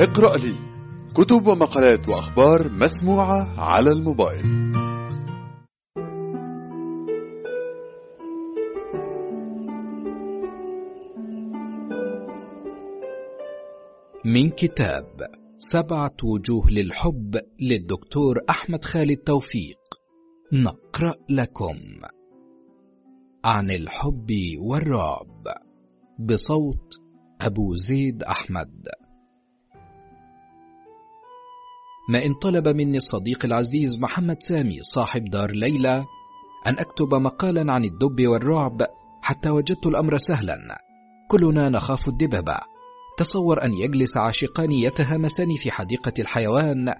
اقرأ لي كتب ومقالات وأخبار مسموعة على الموبايل. من كتاب سبعة وجوه للحب للدكتور أحمد خالد توفيق. نقرأ لكم. عن الحب والرعب. بصوت أبو زيد أحمد. ما إن طلب مني الصديق العزيز محمد سامي صاحب دار ليلى أن أكتب مقالا عن الدب والرعب حتى وجدت الأمر سهلا. كلنا نخاف الدببة تصور أن يجلس عاشقان يتهامسان في حديقة الحيوان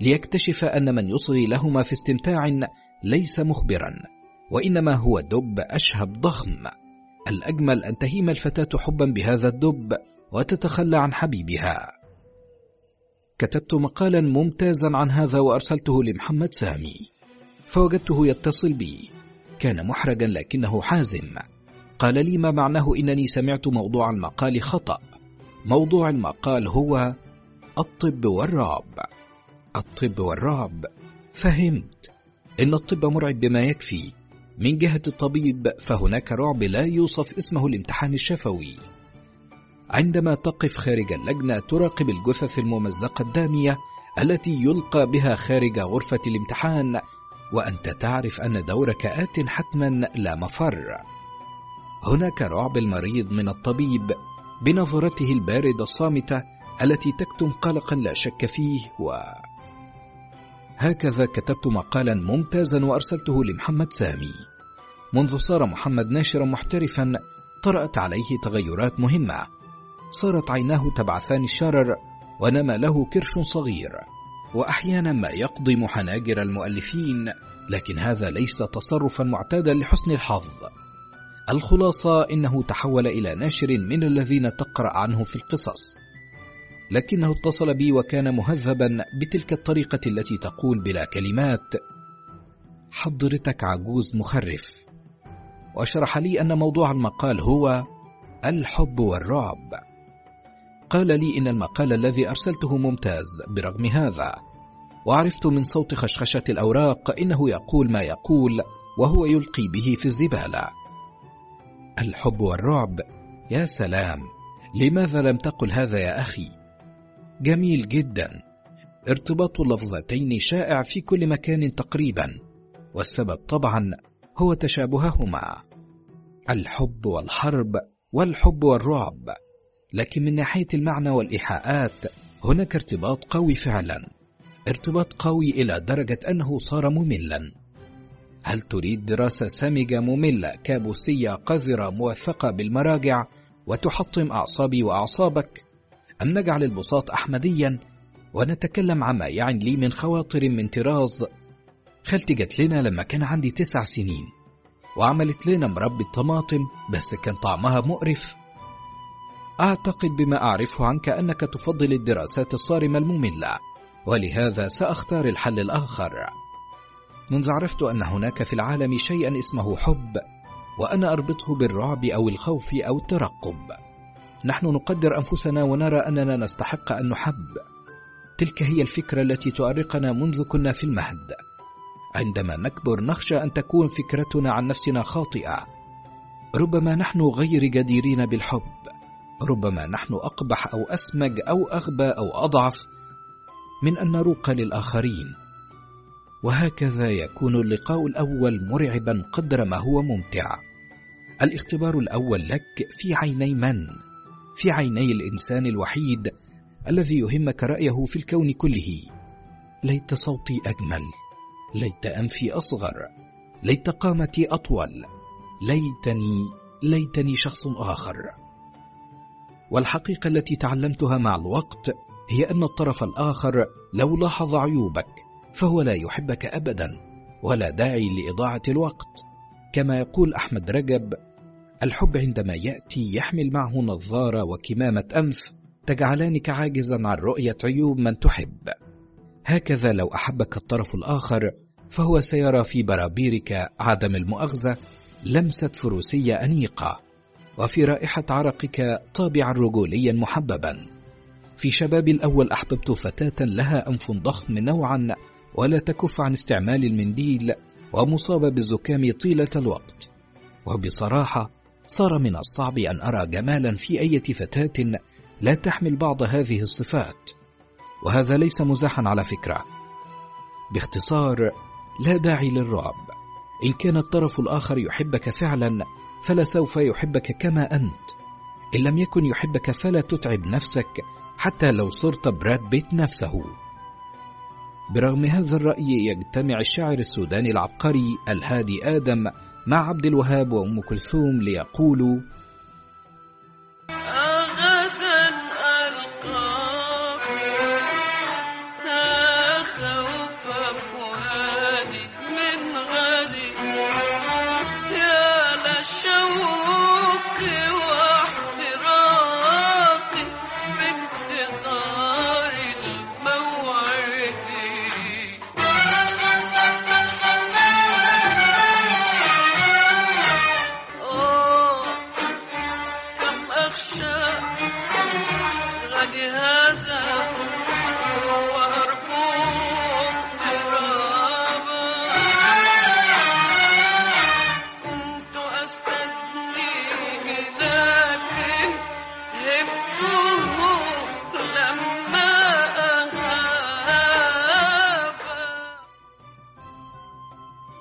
ليكتشف أن من يصغي لهما في استمتاع ليس مخبرا وإنما هو دب أشهب ضخم. الأجمل أن تهيم الفتاة حبا بهذا الدب وتتخلى عن حبيبها. كتبت مقالا ممتازا عن هذا وأرسلته لمحمد سامي. فوجدته يتصل بي. كان محرجا لكنه حازم. قال لي ما معناه إنني سمعت موضوع المقال خطأ. موضوع المقال هو الطب والرعب. الطب والرعب. فهمت. إن الطب مرعب بما يكفي. من جهة الطبيب فهناك رعب لا يوصف اسمه الامتحان الشفوي. عندما تقف خارج اللجنة تراقب الجثث الممزقة الدامية التي يلقى بها خارج غرفة الامتحان وأنت تعرف أن دورك آت حتما لا مفر. هناك رعب المريض من الطبيب بنظرته الباردة الصامتة التي تكتم قلقا لا شك فيه و هكذا كتبت مقالا ممتازا وأرسلته لمحمد سامي. منذ صار محمد ناشرا محترفا طرأت عليه تغيرات مهمة. صارت عيناه تبعثان الشرر ونما له كرش صغير وأحيانا ما يقضم حناجر المؤلفين لكن هذا ليس تصرفا معتادا لحسن الحظ. الخلاصة إنه تحول إلى ناشر من الذين تقرأ عنه في القصص. لكنه اتصل بي وكان مهذبا بتلك الطريقة التي تقول بلا كلمات حضرتك عجوز مخرف. وشرح لي أن موضوع المقال هو الحب والرعب. قال لي إن المقال الذي أرسلته ممتاز برغم هذا. وعرفت من صوت خشخشة الأوراق إنه يقول ما يقول وهو يلقي به في الزبالة. الحب والرعب يا سلام لماذا لم تقل هذا يا أخي؟ جميل جدا. ارتباط اللفظتين شائع في كل مكان تقريبا والسبب طبعا هو تشابههما. الحب والحرب والحب والرعب. لكن من ناحية المعنى والإيحاءات هناك ارتباط قوي فعلا. ارتباط قوي إلى درجة أنه صار مملا. هل تريد دراسة سامجة مملة كابوسية قذرة موثقة بالمراجع وتحطم أعصابي وأعصابك؟ أم نجعل البساط أحمديا ونتكلم عما يعني لي من خواطر من طراز؟ خالتي جت لنا لما كان عندي تسع سنين وعملت لنا مربي الطماطم بس كان طعمها مقرف. أعتقد بما أعرفه عنك أنك تفضل الدراسات الصارمة المملة ولهذا سأختار الحل الآخر. منذ عرفت أن هناك في العالم شيئا اسمه حب وأنا أربطه بالرعب أو الخوف أو الترقب. نحن نقدر أنفسنا ونرى أننا نستحق أن نحب. تلك هي الفكرة التي تؤرقنا منذ كنا في المهد. عندما نكبر نخشى أن تكون فكرتنا عن نفسنا خاطئة. ربما نحن غير جديرين بالحب. ربما نحن أقبح أو أسمج أو أغبى أو أضعف من أن نروق للآخرين. وهكذا يكون اللقاء الأول مرعبا قدر ما هو ممتع. الاختبار الأول لك في عيني من؟ في عيني الإنسان الوحيد الذي يهمك رأيه في الكون كله. ليت صوتي أجمل ليت أنفي أصغر ليت قامتي أطول. ليتني ليتني شخص آخر. والحقيقة التي تعلمتها مع الوقت هي أن الطرف الآخر لو لاحظ عيوبك فهو لا يحبك أبدا ولا داعي لإضاعة الوقت. كما يقول أحمد رجب الحب عندما يأتي يحمل معه نظارة وكمامة أنف تجعلانك عاجزا عن رؤية عيوب من تحب. هكذا لو أحبك الطرف الآخر فهو سيرى في برابيرك عدم المؤاخذة لمسة فروسية أنيقة. وفي رائحة عرقك طابعا رجوليا محببا. في شبابي الأول أحببت فتاة لها أنف ضخم نوعا ولا تكف عن استعمال المنديل ومصابة بالزكام طيلة الوقت. وبصراحة صار من الصعب أن أرى جمالا في أي فتاة لا تحمل بعض هذه الصفات. وهذا ليس مزاحا على فكرة. باختصار لا داعي للرعب. إن كان الطرف الآخر يحبك فعلا فلا سوف يحبك كما أنت. إن لم يكن يحبك فلا تتعب نفسك حتى لو صرت براد بيت نفسه. برغم هذا الرأي يجتمع الشاعر السوداني العبقري الهادي آدم مع عبد الوهاب وأم كلثوم ليقولوا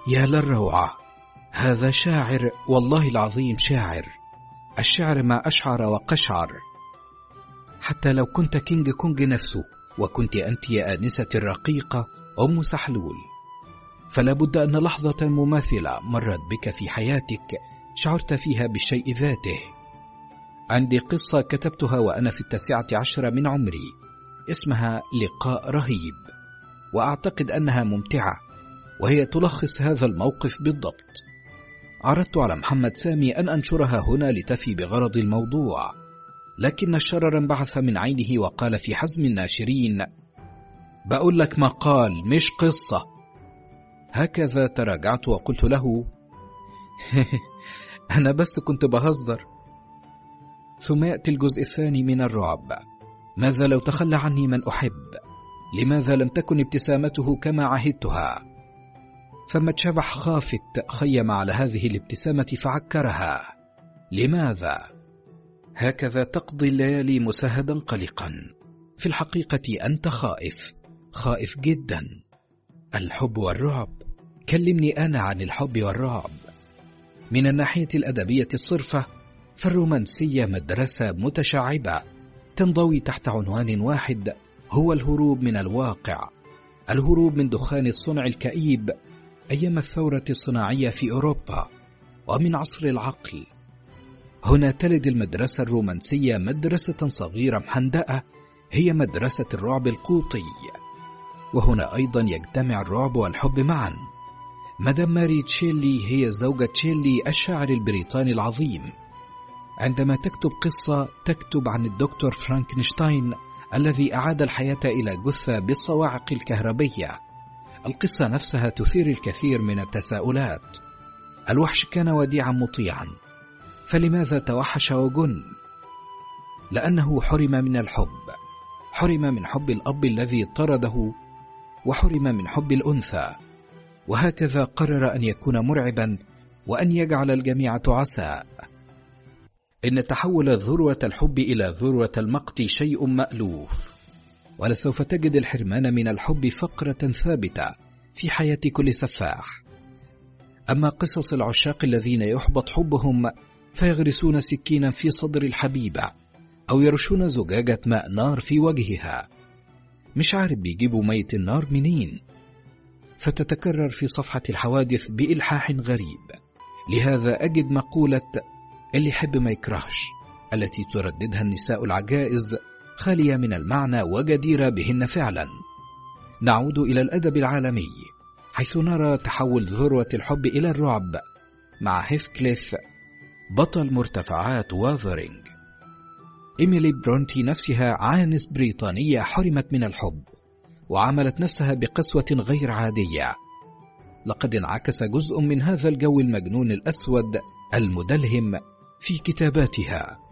يا للروعة هذا شاعر والله العظيم شاعر. الشعر ما أشعر وقشعر. حتى لو كنت كينج كونج نفسه وكنت أنت يا آنسة الرقيقة أم سحلول. فلا بد أن لحظة مماثلة مرت بك في حياتك شعرت فيها بالشيء ذاته. عندي قصة كتبتها وأنا في التاسعة عشر من عمري. اسمها لقاء رهيب. وأعتقد أنها ممتعة. وهي تلخص هذا الموقف بالضبط. عرضت على محمد سامي أن أنشرها هنا لتفي بغرض الموضوع لكن الشرر انبعث من عينه وقال في حزم الناشرين بقول لك مقال مش قصة. هكذا تراجعت وقلت له أنا بس كنت بهزر. ثم يأتي الجزء الثاني من الرعب ماذا لو تخلى عني من أحب؟ لماذا لم تكن ابتسامته كما عهدتها؟ ثمة شبح خافت خيم على هذه الابتسامة فعكرها. لماذا؟ هكذا تقضي الليالي مسهدا قلقا. في الحقيقة أنت خائف خائف جدا. الحب والرعب. كلمني أنا عن الحب والرعب. من الناحية الأدبية الصرفة فالرومانسية مدرسة متشعبة تنضوي تحت عنوان واحد هو الهروب من الواقع. الهروب من دخان الصنع الكئيب. أيام الثورة الصناعية في أوروبا ومن عصر العقل. هنا تلد المدرسة الرومانسية مدرسة صغيرة محندأة هي مدرسة الرعب القوطي. وهنا أيضا يجتمع الرعب والحب معا. مدام ماري تشيلي هي زوجة تشيلي الشاعر البريطاني العظيم. عندما تكتب قصة تكتب عن الدكتور فرانكنشتاين الذي أعاد الحياة إلى جثة بالصواعق الكهربية. القصة نفسها تثير الكثير من التساؤلات. الوحش كان وديعا مطيعا. فلماذا توحش وجن؟ لأنه حرم من الحب. حرم من حب الأب الذي طرده وحرم من حب الأنثى. وهكذا قرر أن يكون مرعبا وأن يجعل الجميع تعساء. إن تحول ذروة الحب إلى ذروة المقت شيء مألوف. ولسوف تجد الحرمان من الحب فقرة ثابتة في حياة كل سفاح. أما قصص العشاق الذين يحبط حبهم فيغرسون سكينا في صدر الحبيبة أو يرشون زجاجة ماء نار في وجهها. مش عارف بيجيبوا مية النار منين؟ فتتكرر في صفحة الحوادث بإلحاح غريب. لهذا أجد مقولة اللي يحب ما يكرهش التي ترددها النساء العجائز خالية من المعنى وجديرة بهن فعلا. نعود إلى الأدب العالمي حيث نرى تحول ذروة الحب إلى الرعب مع هيثكليف بطل مرتفعات واذرينج إيميلي برونتي نفسها عانس بريطانية حرمت من الحب وعاملت نفسها بقسوة غير عادية. لقد انعكس جزء من هذا الجو المجنون الأسود المدلهم في كتاباتها.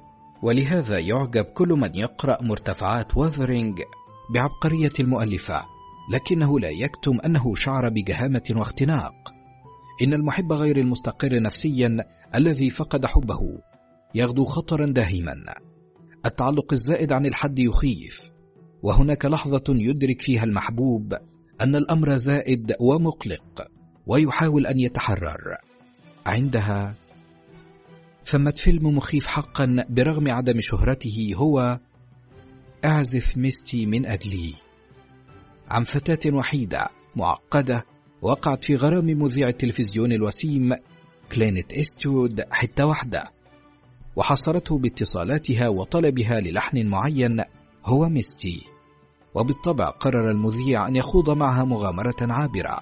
ولهذا يعجب كل من يقرأ مرتفعات وذرينج بعبقرية المؤلفة لكنه لا يكتم أنه شعر بجهامة واختناق. إن المحب غير المستقر نفسيا الذي فقد حبه يغدو خطرا داهما. التعلق الزائد عن الحد يخيف وهناك لحظة يدرك فيها المحبوب أن الأمر زائد ومقلق ويحاول أن يتحرر. عندها ثمة فيلم مخيف حقا برغم عدم شهرته هو أعزف ميستي من أجلي. عن فتاة وحيدة معقدة وقعت في غرام مذيع التلفزيون الوسيم كلينت إيستوود حتة واحدة وحاصرته باتصالاتها وطلبها للحن معين هو ميستي وبالطبع قرر المذيع أن يخوض معها مغامرة عابرة.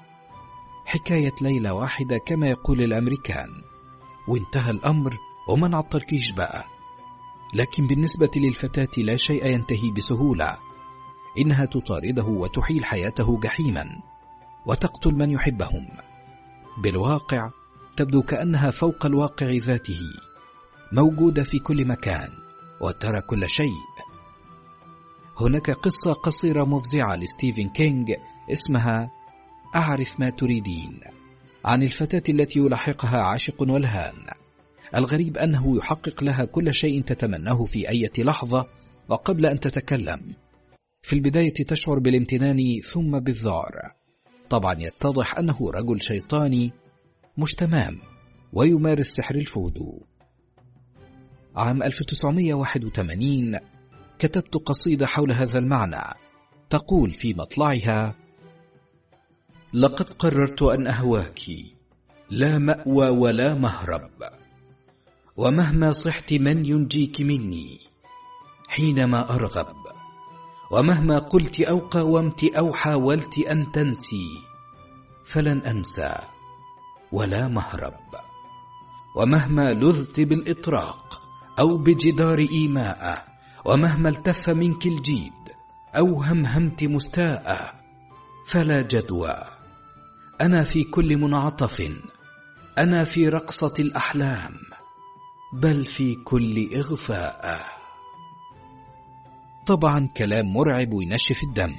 حكاية ليلة واحدة كما يقول الأمريكان. وانتهى الأمر وما نعطلكيش بقى. لكن بالنسبة للفتاة لا شيء ينتهي بسهولة. إنها تطارده وتحيل حياته جحيما. وتقتل من يحبهم. بالواقع تبدو كأنها فوق الواقع ذاته. موجودة في كل مكان وترى كل شيء. هناك قصة قصيرة مفزعة لستيفن كينج اسمها أعرف ما تريدين عن الفتاة التي يلاحقها عاشق ولهان. الغريب أنه يحقق لها كل شيء تتمناه في أي لحظة وقبل أن تتكلم. في البداية تشعر بالامتنان ثم بالذعر. طبعا يتضح أنه رجل شيطاني مش تمام ويمارس سحر الفودو عام 1981 كتبت قصيدة حول هذا المعنى. تقول في مطلعها لقد قررت أن أهواك. لا مأوى ولا مهرب. ومهما صحت من ينجيك مني حينما أرغب ومهما قلت أو قاومت أو حاولت أن تنسي فلن أنسى ولا مهرب. ومهما لذت بالإطراق أو بجدار إيماء ومهما التف منك الجيد أو همهمت مستاء فلا جدوى. أنا في كل منعطف أنا في رقصة الأحلام. بل في كل إغفاء. طبعا كلام مرعب وينشف الدم.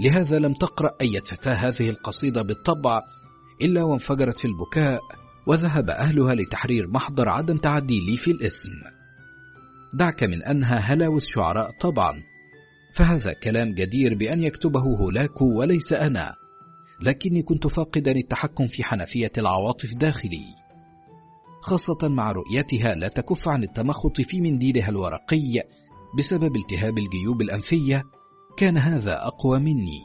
لهذا لم تقرأ أي فتاة هذه القصيدة بالطبع إلا وانفجرت في البكاء وذهب أهلها لتحرير محضر عدم تعدي لي في الاسم. دعك من أنها هلاوس شعراء طبعا. فهذا كلام جدير بأن يكتبه هولاكو وليس أنا. لكني كنت فاقدا التحكم في حنفية العواطف داخلي خاصة مع رؤيتها لا تكف عن التمخط في منديلها الورقي بسبب التهاب الجيوب الأنفية. كان هذا أقوى مني.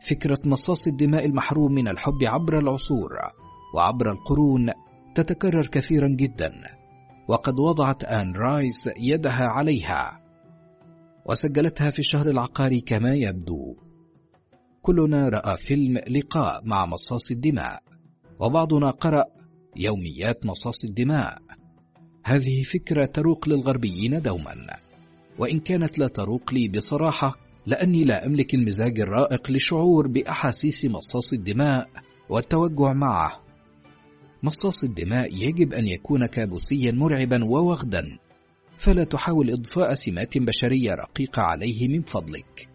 فكرة مصاص الدماء المحروم من الحب عبر العصور وعبر القرون تتكرر كثيرا جدا وقد وضعت آن رايس يدها عليها وسجلتها في الشهر العقاري كما يبدو. كلنا رأى فيلم لقاء مع مصاص الدماء وبعضنا قرأ يوميات مصاص الدماء. هذه فكرة تروق للغربيين دوما. وإن كانت لا تروق لي بصراحة لأني لا أملك المزاج الرائق للشعور بأحاسيس مصاص الدماء والتوجع معه. مصاص الدماء يجب أن يكون كابوسيا مرعبا ووغدا فلا تحاول إضفاء سمات بشرية رقيقة عليه من فضلك.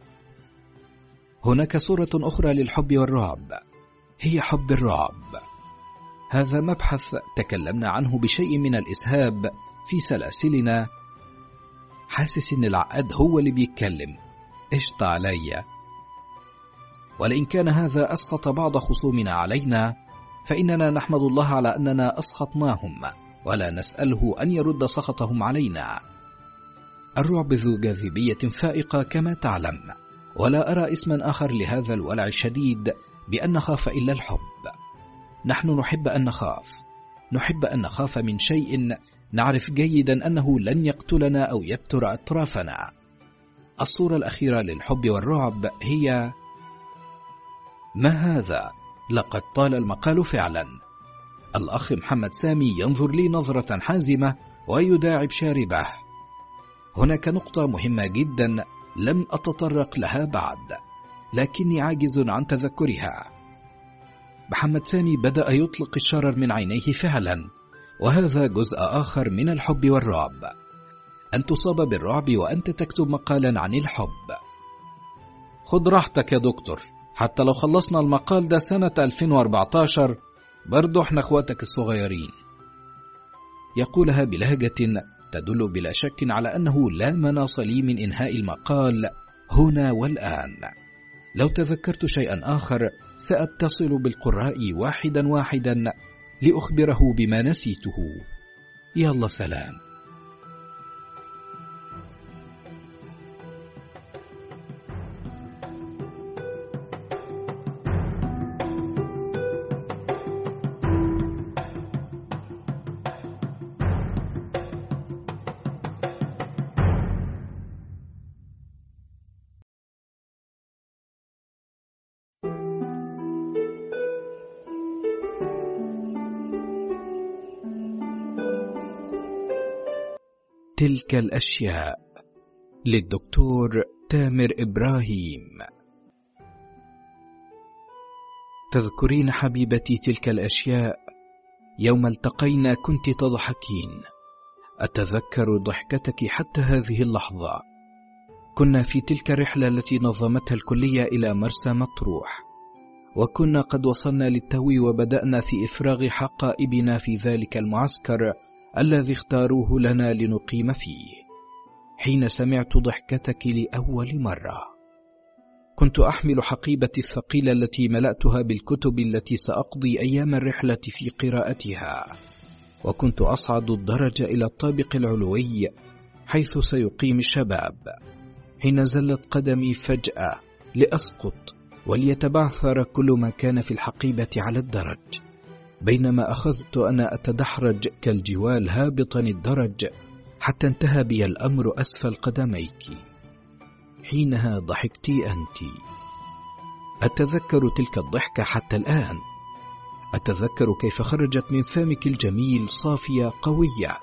هناك صورة أخرى للحب والرعب. هي حب الرعب. هذا مبحث تكلمنا عنه بشيء من الإسهاب في سلاسلنا. حاسس إن العقاد هو اللي بيتكلم. قشط عليا ولئن كان هذا أسخط بعض خصومنا علينا فإننا نحمد الله على أننا أسخطناهم ولا نسأله أن يرد سخطهم علينا. الرعب ذو جاذبية فائقة كما تعلم. ولا أرى اسما آخر لهذا الولع الشديد بأن نخاف إلا الحب. نحن نحب أن نخاف. نحب أن نخاف من شيء نعرف جيدا أنه لن يقتلنا أو يبتر أطرافنا. الصورة الأخيرة للحب والرعب هي ما هذا؟ لقد طال المقال فعلا. الأخ محمد سامي ينظر لي نظرة حازمة ويداعب شاربه. هناك نقطة مهمة جدا لم أتطرق لها بعد لكني عاجز عن تذكرها. محمد سامي بدأ يطلق الشرر من عينيه فعلا وهذا جزء آخر من الحب والرعب. أن تصاب بالرعب وأنت تكتب مقالا عن الحب. خد راحتك يا دكتور حتى لو خلصنا المقال ده سنة 2014 برضو إحنا اخواتك الصغيرين. يقولها بلهجة تدل بلا شك على أنه لا مناص لي من إنهاء المقال هنا والآن. لو تذكرت شيئا آخر سأتصل بالقراء واحدا واحدا لأخبره بما نسيته. يلا سلام. تلك الأشياء للدكتور تامر إبراهيم. تذكرين حبيبتي تلك الأشياء يوم التقينا كنت تضحكين. أتذكر ضحكتك حتى هذه اللحظة. كنا في تلك الرحلة التي نظمتها الكلية إلى مرسى مطروح. وكنا قد وصلنا للتو وبدأنا في إفراغ حقائبنا في ذلك المعسكر الذي اختاروه لنا لنقيم فيه حين سمعت ضحكتك لأول مرة. كنت أحمل حقيبتي الثقيله التي ملأتها بالكتب التي سأقضي أيام الرحلة في قراءتها وكنت أصعد الدرج إلى الطابق العلوي حيث سيقيم الشباب حين زلت قدمي فجأة لأسقط وليتبعثر كل ما كان في الحقيبة على الدرج. بينما أخذت أنا أتدحرج كالجوال هابطا الدرج حتى انتهى بي الأمر أسفل قدميك. حينها ضحكت أنت. أتذكر تلك الضحكة حتى الآن. أتذكر كيف خرجت من فمك الجميل صافية قوية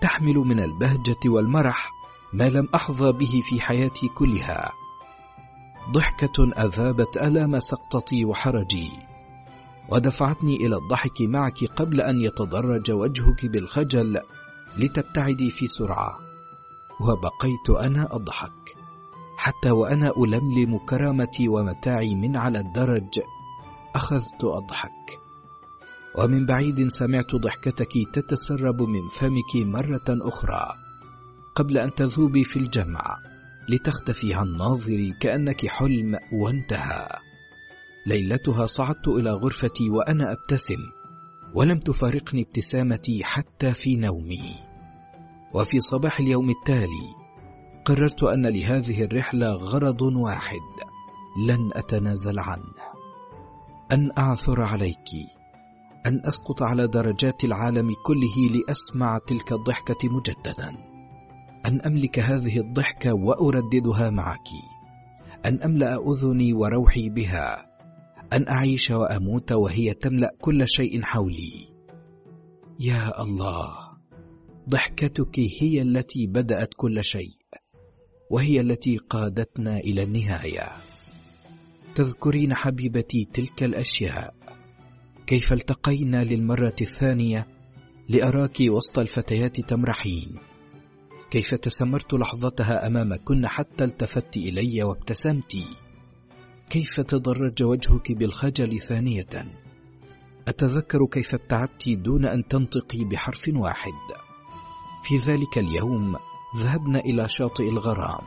تحمل من البهجة والمرح ما لم أحظى به في حياتي كلها. ضحكة أذابت ألام سقطتي وحرجي. ودفعتني إلى الضحك معك قبل أن يتدرج وجهك بالخجل لتبتعدي في سرعة وبقيت أنا أضحك حتى وأنا ألملم كرامتي ومتاعي من على الدرج أخذت أضحك. ومن بعيد سمعت ضحكتك تتسرب من فمك مرة أخرى قبل أن تذوبي في الجمع لتختفي عن ناظري كأنك حلم وانتهى. ليلتها صعدت إلى غرفتي وأنا أبتسم ولم تفارقني ابتسامتي حتى في نومي. وفي صباح اليوم التالي قررت أن لهذه الرحلة غرض واحد لن أتنازل عنه. أن أعثر عليك أن أسقط على درجات العالم كله لأسمع تلك الضحكة مجددا. أن أملك هذه الضحكة وأرددها معك. أن أملأ أذني وروحي بها. أن أعيش وأموت وهي تملأ كل شيء حولي. يا الله ضحكتك هي التي بدأت كل شيء وهي التي قادتنا إلى النهاية. تذكرين حبيبتي تلك الأشياء. كيف التقينا للمرة الثانية لأراك وسط الفتيات تمرحين. كيف تسمرت لحظتها أمامكن حتى التفت إلي وابتسمتِ كيف تضرج وجهك بالخجل ثانية؟ أتذكر كيف ابتعدت دون أن تنطقي بحرف واحد. في ذلك اليوم ذهبنا إلى شاطئ الغرام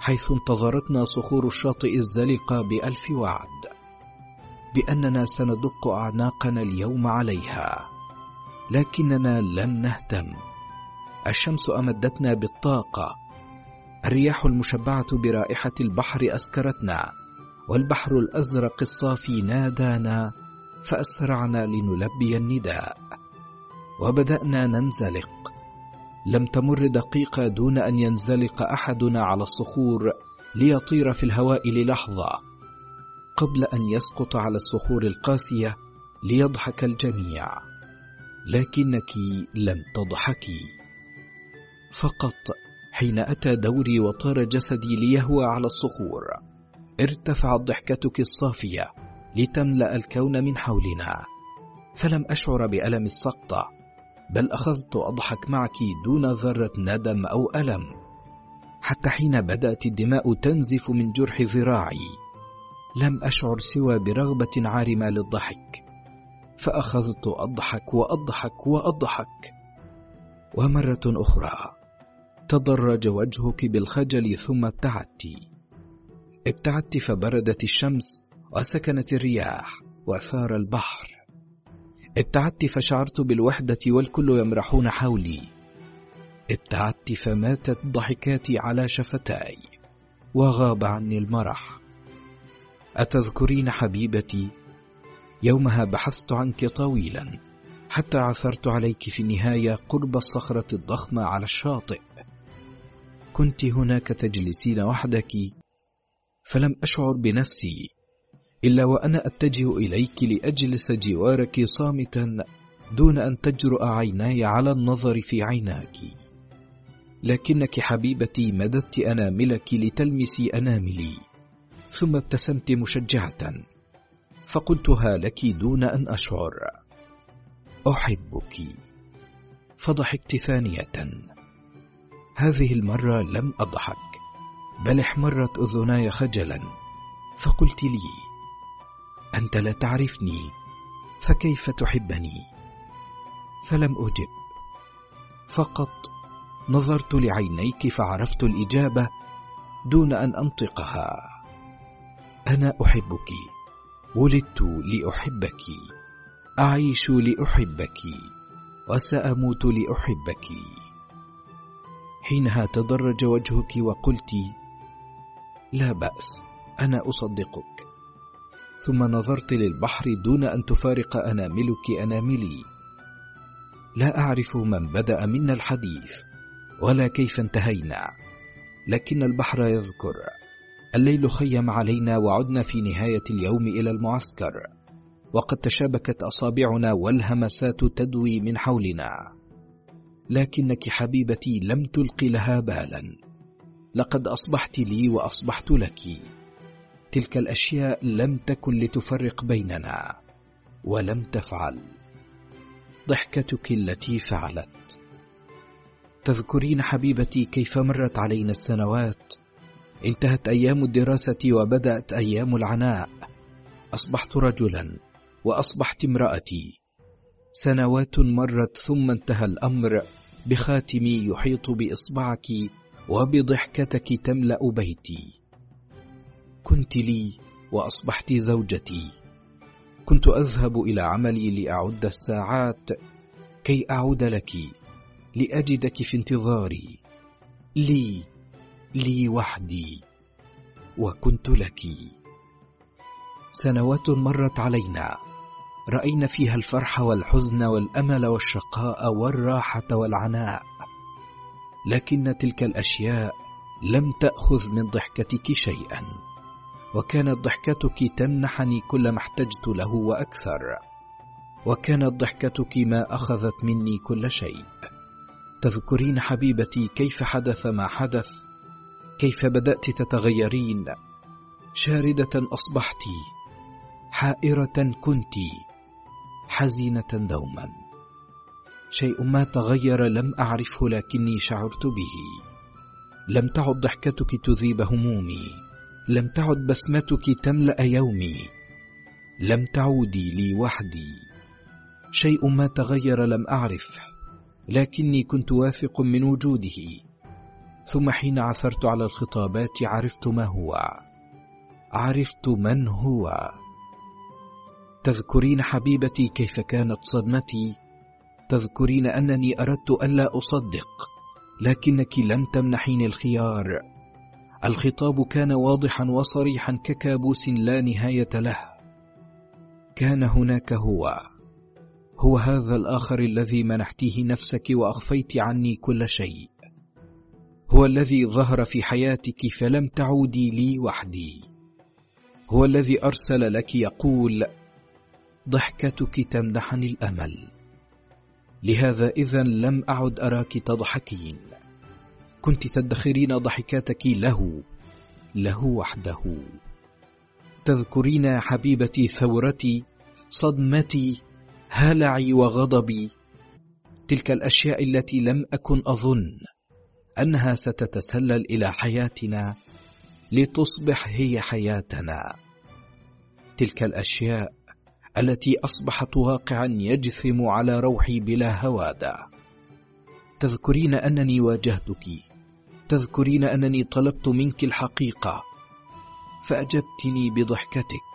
حيث انتظرتنا صخور الشاطئ الزلقة بألف وعد بأننا سندق أعناقنا اليوم عليها. لكننا لم نهتم. الشمس أمدتنا بالطاقة. الرياح المشبعة برائحة البحر أسكرتنا. والبحر الأزرق الصافي نادانا فأسرعنا لنلبي النداء. وبدأنا ننزلق. لم تمر دقيقة دون أن ينزلق أحدنا على الصخور ليطير في الهواء للحظة. قبل أن يسقط على الصخور القاسية ليضحك الجميع. لكنك لم تضحكي فقط حين أتى دوري وطار جسدي ليهوى على الصخور. ارتفعت ضحكتك الصافية لتملأ الكون من حولنا. فلم أشعر بألم السقطة بل أخذت أضحك معك دون ذرة ندم أو ألم. حتى حين بدأت الدماء تنزف من جرح ذراعي لم أشعر سوى برغبة عارمة للضحك. فأخذت أضحك وأضحك وأضحك. ومرة أخرى تضرج وجهك بالخجل ثم ابتعدت. ابتعدت فبردت الشمس وسكنت الرياح وثار البحر. ابتعدت فشعرت بالوحدة والكل يمرحون حولي. ابتعدت فماتت ضحكاتي على شفتاي وغاب عني المرح. أتذكرين حبيبتي؟ يومها بحثت عنك طويلا حتى عثرت عليك في النهاية قرب الصخرة الضخمة على الشاطئ. كنت هناك تجلسين وحدك فلم أشعر بنفسي إلا وأنا أتجه إليك لأجلس جوارك صامتا دون أن تجرؤ عيناي على النظر في عيناك. لكنك حبيبتي مددت أناملك لتلمسي أناملي ثم ابتسمت مشجعة فقلتها لك دون أن أشعر. أحبك. فضحكت ثانية. هذه المرة لم أضحك. بل احمرت أذناي خجلا فقلت لي أنت لا تعرفني فكيف تحبني؟ فلم أجب فقط نظرت لعينيك فعرفت الإجابة دون أن أنطقها. أنا أحبك ولدت لأحبك أعيش لأحبك وسأموت لأحبك. حينها تدرج وجهك وقلت لا بأس أنا أصدقك. ثم نظرت للبحر دون أن تفارق أناملك أناملي. لا أعرف من بدأ منا الحديث ولا كيف انتهينا. لكن البحر يذكر. الليل خيم علينا وعدنا في نهاية اليوم إلى المعسكر. وقد تشابكت أصابعنا والهمسات تدوي من حولنا. لكنك حبيبتي لم تلق لها بالا. لقد أصبحت لي وأصبحت لك. تلك الأشياء لم تكن لتفرق بيننا ولم تفعل. ضحكتك التي فعلت. تذكرين حبيبتي كيف مرت علينا السنوات؟ انتهت أيام الدراسة وبدأت أيام العناء. أصبحت رجلا وأصبحت امرأتي. سنوات مرت ثم انتهى الأمر. بخاتمي يحيط بإصبعك وبضحكتك تملأ بيتي. كنت لي وأصبحت زوجتي. كنت أذهب إلى عملي لأعد الساعات كي أعود لك لأجدك في انتظاري. لي لي وحدي وكنت لك. سنوات مرت علينا. رأينا فيها الفرح والحزن والأمل والشقاء والراحة والعناء. لكن تلك الأشياء لم تأخذ من ضحكتك شيئا وكانت ضحكتك تمنحني كل ما احتجت له وأكثر وكانت ضحكتك ما أخذت مني كل شيء. تذكرين حبيبتي كيف حدث ما حدث؟ كيف بدأت تتغيرين؟ شاردة أصبحت حائرة كنت حزينة دوما. شيء ما تغير لم أعرفه لكني شعرت به. لم تعد ضحكتك تذيب همومي. لم تعد بسمتك تملأ يومي. لم تعودي لي وحدي. شيء ما تغير لم أعرف لكني كنت واثق من وجوده. ثم حين عثرت على الخطابات عرفت ما هو. عرفت من هو. تذكرين حبيبتي كيف كانت صدمتي؟ تذكرين أنني أردت ألا أصدق لكنك لم تمنحيني الخيار. الخطاب كان واضحا وصريحا ككابوس لا نهاية له. كان هناك هو. هو هذا الآخر الذي منحتيه نفسك وأخفيت عني كل شيء. هو الذي ظهر في حياتك فلم تعودي لي وحدي. هو الذي أرسل لك يقول ضحكتك تمنحني الأمل. لهذا اذا لم أعد أراك تضحكين. كنت تدخرين ضحكاتك له له وحده. تذكرين حبيبتي ثورتي صدمتي هلعي وغضبي. تلك الأشياء التي لم أكن أظن أنها ستتسلل إلى حياتنا لتصبح هي حياتنا. تلك الأشياء التي أصبحت واقعا يجثم على روحي بلا هوادة. تذكرين أنني واجهتك. تذكرين أنني طلبت منك الحقيقة. فأجبتني بضحكتك.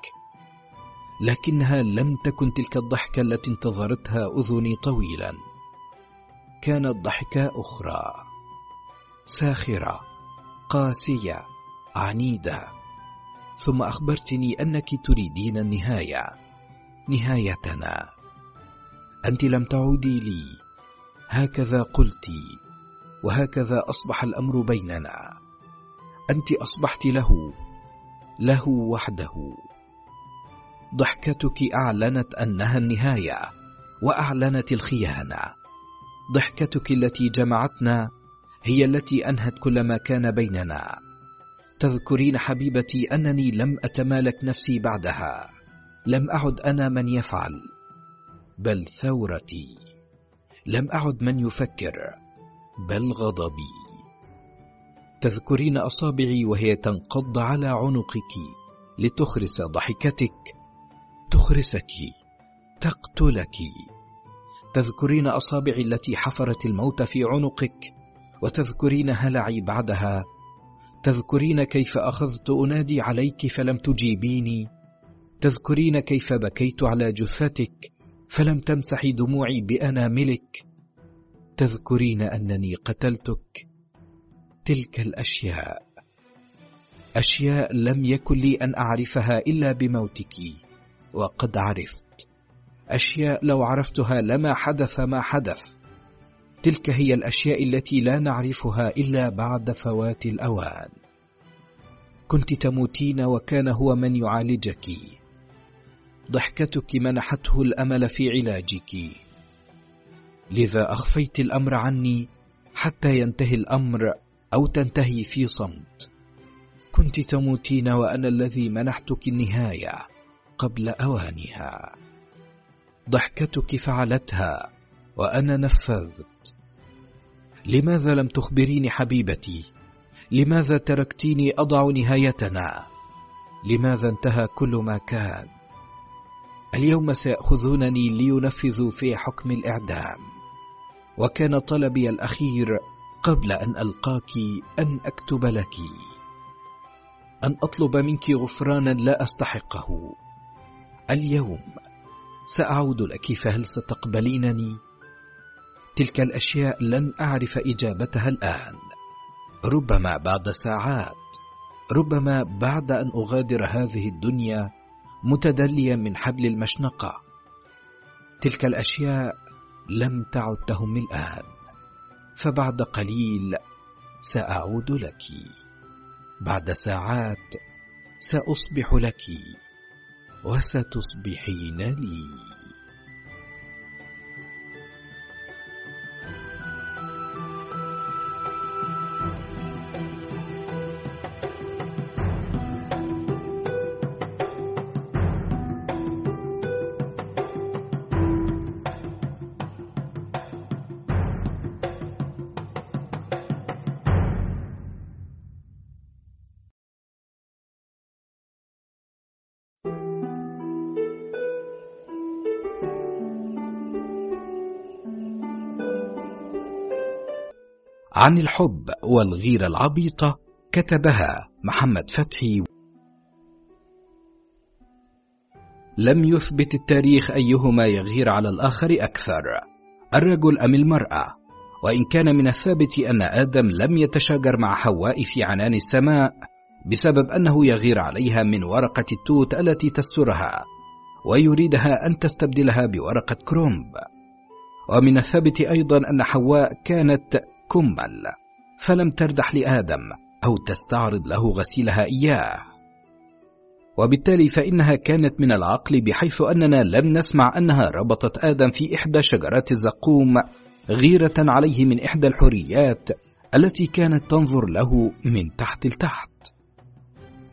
لكنها لم تكن تلك الضحكة التي انتظرتها أذني طويلا. كانت ضحكه أخرى. ساخرة قاسية عنيدة. ثم أخبرتني أنك تريدين النهاية. نهايتنا. أنت لم تعودي لي. هكذا قلت وهكذا أصبح الأمر بيننا. أنت أصبحت له له وحده. ضحكتك أعلنت أنها النهاية وأعلنت الخيانة. ضحكتك التي جمعتنا هي التي أنهت كل ما كان بيننا. تذكرين حبيبتي أنني لم أتمالك نفسي بعدها. لم أعد أنا من يفعل بل ثورتي. لم أعد من يفكر بل غضبي. تذكرين أصابعي وهي تنقض على عنقك. لتخرس ضحكتك تخرسك تقتلك. تذكرين أصابعي التي حفرت الموت في عنقك وتذكرين هلعي بعدها. تذكرين كيف أخذت أنادي عليك فلم تجيبيني. تذكرين كيف بكيت على جثتك فلم تمسحي دموعي بأناملك. تذكرين أنني قتلتك. تلك الأشياء. أشياء لم يكن لي أن أعرفها إلا بموتك وقد عرفت. أشياء لو عرفتها لما حدث ما حدث. تلك هي الأشياء التي لا نعرفها إلا بعد فوات الأوان. كنت تموتين وكان هو من يعالجك. ضحكتك منحته الأمل في علاجك. لذا أخفيت الأمر عني حتى ينتهي الأمر أو تنتهي في صمت. كنت تموتين وأنا الذي منحتك النهاية قبل أوانها. ضحكتك فعلتها وأنا نفذت. لماذا لم تخبريني حبيبتي؟ لماذا تركتيني أضع نهايتنا؟ لماذا انتهى كل ما كان؟ اليوم سيأخذونني لينفذوا في حكم الإعدام. وكان طلبي الأخير قبل أن ألقاك أن أكتب لك. أن أطلب منك غفرانا لا أستحقه. اليوم سأعود لك فهل ستقبلينني؟ تلك الأشياء لن أعرف إجابتها الآن. ربما بعد ساعات ربما بعد أن أغادر هذه الدنيا متدليا من حبل المشنقة. تلك الأشياء لم تعد تهم الآن فبعد قليل سأعود لك. بعد ساعات سأصبح لك وستصبحين لي. عن الحب والغيرة العبيطة كتبها محمد فتحي. لم يثبت التاريخ أيهما يغير على الآخر أكثر. الرجل أم المرأة؟ وإن كان من الثابت أن آدم لم يتشاجر مع حواء في عنان السماء بسبب أنه يغير عليها من ورقة التوت التي تسترها ويريدها أن تستبدلها بورقة كرومب. ومن الثابت أيضا أن حواء كانت كمل. فلم تردح لآدم أو تستعرض له غسيلها إياه. وبالتالي فإنها كانت من العقل بحيث أننا لم نسمع أنها ربطت آدم في إحدى شجرات الزقوم غيرة عليه من إحدى الحريات التي كانت تنظر له من تحت لتحت.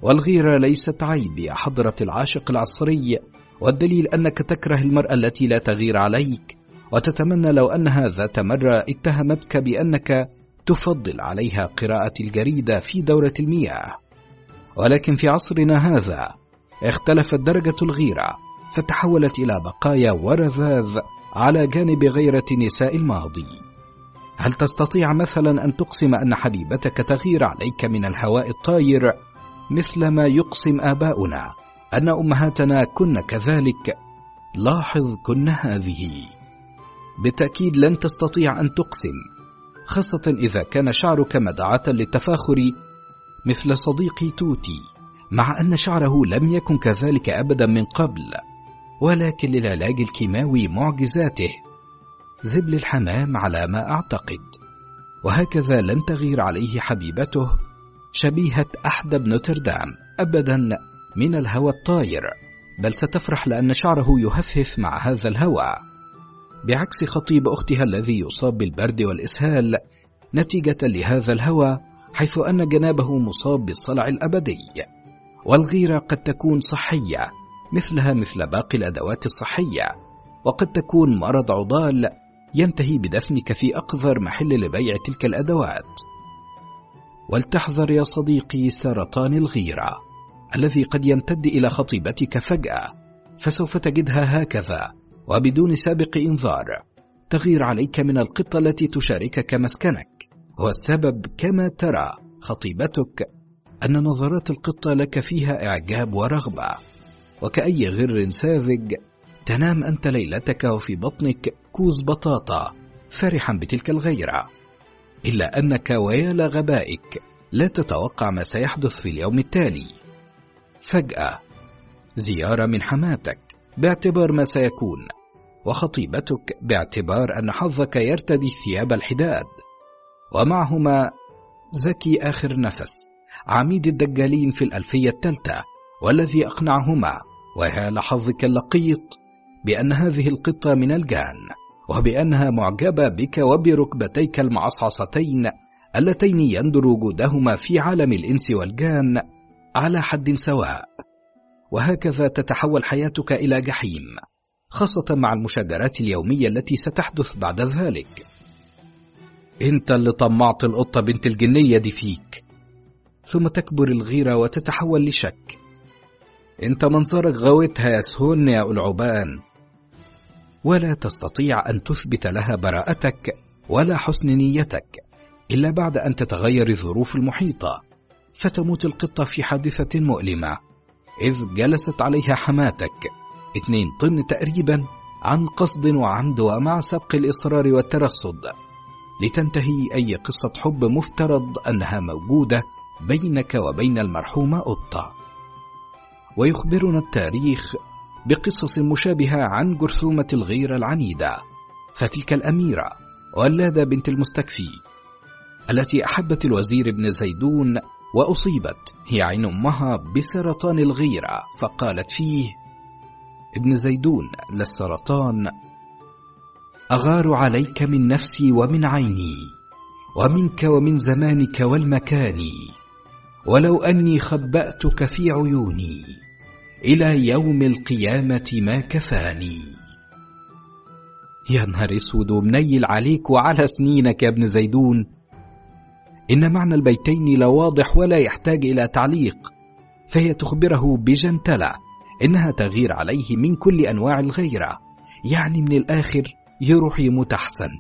والغيرة ليست عيب يا حضرة العاشق العصري والدليل أنك تكره المرأة التي لا تغير عليك. وتتمنى لو أنها ذات مرة اتهمتك بأنك تفضل عليها قراءة الجريدة في دورة المياه. ولكن في عصرنا هذا اختلفت درجة الغيرة فتحولت إلى بقايا ورذاذ على جانب غيرة نساء الماضي. هل تستطيع مثلا أن تقسم أن حبيبتك تغير عليك من الهواء الطاير مثل ما يقسم آباؤنا؟ أن أمهاتنا كن كذلك؟ لاحظ كن هذه. بالتأكيد لن تستطيع أن تقسم خاصة إذا كان شعرك مدعاة للتفاخر مثل صديقي توتي مع أن شعره لم يكن كذلك أبدا من قبل ولكن للعلاج الكيماوي معجزاته. زبل الحمام على ما أعتقد. وهكذا لن تغير عليه حبيبته شبيهة أحدب نوتردام أبدا من الهوى الطاير. بل ستفرح لأن شعره يهفهف مع هذا الهوى. بعكس خطيب أختها الذي يصاب بالبرد والإسهال نتيجة لهذا الهوى حيث أن جنابه مصاب بالصلع الأبدي. والغيرة قد تكون صحية مثلها مثل باقي الأدوات الصحية. وقد تكون مرض عضال ينتهي بدفنك في أقذر محل لبيع تلك الأدوات. ولتحذر يا صديقي سرطان الغيرة الذي قد يمتد إلى خطيبتك فجأة فسوف تجدها هكذا. وبدون سابق إنذار تغير عليك من القطة التي تشاركك مسكنك. والسبب كما ترى خطيبتك أن نظرات القطة لك فيها إعجاب ورغبة. وكأي غر ساذج تنام أنت ليلتك وفي بطنك كوز بطاطا فرحا بتلك الغيرة. إلا أنك ويا لغبائك لا تتوقع ما سيحدث في اليوم التالي. فجأة زيارة من حماتك. باعتبار ما سيكون وخطيبتك باعتبار أن حظك يرتدي ثياب الحداد. ومعهما زكي آخر نفس عميد الدجالين في الألفية الثالثة والذي أقنعهما ويا لحظك اللقيط بأن هذه القطة من الجان وبأنها معجبة بك وبركبتيك المعصعصتين اللتين يندر وجودهما في عالم الإنس والجان على حد سواء. وهكذا تتحول حياتك إلى جحيم خاصة مع المشاجرات اليومية التي ستحدث بعد ذلك. انت اللي طمعت القطة بنت الجنية دي فيك ثم تكبر الغيرة وتتحول لشك. انت منظرك غويتها يا سهون يا ألعبان ولا تستطيع أن تثبت لها براءتك ولا حسن نيتك إلا بعد أن تتغير الظروف المحيطة فتموت القطة في حادثة مؤلمة. إذ جلست عليها حماتك. اثنين طن تقريبا عن قصد وعمد ومع سبق الإصرار والترصد. لتنتهي أي قصة حب مفترض أنها موجودة بينك وبين المرحومة قطة. ويخبرنا التاريخ بقصص مشابهة عن جرثومة الغيرة العنيدة. فتلك الأميرة ولادة بنت المستكفي التي أحبت الوزير ابن زيدون وأصيبت هي عين أمها بسرطان الغيرة فقالت فيه ابن زيدون للسرطان. أغار عليك من نفسي ومن عيني ومنك ومن زمانك والمكان ولو أني خبأتك في عيوني إلى يوم القيامة ما كفاني. يا نهار أسود ومنيل عليك وعلى سنينك يا ابن زيدون. إن معنى البيتين لواضح ولا يحتاج إلى تعليق فهي تخبره بجنتلة إنها تغير عليه من كل أنواع الغيرة يعني من الآخر يروح يموت أحسن.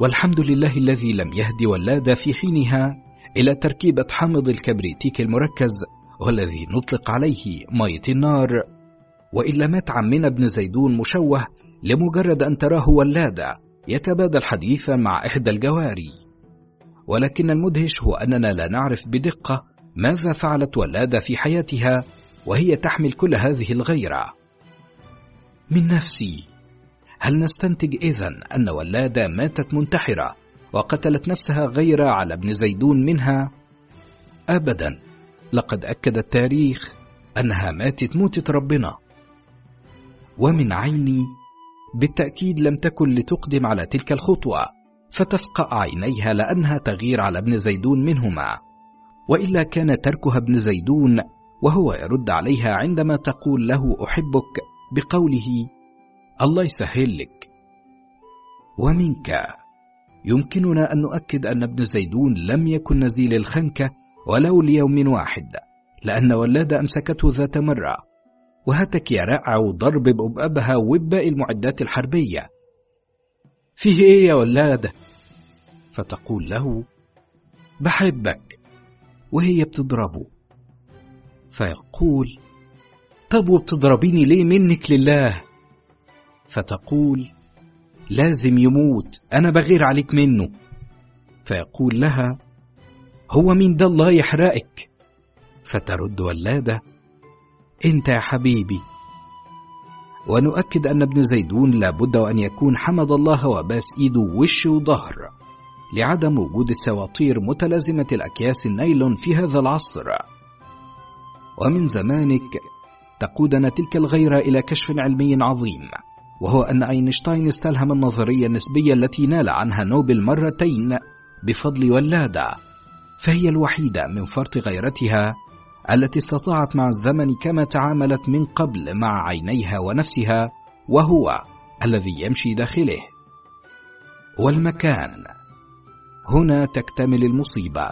والحمد لله الذي لم يهدي ولاد في حينها إلى تركيبة حامض الكبريتيك المركز والذي نطلق عليه مية النار. وإلا مات عمنا ابن زيدون مشوه لمجرد أن تراه ولادة يتبادل حديثا مع إحدى الجواري. ولكن المدهش هو أننا لا نعرف بدقة ماذا فعلت ولادة في حياتها وهي تحمل كل هذه الغيرة. من نفسي هل نستنتج إذن أن ولادة ماتت منتحرة وقتلت نفسها غير على ابن زيدون منها؟ أبدا. لقد أكد التاريخ أنها ماتت موتة ربنا. ومن عيني بالتأكيد لم تكن لتقدم على تلك الخطوة. فتفقأ عينيها لأنها تغير على ابن زيدون منهما. وإلا كان تركها ابن زيدون وهو يرد عليها عندما تقول له أحبك بقوله الله يسهل لك ومنك؟ يمكننا أن نؤكد أن ابن زيدون لم يكن نزيل الخنكة ولو ليوم واحد لأن ولاد أمسكته ذات مرة. وهتك يرعع ضرب بأبأبها وباء المعدات الحربية. فيه إيه يا ولادة؟ فتقول له بحبك. وهي بتضربه فيقول طب وبتضربيني ليه منك لله؟ فتقول لازم يموت أنا بغير عليك منه. فيقول لها هو مين ده الله يحرقك. فترد ولادة أنت يا حبيبي. ونؤكد أن ابن زيدون لابد وأن يكون حمد الله وباس إيده وش وظهر. لعدم وجود سواطير متلازمة الأكياس النايلون في هذا العصر. ومن زمانك تقودنا تلك الغيرة إلى كشف علمي عظيم وهو أن أينشتاين استلهم النظرية النسبية التي نال عنها نوبل مرتين بفضل ولادة فهي الوحيدة من فرط غيرتها التي استطاعت مع الزمن كما تعاملت من قبل مع عينيها ونفسها وهو الذي يمشي داخله. والمكان هنا تكتمل المصيبة.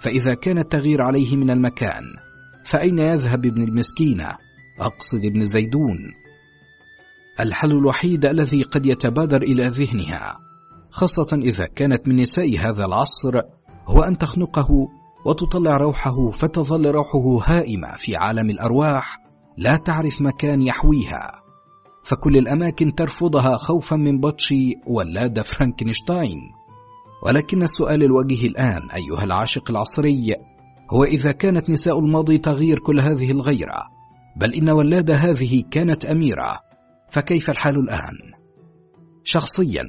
فإذا كان التغيير عليه من المكان فأين يذهب ابن المسكينه أقصد ابن زيدون. الحل الوحيد الذي قد يتبادر إلى ذهنها خاصة إذا كانت من نساء هذا العصر هو أن تخنقه وتطلع روحه فتظل روحه هائمة في عالم الأرواح لا تعرف مكان يحويها. فكل الأماكن ترفضها خوفا من بطش ولاد فرانكنشتاين ولكن السؤال الوجيه الآن أيها العاشق العصري هو إذا كانت نساء الماضي تغيير كل هذه الغيرة؟ بل إن ولاد هذه كانت أميرة فكيف الحال الآن؟ شخصيا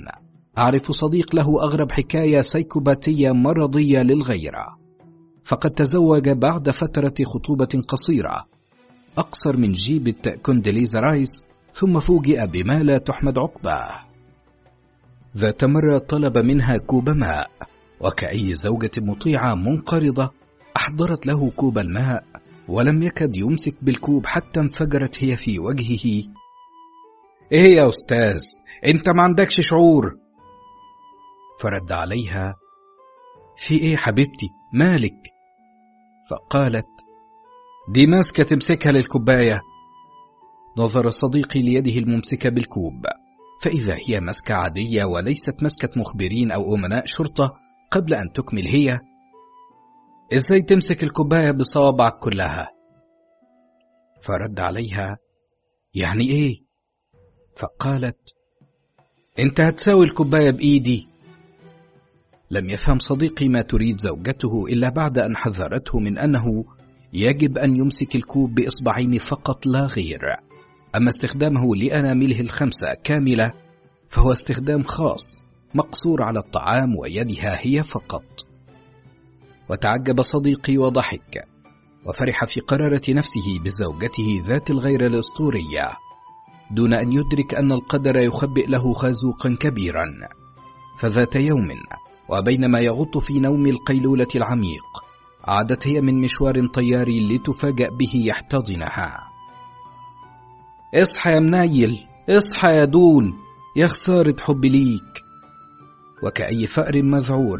أعرف صديق له أغرب حكاية سيكوباتية مرضية للغيرة فقد تزوج بعد فترة خطوبة قصيرة أقصر من جيبة كوندليزا رايس ثم فوجئ بما لا تحمد عقباه. ذات مرة طلب منها كوب ماء وكأي زوجة مطيعة منقرضة أحضرت له كوب الماء ولم يكد يمسك بالكوب حتى انفجرت هي في وجهه. إيه يا أستاذ؟ أنت ما عندكش شعور؟ فرد عليها في إيه حبيبتي؟ مالك؟ فقالت دي ماسكة تمسكها للكوباية. نظر صديقي ليده الممسكة بالكوب. فإذا هي مسكة عادية وليست مسكة مخبرين أو أمناء شرطة قبل أن تكمل هي إزاي تمسك الكوباية بصوابعك كلها؟ فرد عليها يعني إيه؟ فقالت أنت هتساوي الكوباية بإيدي. لم يفهم صديقي ما تريد زوجته إلا بعد أن حذرته من أنه يجب أن يمسك الكوب بإصبعين فقط لا غير. أما استخدامه لأنامله الخمسة كاملة فهو استخدام خاص مقصور على الطعام ويدها هي فقط. وتعجب صديقي وضحك وفرح في قرارة نفسه بزوجته ذات الغير الأسطورية دون أن يدرك أن القدر يخبئ له خازوقا كبيرا. فذات يوم وبينما يغط في نوم القيلولة العميق عادت هي من مشوار طياري لتفاجأ به يحتضنها. اصحى يا منايل اصحى يا دون يا خسارة حب ليك. وكأي فأر مذعور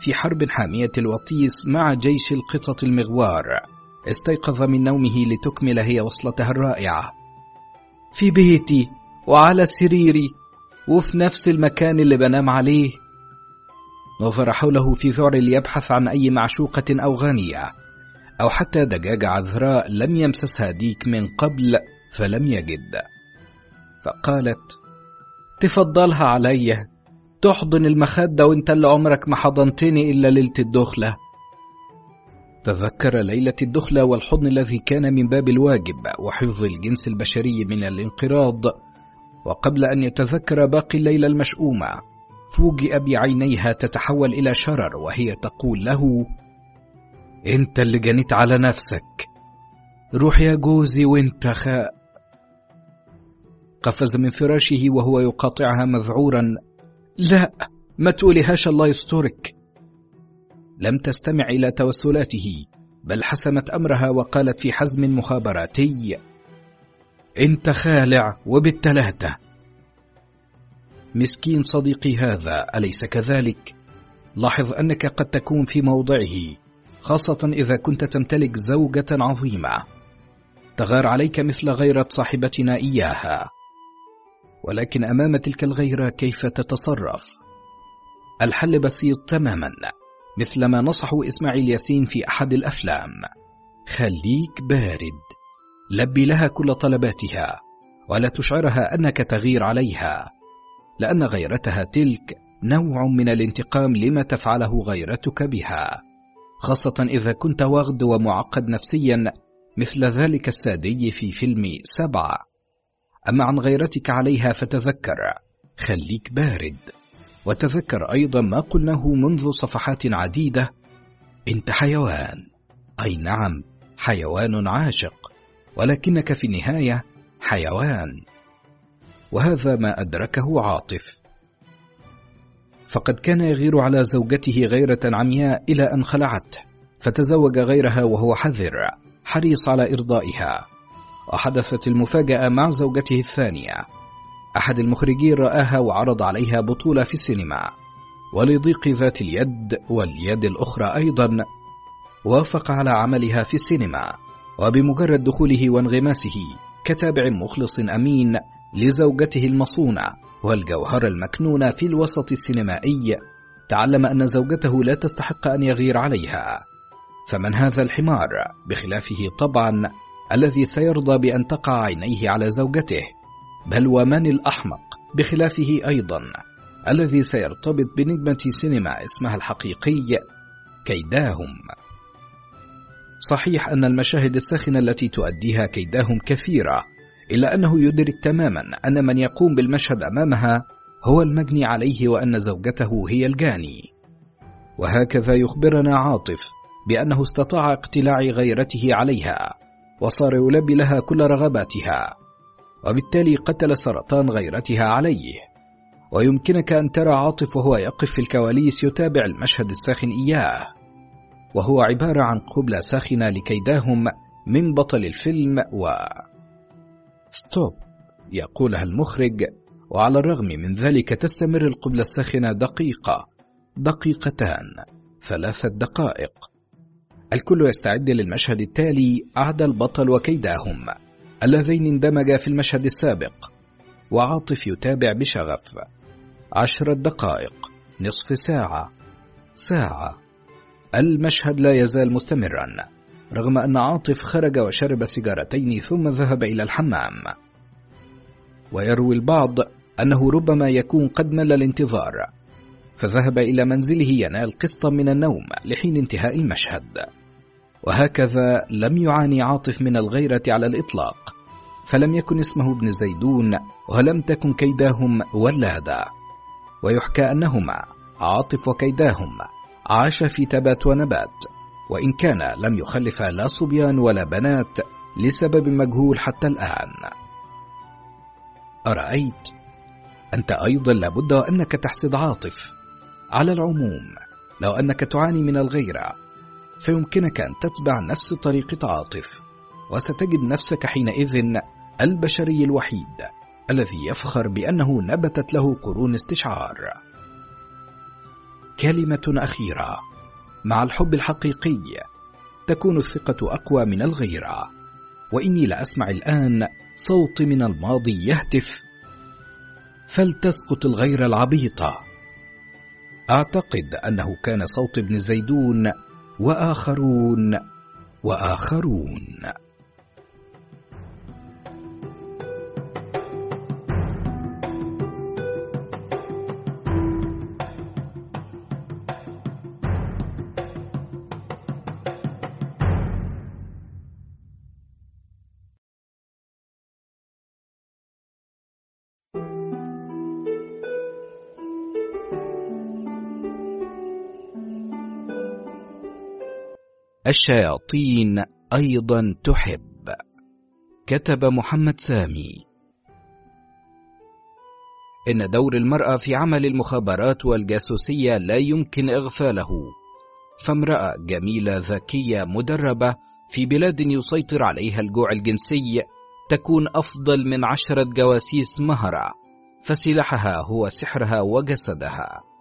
في حرب حامية الوطيس مع جيش القطط المغوار استيقظ من نومه لتكمل هي وصلتها الرائعة. في بيتي وعلى سريري وفي نفس المكان اللي بنام عليه. نظر حوله في ذعر ليبحث عن أي معشوقة أو غانية أو حتى دجاجة عذراء لم يمسسها ديك من قبل فلم يجد. فقالت تفضلها علي. تحضن المخدة وانت اللي عمرك ما حضنتني إلا ليلة الدخلة. تذكر ليلة الدخلة والحضن الذي كان من باب الواجب وحفظ الجنس البشري من الانقراض. وقبل أن يتذكر باقي الليلة المشؤومة فوجئ بعينيها تتحول إلى شرر وهي تقول له انت اللي جنيت على نفسك. روح يا جوزي وانت خاء قفز من فراشه وهو يقاطعها مذعورا. لا ما تقوليهاش الله يسترك. لم تستمع إلى توسلاته بل حسمت أمرها وقالت في حزم مخابراتي أنت خالع وبالتلاتة. مسكين صديقي هذا أليس كذلك؟ لاحظ أنك قد تكون في موضعه خاصة إذا كنت تمتلك زوجة عظيمة. تغار عليك مثل غيرة صاحبتنا إياها. ولكن أمام تلك الغيرة كيف تتصرف؟ الحل بسيط تماما مثل ما نصحوا إسماعيل ياسين في أحد الأفلام. خليك بارد. لبي لها كل طلباتها ولا تشعرها أنك تغير عليها. لأن غيرتها تلك نوع من الانتقام لما تفعله غيرتك بها. خاصة إذا كنت واغد ومعقد نفسيا مثل ذلك السادي في فيلم سبعة. أما عن غيرتك عليها فتذكر. خليك بارد. وتذكر أيضا ما قلناه منذ صفحات عديدة. أنت حيوان. أي نعم حيوان عاشق. ولكنك في النهاية حيوان. وهذا ما أدركه عاطف. فقد كان يغير على زوجته غيرة عمياء إلى أن خلعته. فتزوج غيرها وهو حذر حريص على إرضائها. وحدثت المفاجأة مع زوجته الثانية. أحد المخرجين رآها وعرض عليها بطولة في السينما. ولضيق ذات اليد واليد الأخرى أيضا وافق على عملها في السينما. وبمجرد دخوله وانغماسه كتابع مخلص أمين لزوجته المصونة والجوهرة المكنونة في الوسط السينمائي. تعلم أن زوجته لا تستحق أن يغير عليها. فمن هذا الحمار؟ بخلافه طبعا الذي سيرضى بأن تقع عينيه على زوجته بل ومن الأحمق بخلافه أيضا الذي سيرتبط بنجمة سينما اسمها الحقيقي كيداهم. صحيح أن المشاهد الساخنة التي تؤديها كيداهم كثيرة إلا أنه يدرك تماما أن من يقوم بالمشهد أمامها هو المجني عليه وأن زوجته هي الجاني. وهكذا يخبرنا عاطف بأنه استطاع اقتلاع غيرته عليها. وصار يلبي لها كل رغباتها وبالتالي قتل سرطان غيرتها عليه. ويمكنك أن ترى عاطف وهو يقف في الكواليس يتابع المشهد الساخن إياه. وهو عبارة عن قبلة ساخنة لكيداهم من بطل الفيلم و ستوب يقولها المخرج. وعلى الرغم من ذلك تستمر القبلة الساخنة دقيقة دقيقتان ثلاثة دقائق. الكل يستعد للمشهد التالي عاد البطل وكيداهم اللذين اندمجا في المشهد السابق. وعاطف يتابع بشغف. عشرة دقائق نصف ساعة ساعة. المشهد لا يزال مستمرا رغم أن عاطف خرج وشرب سيجارتين ثم ذهب إلى الحمام. ويروي البعض أنه ربما يكون قد مل الانتظار فذهب إلى منزله ينال قسطا من النوم لحين انتهاء المشهد. وهكذا لم يعاني عاطف من الغيرة على الإطلاق فلم يكن اسمه ابن زيدون ولم تكن كيداهم ولادا. ويحكى أنهما عاطف وكيداهم عاش في تبات ونبات وإن كان لم يخلف لا صبيان ولا بنات لسبب مجهول حتى الآن. أرأيت؟ أنت أيضا لابد أنك تحسد عاطف. على العموم لو أنك تعاني من الغيرة فيمكنك أن تتبع نفس طريقة عاطف وستجد نفسك حينئذ البشري الوحيد الذي يفخر بأنه نبتت له قرون استشعار. كلمة أخيرة مع الحب الحقيقي تكون الثقة أقوى من الغيرة. وإني لأسمع الآن صوت من الماضي يهتف. فلتسقط الغير العبيطة أعتقد أنه كان صوت ابن زيدون وآخرون وآخرون. الشياطين أيضا تحب. كتب محمد سامي. إن دور المرأة في عمل المخابرات والجاسوسية لا يمكن إغفاله. فامرأة جميلة ذكية مدربة في بلاد يسيطر عليها الجوع الجنسي تكون أفضل من عشرة جواسيس مهرة فسلاحها هو سحرها وجسدها.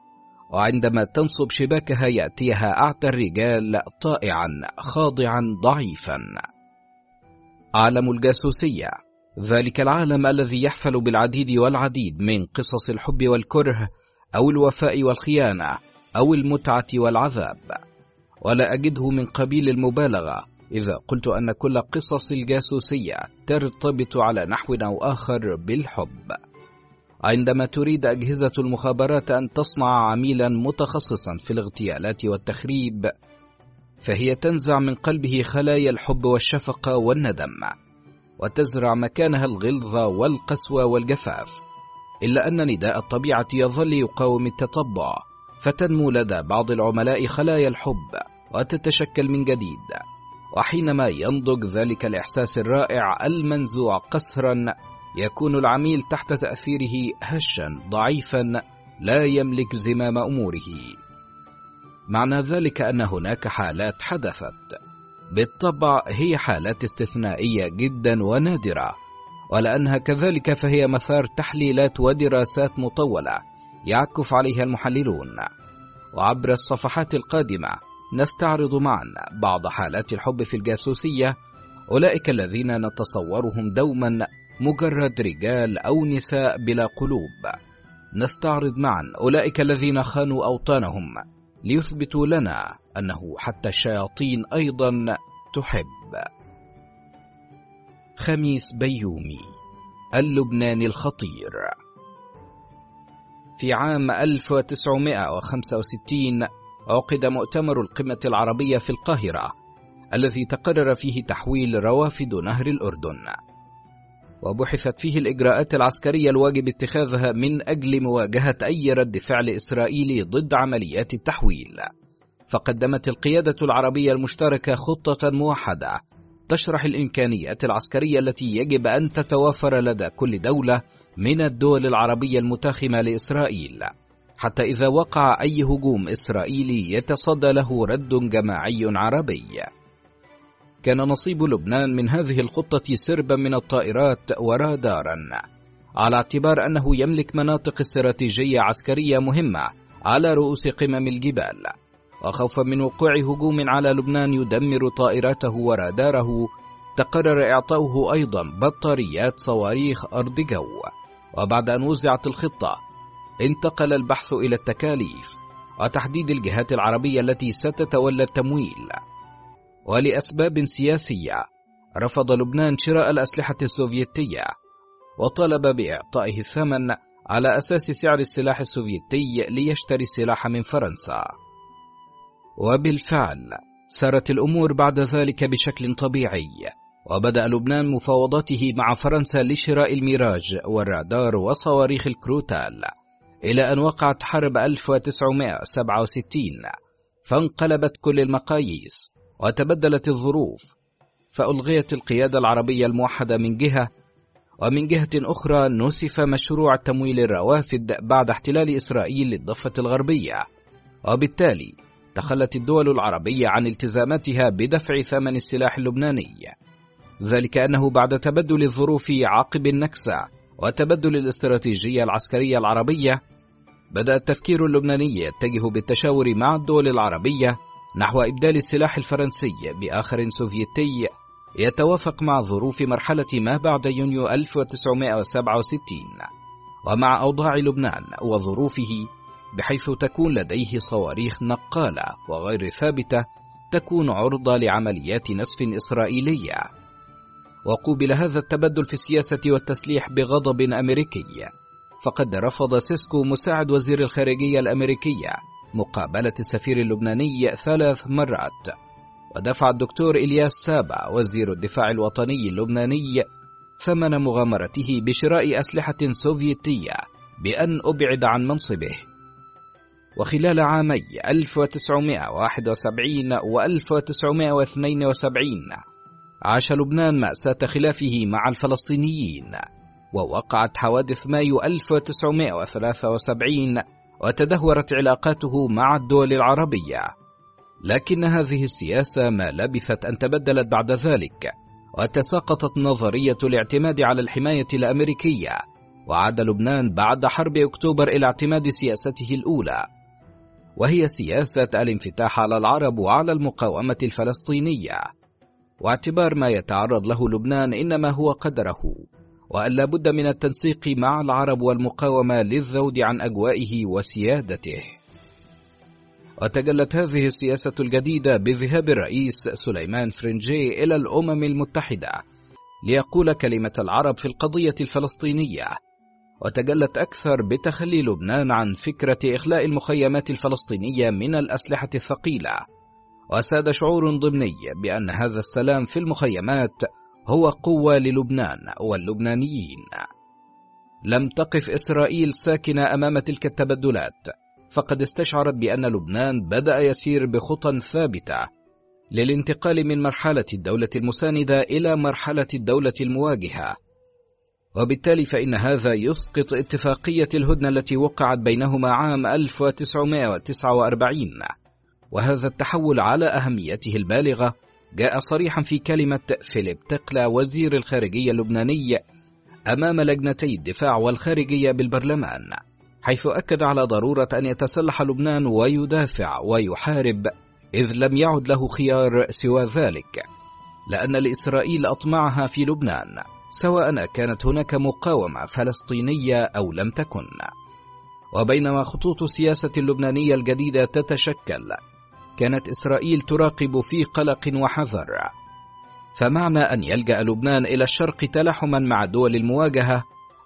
وعندما تنصب شباكها يأتيها اعتى الرجال طائعا خاضعا ضعيفا. عالم الجاسوسية. ذلك العالم الذي يحفل بالعديد والعديد من قصص الحب والكره أو الوفاء والخيانة أو المتعة والعذاب. ولا أجده من قبيل المبالغة إذا قلت أن كل قصص الجاسوسية ترتبط على نحو أو آخر بالحب. عندما تريد أجهزة المخابرات أن تصنع عميلا متخصصا في الاغتيالات والتخريب فهي تنزع من قلبه خلايا الحب والشفقة والندم وتزرع مكانها الغلظة والقسوة والجفاف. إلا أن نداء الطبيعة يظل يقاوم التطبع فتنمو لدى بعض العملاء خلايا الحب وتتشكل من جديد وحينما ينضج ذلك الإحساس الرائع المنزوع قسرا يكون العميل تحت تأثيره هشا ضعيفا لا يملك زمام أموره. معنى ذلك أن هناك حالات حدثت. بالطبع هي حالات استثنائية جدا ونادرة ولأنها كذلك فهي مثار تحليلات ودراسات مطولة يعكف عليها المحللون. وعبر الصفحات القادمة نستعرض معا بعض حالات الحب في الجاسوسية أولئك الذين نتصورهم دوما مجرد رجال أو نساء بلا قلوب. نستعرض معا أولئك الذين خانوا أوطانهم ليثبتوا لنا أنه حتى الشياطين أيضا تحب. خميس بيومي اللبناني الخطير. في عام 1965 عقد مؤتمر القمة العربية في القاهرة الذي تقرر فيه تحويل روافد نهر الأردن. وبحثت فيه الإجراءات العسكرية الواجب اتخاذها من أجل مواجهة أي رد فعل إسرائيلي ضد عمليات التحويل. فقدمت القيادة العربية المشتركة خطة موحدة تشرح الإمكانيات العسكرية التي يجب أن تتوافر لدى كل دولة من الدول العربية المتاخمة لإسرائيل. حتى إذا وقع أي هجوم إسرائيلي يتصدى له رد جماعي عربي. كان نصيب لبنان من هذه الخطة سربا من الطائرات ورادارا على اعتبار أنه يملك مناطق استراتيجية عسكرية مهمة على رؤوس قمم الجبال. وخوفا من وقوع هجوم على لبنان يدمر طائراته وراداره تقرر إعطاؤه أيضا بطاريات صواريخ أرض جو. وبعد أن وزعت الخطة انتقل البحث إلى التكاليف وتحديد الجهات العربية التي ستتولى التمويل. ولأسباب سياسية. رفض لبنان شراء الأسلحة السوفيتية وطلب بإعطائه الثمن على أساس سعر السلاح السوفيتي ليشتري السلاح من فرنسا. وبالفعل سارت الأمور بعد ذلك بشكل طبيعي وبدأ لبنان مفاوضاته مع فرنسا لشراء الميراج والرادار وصواريخ الكروتال إلى أن وقعت حرب 1967 فانقلبت كل المقاييس. وتبدلت الظروف فألغيت القيادة العربية الموحدة من جهة ومن جهة أخرى نسف مشروع تمويل الروافد بعد احتلال إسرائيل للضفة الغربية. وبالتالي تخلت الدول العربية عن التزاماتها بدفع ثمن السلاح اللبناني. ذلك أنه بعد تبدل الظروف عقب النكسة وتبدل الاستراتيجية العسكرية العربية بدأ التفكير اللبناني يتجه بالتشاور مع الدول العربية نحو إبدال السلاح الفرنسي بآخر سوفيتي يتوافق مع ظروف مرحلة ما بعد يونيو 1967 ومع أوضاع لبنان وظروفه بحيث تكون لديه صواريخ نقالة وغير ثابتة تكون عرضة لعمليات نسف إسرائيلية. وقوبل هذا التبدل في السياسة والتسليح بغضب أمريكي فقد رفض سيسكو مساعد وزير الخارجية الأمريكية مقابلة السفير اللبناني ثلاث مرات. ودفع الدكتور إلياس سابا وزير الدفاع الوطني اللبناني ثمن مغامرته بشراء أسلحة سوفيتية بأن أبعد عن منصبه. وخلال عامي 1971 و 1972 عاش لبنان مأساة خلافه مع الفلسطينيين ووقعت حوادث مايو 1973 وتدهورت علاقاته مع الدول العربية. لكن هذه السياسة ما لبثت أن تبدلت بعد ذلك وتساقطت نظرية الاعتماد على الحماية الأمريكية. وعاد لبنان بعد حرب أكتوبر إلى اعتماد سياسته الأولى. وهي سياسة الانفتاح على العرب وعلى المقاومة الفلسطينية. واعتبار ما يتعرض له لبنان إنما هو قدره. وأن لا بد من التنسيق مع العرب والمقاومة للذود عن أجوائه وسيادته. وتجلت هذه السياسة الجديدة بذهاب الرئيس سليمان فرنجي إلى الأمم المتحدة ليقول كلمة العرب في القضية الفلسطينية. وتجلت أكثر بتخلي لبنان عن فكرة إخلاء المخيمات الفلسطينية من الأسلحة الثقيلة. وساد شعور ضمني بأن هذا السلام في المخيمات هو قوة للبنان واللبنانيين. لم تقف إسرائيل ساكنة أمام تلك التبدلات فقد استشعرت بأن لبنان بدأ يسير بخطى ثابتة للانتقال من مرحلة الدولة المساندة إلى مرحلة الدولة المواجهة. وبالتالي فإن هذا يسقط اتفاقية الهدنة التي وقعت بينهما عام 1949 وهذا التحول على أهميته البالغة جاء صريحا في كلمة فيليب تقلا وزير الخارجية اللبناني أمام لجنتي الدفاع والخارجية بالبرلمان حيث أكد على ضرورة أن يتسلح لبنان ويدافع ويحارب إذ لم يعد له خيار سوى ذلك لأن لإسرائيل أطمعها في لبنان سواء كانت هناك مقاومة فلسطينية أو لم تكن. وبينما خطوط السياسة اللبنانية الجديدة تتشكل كانت إسرائيل تراقب في قلق وحذر. فمعنى أن يلجأ لبنان إلى الشرق تلاحما مع دول المواجهة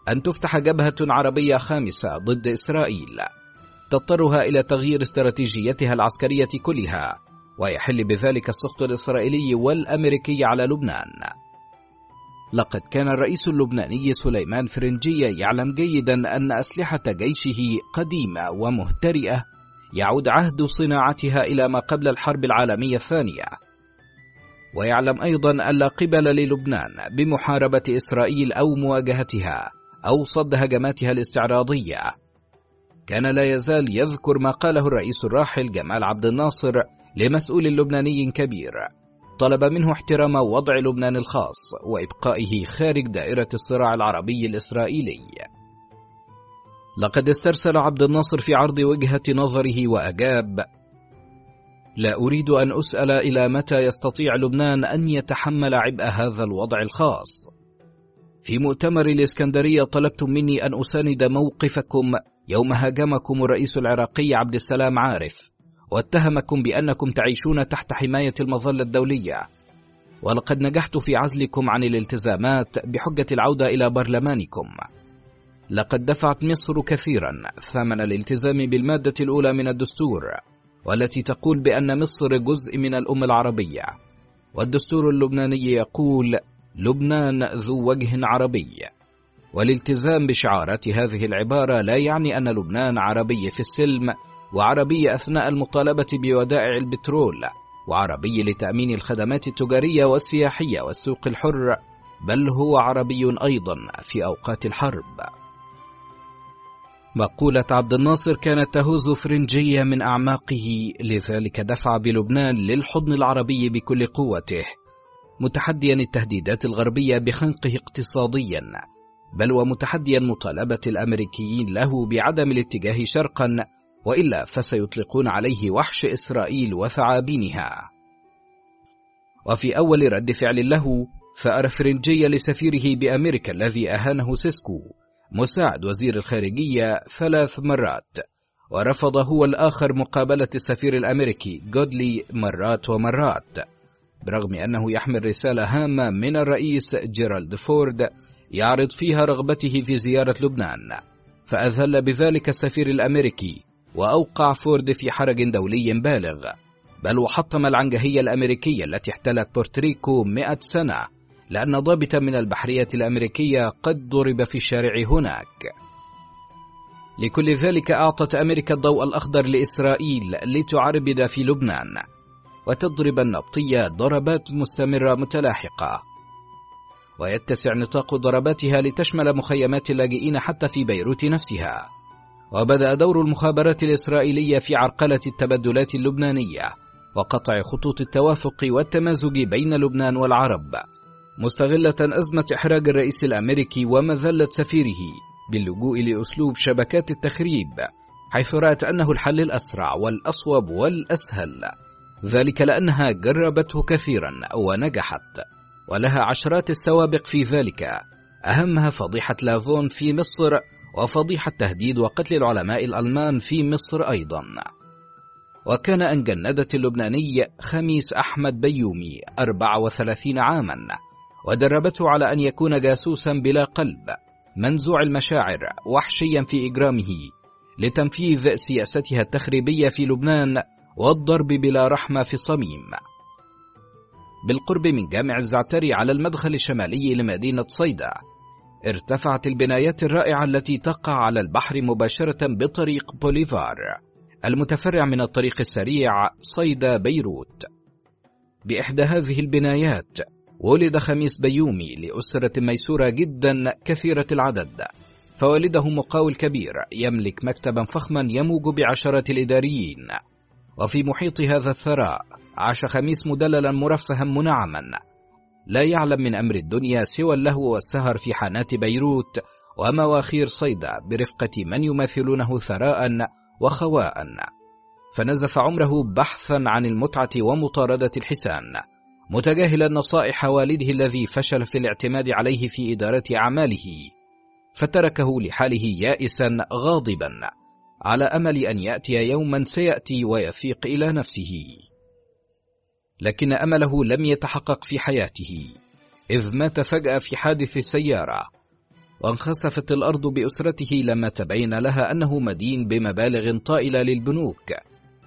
أن تفتح جبهة عربية خامسة ضد إسرائيل. تضطرها إلى تغيير استراتيجيتها العسكرية كلها ويحل بذلك السخط الإسرائيلي والأمريكي على لبنان. لقد كان الرئيس اللبناني سليمان فرنجية يعلم جيدا أن أسلحة جيشه قديمة ومهترئة يعود عهد صناعتها إلى ما قبل الحرب العالمية الثانية. ويعلم أيضا أن لا قبل للبنان بمحاربة إسرائيل أو مواجهتها أو صد هجماتها الاستعراضية. كان لا يزال يذكر ما قاله الرئيس الراحل جمال عبد الناصر لمسؤول لبناني كبير. طلب منه احترام وضع لبنان الخاص وإبقائه خارج دائرة الصراع العربي الإسرائيلي. لقد استرسل عبد الناصر في عرض وجهة نظره وأجاب لا أريد أن أسأل إلى متى يستطيع لبنان أن يتحمل عبء هذا الوضع الخاص. في مؤتمر الإسكندرية طلبتم مني أن أساند موقفكم يوم هاجمكم الرئيس العراقي عبد السلام عارف واتهمكم بأنكم تعيشون تحت حماية المظلة الدولية. ولقد نجحت في عزلكم عن الالتزامات بحجة العودة إلى برلمانكم. لقد دفعت مصر كثيرا ثمن الالتزام بالمادة الأولى من الدستور والتي تقول بأن مصر جزء من الأمة العربية. والدستور اللبناني يقول لبنان ذو وجه عربي والالتزام بشعارات هذه العبارة لا يعني أن لبنان عربي في السلم وعربي أثناء المطالبة بودائع البترول وعربي لتأمين الخدمات التجارية والسياحية والسوق الحر بل هو عربي أيضا في أوقات الحرب. مقولة عبد الناصر كانت تهز فرنجية من أعماقه لذلك دفع بلبنان للحضن العربي بكل قوته متحديا التهديدات الغربية بخنقه اقتصاديا بل ومتحديا مطالبة الأمريكيين له بعدم الاتجاه شرقا وإلا فسيطلقون عليه وحش إسرائيل وثعابينها. وفي أول رد فعل له ثأر فرنجية لسفيره بأمريكا الذي أهانه سيسكو مساعد وزير الخارجية ثلاث مرات ورفض هو الآخر مقابلة السفير الأمريكي جودلي مرات ومرات برغم أنه يحمل رسالة هامة من الرئيس جيرالد فورد يعرض فيها رغبته في زيارة لبنان. فأذل بذلك السفير الأمريكي وأوقع فورد في حرج دولي بالغ بل وحطم العنجهية الأمريكية التي احتلت بورتريكو مئة سنة. لأن ضابطا من البحرية الأمريكية قد ضرب في الشارع هناك. لكل ذلك أعطت أمريكا الضوء الأخضر لإسرائيل لتعربد في لبنان وتضرب النبطية ضربات مستمرة متلاحقة. ويتسع نطاق ضرباتها لتشمل مخيمات اللاجئين حتى في بيروت نفسها. وبدأ دور المخابرات الإسرائيلية في عرقلة التبدلات اللبنانية وقطع خطوط التوافق والتمازج بين لبنان والعرب. مستغلة أزمة إحراج الرئيس الأمريكي ومذلة سفيره باللجوء لأسلوب شبكات التخريب حيث رأت أنه الحل الأسرع والأصوب والأسهل. ذلك لأنها جربته كثيرا ونجحت ولها عشرات السوابق في ذلك. أهمها فضيحة لافون في مصر وفضيحة تهديد وقتل العلماء الألمان في مصر أيضا. وكان أن جندة اللبناني خميس أحمد بيومي 34 عاما ودربته على أن يكون جاسوسا بلا قلب منزوع المشاعر وحشيا في إجرامه لتنفيذ سياستها التخريبية في لبنان والضرب بلا رحمة في الصميم. بالقرب من جامع الزعتري على المدخل الشمالي لمدينة صيدا ارتفعت البنايات الرائعة التي تقع على البحر مباشرة بطريق بوليفار المتفرع من الطريق السريع صيدا بيروت. بإحدى هذه البنايات ولد خميس بيومي لأسرة ميسورة جدا كثيرة العدد. فوالده مقاول كبير يملك مكتبا فخما يموج بعشرات الإداريين. وفي محيط هذا الثراء عاش خميس مدللا مرفها منعما. لا يعلم من أمر الدنيا سوى اللهو والسهر في حانات بيروت ومواخير صيدا برفقة من يماثلونه ثراء وخواء. فنزف عمره بحثا عن المتعة ومطاردة الحسان. متجاهلا نصائح والده الذي فشل في الاعتماد عليه في إدارة أعماله فتركه لحاله يائسا غاضبا على أمل أن يأتي يوما سيأتي ويفيق إلى نفسه. لكن أمله لم يتحقق في حياته إذ مات فجأة في حادث سيارة وانخسفت الأرض بأسرته لما تبين لها أنه مدين بمبالغ طائلة للبنوك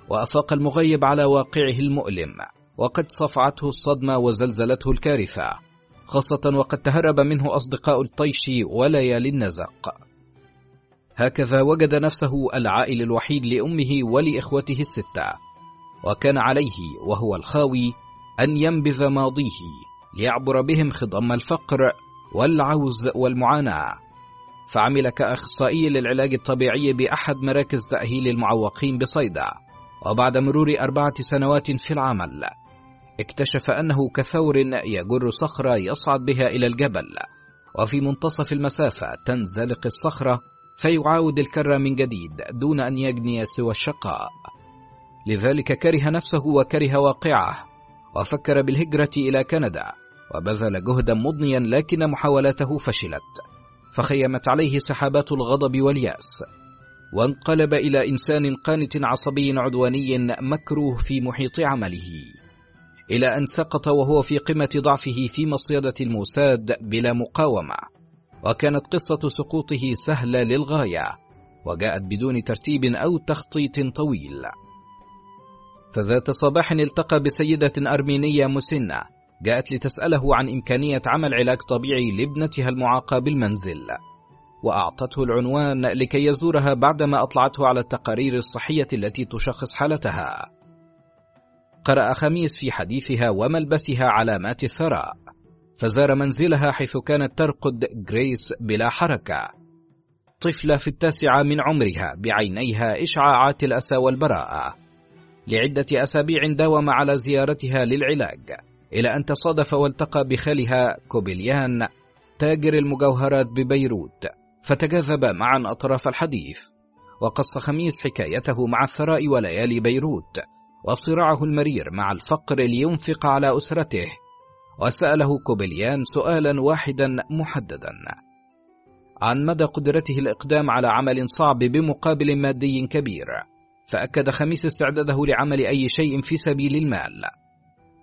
وأفاق المغيب على واقعه المؤلم. وقد صفعته الصدمة وزلزلته الكارثة خاصة وقد تهرب منه أصدقاء الطيش وليالي النزق. هكذا وجد نفسه العائل الوحيد لأمه ولإخوته الستة وكان عليه وهو الخاوي أن ينبذ ماضيه ليعبر بهم خضم الفقر والعوز والمعاناة. فعمل كأخصائي للعلاج الطبيعي بأحد مراكز تأهيل المعوقين بصيدا. وبعد مرور أربعة سنوات في العمل اكتشف أنه كثور يجر صخرة يصعد بها إلى الجبل وفي منتصف المسافة تنزلق الصخرة فيعاود الكرة من جديد دون أن يجني سوى الشقاء. لذلك كره نفسه وكره واقعه وفكر بالهجرة إلى كندا وبذل جهدا مضنيا لكن محاولاته فشلت فخيمت عليه سحابات الغضب واليأس. وانقلب إلى إنسان قانت عصبي عدواني مكروه في محيط عمله إلى أن سقط وهو في قمة ضعفه في مصيدة الموساد بلا مقاومة. وكانت قصة سقوطه سهلة للغاية وجاءت بدون ترتيب أو تخطيط طويل. فذات صباح التقى بسيدة أرمينية مسنة جاءت لتسأله عن إمكانية عمل علاج طبيعي لابنتها المعاقة بالمنزل. وأعطته العنوان لكي يزورها بعدما أطلعته على التقارير الصحية التي تشخص حالتها. قرأ خميس في حديثها وملبسها علامات الثراء فزار منزلها حيث كانت ترقد جريس بلا حركة. طفلة في التاسعة من عمرها بعينيها إشعاعات الأسى والبراءة. لعدة أسابيع داوم على زيارتها للعلاج إلى أن تصادف والتقى بخالها كوبيليان تاجر المجوهرات ببيروت. فتجاذبا معا أطراف الحديث وقص خميس حكايته مع الثراء وليالي بيروت وصراعه المرير مع الفقر لينفق على أسرته وسأله كوبليان سؤالا واحدا محددا. عن مدى قدرته الإقدام على عمل صعب بمقابل مادي كبير فأكد خميس استعداده لعمل أي شيء في سبيل المال.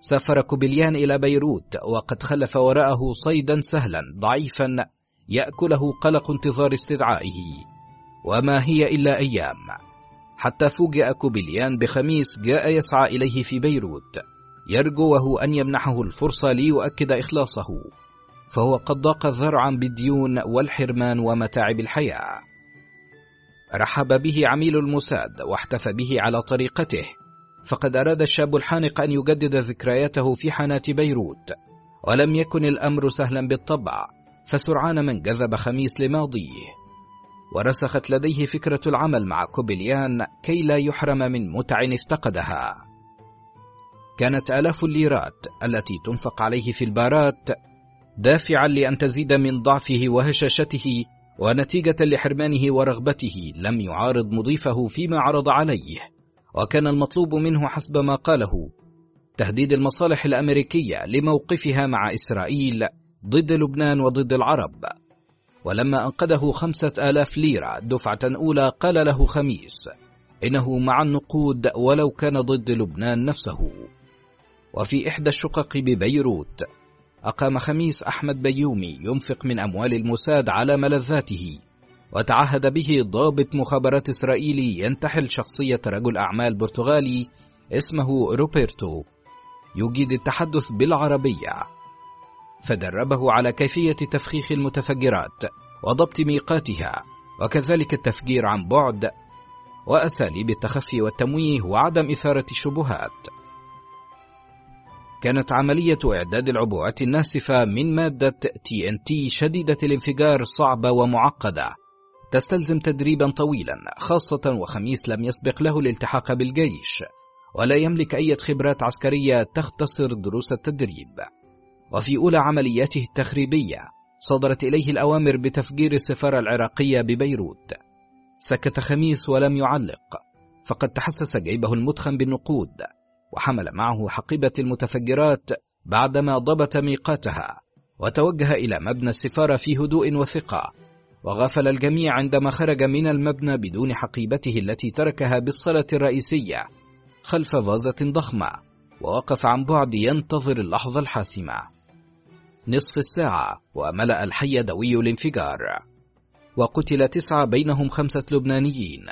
سافر كوبليان إلى بيروت وقد خلف وراءه صيدا سهلا ضعيفا يأكله قلق انتظار استدعائه وما هي إلا أيام. حتى فوجئ كوبليان بخميس جاء يسعى إليه في بيروت يرجوه أن يمنحه الفرصة ليؤكد إخلاصه فهو قد ضاق ذرعا بالديون والحرمان ومتاعب الحياة. رحب به عميل الموساد واحتفى به على طريقته فقد أراد الشاب الحانق أن يجدد ذكرياته في حانات بيروت ولم يكن الأمر سهلا بالطبع. فسرعان من جذب خميس لماضيه ورسخت لديه فكرة العمل مع كوبليان كي لا يحرم من متع افتقدها. كانت آلاف الليرات التي تنفق عليه في البارات دافعا لأن تزيد من ضعفه وهشاشته ونتيجة لحرمانه ورغبته لم يعارض مضيفه فيما عرض عليه وكان المطلوب منه حسب ما قاله تهديد المصالح الأمريكية لموقفها مع إسرائيل ضد لبنان وضد العرب. ولما أنقذه خمسة آلاف ليرة دفعة أولى قال له خميس إنه مع النقود ولو كان ضد لبنان نفسه. وفي إحدى الشقق ببيروت أقام خميس أحمد بيومي ينفق من أموال الموساد على ملذاته وتعهد به ضابط مخابرات إسرائيلي ينتحل شخصية رجل أعمال برتغالي اسمه روبرتو. يجيد التحدث بالعربية. فدربه على كيفية تفخيخ المتفجرات وضبط ميقاتها وكذلك التفجير عن بعد وأساليب التخفي والتمويه وعدم إثارة الشبهات. كانت عملية إعداد العبوات الناسفة من مادة تي شديدة الانفجار صعبة ومعقدة تستلزم تدريبا طويلا خاصة وخميس لم يسبق له الالتحاق بالجيش ولا يملك أي خبرات عسكرية تختصر دروس التدريب. وفي أولى عملياته التخريبية صدرت إليه الأوامر بتفجير السفارة العراقية ببيروت. سكت خميس ولم يعلق فقد تحسس جيبه المدخن بالنقود وحمل معه حقيبة المتفجرات بعدما ضبط ميقاتها وتوجه إلى مبنى السفارة في هدوء وثقة وغفل الجميع عندما خرج من المبنى بدون حقيبته التي تركها بالصالة الرئيسية خلف فازة ضخمة ووقف عن بعد ينتظر اللحظة الحاسمة. نصف الساعة وملأ الحي دوي الانفجار. وقتل تسعة بينهم خمسة لبنانيين.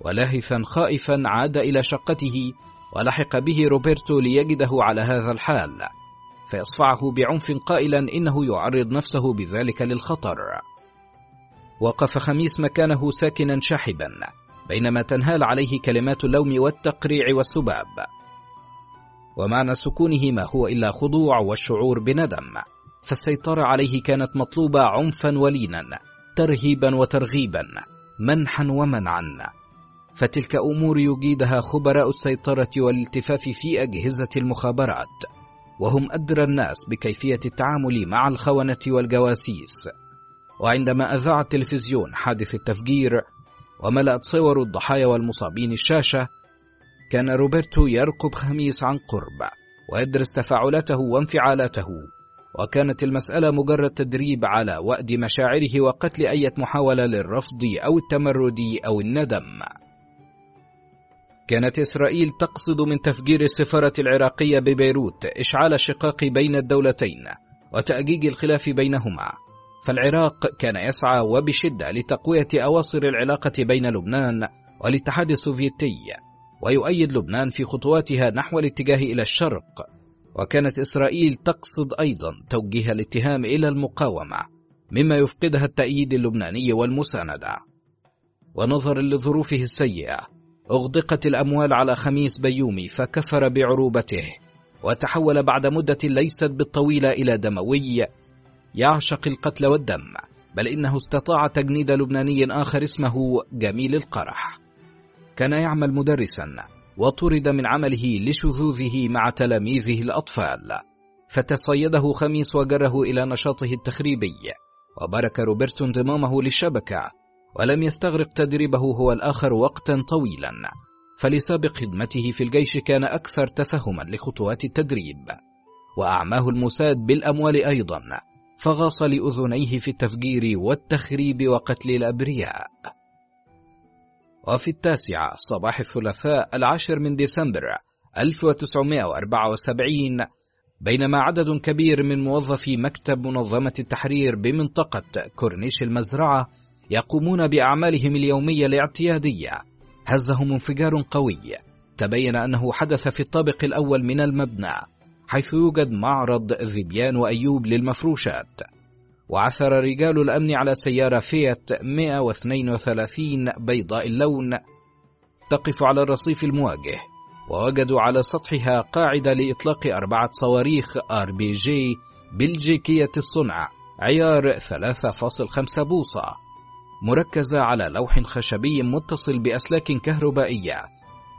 ولاهثا خائفا عاد إلى شقته ولحق به روبرتو ليجده على هذا الحال. فيصفعه بعنف قائلا إنه يعرض نفسه بذلك للخطر. وقف خميس مكانه ساكنا شاحبا بينما تنهال عليه كلمات اللوم والتقريع والسباب. ومعنى سكونه ما هو إلا خضوع والشعور بندم. فالسيطرة عليه كانت مطلوبة عنفا ولينا ترهيبا وترغيبا منحا ومنعا. فتلك أمور يجيدها خبراء السيطرة والالتفاف في أجهزة المخابرات. وهم أدرى الناس بكيفية التعامل مع الخونة والجواسيس. وعندما أذاع التلفزيون حادث التفجير وملأت صور الضحايا والمصابين الشاشة كان روبرتو يرقب خميس عن قرب ويدرس تفاعلاته وانفعالاته وكانت المسألة مجرد تدريب على وأد مشاعره وقتل أي محاولة للرفض أو التمرد أو الندم. كانت إسرائيل تقصد من تفجير السفارة العراقية ببيروت إشعال الشقاق بين الدولتين وتأجيج الخلاف بينهما فالعراق كان يسعى وبشدة لتقوية أواصر العلاقة بين لبنان والاتحاد السوفيتي. ويؤيد لبنان في خطواتها نحو الاتجاه إلى الشرق. وكانت إسرائيل تقصد أيضا توجيه الاتهام إلى المقاومة مما يفقدها التأييد اللبناني والمساندة. ونظرا لظروفه السيئة أغدقت الأموال على خميس بيومي فكفر بعروبته وتحول بعد مدة ليست بالطويلة إلى دموي يعشق القتل والدم بل إنه استطاع تجنيد لبناني آخر اسمه جميل القرح. كان يعمل مدرسا وطرد من عمله لشذوذه مع تلاميذه الأطفال. فتصيده خميس وجره إلى نشاطه التخريبي. وبارك روبرتو انضمامه للشبكة. ولم يستغرق تدريبه هو الآخر وقتا طويلا. فلسابق خدمته في الجيش كان أكثر تفهما لخطوات التدريب. وأعماه الموساد بالأموال أيضا. فغاص لأذنيه في التفجير والتخريب وقتل الأبرياء. وفي التاسعة صباح الثلاثاء العاشر من ديسمبر 1974 بينما عدد كبير من موظفي مكتب منظمة التحرير بمنطقة كورنيش المزرعة يقومون بأعمالهم اليومية الاعتيادية. هزهم انفجار قوي. تبين أنه حدث في الطابق الأول من المبنى حيث يوجد معرض ذبيان وأيوب للمفروشات. وعثر رجال الأمن على سيارة فيات 132 بيضاء اللون تقف على الرصيف المواجه ووجدوا على سطحها قاعدة لإطلاق أربعة صواريخ آر بي جي بلجيكية الصنع عيار 3.5 بوصة مركزة على لوح خشبي متصل بأسلاك كهربائية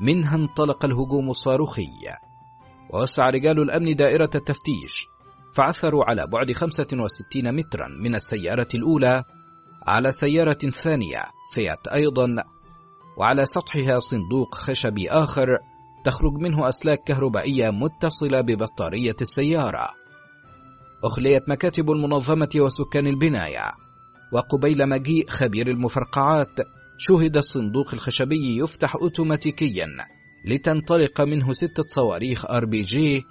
منها انطلق الهجوم الصاروخي. ووسع رجال الأمن دائرة التفتيش فعثروا على بعد 65 مترا من السيارة الأولى على سيارة ثانية فيات أيضا وعلى سطحها صندوق خشبي آخر تخرج منه أسلاك كهربائية متصلة ببطارية السيارة. أخليت مكاتب المنظمة وسكان البناية. وقبيل مجيء خبير المفرقعات شهد الصندوق الخشبي يفتح أوتوماتيكيا لتنطلق منه ستة صواريخ آر بي جي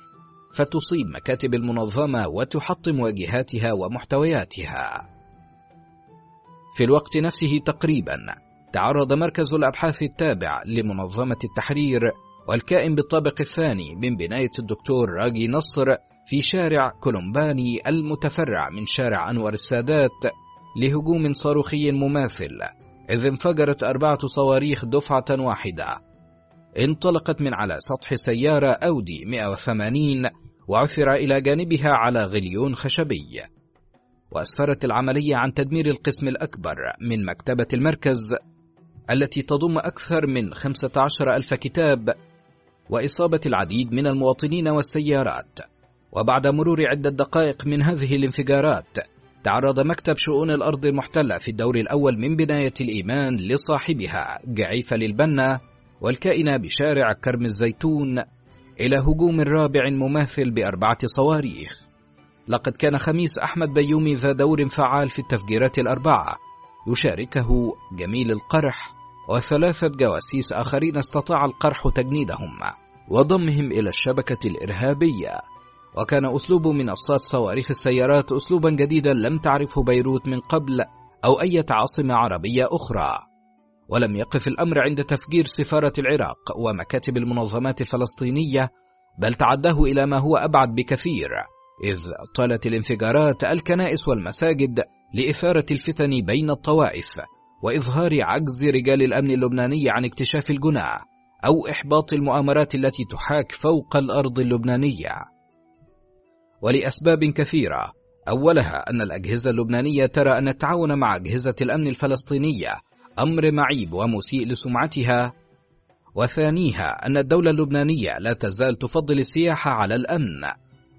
فتصيب مكاتب المنظمة وتحطم واجهاتها ومحتوياتها. في الوقت نفسه تقريبا تعرض مركز الأبحاث التابع لمنظمة التحرير والكائن بالطابق الثاني من بناية الدكتور راجي نصر في شارع كولومباني المتفرع من شارع أنور السادات لهجوم صاروخي مماثل إذ انفجرت أربعة صواريخ دفعة واحدة انطلقت من على سطح سيارة أودي 180 وعثر إلى جانبها على غليون خشبي. وأسفرت العملية عن تدمير القسم الأكبر من مكتبة المركز التي تضم أكثر من 15 ألف كتاب وإصابة العديد من المواطنين والسيارات. وبعد مرور عدة دقائق من هذه الانفجارات تعرض مكتب شؤون الأرض المحتلة في الدور الأول من بناية الإيمان لصاحبها جعيفة للبنا والكائنة بشارع كرم الزيتون إلى هجوم رابع مماثل بأربعة صواريخ. لقد كان خميس أحمد بيومي ذا دور فعال في التفجيرات الأربعة. يشاركه جميل القرح وثلاثة جواسيس آخرين استطاع القرح تجنيدهم وضمهم إلى الشبكة الإرهابية. وكان أسلوب منصات صواريخ السيارات أسلوبا جديدا لم تعرفه بيروت من قبل أو أي عاصمة عربية أخرى. ولم يقف الأمر عند تفجير سفارة العراق ومكاتب المنظمات الفلسطينية بل تعداه إلى ما هو أبعد بكثير إذ طالت الانفجارات الكنائس والمساجد لإثارة الفتن بين الطوائف وإظهار عجز رجال الأمن اللبناني عن اكتشاف الجناة أو إحباط المؤامرات التي تحاك فوق الأرض اللبنانية. ولأسباب كثيرة أولها أن الأجهزة اللبنانية ترى أن التعاون مع أجهزة الأمن الفلسطينية أمر معيب ومسيء لسمعتها. وثانيها أن الدولة اللبنانية لا تزال تفضل السياحة على الأمن.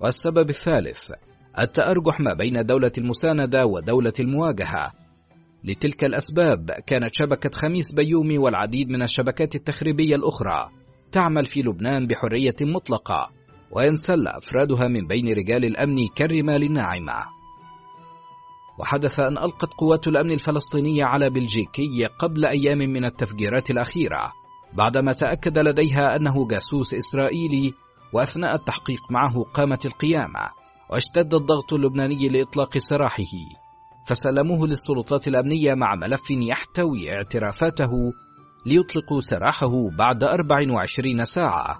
والسبب الثالث التأرجح ما بين دولة المساندة ودولة المواجهة. لتلك الأسباب كانت شبكة خميس بيومي والعديد من الشبكات التخريبية الأخرى تعمل في لبنان بحرية مطلقة وينسل أفرادها من بين رجال الأمن كالرمال الناعمة وحدث أن ألقت قوات الأمن الفلسطينية على بلجيكي قبل أيام من التفجيرات الأخيرة بعدما تأكد لديها أنه جاسوس إسرائيلي وأثناء التحقيق معه قامت القيامة واشتد الضغط اللبناني لإطلاق سراحه. فسلموه للسلطات الأمنية مع ملف يحتوي اعترافاته ليطلقوا سراحه بعد 24 ساعة.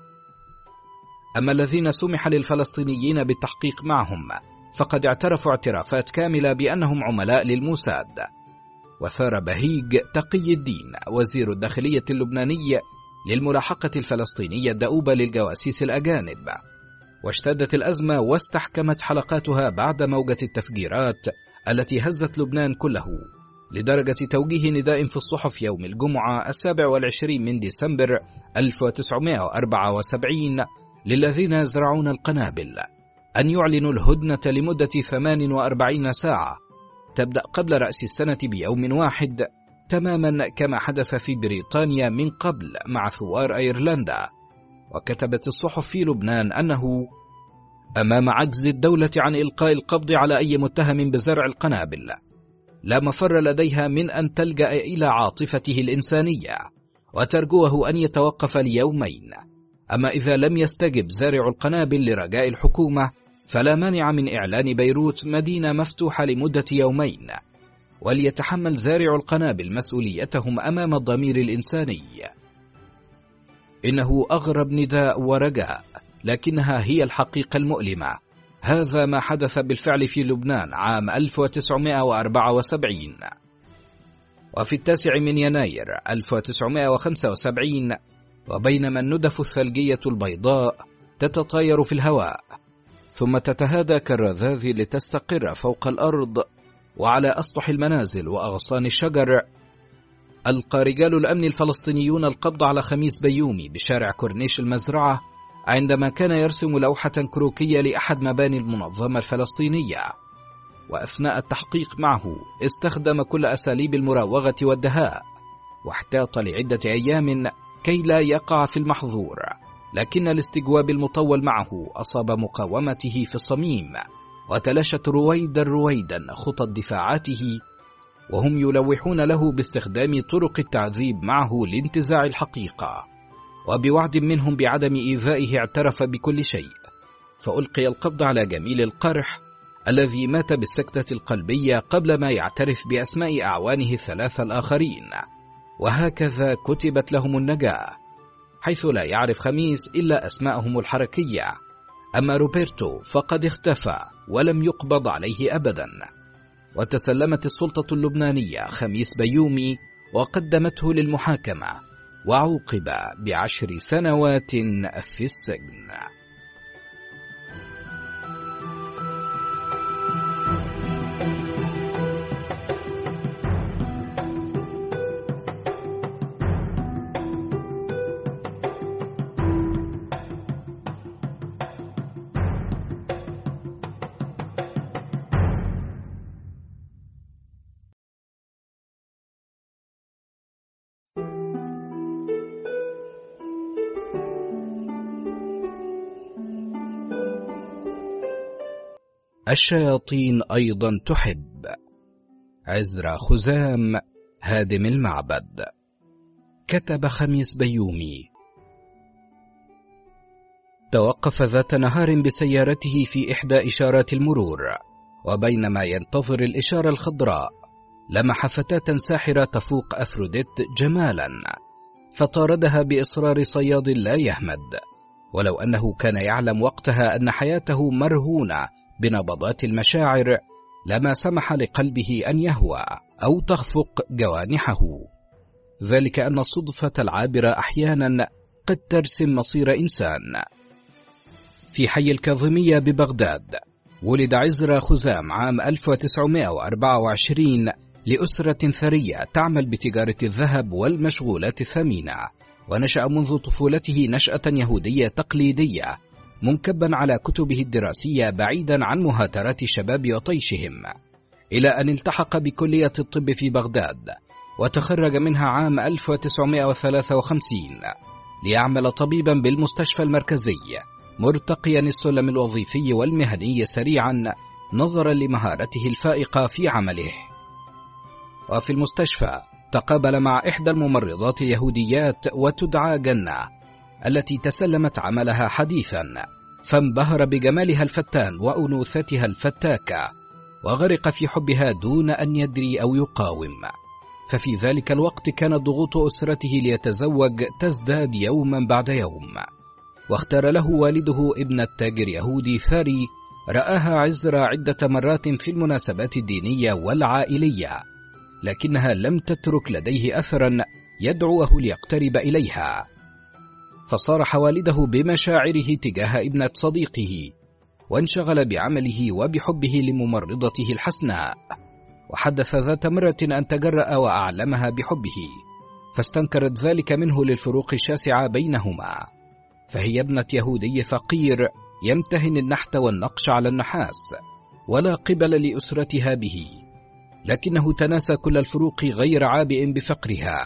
أما الذين سمح للفلسطينيين بالتحقيق معهم فقد اعترفوا اعترافات كاملة بأنهم عملاء للموساد. وثار بهيج تقي الدين وزير الداخلية اللبناني للملاحقة الفلسطينية الدؤوبة للجواسيس الأجانب. واشتدت الأزمة واستحكمت حلقاتها بعد موجة التفجيرات التي هزت لبنان كله لدرجة توجيه نداء في الصحف يوم الجمعة السابع والعشرين من ديسمبر 1974 للذين يزرعون القنابل. أن يعلنوا الهدنة لمدة 48 ساعة. تبدأ قبل رأس السنة بيوم واحد تماما كما حدث في بريطانيا من قبل مع ثوار أيرلندا. وكتبت الصحف في لبنان أنه أمام عجز الدولة عن إلقاء القبض على أي متهم بزرع القنابل لا مفر لديها من أن تلجأ إلى عاطفته الإنسانية وترجوه أن يتوقف ليومين أما إذا لم يستجب زارع القنابل لرجاء الحكومة فلا مانع من إعلان بيروت مدينة مفتوحة لمدة يومين وليتحمل زارع القنابل مسؤوليتهم أمام الضمير الإنساني. إنه أغرب نداء ورجاء لكنها هي الحقيقة المؤلمة. هذا ما حدث بالفعل في لبنان عام 1974 وفي التاسع من يناير 1975 وبينما الندف الثلجية البيضاء تتطاير في الهواء. ثم تتهادى كالرذاذ لتستقر فوق الأرض وعلى أسطح المنازل وأغصان الشجر. ألقى رجال الأمن الفلسطينيون القبض على خميس بيومي بشارع كورنيش المزرعة عندما كان يرسم لوحة كروكية لأحد مباني المنظمة الفلسطينية. وأثناء التحقيق معه استخدم كل أساليب المراوغة والدهاء واحتاط لعدة أيام كي لا يقع في المحظور. لكن الاستجواب المطول معه أصاب مقاومته في الصميم وتلاشت رويدا رويدا خطى دفاعاته وهم يلوحون له باستخدام طرق التعذيب معه لانتزاع الحقيقة وبوعد منهم بعدم إيذائه اعترف بكل شيء فألقي القبض على جميل القرح الذي مات بالسكتة القلبية قبل ما يعترف بأسماء أعوانه الثلاثة الآخرين وهكذا كتبت لهم النجاة. حيث لا يعرف خميس إلا أسماءهم الحركية. أما روبرتو فقد اختفى ولم يقبض عليه أبدا. وتسلمت السلطة اللبنانية خميس بيومي وقدمته للمحاكمة وعوقب بعشر سنوات في السجن. الشياطين أيضا تحب. عزرا خزام هادم المعبد. كتب خميس بيومي. توقف ذات نهار بسيارته في إحدى إشارات المرور وبينما ينتظر الإشارة الخضراء لمح فتاة ساحرة تفوق أفروديت جمالا فطاردها بإصرار صياد لا يهمد. ولو أنه كان يعلم وقتها أن حياته مرهونة بنبضات المشاعر لما سمح لقلبه أن يهوى أو تخفق جوانحه. ذلك أن الصدفة العابرة أحيانا قد ترسم مصير إنسان. في حي الكاظمية ببغداد ولد عزرا خزام عام 1924 لأسرة ثرية تعمل بتجارة الذهب والمشغولات الثمينة ونشأ منذ طفولته نشأة يهودية تقليدية منكبا على كتبه الدراسية بعيدا عن مهاترات الشباب وطيشهم إلى أن التحق بكلية الطب في بغداد وتخرج منها عام 1953 ليعمل طبيبا بالمستشفى المركزي مرتقيا السلم الوظيفي والمهني سريعا نظرا لمهارته الفائقة في عمله. وفي المستشفى تقابل مع إحدى الممرضات اليهوديات وتدعى جنة التي تسلمت عملها حديثا فانبهر بجمالها الفتان وأنوثتها الفتاكة وغرق في حبها دون أن يدري أو يقاوم. ففي ذلك الوقت كانت ضغوط أسرته ليتزوج تزداد يوما بعد يوم. واختار له والده ابن التاجر يهودي ثري رآها عزرا عدة مرات في المناسبات الدينية والعائلية لكنها لم تترك لديه أثرا يدعوه ليقترب إليها. فصارح والده بمشاعره تجاه ابنة صديقه وانشغل بعمله وبحبه لممرضته الحسناء. وحدث ذات مرة أن تجرأ وأعلمها بحبه فاستنكرت ذلك منه للفروق الشاسعة بينهما. فهي ابنة يهودي فقير يمتهن النحت والنقش على النحاس ولا قبل لأسرتها به. لكنه تناسى كل الفروق غير عابئ بفقرها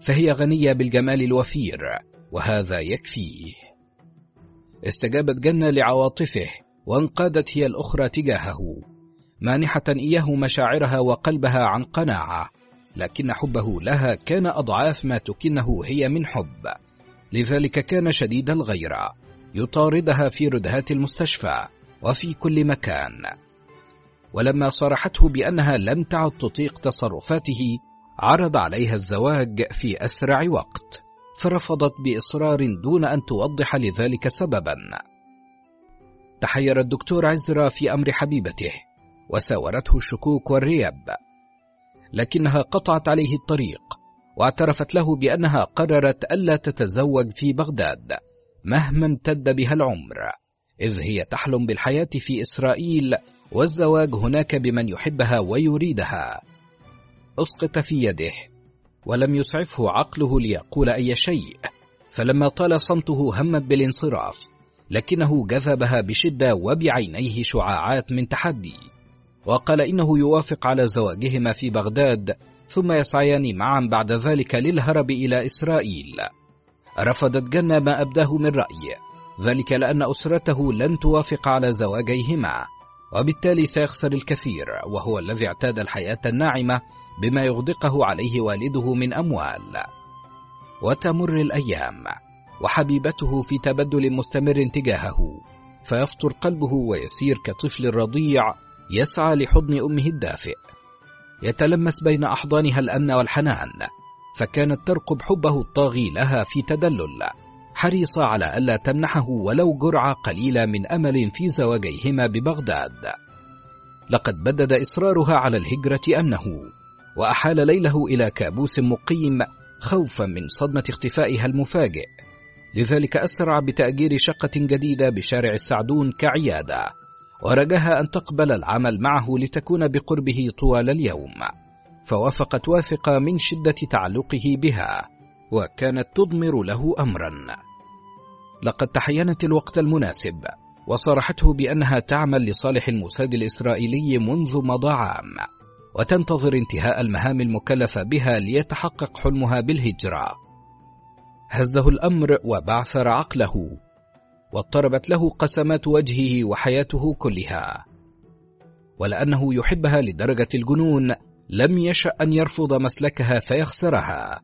فهي غنية بالجمال الوفير. وهذا يكفيه استجابت جنة لعواطفه وانقادت هي الأخرى تجاهه مانحة إياه مشاعرها وقلبها عن قناعة لكن حبه لها كان أضعاف ما تكنه هي من حب. لذلك كان شديد الغيرة يطاردها في ردهات المستشفى وفي كل مكان. ولما صرحته بأنها لم تعد تطيق تصرفاته عرض عليها الزواج في أسرع وقت. فرفضت بإصرار دون أن توضح لذلك سببا. تحير الدكتور عزرا في أمر حبيبته وساورته الشكوك والرياب. لكنها قطعت عليه الطريق واعترفت له بأنها قررت ألا تتزوج في بغداد مهما امتد بها العمر. إذ هي تحلم بالحياة في إسرائيل والزواج هناك بمن يحبها ويريدها. أسقط في يده. ولم يسعفه عقله ليقول أي شيء. فلما طال صمته همت بالانصراف لكنه جذبها بشدة وبعينيه شعاعات من تحدي. وقال إنه يوافق على زواجهما في بغداد ثم يسعيان معا بعد ذلك للهرب إلى إسرائيل. رفضت جنة ما أبداه من رأي ذلك لأن أسرته لن توافق على زواجيهما وبالتالي سيخسر الكثير وهو الذي اعتاد الحياة الناعمة بما يغدقه عليه والده من أموال. وتمر الأيام وحبيبته في تبدل مستمر تجاهه فيفطر قلبه ويسير كطفل رضيع يسعى لحضن أمه الدافئ. يتلمس بين أحضانها الأمن والحنان فكانت ترقب حبه الطاغي لها في تدلل حريصة على ألا تمنحه ولو جرعة قليلة من أمل في زواجيهما ببغداد. لقد بدد إصرارها على الهجرة أمنه وأحال ليله إلى كابوس مقيم خوفا من صدمة اختفائها المفاجئ. لذلك أسرع بتأجير شقة جديدة بشارع السعدون كعيادة ورجاها أن تقبل العمل معه لتكون بقربه طوال اليوم. فوافقت واثقة من شدة تعلقه بها وكانت تضمر له أمرا. لقد تحينت الوقت المناسب وصرحته بأنها تعمل لصالح الموساد الإسرائيلي منذ مضى عام. وتنتظر انتهاء المهام المكلفة بها ليتحقق حلمها بالهجرة. هزه الأمر وبعثر عقله واضطربت له قسمات وجهه وحياته كلها. ولأنه يحبها لدرجة الجنون لم يشأ أن يرفض مسلكها فيخسرها.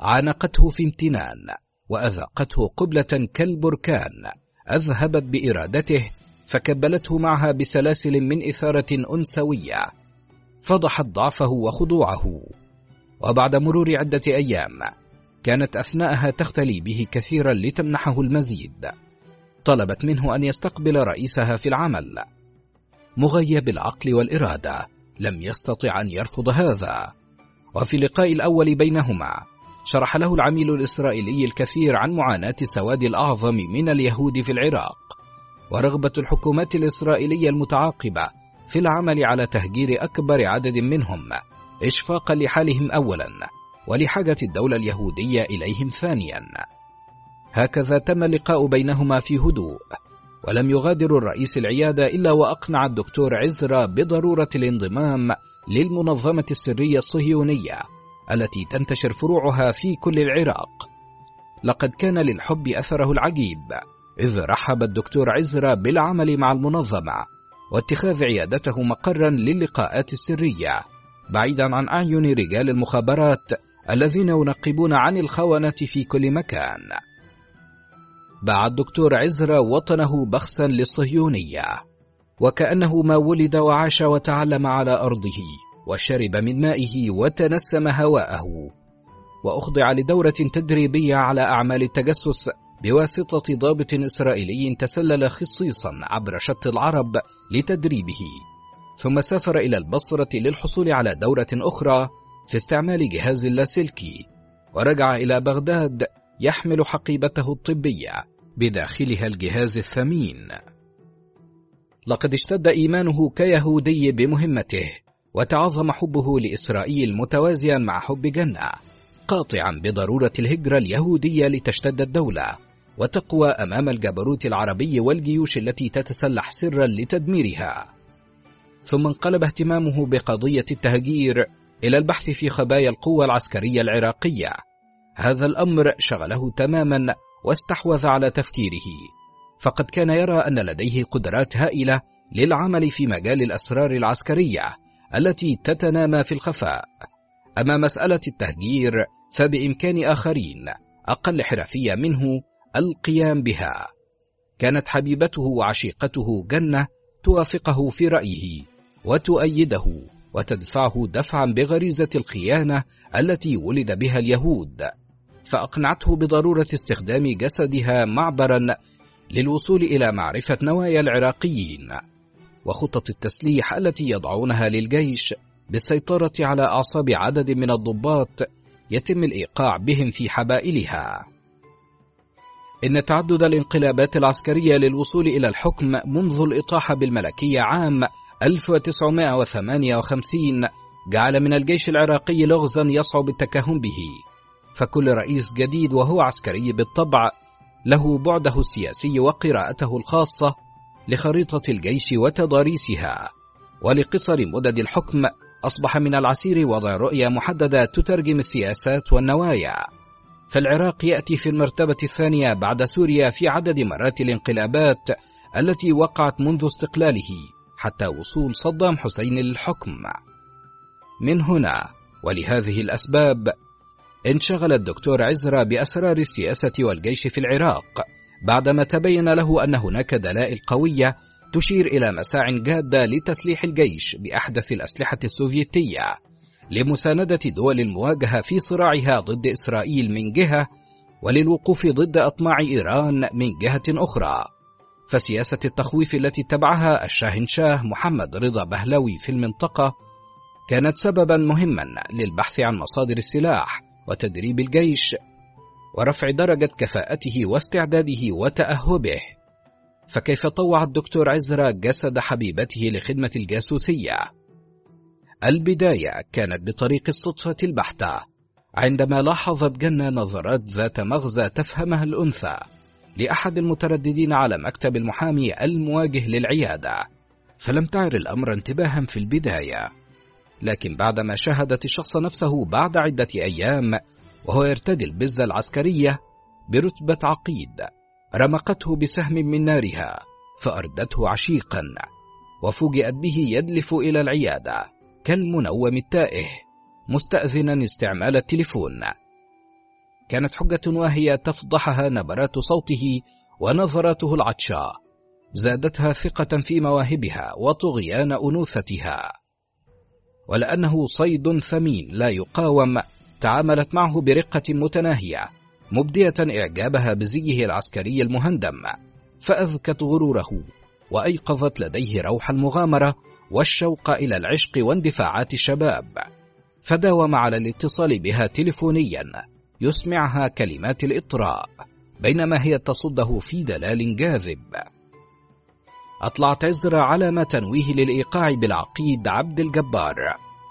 عانقته في امتنان وأذاقته قبلة كالبركان. أذهبت بإرادته فكبلته معها بسلاسل من إثارة أنسوية فضحت ضعفه وخضوعه. وبعد مرور عدة أيام كانت أثناءها تختلي به كثيرا لتمنحه المزيد. طلبت منه أن يستقبل رئيسها في العمل. مغيب العقل والإرادة لم يستطع أن يرفض هذا. وفي اللقاء الأول بينهما شرح له العميل الإسرائيلي الكثير عن معاناة السواد الأعظم من اليهود في العراق ورغبة الحكومات الإسرائيلية المتعاقبة في العمل على تهجير أكبر عدد منهم. إشفاقا لحالهم أولا ولحاجة الدولة اليهودية إليهم ثانيا. هكذا تم اللقاء بينهما في هدوء. ولم يغادر الرئيس العيادة إلا وأقنع الدكتور عزرا بضرورة الانضمام للمنظمة السرية الصهيونية التي تنتشر فروعها في كل العراق. لقد كان للحب أثره العجيب إذ رحب الدكتور عزرا بالعمل مع المنظمة. واتخاذ عيادته مقرا للقاءات السرية بعيدا عن أعين رجال المخابرات الذين ينقبون عن الخونة في كل مكان. باع الدكتور عزرا وطنه بخسا للصهيونية وكأنه ما ولد وعاش وتعلم على أرضه وشرب من مائه وتنسم هواءه وأخضع لدورة تدريبية على أعمال التجسس بواسطة ضابط إسرائيلي تسلل خصيصا عبر شط العرب لتدريبه. ثم سافر إلى البصرة للحصول على دورة أخرى في استعمال جهاز اللاسلكي ورجع إلى بغداد يحمل حقيبته الطبية بداخلها الجهاز الثمين. لقد اشتد إيمانه كيهودي بمهمته وتعظم حبه لإسرائيل متوازيا مع حب جنة قاطعا بضرورة الهجرة اليهودية لتشتد الدولة. وتقوى أمام الجبروت العربي والجيوش التي تتسلح سرا لتدميرها. ثم انقلب اهتمامه بقضية التهجير إلى البحث في خبايا القوة العسكرية العراقية. هذا الأمر شغله تماما واستحوذ على تفكيره. فقد كان يرى أن لديه قدرات هائلة للعمل في مجال الأسرار العسكرية التي تتنامى في الخفاء. أما مسألة التهجير فبإمكان آخرين أقل حرفية منه القيام بها كانت حبيبته وعشيقته جنة توافقه في رأيه وتؤيده وتدفعه دفعا بغريزة الخيانة التي ولد بها اليهود فأقنعته بضرورة استخدام جسدها معبرا للوصول إلى معرفة نوايا العراقيين وخطط التسليح التي يضعونها للجيش بالسيطرة على أعصاب عدد من الضباط يتم الإيقاع بهم في حبائلها. إن تعدد الانقلابات العسكرية للوصول إلى الحكم منذ الإطاحة بالملكية عام 1958 جعل من الجيش العراقي لغزا يصعب التكهن به، فكل رئيس جديد وهو عسكري بالطبع له بعده السياسي وقراءته الخاصة لخريطة الجيش وتضاريسها، ولقصر مدد الحكم أصبح من العسير وضع رؤية محددة تترجم السياسات والنوايا. فالعراق يأتي في المرتبة الثانية بعد سوريا في عدد مرات الانقلابات التي وقعت منذ استقلاله حتى وصول صدام حسين للحكم من هنا ولهذه الأسباب انشغل الدكتور عزرا بأسرار السياسة والجيش في العراق بعدما تبين له أن هناك دلائل قوية تشير إلى مساع جادة لتسليح الجيش بأحدث الأسلحة السوفيتية. لمساندة دول المواجهة في صراعها ضد إسرائيل من جهة وللوقوف ضد أطماع إيران من جهة أخرى. فسياسة التخويف التي اتبعها الشاهنشاه محمد رضا بهلوي في المنطقة كانت سببا مهما للبحث عن مصادر السلاح وتدريب الجيش ورفع درجة كفاءته واستعداده وتأهبه. فكيف طوع الدكتور عزرا جسد حبيبته لخدمة الجاسوسية؟ البداية كانت بطريق الصدفة البحتة عندما لاحظت جنة نظرات ذات مغزى تفهمها الأنثى لأحد المترددين على مكتب المحامي المواجه للعيادة. فلم تعر الأمر انتباها في البداية لكن بعدما شاهدت الشخص نفسه بعد عدة أيام وهو يرتدي البزة العسكرية برتبة عقيد رمقته بسهم من نارها فأردته عشيقا وفوجئت به يدلف إلى العيادة. كالمنوم التائه مستأذنا استعمال التليفون. كانت حجة واهية تفضحها نبرات صوته ونظراته العطشة. زادتها ثقة في مواهبها وطغيان أنوثتها. ولأنه صيد ثمين لا يقاوم تعاملت معه برقة متناهية مبدية إعجابها بزيه العسكري المهندم. فأذكت غروره وأيقظت لديه روح المغامرة والشوق إلى العشق واندفاعات الشباب. فداوم على الاتصال بها تلفونيا يسمعها كلمات الإطراء بينما هي تصده في دلال جاذب. أطلعت عزرا على ما تنويه للإيقاع بالعقيد عبد الجبار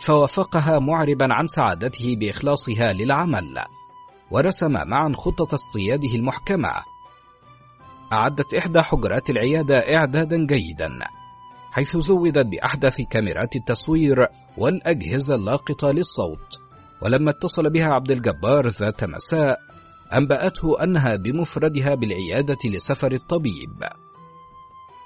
فوافقها معربا عن سعادته بإخلاصها للعمل ورسم معا خطة اصطياده المحكمة. أعدت إحدى حجرات العيادة إعدادا جيدا. حيث زودت بأحدث كاميرات التصوير والأجهزة اللاقطة للصوت. ولما اتصل بها عبد الجبار ذات مساء أنبأته أنها بمفردها بالعيادة لسفر الطبيب.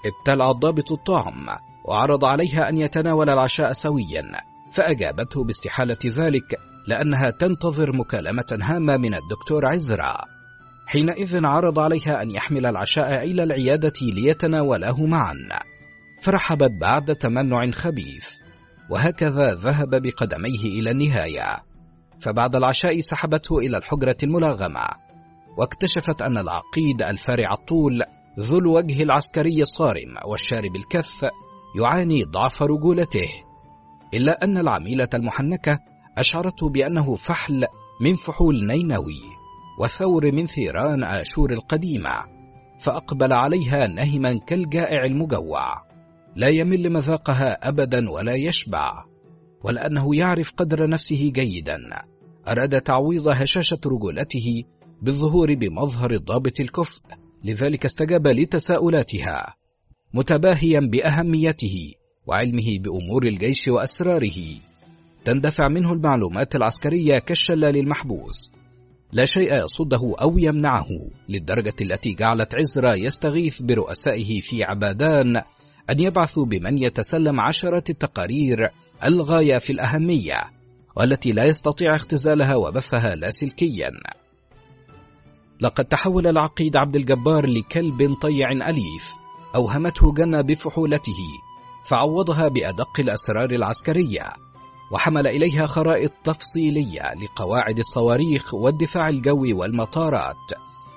ابتلع الضابط الطعم وعرض عليها أن يتناول العشاء سويا فأجابته باستحالة ذلك لأنها تنتظر مكالمة هامة من الدكتور عزرا. حينئذ عرض عليها أن يحمل العشاء إلى العيادة ليتناوله معا. فرحبت بعد تمنع خبيث. وهكذا ذهب بقدميه إلى النهاية. فبعد العشاء سحبته إلى الحجرة الملغمة. واكتشفت أن العقيد الفارع الطول ذو الوجه العسكري الصارم والشارب الكث يعاني ضعف رجولته. إلا أن العميلة المحنكة أشعرته بأنه فحل من فحول نينوي وثور من ثيران آشور القديمة فأقبل عليها نهما كالجائع المجوع. لا يمل مذاقها أبدا ولا يشبع ولأنه يعرف قدر نفسه جيدا. أراد تعويض هشاشة رجولته بالظهور بمظهر الضابط الكفء لذلك استجاب لتساؤلاتها متباهيا بأهميته وعلمه بأمور الجيش وأسراره. تندفع منه المعلومات العسكرية كالشلال المحبوس. لا شيء يصده أو يمنعه للدرجة التي جعلت عزرا يستغيث برؤسائه في عبادان أن يبعثوا بمن يتسلم عشرة التقارير الغاية في الأهمية والتي لا يستطيع اختزالها وبثها لاسلكيا لقد تحول العقيد عبد الجبار لكلب طيع أليف أوهمته جنة بفحولته فعوضها بأدق الأسرار العسكرية وحمل إليها خرائط تفصيلية لقواعد الصواريخ والدفاع الجوي والمطارات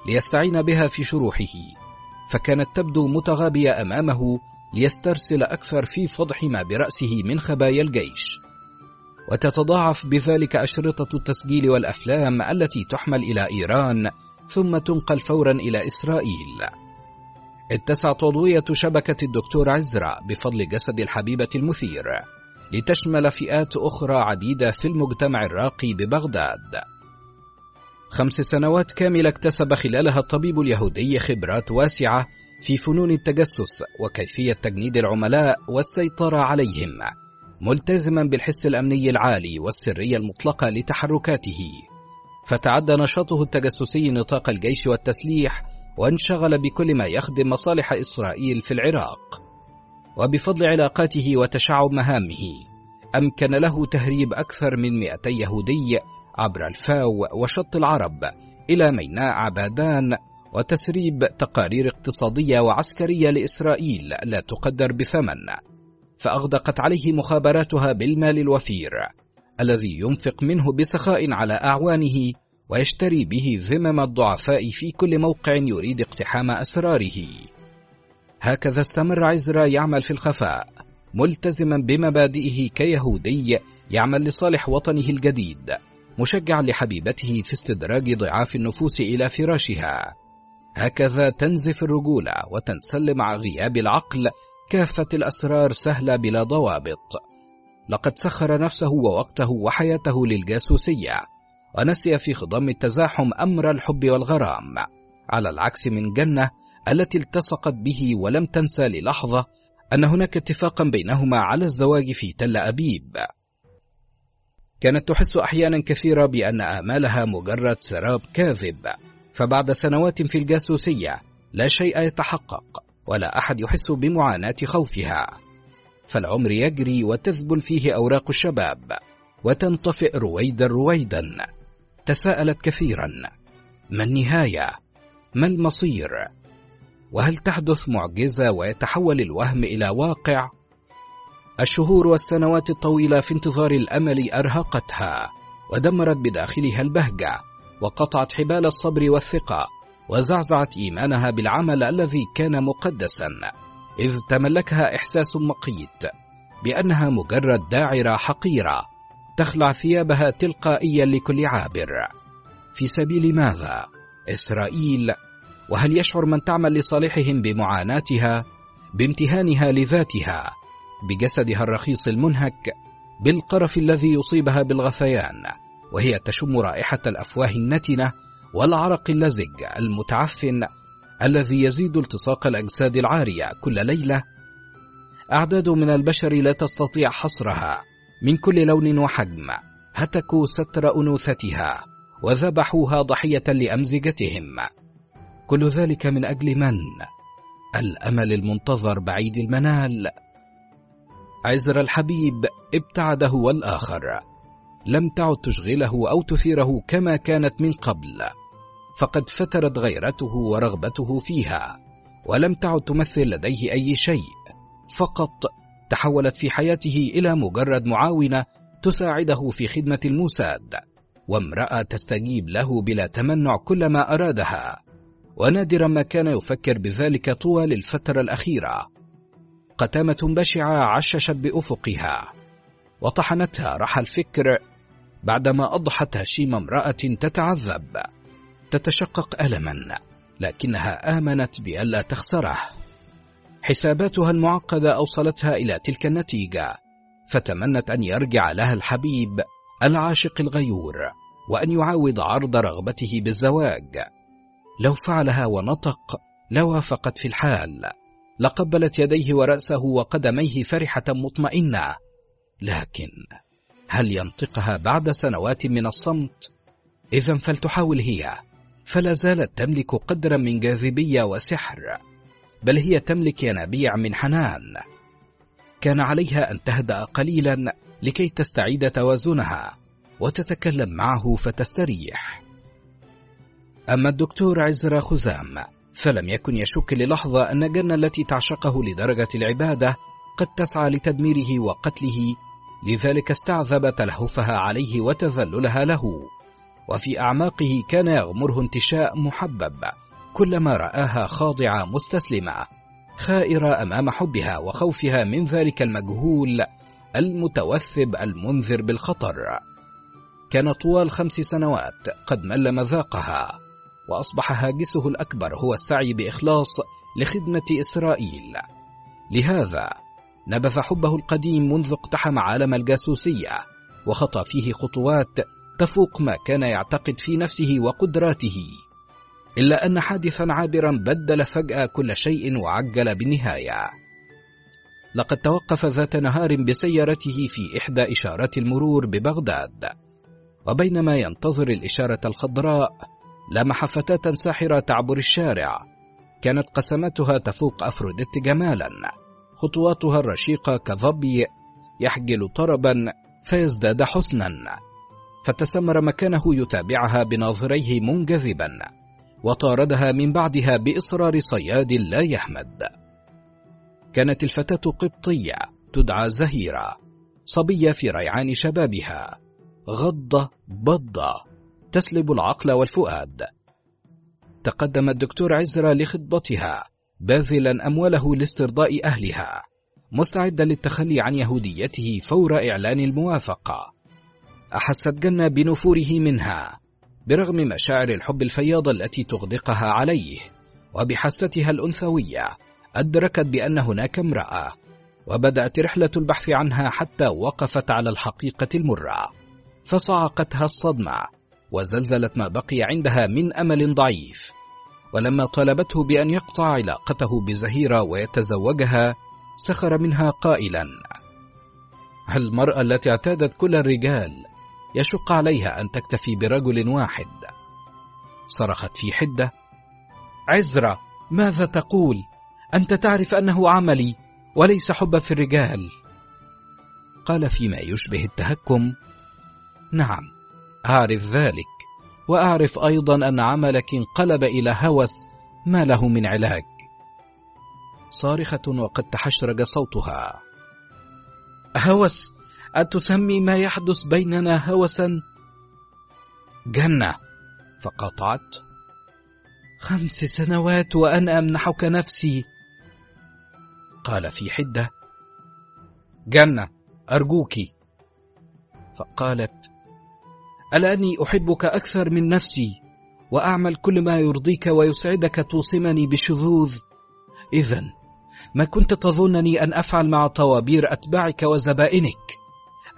ليستعين بها في شروحه. فكانت تبدو متغابية أمامه ليسترسل أكثر في فضح ما برأسه من خبايا الجيش. وتتضاعف بذلك أشرطة التسجيل والأفلام التي تحمل إلى إيران ثم تنقل فورا إلى إسرائيل. اتسعت عضوية شبكة الدكتور عزرا بفضل جسد الحبيبة المثير لتشمل فئات أخرى عديدة في المجتمع الراقي ببغداد. خمس سنوات كاملة اكتسب خلالها الطبيب اليهودي خبرات واسعة في فنون التجسس وكيفية تجنيد العملاء والسيطرة عليهم ملتزما بالحس الأمني العالي والسرية المطلقة لتحركاته. فتعدى نشاطه التجسسي نطاق الجيش والتسليح وانشغل بكل ما يخدم مصالح إسرائيل في العراق. وبفضل علاقاته وتشعب مهامه أمكن له تهريب أكثر من 200 يهودي عبر الفاو وشط العرب إلى ميناء عبادان وتسريب تقارير اقتصادية وعسكرية لإسرائيل لا تقدر بثمن. فأغدقت عليه مخابراتها بالمال الوفير الذي ينفق منه بسخاء على أعوانه ويشتري به ذمم الضعفاء في كل موقع يريد اقتحام أسراره. هكذا استمر عزرا يعمل في الخفاء ملتزما بمبادئه كيهودي يعمل لصالح وطنه الجديد مشجعا لحبيبته في استدراج ضعاف النفوس إلى فراشها. هكذا تنزف الرجولة وتنسل مع غياب العقل كافة الأسرار سهلة بلا ضوابط. لقد سخر نفسه ووقته وحياته للجاسوسية ونسي في خضم التزاحم أمر الحب والغرام. على العكس من جنة التي التصقت به ولم تنسى للحظة أن هناك اتفاقا بينهما على الزواج في تل أبيب. كانت تحس أحيانا كثيرة بأن آمالها مجرد سراب كاذب. فبعد سنوات في الجاسوسية لا شيء يتحقق ولا أحد يحس بمعاناة خوفها فالعمر يجري وتذبل فيه أوراق الشباب وتنطفئ رويدا رويدا تساءلت كثيرا ما النهاية؟ ما المصير؟ وهل تحدث معجزة ويتحول الوهم إلى واقع؟ الشهور والسنوات الطويلة في انتظار الأمل أرهقتها ودمرت بداخلها البهجة وقطعت حبال الصبر والثقة وزعزعت إيمانها بالعمل الذي كان مقدسا إذ تملكها إحساس مقيت بأنها مجرد داعرة حقيرة تخلع ثيابها تلقائيا لكل عابر في سبيل ماذا؟ إسرائيل وهل يشعر من تعمل لصالحهم بمعاناتها بامتهانها لذاتها بجسدها الرخيص المنهك بالقرف الذي يصيبها بالغثيان وهي تشم رائحة الأفواه النتنة والعرق اللزج المتعفن الذي يزيد التصاق الأجساد العارية كل ليلة. أعداد من البشر لا تستطيع حصرها من كل لون وحجم. هتكوا ستر أنوثتها وذبحوها ضحية لأمزجتهم. كل ذلك من أجل من؟ الأمل المنتظر بعيد المنال. عزر الحبيب ابتعد هو الآخر لم تعد تشغله أو تثيره كما كانت من قبل فقد فترت غيرته ورغبته فيها ولم تعد تمثل لديه أي شيء فقط تحولت في حياته إلى مجرد معاونة تساعده في خدمة الموساد وامرأة تستجيب له بلا تمنع كل ما أرادها ونادرا ما كان يفكر بذلك طوال الفترة الأخيرة. قتامة بشعة عششت بأفقها وطحنتها رحى الفكر بعدما أضحت هشيم امرأة تتعذب تتشقق ألما لكنها آمنت بألا تخسره. حساباتها المعقدة أوصلتها إلى تلك النتيجة فتمنت أن يرجع لها الحبيب العاشق الغيور وأن يعاود عرض رغبته بالزواج. لو فعلها ونطق لوافقت في الحال. لقبلت يديه ورأسه وقدميه فرحة مطمئنة. لكن هل ينطقها بعد سنوات من الصمت؟ إذا فلتحاول هي. فلا زالت تملك قدرا من جاذبية وسحر بل هي تملك ينابيع من حنان. كان عليها أن تهدأ قليلا لكي تستعيد توازنها وتتكلم معه فتستريح. أما الدكتور عزرا خزام فلم يكن يشك للحظة أن جنة التي تعشقه لدرجة العبادة قد تسعى لتدميره وقتله لذلك استعذب تلهفها عليه وتذللها له وفي أعماقه كان يغمره انتشاء محبب كلما رآها خاضعة مستسلمة خائرة أمام حبها وخوفها من ذلك المجهول المتوثب المنذر بالخطر. كان طوال خمس سنوات قد مل مذاقها وأصبح هاجسه الأكبر هو السعي بإخلاص لخدمة إسرائيل. لهذا نبذ حبه القديم منذ اقتحم عالم الجاسوسية وخطى فيه خطوات تفوق ما كان يعتقد في نفسه وقدراته. إلا أن حادثا عابرا بدل فجأة كل شيء وعجل بالنهاية. لقد توقف ذات نهار بسيارته في إحدى إشارات المرور ببغداد. وبينما ينتظر الإشارة الخضراء لمح فتاة ساحرة تعبر الشارع كانت قسمتها تفوق أفروديت جمالا. خطواتها الرشيقة كظبي يحجل طربا فيزداد حسنا. فتسمر مكانه يتابعها بناظريه منجذبا وطاردها من بعدها بإصرار صياد لا يحمد. كانت الفتاة قبطية تدعى زهيرة صبية في ريعان شبابها. غضة بضة تسلب العقل والفؤاد. تقدم الدكتور عزرا لخطبتها. باذلا أمواله لاسترضاء أهلها مستعدا للتخلي عن يهوديته فور إعلان الموافقة. أحست جنة بنفوره منها برغم مشاعر الحب الفياضة التي تغدقها عليه وبحستها الأنثوية أدركت بأن هناك امرأة وبدأت رحلة البحث عنها حتى وقفت على الحقيقة المرة فصعقتها الصدمة وزلزلت ما بقي عندها من أمل ضعيف. ولما طلبته بأن يقطع علاقته بزهيرة ويتزوجها سخر منها قائلا المرأة التي اعتادت كل الرجال يشق عليها أن تكتفي برجل واحد؟ صرخت في حدة عزرة ماذا تقول؟ أنت تعرف أنه عملي وليس حب في الرجال. قال فيما يشبه التهكم نعم أعرف ذلك. وأعرف أيضا أن عملك انقلب إلى هوس ما له من علاج. صارخة وقد تحشرج صوتها. هوس أتسمي ما يحدث بيننا هوسا؟ جنة فقطعت. خمس سنوات وأنا أمنحك نفسي. قال في حدة. جنة أرجوك. فقالت ألا أني أحبك أكثر من نفسي وأعمل كل ما يرضيك ويسعدك توصمني بشذوذ. إذا ما كنت تظنني أن أفعل مع طوابير أتباعك وزبائنك؟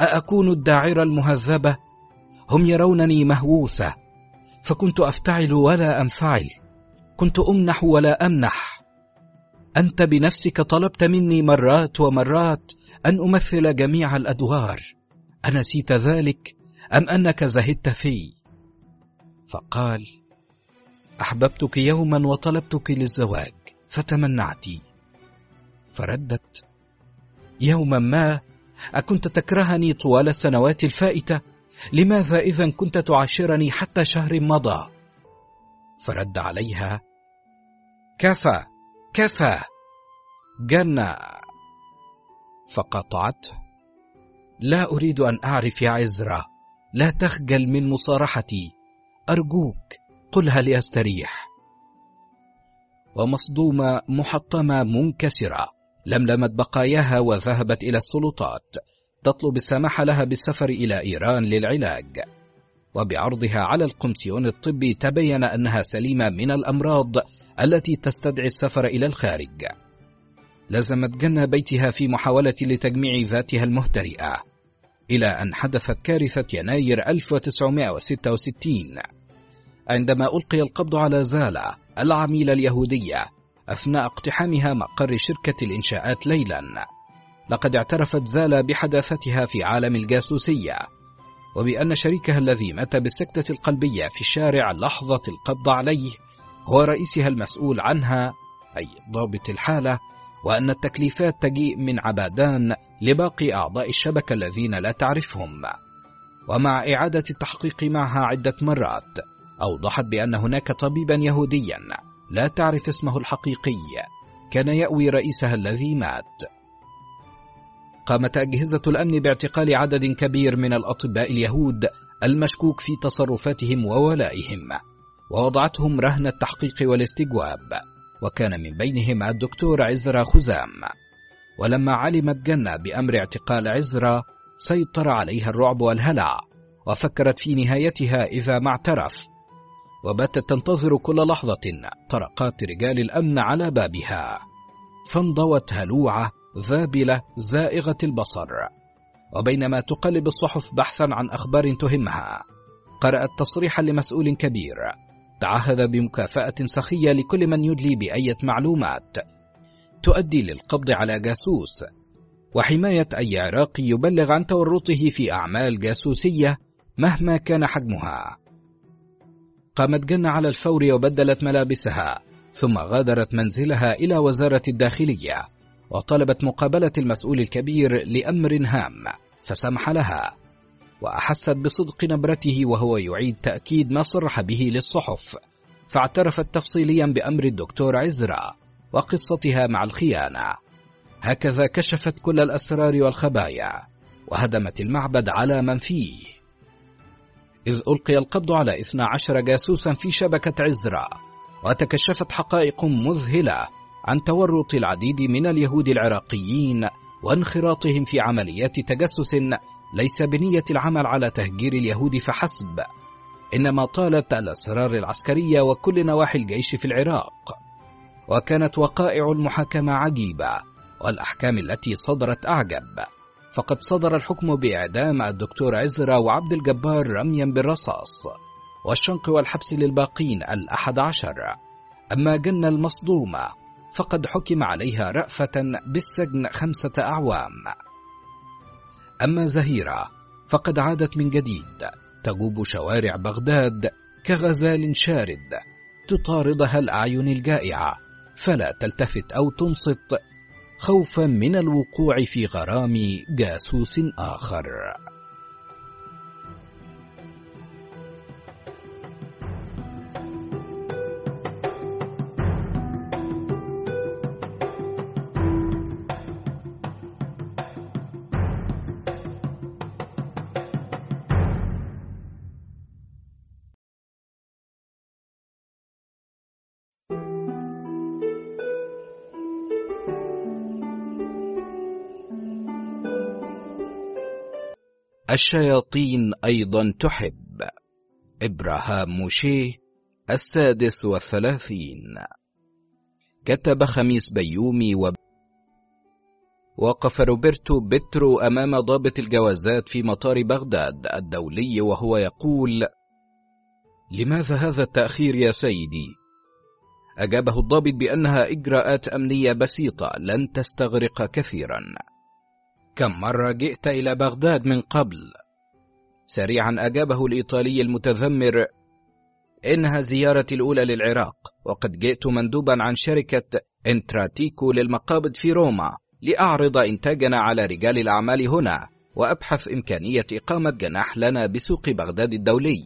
أأكون الداعرة المهذبة؟ هم يرونني مهووسة فكنت أفتعل ولا أنفعل. كنت أمنح ولا أمنح. أنت بنفسك طلبت مني مرات ومرات أن أمثل جميع الأدوار. أنسيت ذلك؟ أم أنك زهدت في؟ فقال أحببتك يوما وطلبتك للزواج فتمنعت. فردت يوما ما أكنت تكرهني طوال السنوات الفائتة لماذا إذا كنت تعاشرني حتى شهر مضى؟ فرد عليها كفى كفى. جنى. فقطعت لا أريد أن أعرف يا عزرا. لا تخجل من مصارحتي. أرجوك قلها لأستريح ومصدومة محطمة منكسرة. لملمت بقاياها وذهبت إلى السلطات. تطلب السماح لها بالسفر إلى إيران للعلاج. وبعرضها على القمسيون الطبي تبين أنها سليمة من الأمراض التي تستدعي السفر إلى الخارج. لزمت جنة بيتها في محاولة لتجميع ذاتها المهترئة. إلى أن حدثت كارثة يناير 1966 عندما ألقي القبض على زالة العميلة اليهودية أثناء اقتحامها مقر شركة الإنشاءات ليلا لقد اعترفت زالة بحداثتها في عالم الجاسوسية وبأن شريكها الذي مات بالسكتة القلبية في الشارع لحظة القبض عليه هو رئيسها المسؤول عنها أي ضابط الحالة وأن التكليفات تجيء من عبادان لباقي أعضاء الشبكة الذين لا تعرفهم. ومع إعادة التحقيق معها عدة مرات أوضحت بأن هناك طبيبا يهوديا لا تعرف اسمه الحقيقي كان يأوي رئيسها الذي مات. قامت أجهزة الأمن باعتقال عدد كبير من الأطباء اليهود المشكوك في تصرفاتهم وولائهم ووضعتهم رهن التحقيق والاستجواب. وكان من بينهم الدكتور عزرا خزام. ولما علمت جنة بأمر اعتقال عزرا سيطر عليها الرعب والهلع وفكرت في نهايتها إذا ما اعترف. وباتت تنتظر كل لحظة طرقات رجال الأمن على بابها. فانضوت هلوعة ذابلة زائغة البصر. وبينما تقلب الصحف بحثا عن أخبار تهمها قرأت تصريحا لمسؤول كبير. تعهد بمكافأة سخية لكل من يدلي بأية معلومات تؤدي للقبض على جاسوس وحماية أي عراقي يبلغ عن تورطه في أعمال جاسوسية مهما كان حجمها. قامت جنة على الفور وبدلت ملابسها، ثم غادرت منزلها إلى وزارة الداخلية، وطلبت مقابلة المسؤول الكبير لأمر هام، فسمح لها. وأحست بصدق نبرته وهو يعيد تأكيد ما صرح به للصحف، فاعترفت تفصيليا بأمر الدكتور عزرا وقصتها مع الخيانة. هكذا كشفت كل الأسرار والخبايا، وهدمت المعبد على من فيه. إذ ألقي القبض على 12 جاسوسا في شبكة عزرا، وتكشفت حقائق مذهلة عن تورط العديد من اليهود العراقيين وانخراطهم في عمليات تجسس ليس بنية العمل على تهجير اليهود فحسب، إنما طالت الأسرار العسكرية وكل نواحي الجيش في العراق. وكانت وقائع المحاكمة عجيبة، والأحكام التي صدرت أعجب. فقد صدر الحكم بإعدام الدكتور عزرا وعبد الجبار رميا بالرصاص والشنق والحبس للباقين الأحد عشر أما جنة المصدومة فقد حكم عليها رأفة بالسجن خمسة أعوام أما زهيرة فقد عادت من جديد. تجوب شوارع بغداد كغزال شارد تطاردها الأعين الجائعة. فلا تلتفت أو تنصت خوفا من الوقوع في غرام جاسوس آخر. الشياطين أيضا تحب. إبراهام موشيه السادس والثلاثين. كتب خميس بيومي و وقف روبرتو بيترو أمام ضابط الجوازات في مطار بغداد الدولي وهو يقول لماذا هذا التأخير يا سيدي؟ أجابه الضابط بأنها إجراءات أمنية بسيطة لن تستغرق كثيرا. كم مرة جئت إلى بغداد من قبل؟ سريعا أجابه الإيطالي المتذمر إنها زيارتي الأولى للعراق وقد جئت مندوبا عن شركة إنتراتيكو للمقابض في روما لأعرض إنتاجنا على رجال الأعمال هنا وأبحث إمكانية إقامة جناح لنا بسوق بغداد الدولي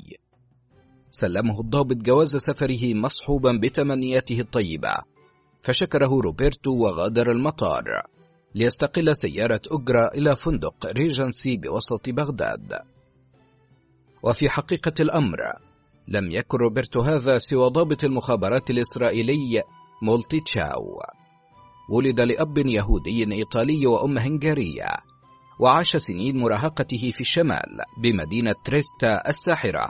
سلمه الضابط جواز سفره مصحوبا بتمنياته الطيبة فشكره روبرتو وغادر المطار ليستقل سيارة أجرة إلى فندق ريجنسي بوسط بغداد. وفي حقيقة الأمر لم يكن روبرتو هذا سوى ضابط المخابرات الإسرائيلي مولتي تشاو. ولد لأب يهودي إيطالي وأم هنغارية وعاش سنين مراهقته في الشمال بمدينة تريستا الساحرة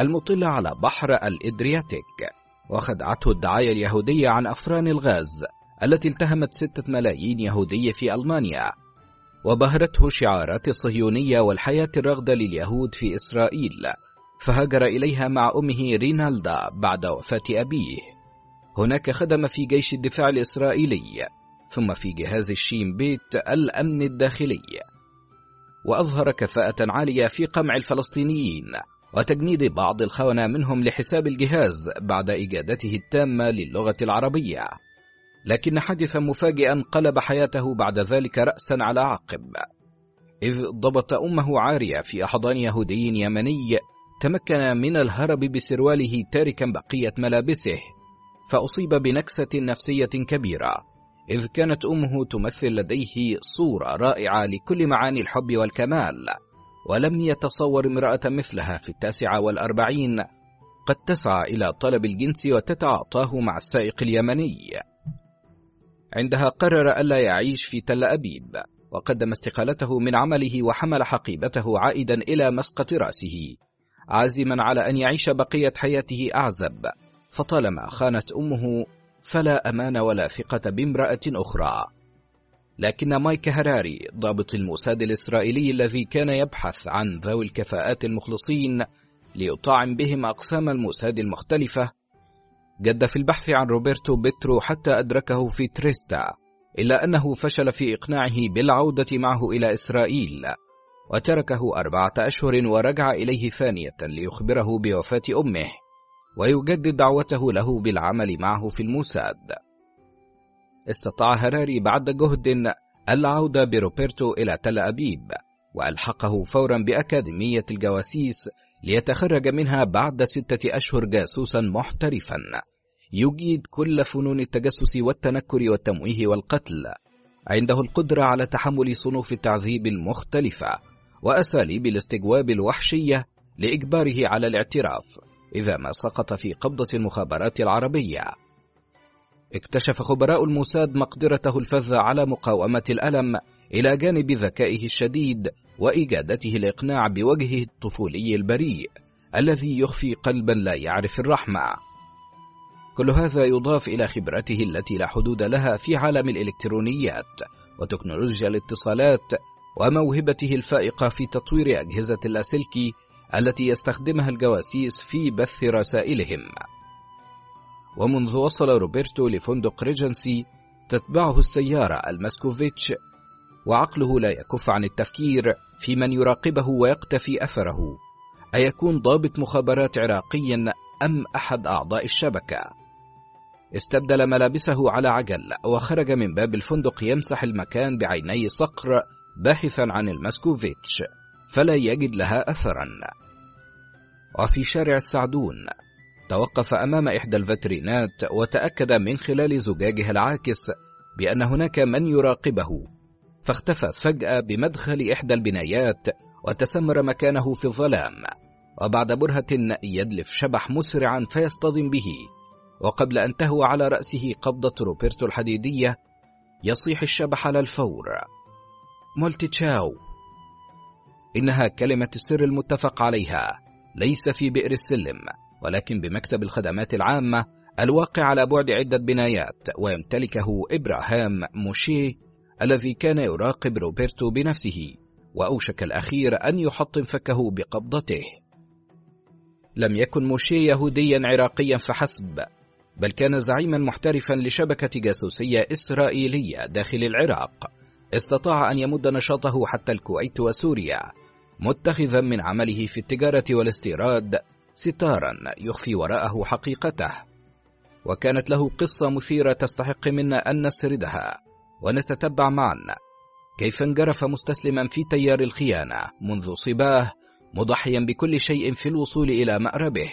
المطلة على بحر الإدرياتيك وخدعته الدعاية اليهودية عن أفران الغاز. التي التهمت ستة ملايين يهودي في ألمانيا وبهرته الشعارات الصهيونية والحياة الرغدة لليهود في إسرائيل فهاجر إليها مع أمه رينالدا بعد وفاة أبيه. هناك خدم في جيش الدفاع الإسرائيلي ثم في جهاز الشين بيت الأمن الداخلي. وأظهر كفاءة عالية في قمع الفلسطينيين وتجنيد بعض الخونة منهم لحساب الجهاز بعد إجادته التامة للغة العربية. لكن حادثا مفاجئا قلب حياته بعد ذلك رأسا على عقب. إذ ضبط أمه عارية في أحضان يهودي يمني تمكن من الهرب بسرواله تاركا بقية ملابسه فأصيب بنكسة نفسية كبيرة. إذ كانت أمه تمثل لديه صورة رائعة لكل معاني الحب والكمال ولم يتصور امرأة مثلها في التاسعة والأربعين. قد تسعى إلى طلب الجنس وتتعاطاه مع السائق اليمني. عندها قرر ألا يعيش في تل أبيب وقدم استقالته من عمله وحمل حقيبته عائدا إلى مسقط رأسه عازما على أن يعيش بقية حياته أعزب. فطالما خانت أمه فلا أمان ولا ثقة بامرأة أخرى. لكن مايك هراري ضابط الموساد الإسرائيلي الذي كان يبحث عن ذوي الكفاءات المخلصين ليطعم بهم أقسام الموساد المختلفة جد في البحث عن روبرتو بيترو حتى أدركه في تريستا إلا أنه فشل في إقناعه بالعودة معه إلى إسرائيل وتركه أربعة أشهر ورجع إليه ثانية ليخبره بوفاة أمه ويجدد دعوته له بالعمل معه في الموساد. استطاع هراري بعد جهد العودة بروبرتو إلى تل أبيب وألحقه فورا بأكاديمية الجواسيس ليتخرج منها بعد ستة أشهر جاسوسا محترفا. يجيد كل فنون التجسس والتنكر والتمويه والقتل. عنده القدرة على تحمل صنوف التعذيب المختلفة وأساليب الاستجواب الوحشية لإجباره على الاعتراف إذا ما سقط في قبضة المخابرات العربية. اكتشف خبراء الموساد مقدرته الفذة على مقاومة الألم إلى جانب ذكائه الشديد. وإجادته الإقناع بوجهه الطفولي البريء الذي يخفي قلبا لا يعرف الرحمة. كل هذا يضاف إلى خبرته التي لا حدود لها في عالم الإلكترونيات وتكنولوجيا الاتصالات وموهبته الفائقة في تطوير أجهزة اللاسلكي التي يستخدمها الجواسيس في بث رسائلهم. ومنذ وصل روبرتو لفندق ريجنسي تتبعه السيارة الماسكوفيتش وعقله لا يكف عن التفكير في من يراقبه ويقتفي أثره. أيكون ضابط مخابرات عراقي أم أحد أعضاء الشبكة؟ استبدل ملابسه على عجل وخرج من باب الفندق يمسح المكان بعيني صقر باحثا عن الماسكوفيتش فلا يجد لها أثرا. وفي شارع السعدون توقف أمام إحدى الفترينات وتأكد من خلال زجاجها العاكس بأن هناك من يراقبه. فاختفى فجأة بمدخل إحدى البنايات وتسمر مكانه في الظلام وبعد برهة يدلف شبح مسرعا فيصطدم به وقبل أن تهوى على رأسه قبضة روبرتو الحديدية يصيح الشبح على الفور. مولتي تشاو. إنها كلمة السر المتفق عليها ليس في بئر السلم ولكن بمكتب الخدمات العامة الواقع على بعد عدة بنايات ويمتلكه إبراهام موشي الذي كان يراقب روبرتو بنفسه وأوشك الأخير أن يحطم فكه بقبضته. لم يكن موشي يهوديا عراقيا فحسب بل كان زعيما محترفا لشبكة جاسوسية إسرائيلية داخل العراق. استطاع أن يمد نشاطه حتى الكويت وسوريا متخذا من عمله في التجارة والاستيراد ستارا يخفي وراءه حقيقته. وكانت له قصة مثيرة تستحق منا أن نسردها. ونتتبع معا. كيف انجرف مستسلما في تيار الخيانة منذ صباه مضحيا بكل شيء في الوصول إلى مأربه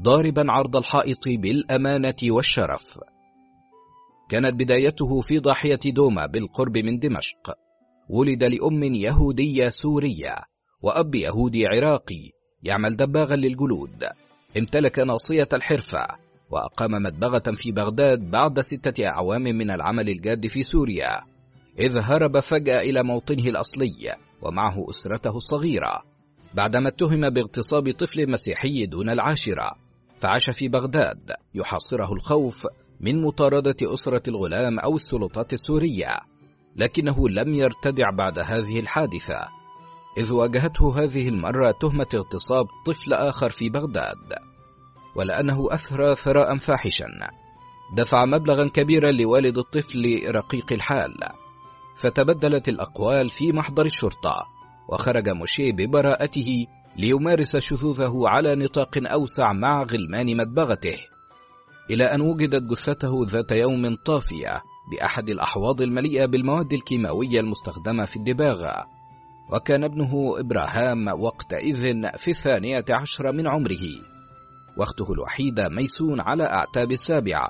ضاربا عرض الحائط بالأمانة والشرف. كانت بدايته في ضاحية دوما بالقرب من دمشق. ولد لأم يهودية سورية وأب يهودي عراقي يعمل دباغا للجلود. امتلك ناصية الحرفة. وأقام مدبغة في بغداد بعد ستة أعوام من العمل الجاد في سوريا إذ هرب فجأة إلى موطنه الأصلي ومعه أسرته الصغيرة. بعدما اتهم باغتصاب طفل مسيحي دون العاشرة فعاش في بغداد يحاصره الخوف من مطاردة أسرة الغلام أو السلطات السورية لكنه لم يرتدع بعد هذه الحادثة إذ واجهته هذه المرة تهمة اغتصاب طفل آخر في بغداد. ولأنه أثرى ثراء فاحشا. دفع مبلغا كبيرا لوالد الطفل رقيق الحال. فتبدلت الأقوال في محضر الشرطة وخرج موشي ببراءته ليمارس شذوذه على نطاق أوسع مع غلمان مدبغته إلى أن وجدت جثته ذات يوم طافية بأحد الأحواض المليئة بالمواد الكيماوية المستخدمة في الدباغة وكان ابنه إبراهام وقتئذ في الثانية عشر من عمره. واخته الوحيدة ميسون على أعتاب السابعة.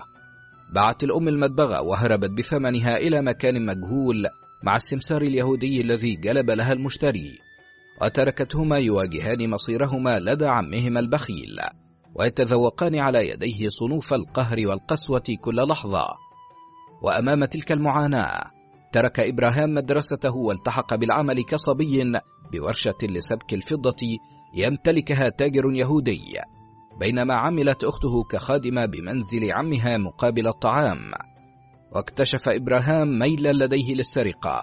باعت الأم المدبغة وهربت بثمنها إلى مكان مجهول مع السمسار اليهودي الذي جلب لها المشتري وتركتهما يواجهان مصيرهما لدى عمهما البخيل ويتذوقان على يديه صنوف القهر والقسوة كل لحظة. وأمام تلك المعاناة ترك إبراهام مدرسته والتحق بالعمل كصبي بورشة لسبك الفضة يمتلكها تاجر يهودي. بينما عملت أخته كخادمة بمنزل عمها مقابل الطعام. واكتشف إبراهام ميلا لديه للسرقة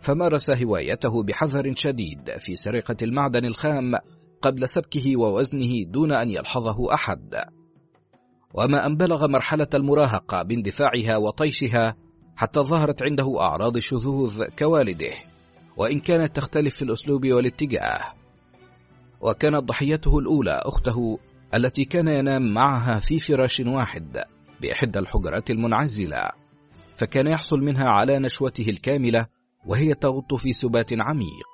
فمارس هوايته بحذر شديد في سرقة المعدن الخام قبل سبكه ووزنه دون أن يلحظه أحد. وما أن بلغ مرحلة المراهقة باندفاعها وطيشها حتى ظهرت عنده أعراض شذوذ كوالده وإن كانت تختلف في الأسلوب والاتجاه. وكانت ضحيته الأولى أخته التي كان ينام معها في فراش واحد بإحدى الحجرات المنعزلة فكان يحصل منها على نشوته الكاملة وهي تغط في سبات عميق.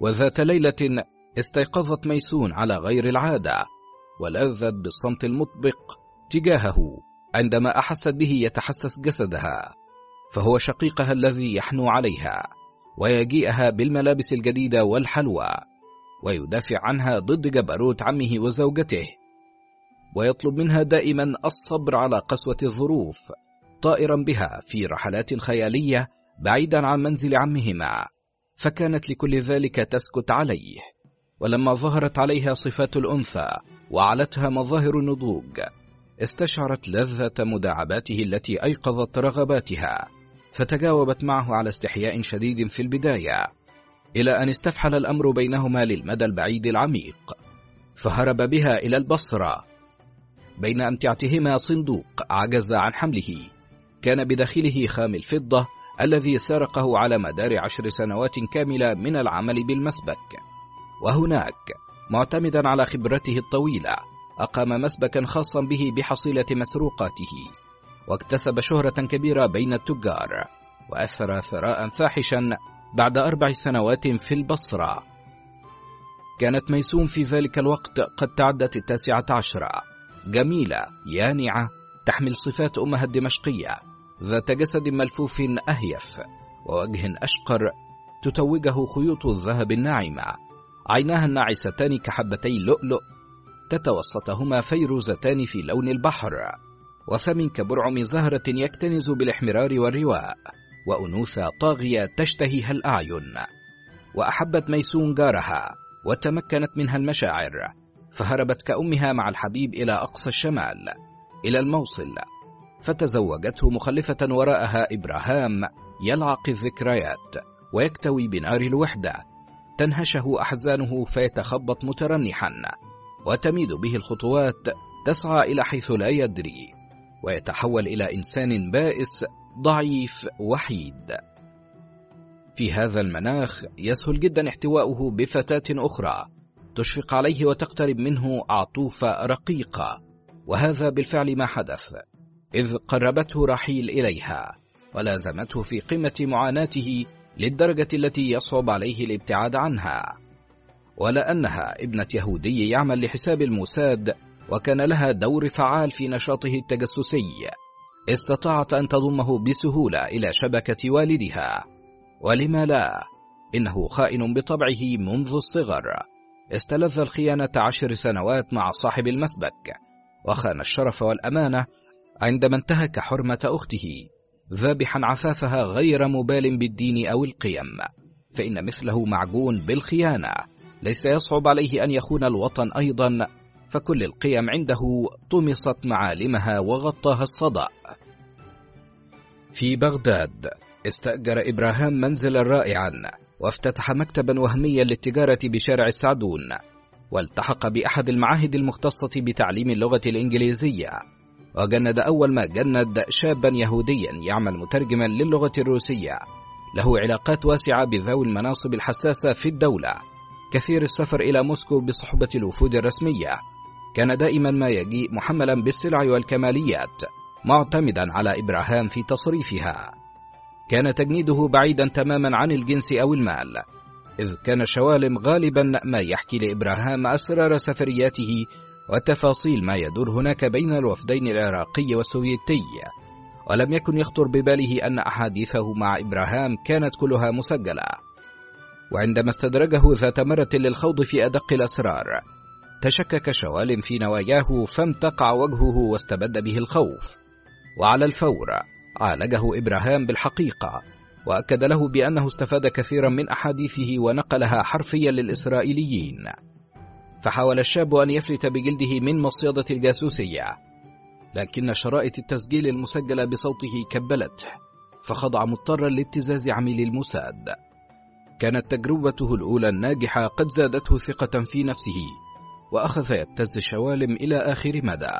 وذات ليلة استيقظت ميسون على غير العادة ولذت بالصمت المطبق تجاهه عندما أحست به يتحسس جسدها فهو شقيقها الذي يحنو عليها ويجيئها بالملابس الجديدة والحلوى. ويدافع عنها ضد جبروت عمه وزوجته ويطلب منها دائما الصبر على قسوة الظروف طائرا بها في رحلات خيالية بعيدا عن منزل عمهما فكانت لكل ذلك تسكت عليه ولما ظهرت عليها صفات الأنثى وعلتها مظاهر النضوج استشعرت لذة مداعباته التي أيقظت رغباتها فتجاوبت معه على استحياء شديد في البداية. إلى أن استفحل الأمر بينهما للمدى البعيد العميق فهرب بها إلى البصرة. بين أمتعتهما صندوق عجز عن حمله. كان بداخله خام الفضة الذي سرقه على مدار عشر سنوات كاملة من العمل بالمسبك. وهناك معتمدا على خبرته الطويلة أقام مسبكا خاصا به بحصيلة مسروقاته واكتسب شهرة كبيرة بين التجار وأثر ثراء فاحشا بعد أربع سنوات في البصرة. كانت ميسوم في ذلك الوقت قد تعدت التاسعة عشرة. جميلة يانعة تحمل صفات أمها الدمشقية. ذات جسد ملفوف أهيف ووجه أشقر تتوجه خيوط الذهب الناعمة. عيناها الناعستان كحبتي لؤلؤ تتوسطهما فيروزتان في لون البحر. وفم كبرعم زهرة يكتنز بالإحمرار والرواء. وأنوثة طاغية تشتهيها الأعين وأحبت ميسون جارها وتمكنت منها المشاعر فهربت كأمها مع الحبيب إلى أقصى الشمال إلى الموصل فتزوجته مخلفة وراءها إبراهام يلعق الذكريات ويكتوي بنار الوحدة تنهشه أحزانه فيتخبط مترنحا وتميد به الخطوات تسعى إلى حيث لا يدري ويتحول إلى إنسان بائس ضعيف وحيد. في هذا المناخ يسهل جدا احتواؤه بفتاة أخرى تشفق عليه وتقترب منه عطوفة رقيقة وهذا بالفعل ما حدث إذ قربته رحيل إليها ولازمته في قمة معاناته للدرجة التي يصعب عليه الابتعاد عنها. ولأنها ابنة يهودي يعمل لحساب الموساد وكان لها دور فعال في نشاطه التجسسي. استطاعت أن تضمه بسهولة إلى شبكة والدها. ولما لا؟ إنه خائن بطبعه منذ الصغر. استلذ الخيانة عشر سنوات مع صاحب المسبك وخان الشرف والأمانة عندما انتهك حرمة أخته. ذابحا عفافها غير مبال بالدين أو القيم فإن مثله معجون بالخيانة. ليس يصعب عليه أن يخون الوطن أيضا فكل القيم عنده طمست معالمها وغطاها الصدأ. في بغداد استأجر إبراهام منزلا رائعا وافتتح مكتبا وهميا للتجارة بشارع السعدون والتحق بأحد المعاهد المختصة بتعليم اللغة الإنجليزية. وجند أول ما جند شابا يهوديا يعمل مترجما للغة الروسية. له علاقات واسعة بذوي المناصب الحساسة في الدولة. كثير السفر إلى موسكو بصحبة الوفود الرسمية. كان دائما ما يجيء محملا بالسلع والكماليات معتمدا على إبراهام في تصريفها. كان تجنيده بعيدا تماما عن الجنس أو المال إذ كان شوالم غالبا ما يحكي لإبراهام أسرار سفرياته وتفاصيل ما يدور هناك بين الوفدين العراقي والسوفيتي. ولم يكن يخطر بباله أن أحاديثه مع إبراهام كانت كلها مسجلة. وعندما استدرجه ذات مرة للخوض في أدق الأسرار تشكك شوال في نواياه فامتقع وجهه واستبد به الخوف. وعلى الفور عالجه إبراهام بالحقيقة وأكد له بأنه استفاد كثيرا من أحاديثه ونقلها حرفيا للإسرائيليين. فحاول الشاب أن يفلت بجلده من مصيدة الجاسوسية لكن شرائط التسجيل المسجلة بصوته كبلته فخضع مضطرا لابتزاز عميل الموساد. كانت تجربته الأولى الناجحة قد زادته ثقة في نفسه. وأخذ يبتز شوالم إلى آخر مدى.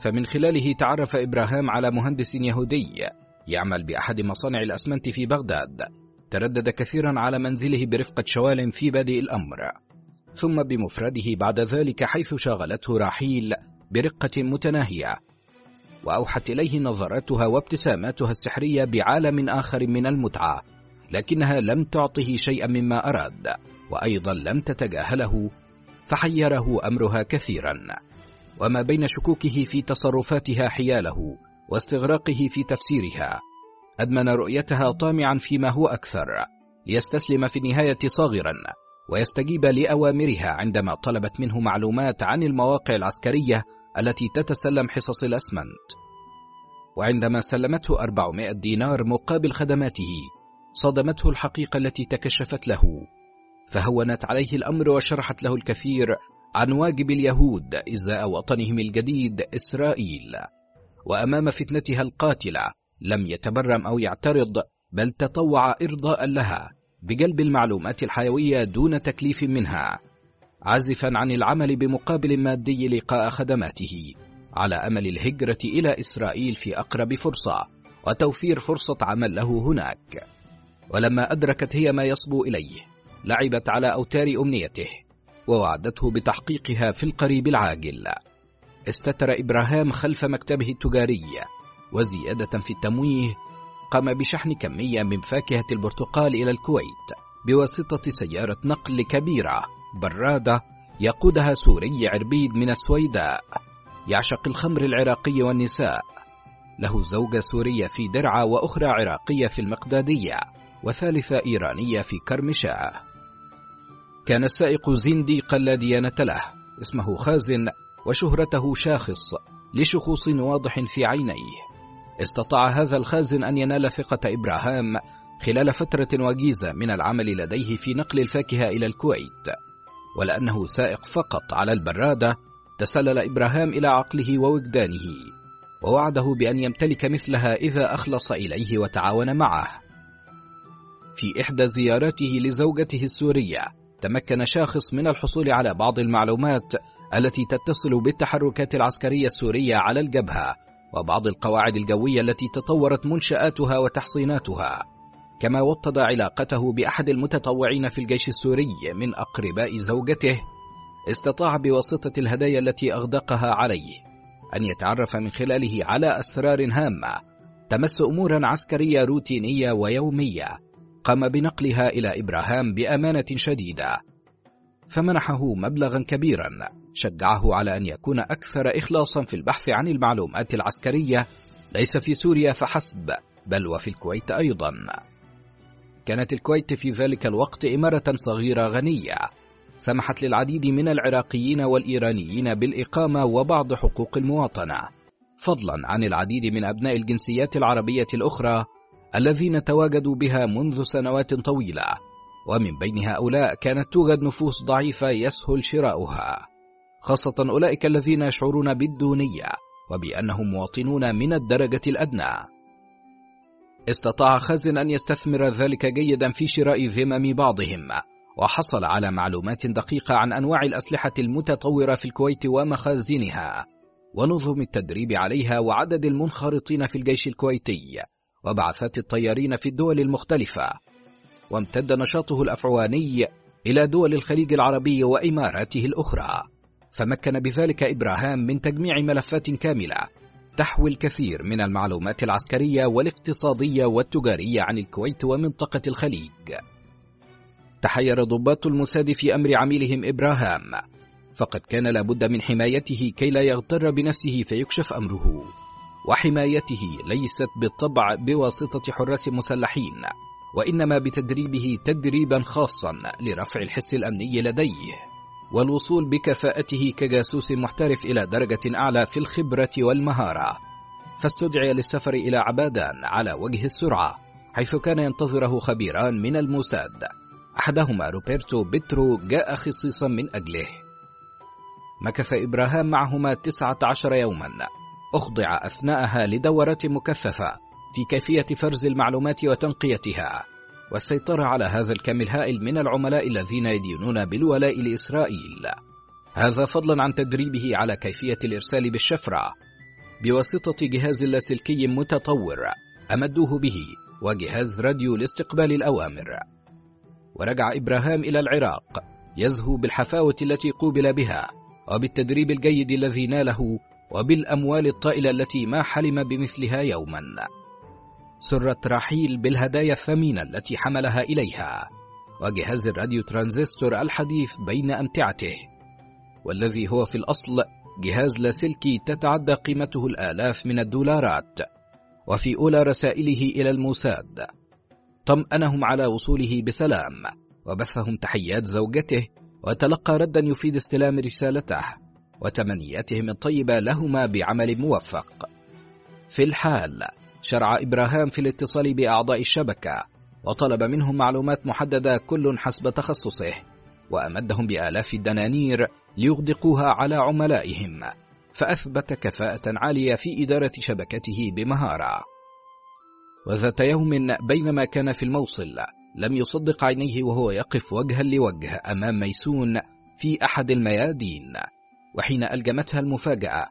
فمن خلاله تعرف إبراهام على مهندس يهودي يعمل بأحد مصانع الأسمنت في بغداد. تردد كثيرا على منزله برفقة شوال في بادئ الأمر. ثم بمفرده بعد ذلك حيث شاغلته راحيل برقة متناهية. وأوحت إليه نظراتها وابتساماتها السحرية بعالم آخر من المتعة لكنها لم تعطه شيئا مما أراد وأيضا لم تتجاهله فحيره أمرها كثيرا. وما بين شكوكه في تصرفاتها حياله واستغراقه في تفسيرها أدمن رؤيتها طامعا فيما هو أكثر ليستسلم في النهاية صاغرا ويستجيب لأوامرها عندما طلبت منه معلومات عن المواقع العسكرية التي تتسلم حصص الأسمنت. وعندما سلمته أربعمائة دينار مقابل خدماته صدمته الحقيقة التي تكشفت له. فهونت عليه الأمر وشرحت له الكثير عن واجب اليهود إزاء وطنهم الجديد إسرائيل. وأمام فتنتها القاتلة لم يتبرم أو يعترض بل تطوع إرضاء لها بجلب المعلومات الحيوية دون تكليف منها عازفا عن العمل بمقابل مادي لقاء خدماته على أمل الهجرة إلى إسرائيل في أقرب فرصة وتوفير فرصة عمل له هناك. ولما أدركت هي ما يصبو إليه لعبت على أوتار أمنيته ووعدته بتحقيقها في القريب العاجل. استتر إبراهام خلف مكتبه التجاري وزيادة في التمويه قام بشحن كمية من فاكهة البرتقال إلى الكويت بواسطة سيارة نقل كبيرة برادة يقودها سوري عربيد من السويداء يعشق الخمر العراقي والنساء. له زوجة سورية في درعا وأخرى عراقية في المقدادية وثالثة إيرانية في كرمشاه. كان السائق زنديقا لا ديانة له اسمه خازن وشهرته شاخص لشخوص واضح في عينيه. استطاع هذا الخازن أن ينال ثقة إبراهام خلال فترة وجيزة من العمل لديه في نقل الفاكهة إلى الكويت. ولأنه سائق فقط على البرادة تسلل إبراهام إلى عقله ووجدانه ووعده بأن يمتلك مثلها إذا أخلص إليه وتعاون معه. في إحدى زياراته لزوجته السورية تمكن شاخص من الحصول على بعض المعلومات التي تتصل بالتحركات العسكرية السورية على الجبهة وبعض القواعد الجوية التي تطورت منشآتها وتحصيناتها. كما وطد علاقته بأحد المتطوعين في الجيش السوري من أقرباء زوجته استطاع بواسطة الهدايا التي أغدقها عليه أن يتعرف من خلاله على أسرار هامة تمس أمورا عسكرية روتينية ويومية قام بنقلها إلى إبراهام بأمانة شديدة فمنحه مبلغا كبيرا شجعه على أن يكون أكثر إخلاصا في البحث عن المعلومات العسكرية ليس في سوريا فحسب بل وفي الكويت أيضا. كانت الكويت في ذلك الوقت إمارة صغيرة غنية سمحت للعديد من العراقيين والإيرانيين بالإقامة وبعض حقوق المواطنة فضلا عن العديد من أبناء الجنسيات العربية الأخرى الذين تواجدوا بها منذ سنوات طويلة ومن بين هؤلاء كانت توجد نفوس ضعيفة يسهل شراؤها. خاصة أولئك الذين يشعرون بالدونية وبأنهم مواطنون من الدرجة الأدنى. استطاع خزن أن يستثمر ذلك جيدا في شراء ذمم بعضهم وحصل على معلومات دقيقة عن أنواع الأسلحة المتطورة في الكويت ومخازنها ونظم التدريب عليها وعدد المنخرطين في الجيش الكويتي. وبعثات الطيارين في الدول المختلفة وامتد نشاطه الأفعواني إلى دول الخليج العربي وإماراته الأخرى. فمكن بذلك إبراهام من تجميع ملفات كاملة تحوي الكثير من المعلومات العسكرية والاقتصادية والتجارية عن الكويت ومنطقة الخليج. تحير ضباط الموساد في أمر عميلهم إبراهام فقد كان لابد من حمايته كي لا يغتر بنفسه فيكشف أمره. وحمايته ليست بالطبع بواسطة حراس مسلحين وإنما بتدريبه تدريبا خاصا لرفع الحس الأمني لديه والوصول بكفاءته كجاسوس محترف إلى درجة أعلى في الخبرة والمهارة. فاستدعي للسفر إلى عبادان على وجه السرعة حيث كان ينتظره خبيران من الموساد. أحدهما روبرتو بيترو جاء خصيصا من أجله. مكث إبراهام معهما تسعة عشر يوما. أخضع أثناءها لدورات مكثفة في كيفية فرز المعلومات وتنقيتها والسيطرة على هذا الكم الهائل من العملاء الذين يدينون بالولاء لإسرائيل. هذا فضلا عن تدريبه على كيفية الإرسال بالشفرة بواسطة جهاز لاسلكي متطور أمدوه به وجهاز راديو لاستقبال الأوامر. ورجع إبراهام إلى العراق يزهو بالحفاوة التي قوبل بها وبالتدريب الجيد الذي ناله وبالأموال الطائلة التي ما حلم بمثلها يوما. سرت رحيل بالهدايا الثمينة التي حملها إليها. وجهاز الراديو ترانزستور الحديث بين أمتعته. والذي هو في الأصل جهاز لاسلكي تتعدى قيمته الآلاف من الدولارات. وفي أولى رسائله إلى الموساد. طمأنهم على وصوله بسلام. وبثهم تحيات زوجته. وتلقى ردا يفيد استلام رسالته. وتمنياتهم الطيبة لهما بعمل موفق. في الحال شرع إبراهام في الاتصال بأعضاء الشبكة وطلب منهم معلومات محددة كل حسب تخصصه وأمدهم بآلاف الدنانير ليغدقوها على عملائهم فأثبت كفاءة عالية في إدارة شبكته بمهارة. وذات يوم بينما كان في الموصل لم يصدق عينيه وهو يقف وجها لوجه أمام ميسون في أحد الميادين. وحين ألجمتها المفاجأة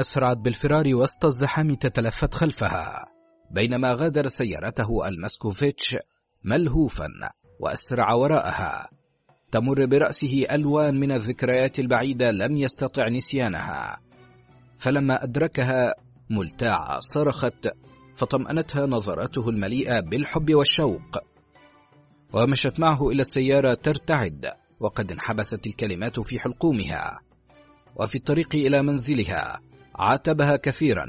أسرعت بالفرار وسط الزحام تتلفت خلفها بينما غادر سيارته المسكوفيتش ملهوفا وأسرع وراءها. تمر برأسه ألوان من الذكريات البعيدة لم يستطع نسيانها. فلما أدركها ملتاعة صرخت فطمأنتها نظراته المليئة بالحب والشوق. ومشت معه إلى السيارة ترتعد وقد انحبست الكلمات في حلقومها. وفي الطريق إلى منزلها عاتبها كثيرا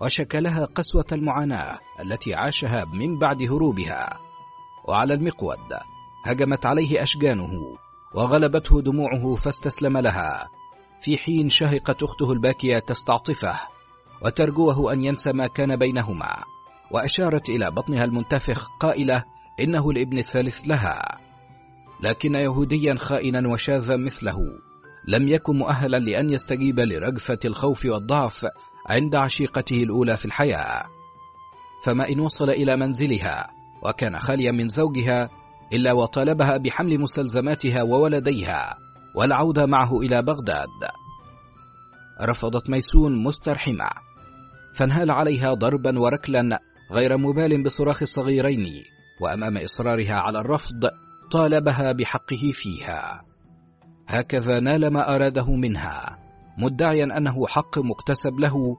وشكى لها قسوة المعاناة التي عاشها من بعد هروبها. وعلى المقود هجمت عليه أشجانه وغلبته دموعه فاستسلم لها في حين شهقت أخته الباكية تستعطفه وترجوه أن ينسى ما كان بينهما وأشارت إلى بطنها المنتفخ قائلة إنه الابن الثالث لها. لكن يهوديا خائنا وشاذا مثله. لم يكن مؤهلا لأن يستجيب لرجفة الخوف والضعف عند عشيقته الأولى في الحياة. فما إن وصل إلى منزلها وكان خاليا من زوجها إلا وطالبها بحمل مستلزماتها وولديها والعودة معه إلى بغداد. رفضت ميسون مسترحمة. فانهال عليها ضربا وركلا غير مبال بصراخ الصغيرين وأمام إصرارها على الرفض طالبها بحقه فيها. هكذا نال ما أراده منها مدعيا أنه حق مكتسب له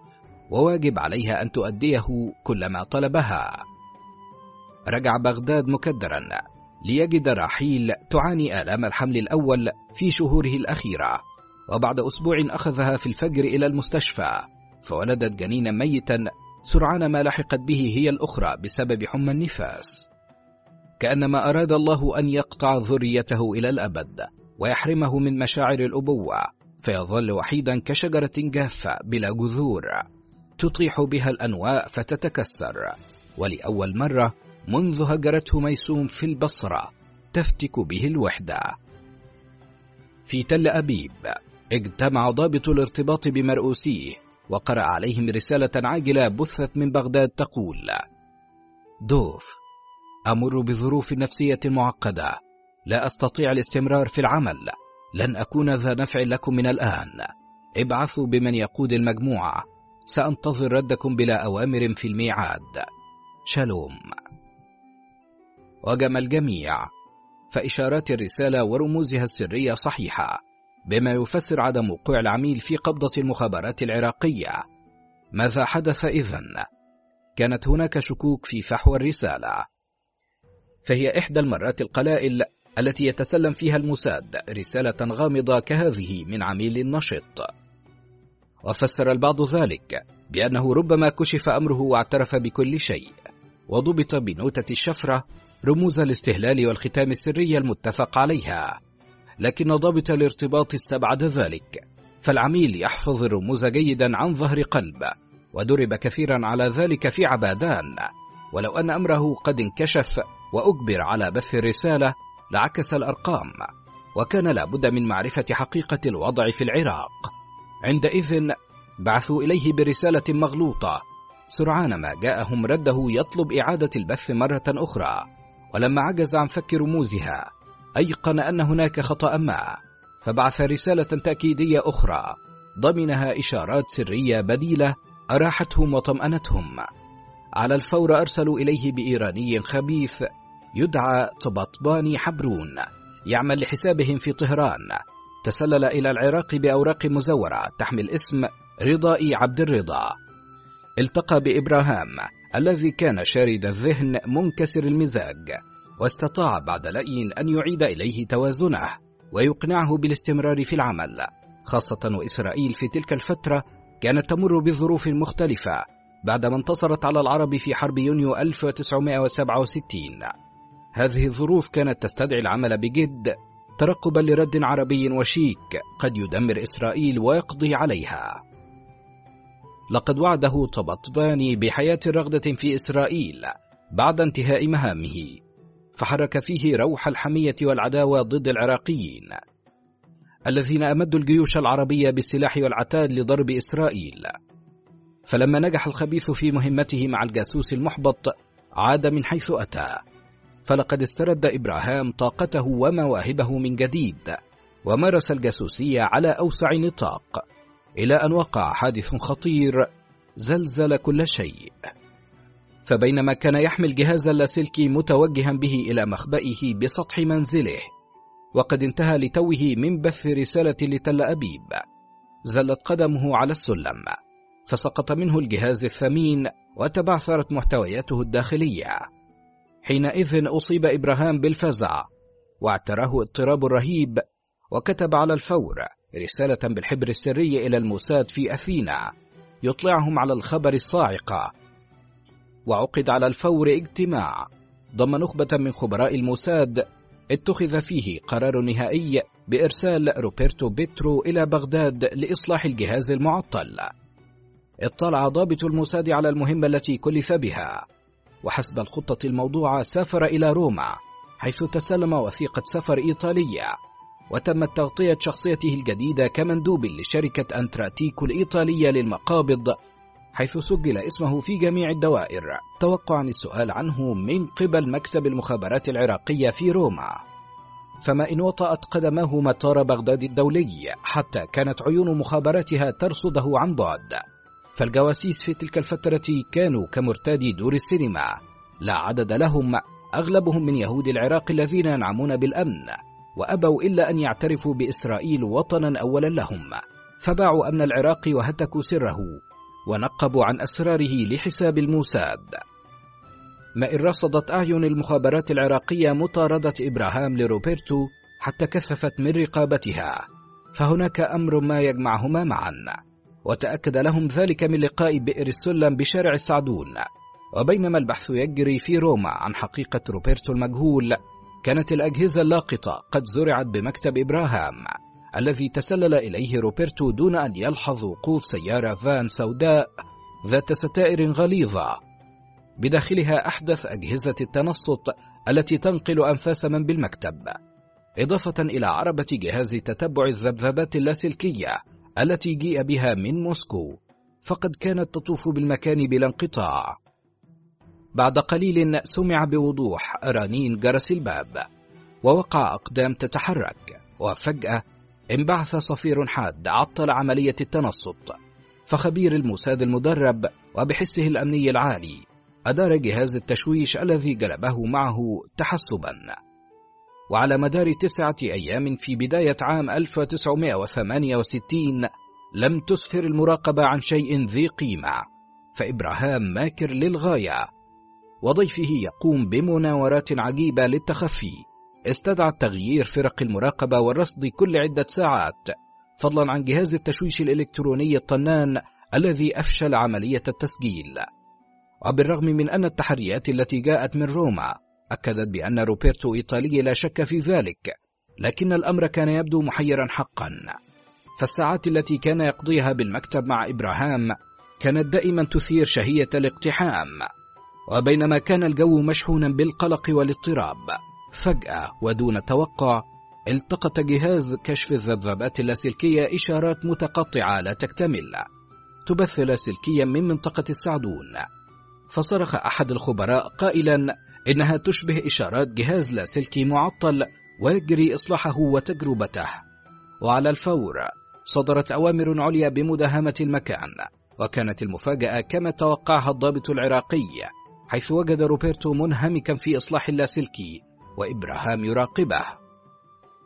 وواجب عليها أن تؤديه كل ما طلبها. رجع بغداد مكدرا ليجد رحيل تعاني آلام الحمل الأول في شهوره الأخيرة وبعد أسبوع أخذها في الفجر إلى المستشفى فولدت جنينا ميتا سرعان ما لحقت به هي الأخرى بسبب حمى النفاس. كأنما أراد الله أن يقطع ذريته إلى الأبد ويحرمه من مشاعر الأبوة فيظل وحيدا كشجرة جافة بلا جذور. تطيح بها الأنواء فتتكسر. ولأول مرة منذ هجرته ميسوم في البصرة تفتك به الوحدة. في تل أبيب اجتمع ضابط الارتباط بمرؤوسيه وقرأ عليهم رسالة عاجلة بثت من بغداد تقول دوف أمر بظروف نفسية معقدة. لا أستطيع الاستمرار في العمل. لن أكون ذا نفع لكم من الآن. ابعثوا بمن يقود المجموعة. سأنتظر ردكم بلا أوامر في الميعاد. شالوم. وجم الجميع. فإشارات الرسالة ورموزها السرية صحيحة بما يفسر عدم وقوع العميل في قبضة المخابرات العراقية. ماذا حدث إذن؟ كانت هناك شكوك في فحوى الرسالة. فهي إحدى المرات القلائل التي يتسلم فيها الموساد رسالة غامضة كهذه من عميل نشط. وفسر البعض ذلك بأنه ربما كشف أمره واعترف بكل شيء وضبط بنوتة الشفرة رموز الاستهلال والختام السري المتفق عليها. لكن ضابط الارتباط استبعد ذلك فالعميل يحفظ الرموز جيدا عن ظهر قلب ودرب كثيرا على ذلك في عبادان. ولو أن أمره قد انكشف وأجبر على بث الرسالة لعكس الأرقام وكان لابد من معرفة حقيقة الوضع في العراق. عندئذ بعثوا إليه برسالة مغلوطة سرعان ما جاءهم رده يطلب إعادة البث مرة أخرى ولما عجز عن فك رموزها أيقن أن هناك خطأ ما فبعث رسالة تأكيدية أخرى ضمنها إشارات سرية بديلة أراحتهم وطمأنتهم. على الفور أرسلوا إليه بإيراني خبيث يدعى طبطباني حبرون يعمل لحسابهم في طهران. تسلل إلى العراق بأوراق مزورة تحمل اسم رضائي عبد الرضا. التقى بإبراهام الذي كان شارد الذهن منكسر المزاج واستطاع بعد لأي أن يعيد إليه توازنه ويقنعه بالاستمرار في العمل. خاصة وإسرائيل في تلك الفترة كانت تمر بظروف مختلفة بعدما انتصرت على العرب في حرب يونيو 1967 هذه الظروف كانت تستدعي العمل بجد ترقبا لرد عربي وشيك قد يدمر إسرائيل ويقضي عليها. لقد وعده طبطباني بحياة رغدة في إسرائيل بعد انتهاء مهامه فحرك فيه روح الحمية والعداوة ضد العراقيين الذين أمدوا الجيوش العربية بالسلاح والعتاد لضرب إسرائيل. فلما نجح الخبيث في مهمته مع الجاسوس المحبط عاد من حيث أتى. فلقد استرد إبراهام طاقته ومواهبه من جديد ومارس الجاسوسية على أوسع نطاق إلى أن وقع حادث خطير زلزل كل شيء. فبينما كان يحمل جهاز اللاسلكي متوجها به إلى مخبئه بسطح منزله وقد انتهى لتوه من بث رسالة لتل أبيب. زلت قدمه على السلم فسقط منه الجهاز الثمين وتبعثرت محتوياته الداخلية. حينئذ أصيب إبراهام بالفزع واعتراه اضطراب رهيب وكتب على الفور رسالة بالحبر السري إلى الموساد في أثينا يطلعهم على الخبر الصاعقة وعقد على الفور اجتماع ضم نخبة من خبراء الموساد اتخذ فيه قرار نهائي بإرسال روبرتو بيترو إلى بغداد لإصلاح الجهاز المعطل. اطلع ضابط الموساد على المهمة التي كلف بها. وحسب الخطة الموضوعة سافر إلى روما حيث تسلم وثيقة سفر إيطالية وتمت تغطية شخصيته الجديدة كمندوب لشركة أنتراتيكو الإيطالية للمقابض حيث سجل اسمه في جميع الدوائر. توقعا السؤال عنه من قبل مكتب المخابرات العراقية في روما. فما إن وطأت قدمه مطار بغداد الدولي حتى كانت عيون مخابراتها ترصده عن بعد فالجواسيس في تلك الفترة كانوا كمرتادي دور السينما. لا عدد لهم أغلبهم من يهود العراق الذين ينعمون بالأمن وأبوا إلا أن يعترفوا بإسرائيل وطنا أولا لهم. فباعوا أمن العراق وهتكوا سره ونقبوا عن أسراره لحساب الموساد. ما إن رصدت أعين المخابرات العراقية مطاردة إبراهام لروبرتو حتى كثفت من رقابتها. فهناك أمر ما يجمعهما معا. وتأكد لهم ذلك من لقاء بئر السلم بشارع السعدون وبينما البحث يجري في روما عن حقيقة روبرتو المجهول كانت الأجهزة اللاقطة قد زرعت بمكتب إبراهام الذي تسلل إليه روبرتو دون أن يلحظ وقوف سيارة فان سوداء ذات ستائر غليظة. بداخلها أحدث أجهزة التنصت التي تنقل أنفاس من بالمكتب. إضافة إلى عربة جهاز تتبع الذبذبات اللاسلكية. التي جيء بها من موسكو فقد كانت تطوف بالمكان بلا انقطاع. بعد قليل سمع بوضوح رنين جرس الباب ووقع أقدام تتحرك وفجأة انبعث صفير حاد عطل عملية التنصت. فخبير الموساد المدرب وبحسه الأمني العالي أدار جهاز التشويش الذي جلبه معه تحسبا. وعلى مدار تسعة أيام في بداية عام 1968 لم تسفر المراقبة عن شيء ذي قيمة فإبراهام ماكر للغاية. وضيفه يقوم بمناورات عجيبة للتخفي. استدعى تغيير فرق المراقبة والرصد كل عدة ساعات فضلا عن جهاز التشويش الإلكتروني الطنان الذي أفشل عملية التسجيل. وبالرغم من أن التحريات التي جاءت من روما أكدت بأن روبرتو إيطالي لا شك في ذلك لكن الأمر كان يبدو محيرا حقا. فالساعات التي كان يقضيها بالمكتب مع إبراهام كانت دائما تثير شهية الاقتحام وبينما كان الجو مشحونا بالقلق والاضطراب. فجأة ودون توقع التقط جهاز كشف الذبذبات اللاسلكية إشارات متقطعة لا تكتمل. تبث لاسلكيا من منطقة السعدون. فصرخ أحد الخبراء قائلا إنها تشبه إشارات جهاز لاسلكي معطل ويجري إصلاحه وتجربته. وعلى الفور صدرت أوامر عليا بمداهمة المكان وكانت المفاجأة كما توقعها الضابط العراقي حيث وجد روبرتو منهمكا في إصلاح اللاسلكي وإبراهام يراقبه.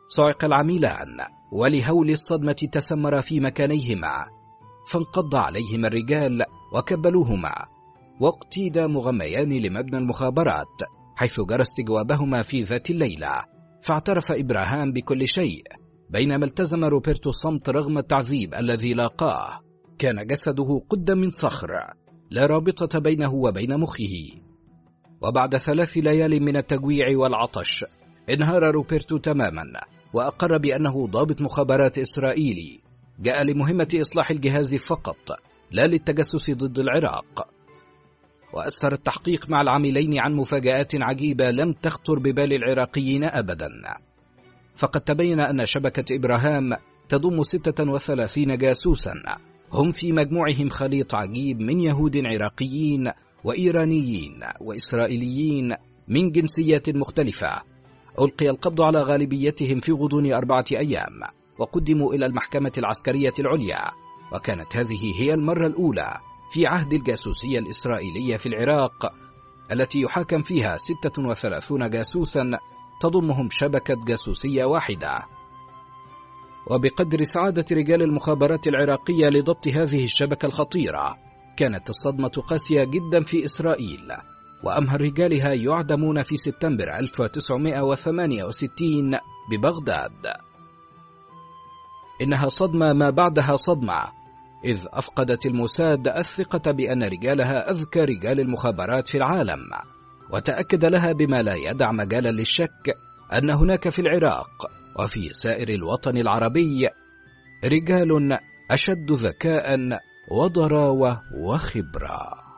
صعق العميلان ولهول الصدمة تسمر في مكانيهما فانقض عليهما الرجال وكبلوهما. واقتيدا مغميان لمبنى المخابرات حيث جرى استجوابهما في ذات الليلة. فاعترف إبراهام بكل شيء بينما التزم روبرتو الصمت رغم التعذيب الذي لاقاه. كان جسده قدا من صخر لا رابطة بينه وبين مخه. وبعد ثلاث ليال من التجويع والعطش انهار روبرتو تماما وأقر بأنه ضابط مخابرات إسرائيلي. جاء لمهمة إصلاح الجهاز فقط لا للتجسس ضد العراق. وأسفر التحقيق مع العاملين عن مفاجآت عجيبة لم تخطر ببال العراقيين أبدا. فقد تبين أن شبكة إبراهام تضم 36 جاسوسا. هم في مجموعهم خليط عجيب من يهود عراقيين وإيرانيين وإسرائيليين من جنسيات مختلفة. ألقي القبض على غالبيتهم في غضون أربعة أيام وقدموا إلى المحكمة العسكرية العليا. وكانت هذه هي المرة الأولى في عهد الجاسوسية الإسرائيلية في العراق التي يحاكم فيها 36 جاسوسا تضمهم شبكة جاسوسية واحدة. وبقدر سعادة رجال المخابرات العراقية لضبط هذه الشبكة الخطيرة كانت الصدمة قاسية جدا في إسرائيل وأمهر رجالها يعدمون في سبتمبر 1968 ببغداد. إنها صدمة ما بعدها صدمة إذ أفقدت الموساد الثقة بأن رجالها أذكى رجال المخابرات في العالم وتأكد لها بما لا يدع مجالا للشك أن هناك في العراق وفي سائر الوطن العربي رجال أشد ذكاء وضراوة وخبرة.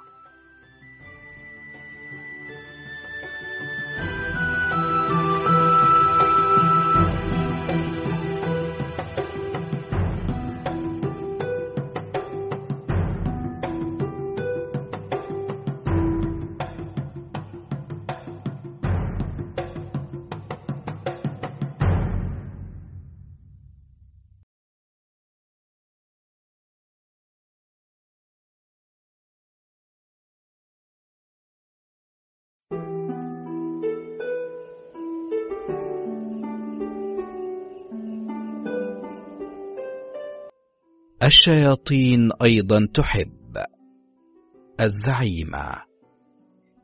الشياطين أيضا تحب. الزعيمة.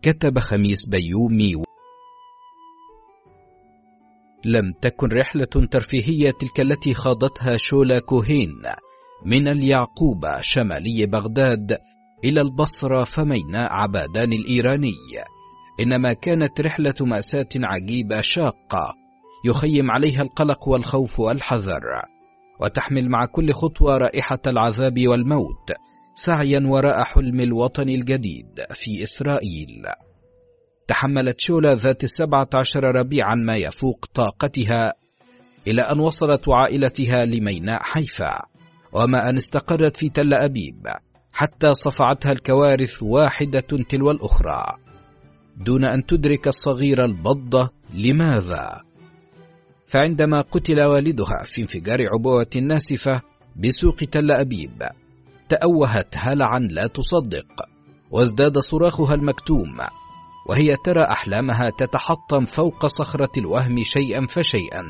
كتب خميس بيومي لم تكن رحلة ترفيهية تلك التي خاضتها شولا كوهين من اليعقوبة شمالي بغداد إلى البصرة فميناء عبادان الإيراني. إنما كانت رحلة مأساة عجيبة شاقة يخيم عليها القلق والخوف والحذر. وتحمل مع كل خطوة رائحة العذاب والموت سعيا وراء حلم الوطن الجديد في إسرائيل. تحملت شولا ذات السبعة عشر ربيعا ما يفوق طاقتها إلى أن وصلت عائلتها لميناء حيفا وما أن استقرت في تل أبيب حتى صفعتها الكوارث واحدة تلو الأخرى. دون أن تدرك الصغيرة البضة لماذا؟ فعندما قتل والدها في انفجار عبوة ناسفة بسوق تل أبيب تأوهت هلعا لا تصدق وازداد صراخها المكتوم وهي ترى أحلامها تتحطم فوق صخرة الوهم شيئا فشيئا.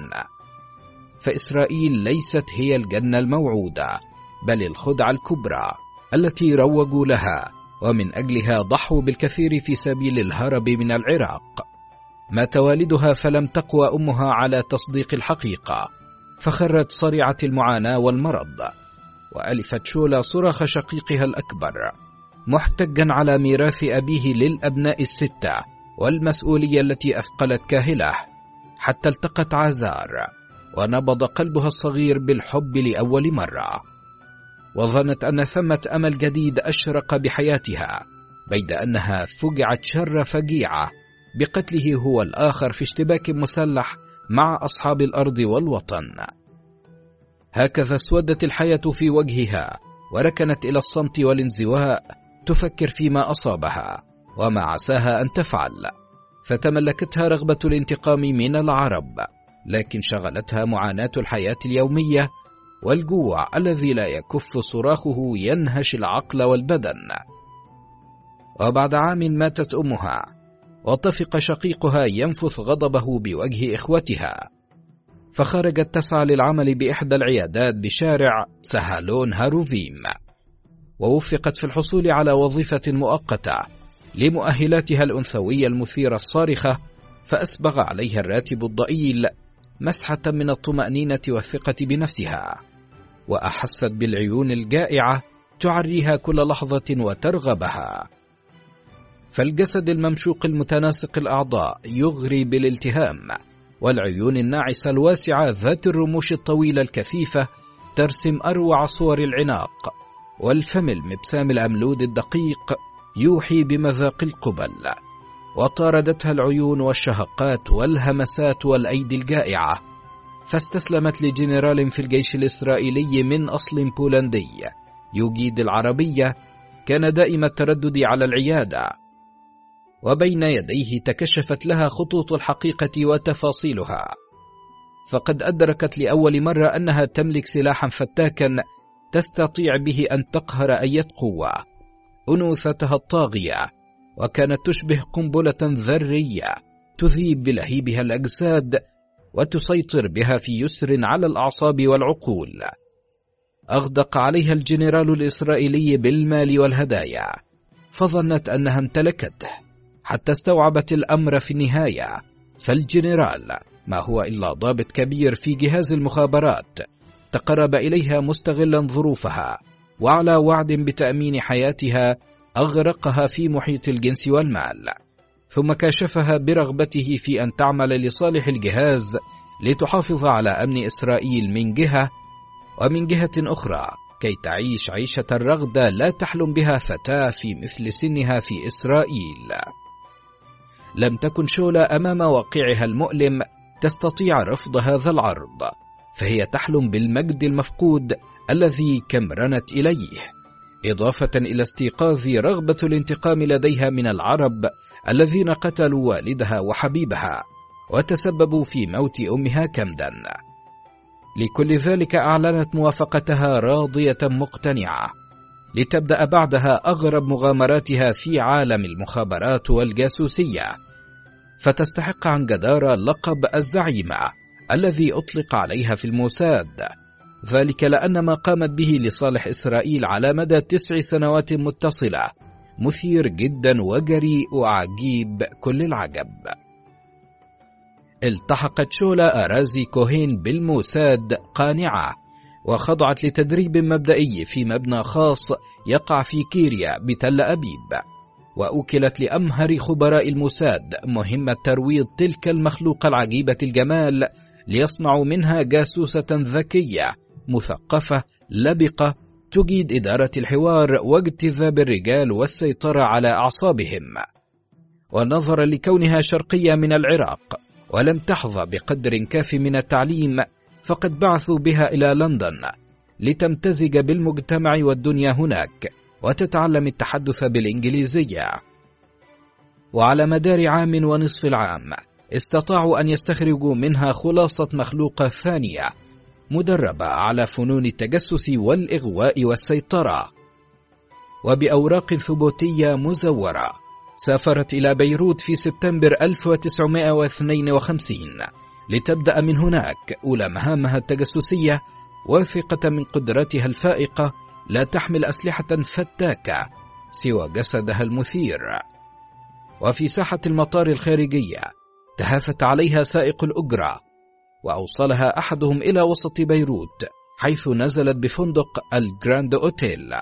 فإسرائيل ليست هي الجنة الموعودة بل الخدعة الكبرى التي روجوا لها ومن أجلها ضحوا بالكثير في سبيل الهرب من العراق. مات والدها فلم تقوى أمها على تصديق الحقيقة فخرت صريعه المعاناة والمرض وألفت شولا صراخ شقيقها الأكبر محتجا على ميراث أبيه للأبناء الستة والمسؤولية التي أثقلت كاهله حتى التقت عازار ونبض قلبها الصغير بالحب لأول مرة. وظنت أن ثمة أمل جديد أشرق بحياتها بيد أنها فجعت شر فجيعة بقتله هو الآخر في اشتباك مسلح مع أصحاب الأرض والوطن. هكذا اسودت الحياة في وجهها وركنت إلى الصمت والانزواء تفكر فيما أصابها وما عساها أن تفعل. فتملكتها رغبة الانتقام من العرب لكن شغلتها معاناة الحياة اليومية والجوع الذي لا يكف صراخه ينهش العقل والبدن. وبعد عام ماتت أمها وطفق شقيقها ينفث غضبه بوجه إخوتها. فخرجت تسعى للعمل بإحدى العيادات بشارع سهالون هاروفيم. ووفقت في الحصول على وظيفة مؤقتة لمؤهلاتها الأنثوية المثيرة الصارخة فأسبغ عليها الراتب الضئيل مسحة من الطمأنينة والثقة بنفسها. وأحست بالعيون الجائعة تعريها كل لحظة وترغبها. فالجسد الممشوق المتناسق الأعضاء يغري بالالتهام والعيون الناعسة الواسعة ذات الرموش الطويلة الكثيفة ترسم أروع صور العناق والفم المبسام الأملود الدقيق يوحي بمذاق القبل. وطاردتها العيون والشهقات والهمسات والأيدي الجائعة فاستسلمت لجنرال في الجيش الإسرائيلي من أصل بولندي يجيد العربية كان دائم التردد على العيادة. وبين يديه تكشفت لها خطوط الحقيقة وتفاصيلها. فقد أدركت لأول مرة أنها تملك سلاحا فتاكا تستطيع به أن تقهر أية قوة أنوثتها الطاغية وكانت تشبه قنبلة ذرية تذيب بلهيبها الأجساد وتسيطر بها في يسر على الأعصاب والعقول. أغدق عليها الجنرال الإسرائيلي بالمال والهدايا فظنت أنها امتلكته. حتى استوعبت الأمر في النهاية. فالجنرال ما هو إلا ضابط كبير في جهاز المخابرات تقرب إليها مستغلا ظروفها وعلى وعد بتأمين حياتها أغرقها في محيط الجنس والمال. ثم كاشفها برغبته في أن تعمل لصالح الجهاز لتحافظ على أمن إسرائيل من جهة ومن جهة أخرى كي تعيش عيشة الرغدة لا تحلم بها فتاة في مثل سنها في إسرائيل. لم تكن شولا أمام واقعها المؤلم تستطيع رفض هذا العرض فهي تحلم بالمجد المفقود الذي كمرنت إليه إضافة إلى استيقاظ رغبة الانتقام لديها من العرب الذين قتلوا والدها وحبيبها وتسببوا في موت أمها كمدا. لكل ذلك أعلنت موافقتها راضية مقتنعة. لتبدأ بعدها أغرب مغامراتها في عالم المخابرات والجاسوسية. فتستحق عن جدارة لقب الزعيمة الذي أطلق عليها في الموساد. ذلك لأن ما قامت به لصالح إسرائيل على مدى تسع سنوات متصلة مثير جدا وجريء وعجيب كل العجب. التحقت شولا أرازي كوهين بالموساد قانعة. وخضعت لتدريب مبدئي في مبنى خاص يقع في كيريا بتل أبيب وأوكلت لأمهر خبراء الموساد مهمة ترويض تلك المخلوقة العجيبة الجمال ليصنعوا منها جاسوسة ذكية مثقفة لبقة تجيد إدارة الحوار واجتذاب الرجال والسيطرة على أعصابهم. ونظرا لكونها شرقية من العراق ولم تحظى بقدر كاف من التعليم فقد بعثوا بها إلى لندن لتمتزج بالمجتمع والدنيا هناك وتتعلم التحدث بالإنجليزية. وعلى مدار عام ونصف العام استطاعوا أن يستخرجوا منها خلاصة مخلوقة ثانية مدربة على فنون التجسس والإغواء والسيطرة. وبأوراق ثبوتية مزورة سافرت إلى بيروت في سبتمبر 1952 لتبدأ من هناك. أولى مهامها التجسسية واثقة من قدرتها الفائقة لا تحمل أسلحة فتاكة سوى جسدها المثير. وفي ساحة المطار الخارجية تهافت عليها سائق الأجرة وأوصلها أحدهم إلى وسط بيروت حيث نزلت بفندق الجراند أوتيل.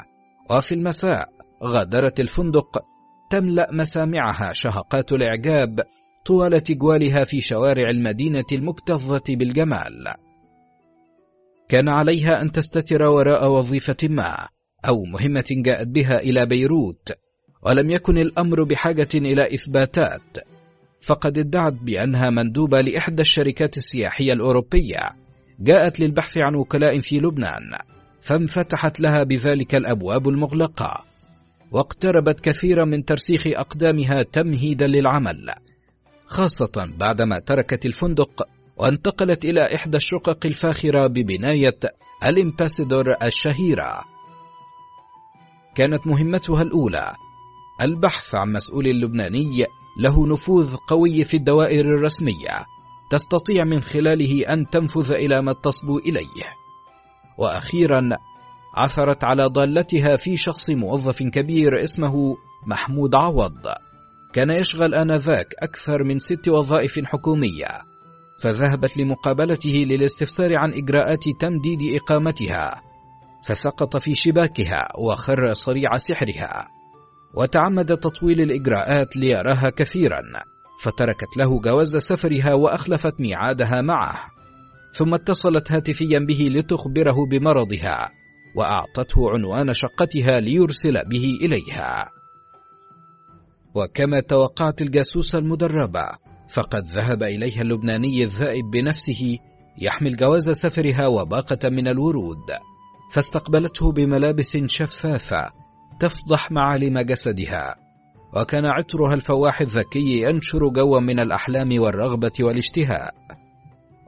وفي المساء غادرت الفندق تملأ مسامعها شهقات الإعجاب طوال تجوالها في شوارع المدينة المكتظة بالجمال. كان عليها أن تستتر وراء وظيفة ما أو مهمة جاءت بها إلى بيروت ولم يكن الأمر بحاجة إلى إثباتات. فقد ادعت بأنها مندوبة لإحدى الشركات السياحية الأوروبية. جاءت للبحث عن وكلاء في لبنان فانفتحت لها بذلك الأبواب المغلقة. واقتربت كثيرا من ترسيخ أقدامها تمهيدا للعمل. خاصة بعدما تركت الفندق وانتقلت إلى إحدى الشقق الفاخرة ببناية الإمباسيدور الشهيرة. كانت مهمتها الأولى البحث عن مسؤول لبناني له نفوذ قوي في الدوائر الرسمية تستطيع من خلاله أن تنفذ إلى ما تصبو إليه. وأخيرا عثرت على ضالتها في شخص موظف كبير اسمه محمود عوض. كان يشغل آنذاك أكثر من ست وظائف حكومية فذهبت لمقابلته للاستفسار عن إجراءات تمديد إقامتها فسقط في شباكها وخر صريع سحرها وتعمد تطويل الإجراءات ليراها كثيرا فتركت له جواز سفرها وأخلفت ميعادها معه ثم اتصلت هاتفيا به لتخبره بمرضها وأعطته عنوان شقتها ليرسل به إليها. وكما توقعت الجاسوسة المدربة فقد ذهب إليها اللبناني الذائب بنفسه يحمل جواز سفرها وباقة من الورود فاستقبلته بملابس شفافة تفضح معالم جسدها. وكان عطرها الفواح الذكي ينشر جوا من الأحلام والرغبة والاشتهاء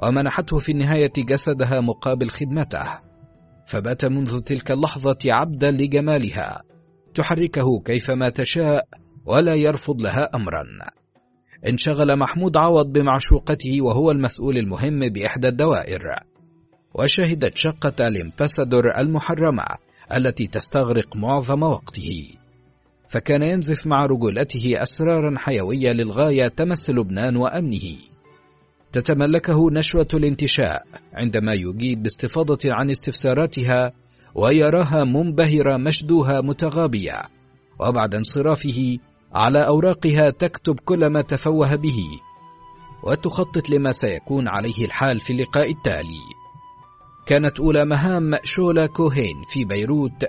ومنحته في النهاية جسدها مقابل خدمته فبات منذ تلك اللحظة عبدا لجمالها تحركه كيفما تشاء ولا يرفض لها أمرا. انشغل محمود عوض بمعشوقته وهو المسؤول المهم بإحدى الدوائر. وشهدت شقة الامباسادور المحرمة التي تستغرق معظم وقته. فكان ينزف مع رجولته أسرارا حيوية للغاية تمس لبنان وأمنه تتملكه نشوة الانتشاء عندما يجيب باستفاضة عن استفساراتها ويراها منبهرة مشدوها متغابية. وبعد انصرافه على أوراقها تكتب كل ما تفوه به وتخطط لما سيكون عليه الحال في اللقاء التالي. كانت أولى مهام شولا كوهين في بيروت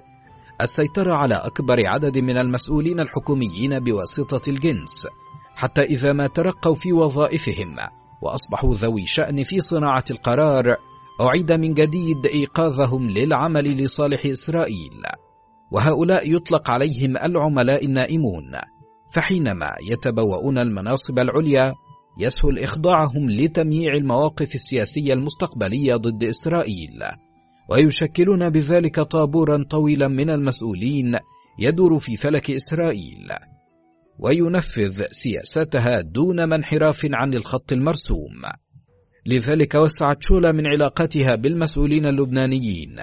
السيطرة على أكبر عدد من المسؤولين الحكوميين بواسطة الجنس حتى إذا ما ترقوا في وظائفهم وأصبحوا ذوي شأن في صناعة القرار أعيد من جديد إيقاظهم للعمل لصالح إسرائيل. وهؤلاء يطلق عليهم العملاء النائمون. فحينما يتبوؤون المناصب العليا يسهل إخضاعهم لتمييع المواقف السياسية المستقبلية ضد إسرائيل. ويشكلون بذلك طابورا طويلا من المسؤولين يدور في فلك إسرائيل. وينفذ سياستها دون ما انحراف عن الخط المرسوم. لذلك وسعت شولا من علاقاتها بالمسؤولين اللبنانيين.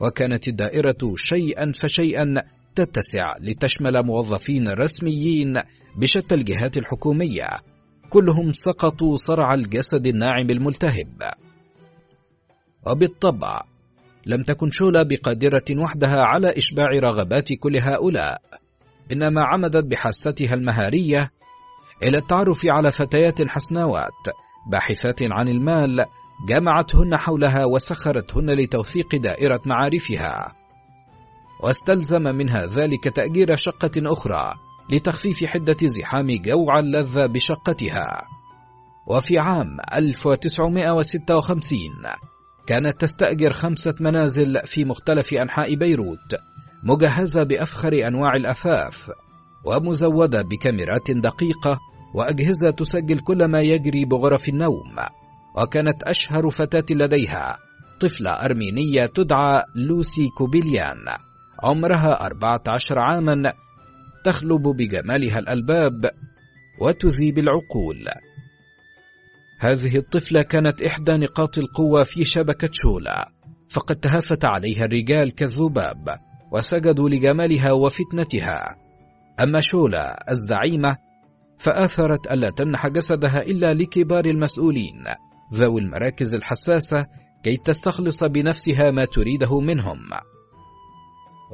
وكانت الدائرة شيئا فشيئا تتسع لتشمل موظفين رسميين بشتى الجهات الحكومية. كلهم سقطوا صرع الجسد الناعم الملتهب. وبالطبع لم تكن شولا بقادرة وحدها على إشباع رغبات كل هؤلاء إنما عمدت بحاستها المهارية إلى التعرف على فتيات حسناوات باحثات عن المال جمعتهن حولها وسخرتهن لتوثيق دائرة معارفها. واستلزم منها ذلك تأجير شقة أخرى لتخفيف حدة زحام جوع اللذة بشقتها. وفي عام 1956 كانت تستأجر خمسة منازل في مختلف أنحاء بيروت مجهزة بأفخر أنواع الأثاث ومزودة بكاميرات دقيقة وأجهزة تسجل كل ما يجري بغرف النوم. وكانت أشهر فتاة لديها طفلة أرمينية تدعى لوسي كوبيليان. عمرها أربعة عشر عاما تخلب بجمالها الألباب وتذيب العقول هذه الطفلة كانت إحدى نقاط القوة في شبكة شولا فقد تهافت عليها الرجال كالذباب وسجدوا لجمالها وفتنتها. أما شولا الزعيمة فآثرت ألا تمنح جسدها إلا لكبار المسؤولين ذوي المراكز الحساسة كي تستخلص بنفسها ما تريده منهم.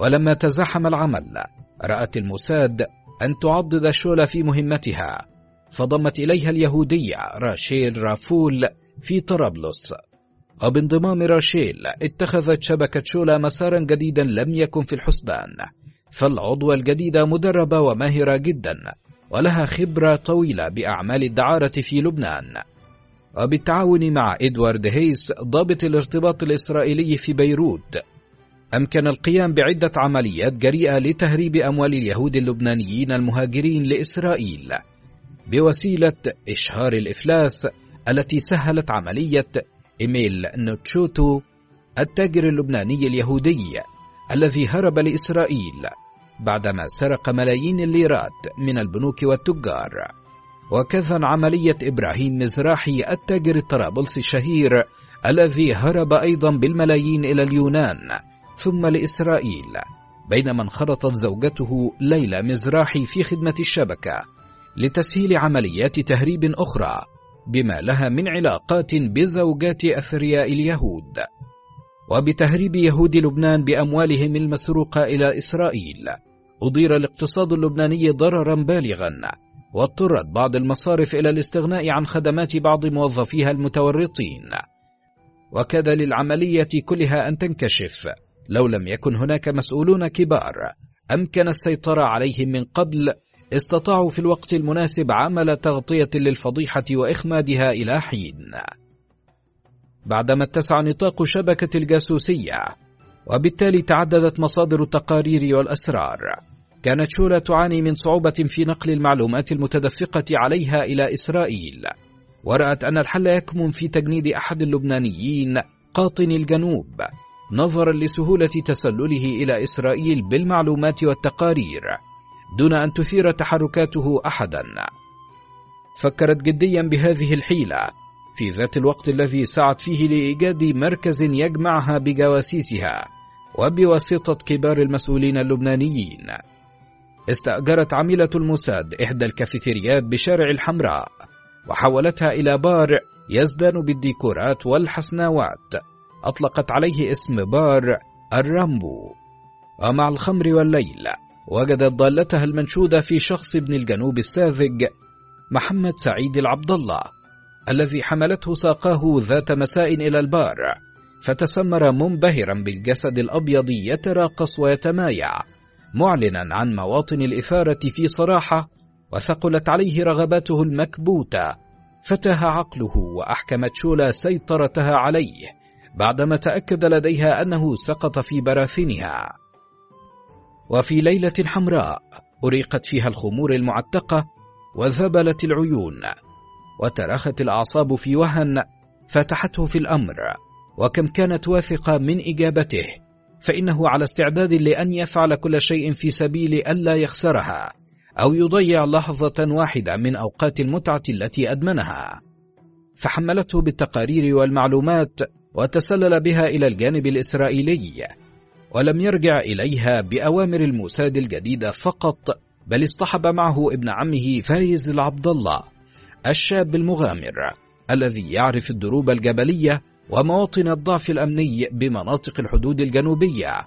ولما تزاحم العمل. رأت الموساد أن تعضد شولا في مهمتها. فضمت إليها اليهودية راشيل رافول في طرابلس. وبانضمام راشيل اتخذت شبكة شولا مسارا جديدا لم يكن في الحسبان. فالعضوة الجديدة مدربة وماهرة جدا ولها خبرة طويلة بأعمال الدعارة في لبنان. وبالتعاون مع إدوارد هيس ضابط الارتباط الإسرائيلي في بيروت أمكن القيام بعدة عمليات جريئة لتهريب أموال اليهود اللبنانيين المهاجرين لإسرائيل. بوسيلة إشهار الإفلاس التي سهلت عملية إيميل نوتشوتو التاجر اللبناني اليهودي الذي هرب لإسرائيل بعدما سرق ملايين الليرات من البنوك والتجار. وكذا عملية إبراهيم مزراحي التاجر الطرابلسي الشهير الذي هرب أيضا بالملايين إلى اليونان. ثم لإسرائيل بينما انخرطت زوجته ليلى مزراحي في خدمة الشبكة لتسهيل عمليات تهريب أخرى بما لها من علاقات بزوجات أثرياء اليهود وبتهريب يهود لبنان بأموالهم المسروقة إلى إسرائيل. أضير الاقتصاد اللبناني ضررا بالغا واضطرت بعض المصارف إلى الاستغناء عن خدمات بعض موظفيها المتورطين. وكاد للعملية كلها أن تنكشف. لو لم يكن هناك مسؤولون كبار أمكن السيطرة عليهم من قبل استطاعوا في الوقت المناسب عمل تغطية للفضيحة وإخمادها إلى حين. بعدما اتسع نطاق شبكة الجاسوسية وبالتالي تعددت مصادر التقارير والأسرار كانت شولا تعاني من صعوبة في نقل المعلومات المتدفقة عليها إلى إسرائيل ورأت أن الحل يكمن في تجنيد أحد اللبنانيين قاطن الجنوب. نظرا لسهولة تسلله إلى إسرائيل بالمعلومات والتقارير دون أن تثير تحركاته أحدا. فكرت جديا بهذه الحيلة في ذات الوقت الذي سعت فيه لإيجاد مركز يجمعها بجواسيسها وبواسطة كبار المسؤولين اللبنانيين. استأجرت عميلة الموساد إحدى الكافيتريات بشارع الحمراء وحولتها إلى بار يزدان بالديكورات والحسناوات. أطلقت عليه اسم بار الرامبو. ومع الخمر والليل وجدت ضالتها المنشودة في شخص ابن الجنوب الساذج محمد سعيد العبد الله الذي حملته ساقاه ذات مساء إلى البار فتسمر منبهرا بالجسد الأبيض يتراقص ويتمايع معلنا عن مواطن الإثارة في صراحة وثقلت عليه رغباته المكبوتة فتاه عقله وأحكمت شولا سيطرتها عليه. بعدما تأكد لديها أنه سقط في براثنها. وفي ليلة حمراء أريقت فيها الخمور المعتقة وذبلت العيون وترخت الأعصاب في وهن فتحته في الأمر. وكم كانت واثقة من إجابته فإنه على استعداد لأن يفعل كل شيء في سبيل ألا يخسرها أو يضيع لحظة واحدة من أوقات المتعة التي أدمنها. فحملته بالتقارير والمعلومات وتسلل بها إلى الجانب الإسرائيلي ولم يرجع إليها بأوامر الموساد الجديدة فقط بل اصطحب معه ابن عمه فايز العبد الله الشاب المغامر الذي يعرف الدروب الجبلية ومواطن الضعف الأمني بمناطق الحدود الجنوبية.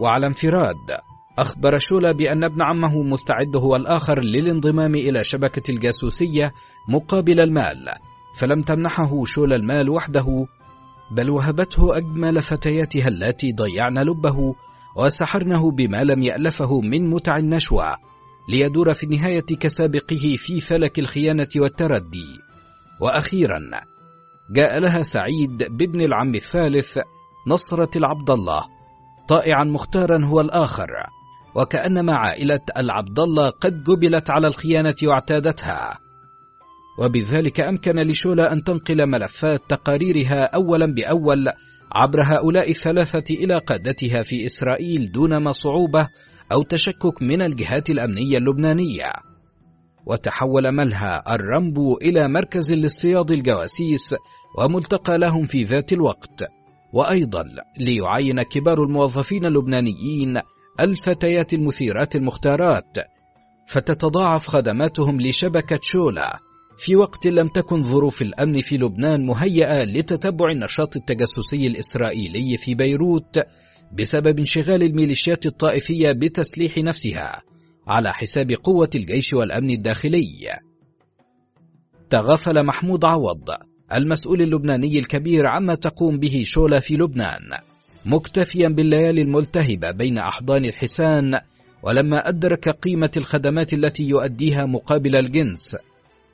وعلى انفراد أخبر شولا بأن ابن عمه مستعد هو الآخر للانضمام إلى شبكة الجاسوسية مقابل المال فلم تمنحه شولا المال وحده بل وهبته أجمل فتياتها اللاتي ضيعن لبه وسحرنه بما لم يألفه من متع النشوى ليدور في النهاية كسابقه في فلك الخيانة والتردي. وأخيرا جاء لها سعيد بابن العم الثالث نصرة العبد الله طائعا مختارا هو الآخر وكأنما عائلة العبد الله قد جبلت على الخيانة واعتادتها. وبذلك أمكن لشولا أن تنقل ملفات تقاريرها أولا بأول عبر هؤلاء الثلاثة إلى قادتها في إسرائيل دون صعوبة أو تشكك من الجهات الأمنية اللبنانية. وتحول ملهى الرمبو إلى مركز لاصطياد الجواسيس وملتقى لهم في ذات الوقت. وأيضا ليعاين كبار الموظفين اللبنانيين الفتيات المثيرات المختارات. فتتضاعف خدماتهم لشبكة شولا. في وقت لم تكن ظروف الأمن في لبنان مهيئة لتتبع النشاط التجسسي الإسرائيلي في بيروت بسبب انشغال الميليشيات الطائفية بتسليح نفسها على حساب قوة الجيش والأمن الداخلي. تغافل محمود عوض المسؤول اللبناني الكبير عما تقوم به شولا في لبنان، مكتفيا بالليالي الملتهبة بين أحضان الحسان، ولما أدرك قيمة الخدمات التي يؤديها مقابل الجنس،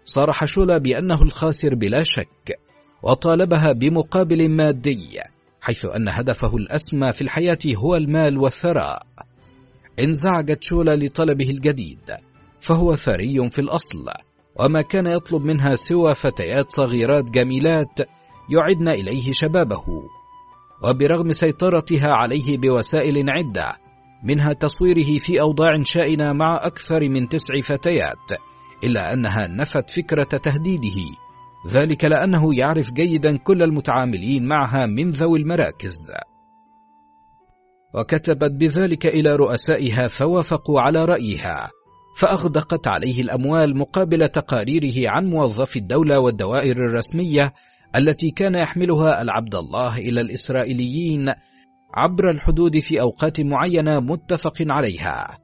صرح شولا بأنه الخاسر بلا شك، وطالبها بمقابل مادي، حيث أن هدفه الأسمى في الحياة هو المال والثراء. انزعجت شولا لطلبه الجديد فهو ثري في الأصل وما كان يطلب منها سوى فتيات صغيرات جميلات يعدن إليه شبابه وبرغم سيطرتها عليه بوسائل عدة منها تصويره في أوضاع شائنة مع أكثر من تسع فتيات إلا أنها نفت فكرة تهديده. ذلك لأنه يعرف جيدا كل المتعاملين معها من ذوي المراكز. وكتبت بذلك إلى رؤسائها فوافقوا على رأيها فأغدقت عليه الأموال مقابل تقاريره عن موظفي الدولة والدوائر الرسمية التي كان يحملها العبد الله إلى الإسرائيليين عبر الحدود في أوقات معينة متفق عليها.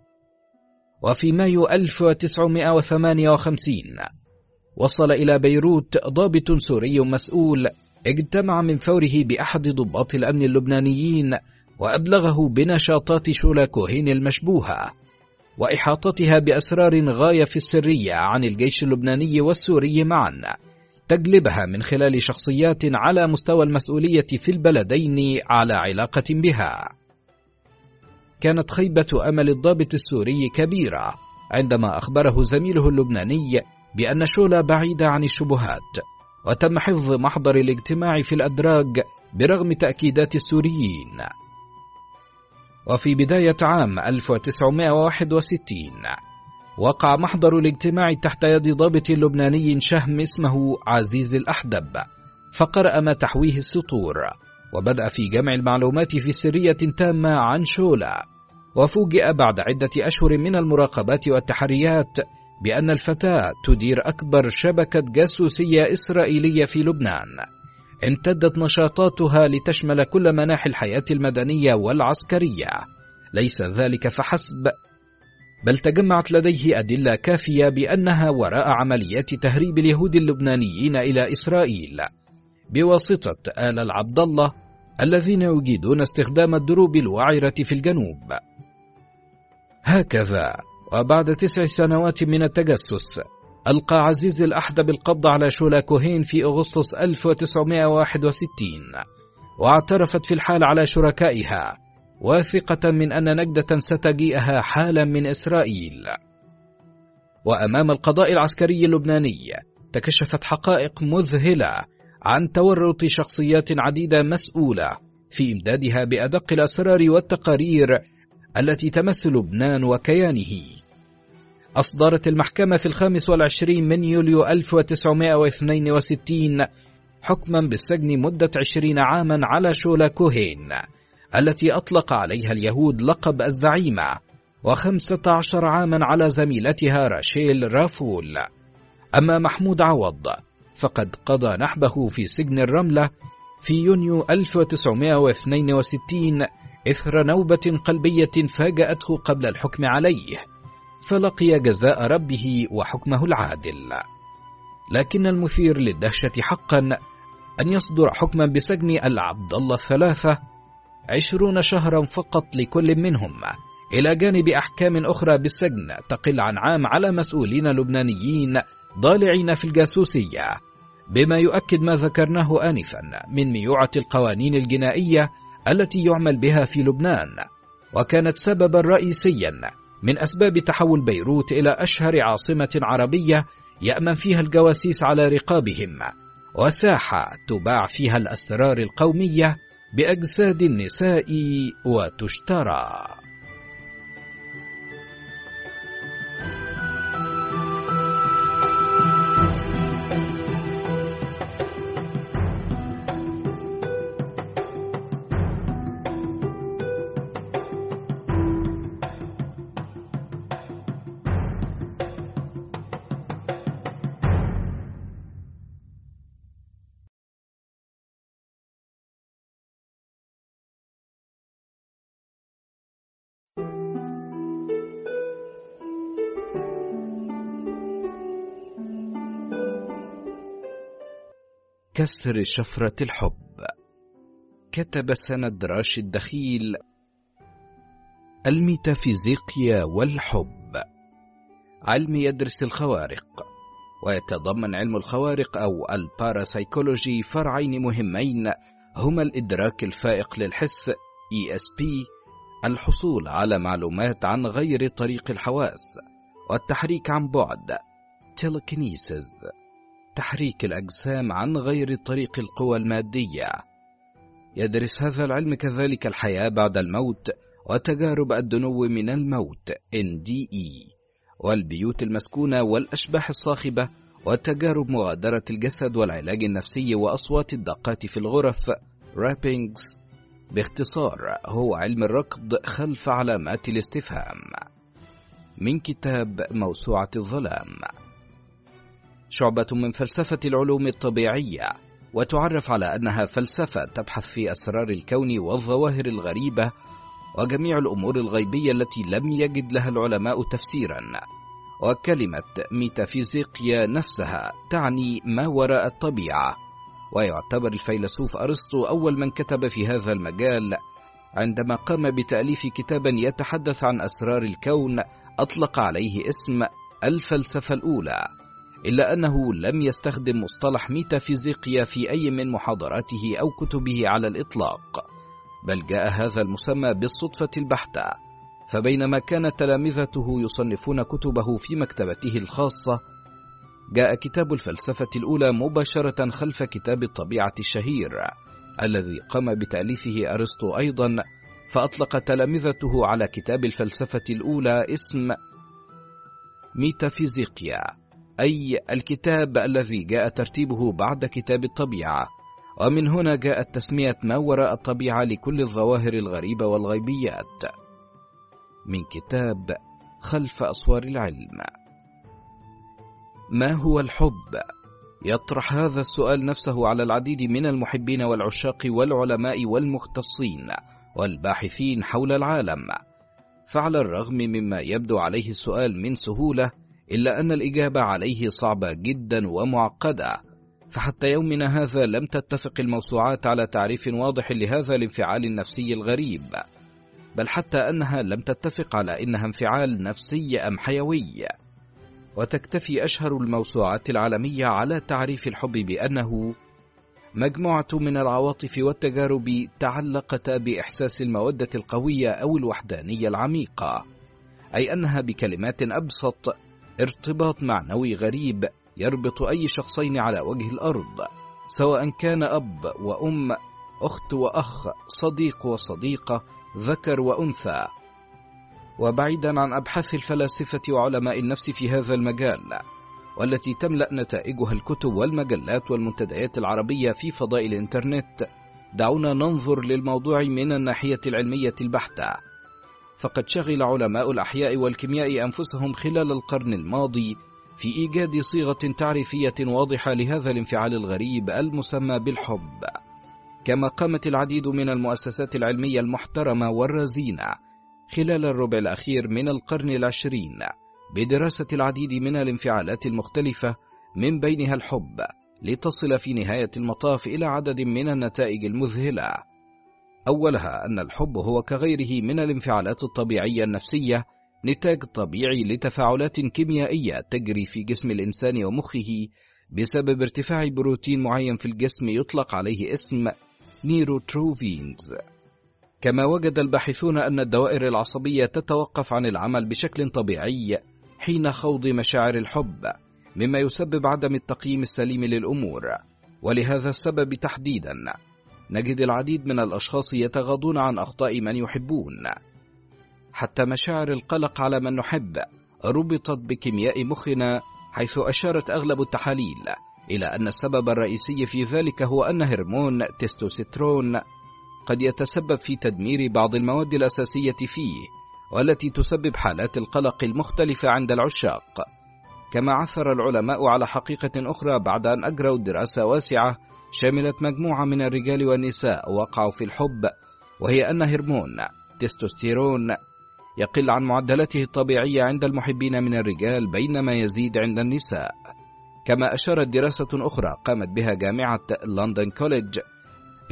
وفي مايو 1958 وصل إلى بيروت ضابط سوري مسؤول اجتمع من فوره بأحد ضباط الأمن اللبنانيين وأبلغه بنشاطات شولا كوهين المشبوهة وإحاطتها بأسرار غاية في السرية عن الجيش اللبناني والسوري معا تجلبها من خلال شخصيات على مستوى المسؤولية في البلدين على علاقة بها. كانت خيبة أمل الضابط السوري كبيرة عندما أخبره زميله اللبناني بأن شولا بعيدة عن الشبهات، وتم حفظ محضر الاجتماع في الأدراج برغم تأكيدات السوريين. وفي بداية عام 1961 وقع محضر الاجتماع تحت يد ضابط لبناني شهم اسمه عزيز الأحدب فقرأ ما تحويه السطور وبدأ في جمع المعلومات في سرية تامة عن شولا وفوجئ بعد عدة أشهر من المراقبات والتحريات بأن الفتاة تدير أكبر شبكة جاسوسية إسرائيلية في لبنان. امتدت نشاطاتها لتشمل كل مناحي الحياة المدنية والعسكرية. ليس ذلك فحسب بل تجمعت لديه أدلة كافية بأنها وراء عمليات تهريب اليهود اللبنانيين إلى إسرائيل. بواسطة آل العبد الله الذين يجيدون استخدام الدروب الوعرة في الجنوب. هكذا وبعد تسع سنوات من التجسس ألقى عزيز الأحدب القبض على شولا كوهين في أغسطس 1961 واعترفت في الحال على شركائها واثقة من أن نجدة ستجيئها حالا من إسرائيل. وأمام القضاء العسكري اللبناني تكشفت حقائق مذهلة عن تورط شخصيات عديدة مسؤولة في إمدادها بأدق الأسرار والتقارير التي تمس لبنان وكيانه. أصدرت المحكمة في الخامس والعشرين من يوليو 1962 حكما بالسجن مدة عشرين عاما على شولا كوهين التي أطلق عليها اليهود لقب الزعيمة وخمسة عشر عاما على زميلتها راشيل رافول. أما محمود عوض فقد قضى نحبه في سجن الرملة في يونيو 1962 إثر نوبة قلبية فاجأته قبل الحكم عليه فلقي جزاء ربه وحكمه العادل. لكن المثير للدهشة حقا أن يصدر حكما بسجن العبد الله الثلاثة عشرون شهرا فقط لكل منهم. إلى جانب أحكام أخرى بالسجن تقل عن عام على مسؤولين لبنانيين ضالعين في الجاسوسية. بما يؤكد ما ذكرناه آنفا من ميوعة القوانين الجنائية التي يعمل بها في لبنان وكانت سببا رئيسيا من أسباب تحول بيروت إلى أشهر عاصمة عربية يأمن فيها الجواسيس على رقابهم وساحة تباع فيها الأسرار القومية بأجساد النساء وتشترى. كسر شفرة الحب. كتب سند راشد دخيل الميتافيزيقيا والحب. علم يدرس الخوارق ويتضمن علم الخوارق أو الباراسايكولوجي فرعين مهمين هما الإدراك الفائق للحس ESP الحصول على معلومات عن غير طريق الحواس والتحريك عن بعد telekinesis تحريك الأجسام عن غير طريق القوى المادية. يدرس هذا العلم كذلك الحياة بعد الموت وتجارب الدنو من الموت NDE والبيوت المسكونة والأشباح الصاخبة وتجارب مغادرة الجسد والعلاج النفسي وأصوات الدقات في الغرف rappings باختصار هو علم الركض خلف علامات الاستفهام. من كتاب موسوعة الظلام. شعبة من فلسفة العلوم الطبيعية وتعرف على أنها فلسفة تبحث في أسرار الكون والظواهر الغريبة وجميع الأمور الغيبية التي لم يجد لها العلماء تفسيرا. وكلمة ميتافيزيقيا نفسها تعني ما وراء الطبيعة ويعتبر الفيلسوف أرسطو أول من كتب في هذا المجال عندما قام بتأليف كتابا يتحدث عن أسرار الكون أطلق عليه اسم الفلسفة الأولى. إلا أنه لم يستخدم مصطلح ميتافيزيقيا في أي من محاضراته أو كتبه على الإطلاق بل جاء هذا المسمى بالصدفة البحتة فبينما كان تلامذته يصنفون كتبه في مكتبته الخاصة جاء كتاب الفلسفة الأولى مباشرة خلف كتاب الطبيعة الشهير الذي قام بتأليفه أرسطو أيضا فأطلق تلامذته على كتاب الفلسفة الأولى اسم ميتافيزيقيا. أي الكتاب الذي جاء ترتيبه بعد كتاب الطبيعة. ومن هنا جاءت تسمية ما وراء الطبيعة لكل الظواهر الغريبة والغيبيات. من كتاب خلف أسوار العلم. ما هو الحب؟ يطرح هذا السؤال نفسه على العديد من المحبين والعشاق والعلماء والمختصين والباحثين حول العالم. فعلى الرغم مما يبدو عليه السؤال من سهولة إلا أن الإجابة عليه صعبة جدا ومعقدة. فحتى يومنا هذا لم تتفق الموسوعات على تعريف واضح لهذا الانفعال النفسي الغريب. بل حتى أنها لم تتفق على إنها انفعال نفسي أم حيوي. وتكتفي أشهر الموسوعات العالمية على تعريف الحب بأنه مجموعة من العواطف والتجارب تعلقتا بإحساس المودة القوية أو الوحدانية العميقة أي أنها بكلمات أبسط ارتباط معنوي غريب يربط أي شخصين على وجه الأرض سواء كان أب وأم أخت وأخ صديق وصديقة ذكر وأنثى. وبعيدا عن أبحاث الفلاسفة وعلماء النفس في هذا المجال والتي تملأ نتائجها الكتب والمجلات والمنتديات العربية في فضاء الإنترنت دعونا ننظر للموضوع من الناحية العلمية البحتة. فقد شغل علماء الأحياء والكيمياء أنفسهم خلال القرن الماضي في إيجاد صيغة تعريفية واضحة لهذا الانفعال الغريب المسمى بالحب. كما قامت العديد من المؤسسات العلمية المحترمة والرزينة خلال الربع الأخير من القرن العشرين بدراسة العديد من الانفعالات المختلفة من بينها الحب لتصل في نهاية المطاف إلى عدد من النتائج المذهلة. أولها أن الحب هو كغيره من الانفعالات الطبيعية النفسية نتاج طبيعي لتفاعلات كيميائية تجري في جسم الإنسان ومخه بسبب ارتفاع بروتين معين في الجسم يطلق عليه اسم نيروتروفينز. كما وجد الباحثون أن الدوائر العصبية تتوقف عن العمل بشكل طبيعي حين خوض مشاعر الحب مما يسبب عدم التقييم السليم للأمور ولهذا السبب تحديدا. نجد العديد من الأشخاص يتغاضون عن أخطاء من يحبون. حتى مشاعر القلق على من نحب ربطت بكيمياء مخنا حيث أشارت أغلب التحاليل إلى أن السبب الرئيسي في ذلك هو أن هرمون تستوستيرون قد يتسبب في تدمير بعض المواد الأساسية فيه والتي تسبب حالات القلق المختلفة عند العشاق. كما عثر العلماء على حقيقة أخرى بعد أن أجروا دراسة واسعة شملت مجموعة من الرجال والنساء وقعوا في الحب وهي أن هرمون تستوستيرون يقل عن معدلاته الطبيعية عند المحبين من الرجال بينما يزيد عند النساء. كما أشارت دراسة أخرى قامت بها جامعة لندن كوليدج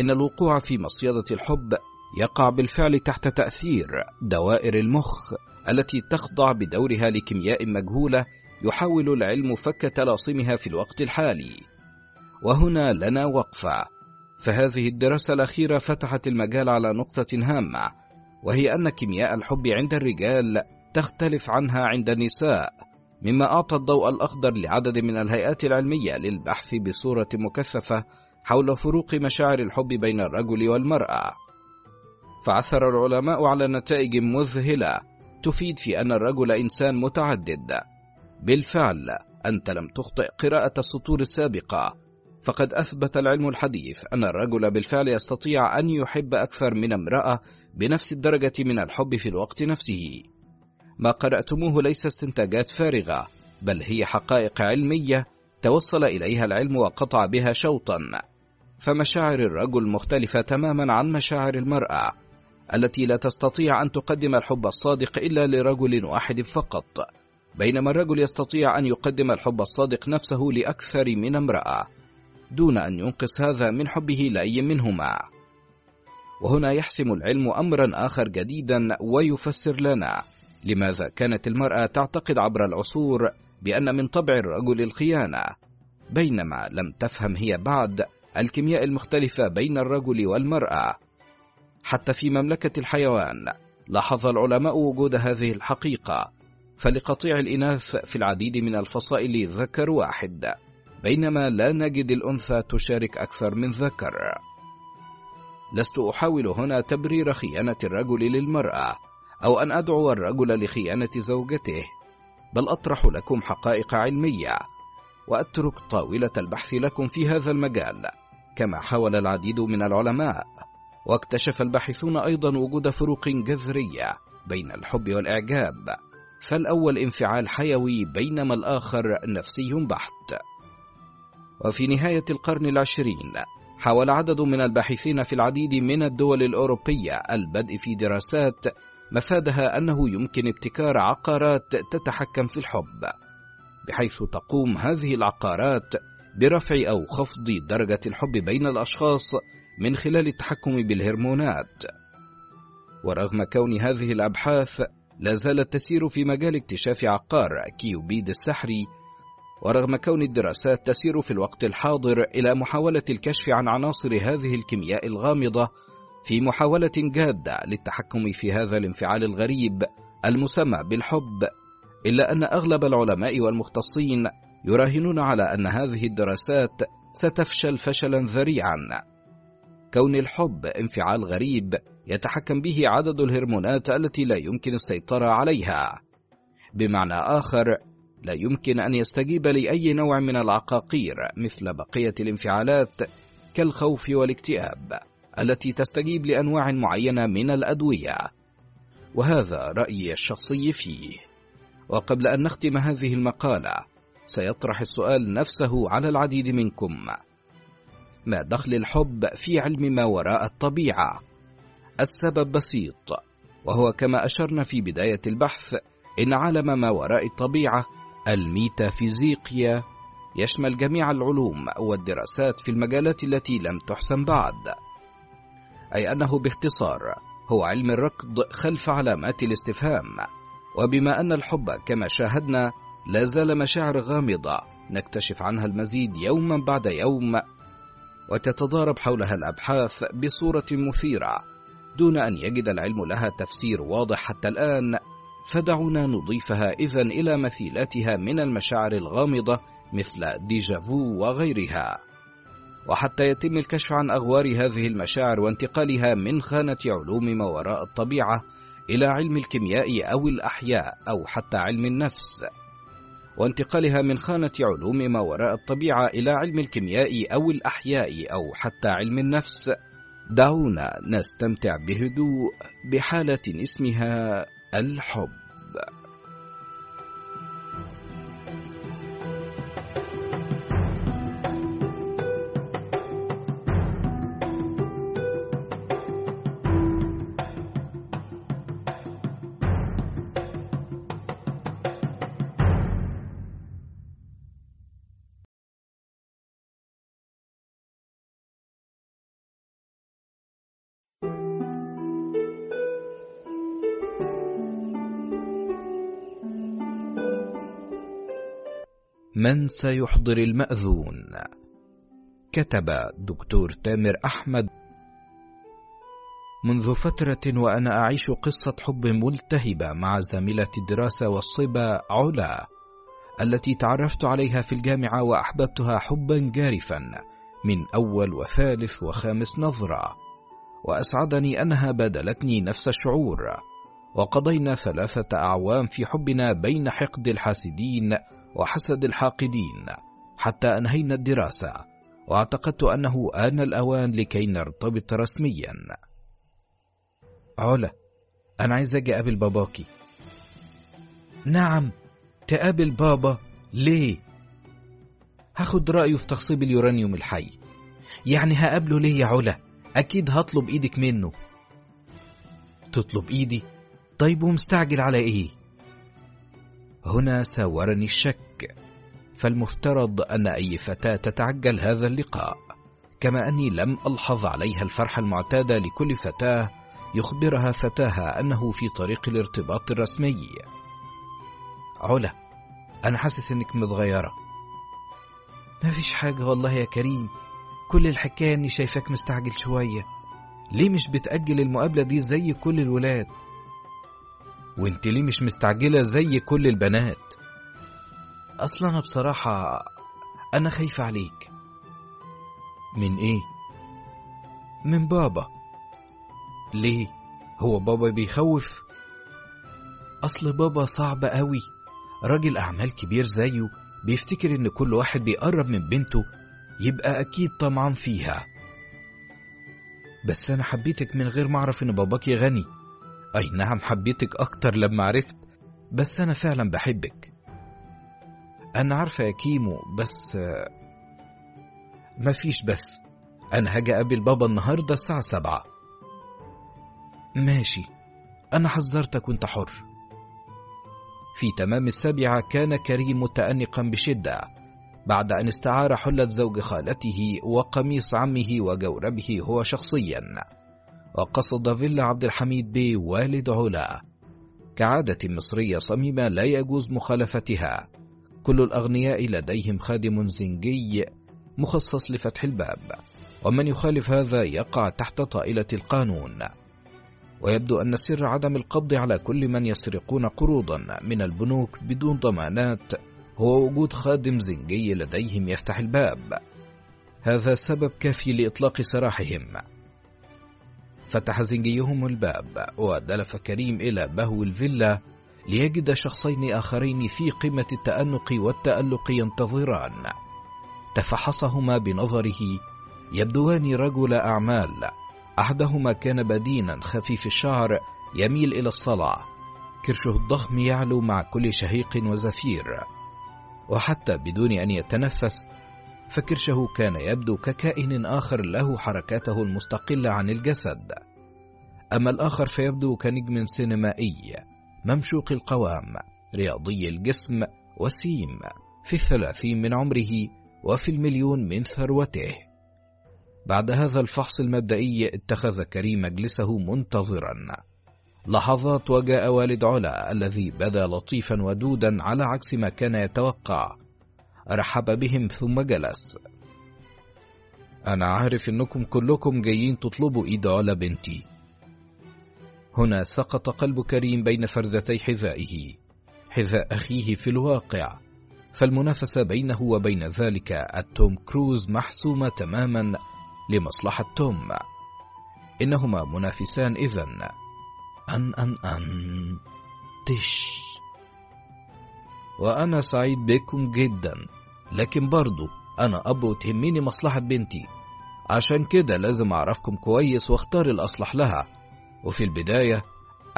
إن الوقوع في مصيدة الحب يقع بالفعل تحت تأثير دوائر المخ التي تخضع بدورها لكيمياء مجهولة يحاول العلم فك طلاسمها في الوقت الحالي. وهنا لنا وقفة. فهذه الدراسة الأخيرة فتحت المجال على نقطة هامة وهي أن كيمياء الحب عند الرجال تختلف عنها عند النساء مما أعطى الضوء الأخضر لعدد من الهيئات العلمية للبحث بصورة مكثفة حول فروق مشاعر الحب بين الرجل والمرأة. فعثر العلماء على نتائج مذهلة تفيد في أن الرجل إنسان متعدد. بالفعل أنت لم تخطئ قراءة السطور السابقة. فقد أثبت العلم الحديث أن الرجل بالفعل يستطيع أن يحب أكثر من امرأة بنفس الدرجة من الحب في الوقت نفسه. ما قرأتموه ليس استنتاجات فارغة، بل هي حقائق علمية توصل إليها العلم وقطع بها شوطا. فمشاعر الرجل مختلفة تماما عن مشاعر المرأة، التي لا تستطيع أن تقدم الحب الصادق إلا لرجل واحد فقط، بينما الرجل يستطيع أن يقدم الحب الصادق نفسه لأكثر من امرأة. دون أن ينقص هذا من حبه لأي منهما. وهنا يحسم العلم أمرا آخر جديدا ويفسر لنا لماذا كانت المرأة تعتقد عبر العصور بأن من طبع الرجل الخيانة بينما لم تفهم هي بعد الكيمياء المختلفة بين الرجل والمرأة. حتى في مملكة الحيوان لاحظ العلماء وجود هذه الحقيقة فلقطيع الإناث في العديد من الفصائل ذكر واحد. بينما لا نجد الأنثى تشارك أكثر من ذكر. لست أحاول هنا تبرير خيانة الرجل للمرأة أو أن أدعو الرجل لخيانة زوجته، بل أطرح لكم حقائق علمية وأترك طاولة البحث لكم في هذا المجال، كما حاول العديد من العلماء، واكتشف الباحثون أيضا وجود فروق جذرية بين الحب والإعجاب، فالأول انفعال حيوي بينما الآخر نفسي بحت. وفي نهاية القرن العشرين حاول عدد من الباحثين في العديد من الدول الأوروبية البدء في دراسات مفادها أنه يمكن ابتكار عقارات تتحكم في الحب بحيث تقوم هذه العقارات برفع أو خفض درجة الحب بين الأشخاص من خلال التحكم بالهرمونات. ورغم كون هذه الأبحاث لا زالت تسير في مجال اكتشاف عقار كيوبيد السحري ورغم كون الدراسات تسير في الوقت الحاضر إلى محاولة الكشف عن عناصر هذه الكيمياء الغامضة في محاولة جادة للتحكم في هذا الانفعال الغريب المسمى بالحب إلا أن أغلب العلماء والمختصين يراهنون على أن هذه الدراسات ستفشل فشلا ذريعا. كون الحب انفعال غريب يتحكم به عدد الهرمونات التي لا يمكن السيطرة عليها. بمعنى آخر لا يمكن أن يستجيب لأي نوع من العقاقير مثل بقية الانفعالات كالخوف والاكتئاب التي تستجيب لأنواع معينة من الأدوية. وهذا رأيي الشخصي فيه. وقبل أن نختم هذه المقالة سيطرح السؤال نفسه على العديد منكم. ما دخل الحب في علم ما وراء الطبيعة؟ السبب بسيط وهو كما أشرنا في بداية البحث إن عالم ما وراء الطبيعة الميتافيزيقيا يشمل جميع العلوم والدراسات في المجالات التي لم تحسن بعد. أي أنه باختصار هو علم الركض خلف علامات الاستفهام. وبما أن الحب كما شاهدنا لا زال مشاعر غامضة نكتشف عنها المزيد يوما بعد يوم. وتتضارب حولها الأبحاث بصورة مثيرة دون أن يجد العلم لها تفسير واضح حتى الآن. فدعونا نضيفها إذا إلى مثيلاتها من المشاعر الغامضة مثل ديجافو وغيرها. وحتى يتم الكشف عن أغوار هذه المشاعر وانتقالها من خانة علوم ما وراء الطبيعة إلى علم الكيمياء أو الأحياء أو حتى علم النفس. وانتقالها من خانة علوم ما وراء الطبيعة إلى علم الكيمياء أو الأحياء أو حتى علم النفس. دعونا نستمتع بهدوء بحالة اسمها الحب. من سيحضر المأذون. كتب دكتور تامر أحمد منذ فترة وأنا أعيش قصة حب ملتهبة مع زميلة الدراسة والصبا علا التي تعرفت عليها في الجامعة وأحببتها حبا جارفا من أول وثالث وخامس نظرة وأسعدني أنها بادلتني نفس الشعور. وقضينا ثلاثة أعوام في حبنا بين حقد الحاسدين وحسد الحاقدين حتى أنهينا الدراسة واعتقدت أنه آن الأوان لكي نرتبط رسميا. علا أنا عايز أجي أقابل باباكي نعم تقابل بابا ليه؟ هاخد رأيه في تخصيب اليورانيوم الحي. يعني هقابله ليه يا علا؟ أكيد هطلب إيدك منه. تطلب إيدي؟ طيب ومستعجل على إيه؟ هنا ساورني الشك. فالمفترض أن أي فتاة تتعجل هذا اللقاء. كما أني لم ألحظ عليها الفرحة المعتادة لكل فتاة يخبرها فتاها أنه في طريق الارتباط الرسمي. علا أنا حاسس إنك متغيرة. ما فيش حاجة والله يا كريم. كل الحكاية إني شايفاك مستعجل شوية. ليه مش بتأجل المقابلة دي زي كل الولاد؟ وانت ليه مش مستعجلة زي كل البنات؟ أصلا أنا بصراحة أنا خايفة عليك من إيه؟ من بابا ليه؟ هو بابا بيخوف؟ أصل بابا صعب قوي راجل أعمال كبير زيه بيفتكر إن كل واحد بيقرب من بنته يبقى أكيد طمعان فيها بس أنا حبيتك من غير ما أعرف إن باباكي غني أي نعم حبيتك أكتر لما عرفت بس أنا فعلا بحبك أنا عارفة يا كيمو بس مفيش بس. أنا هاجي أقابل بابا النهاردة الساعة سبعة. ماشي. أنا حذرتك وأنت حر. في تمام السابعة كان كريم متأنقا بشدة بعد أن استعار حلة زوج خالته وقميص عمه وجوربه هو شخصيا. وقصد فيلا عبد الحميد بي والد علا. كعادة مصرية صميمة لا يجوز مخالفتها. كل الأغنياء لديهم خادم زنجي مخصص لفتح الباب ومن يخالف هذا يقع تحت طائلة القانون. ويبدو أن سر عدم القبض على كل من يسرقون قروضا من البنوك بدون ضمانات هو وجود خادم زنجي لديهم يفتح الباب. هذا سبب كافي لإطلاق سراحهم. فتح زنجيهم الباب ودلف كريم إلى بهو الفيلا ليجد شخصين آخرين في قمة التأنق والتألق ينتظران. تفحصهما بنظره يبدوان رجل أعمال. أحدهما كان بدينا خفيف الشعر يميل إلى الصلع كرشه الضخم يعلو مع كل شهيق وزفير. وحتى بدون أن يتنفس فكرشه كان يبدو ككائن آخر له حركاته المستقلة عن الجسد. أما الآخر فيبدو كنجم سينمائي. ممشوق القوام رياضي الجسم وسيم في الثلاثين من عمره وفي المليون من ثروته. بعد هذا الفحص المبدئي اتخذ كريم مجلسه منتظرا. لحظات وجاء والد علا الذي بدا لطيفا ودودا على عكس ما كان يتوقع. رحب بهم ثم جلس. أنا عارف إنكم كلكم جايين تطلبوا إيد علا بنتي. هنا سقط قلب كريم بين فردتي حذائه حذاء أخيه في الواقع. فالمنافسة بينه وبين ذلك التوم كروز محسومة تماما لمصلحة توم. إنهما منافسان إذن. أن أن أن. تش. وأنا سعيد بكم جدا. لكن برضو أنا أب وتهمني مصلحة بنتي. عشان كده لازم أعرفكم كويس واختار الأصلح لها. وفي البداية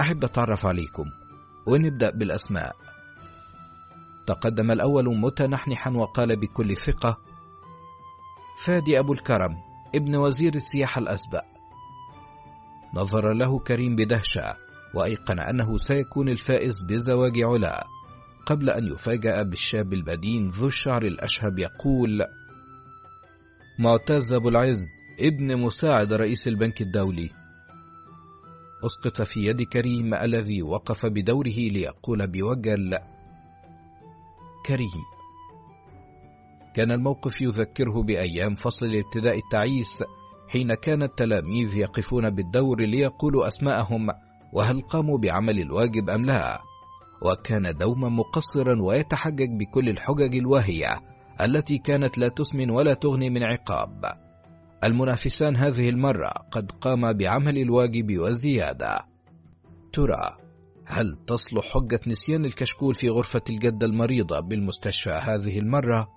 أحب أتعرف عليكم ونبدأ بالأسماء. تقدم الأول متنحنحا وقال بكل ثقة فادي أبو الكرم ابن وزير السياحة الأسبق. نظر له كريم بدهشة وأيقن أنه سيكون الفائز بزواج علا. قبل أن يفاجأ بالشاب البدين ذو الشعر الأشهب يقول معتز أبو العز ابن مساعد رئيس البنك الدولي. أسقط في يد كريم الذي وقف بدوره ليقول بوجل كريم. كان الموقف يذكره بأيام فصل الابتداء التعيس حين كان التلاميذ يقفون بالدور ليقولوا أسماءهم وهل قاموا بعمل الواجب أم لا؟ وكان دوما مقصرا ويتحجج بكل الحجج الواهية التي كانت لا تسمن ولا تغني من عقاب. المنافسان هذه المرة قد قام بعمل الواجب وزيادة ترى هل تصلح حجة نسيان الكشكول في غرفة الجدة المريضة بالمستشفى هذه المرة؟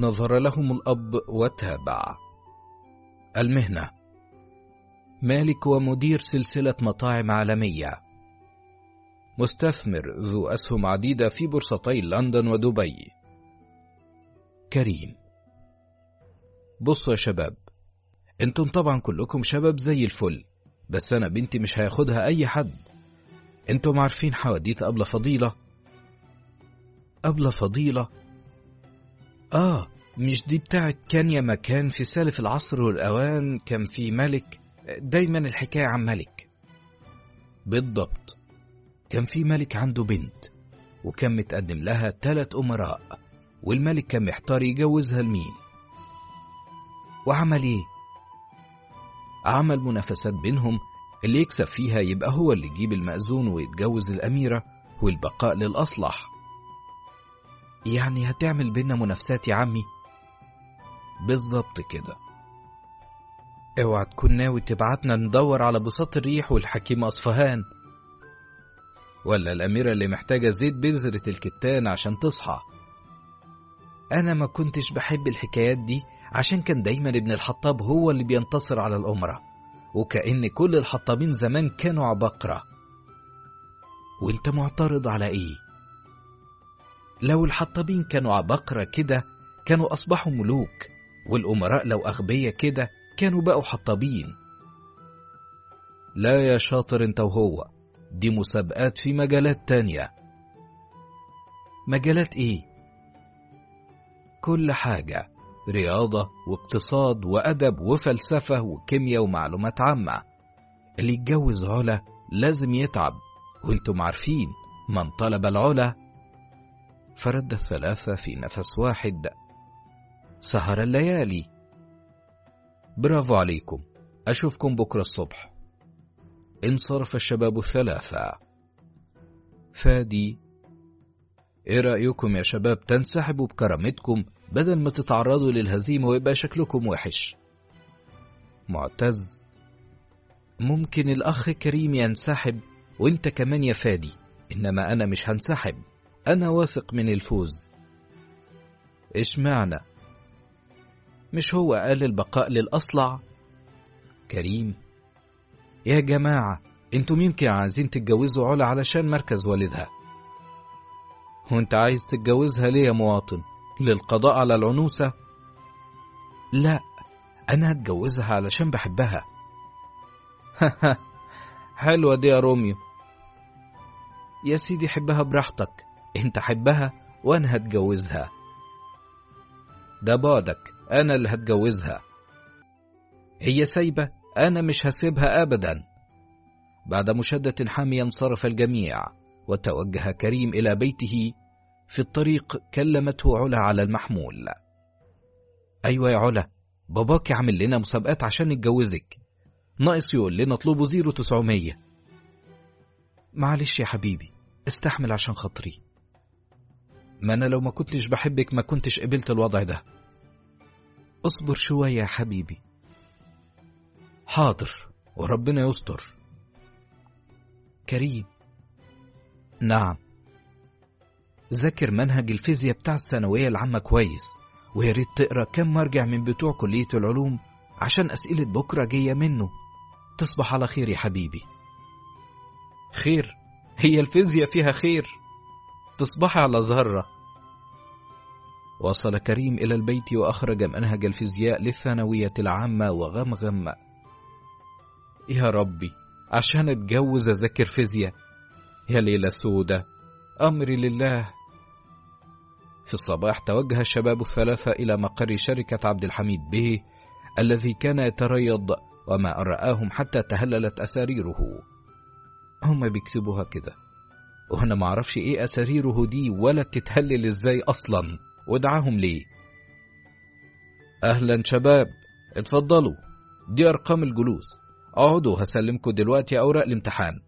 نظر لهم الأب وتابع المهنة. مالك ومدير سلسلة مطاعم عالمية. مستثمر ذو أسهم عديدة في بورصتي لندن ودبي. كريم. بصوا يا شباب. أنتم طبعا كلكم شباب زي الفل بس أنا بنتي مش هياخدها أي حد. أنتم عارفين حواديت أبلة فضيلة؟ أبلة فضيلة؟ آه مش دي بتاعت كان يا مكان في سالف العصر والأوان كان في ملك؟ دايما الحكاية عن ملك. بالضبط. كان في ملك عنده بنت وكان متقدم لها تلات أمراء والملك كان محتار يجوزها لمين. وعمل إيه؟ عمل منافسات بينهم اللي يكسب فيها يبقى هو اللي يجيب المأذون ويتجوز الأميرة والبقاء للأصلح. يعني هتعمل بينا منافسات يا عمي؟ بالظبط كده. اوعى تكون ناوي تبعتنا ندور على بساط الريح والحكيم أصفهان. ولا الأميرة اللي محتاجة زيت بذرة الكتان عشان تصحى. أنا ما كنتش بحب الحكايات دي عشان كان دايما ابن الحطاب هو اللي بينتصر على الأمرة وكأن كل الحطابين زمان كانوا عبقرة وانت معترض على إيه؟ لو الحطابين كانوا عبقرة كده كانوا أصبحوا ملوك والأمراء لو أغبية كده كانوا بقوا حطابين لا يا شاطر انت وهو دي مسابقات في مجالات تانية. مجالات إيه؟ كل حاجة. رياضة واقتصاد وأدب وفلسفة وكيمياء ومعلومات عامة. اللي يتجوز علا لازم يتعب وأنتم عارفين من طلب العلا. فرد الثلاثة في نفس واحد. سهر الليالي. برافو عليكم أشوفكم بكرة الصبح. انصرف الشباب الثلاثة. فادي. إيه رأيكم يا شباب؟ تنسحبوا بكرامتكم بدل ما تتعرضوا للهزيمة ويبقى شكلكم وحش. معتز ممكن الأخ كريم ينسحب وانت كمان يا فادي إنما أنا مش هنسحب أنا واثق من الفوز. إيش معنى؟ مش هو قال البقاء للأصلع؟ كريم يا جماعة أنتم يمكن عايزين تتجوزوا علا علشان مركز والدها؟ وانت عايز تتجوزها ليه يا مواطن؟ للقضاء على العنوسة؟ لا أنا هتجوزها علشان بحبها. حلوة دي يا روميو. يا سيدي حبها براحتك. أنت حبها وأنا هتجوزها. ده بعدك أنا اللي هتجوزها. هي سايبة أنا مش هسيبها ابدا. بعد مشدة حامية انصرف الجميع وتوجه كريم إلى بيته في الطريق كلمته علا على المحمول. أيوة يا علا باباك يعمل لنا مسابقات عشان نتجوزك ناقص يقول لنا اطلبوا زيرو تسعمية. معلش يا حبيبي استحمل عشان خاطري. ما أنا لو ما كنتش بحبك ما كنتش قبلت الوضع ده. اصبر شوية يا حبيبي. حاضر وربنا يستر. كريم. نعم. ذاكر منهج الفيزياء بتاع الثانوية العامة كويس ويا ريت تقرأ كم مرجع من بتوع كلية العلوم عشان أسئلة بكرة جاية منه. تصبح على خير يا حبيبي. خير هي الفيزياء فيها خير. تصبح على زهرة. وصل كريم إلى البيت وأخرج منهج الفيزياء للثانوية العامة وغمغم. يا ربي عشان أتجوز أذاكر فيزياء. يا ليلة سودة. أمري لله. في الصباح توجه الشباب الثلاثة إلى مقر شركة عبد الحميد به الذي كان يتريض وما أن رآهم حتى تهللت أساريره. هم بيكتبوها كده. وأنا معرفش إيه أساريره دي ولا بتتهلل إزاي أصلا. ودعاهم ليه أهلا شباب اتفضلوا. دي أرقام الجلوس. اقعدوا هسلمكم دلوقتي أوراق الامتحان.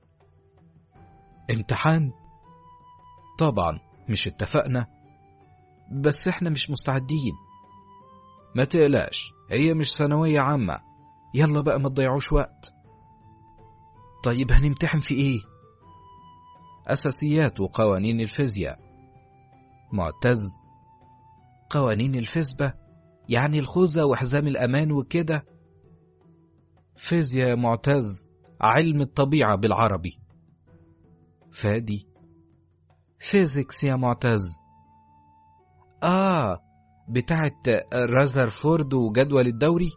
امتحان؟ طبعا مش اتفقنا. بس إحنا مش مستعدين. ما تقلقش هي مش ثانوية عامة. يلا بقى ما تضيعوش وقت. طيب هنمتحن في إيه؟ أساسيات وقوانين الفيزياء. معتز. قوانين الفسبة يعني الخوذة وحزام الأمان وكده. فيزياء يا معتز علم الطبيعة بالعربي. فادي. فيزيكس يا معتز. آه بتاعت رازرفورد وجدول الدوري؟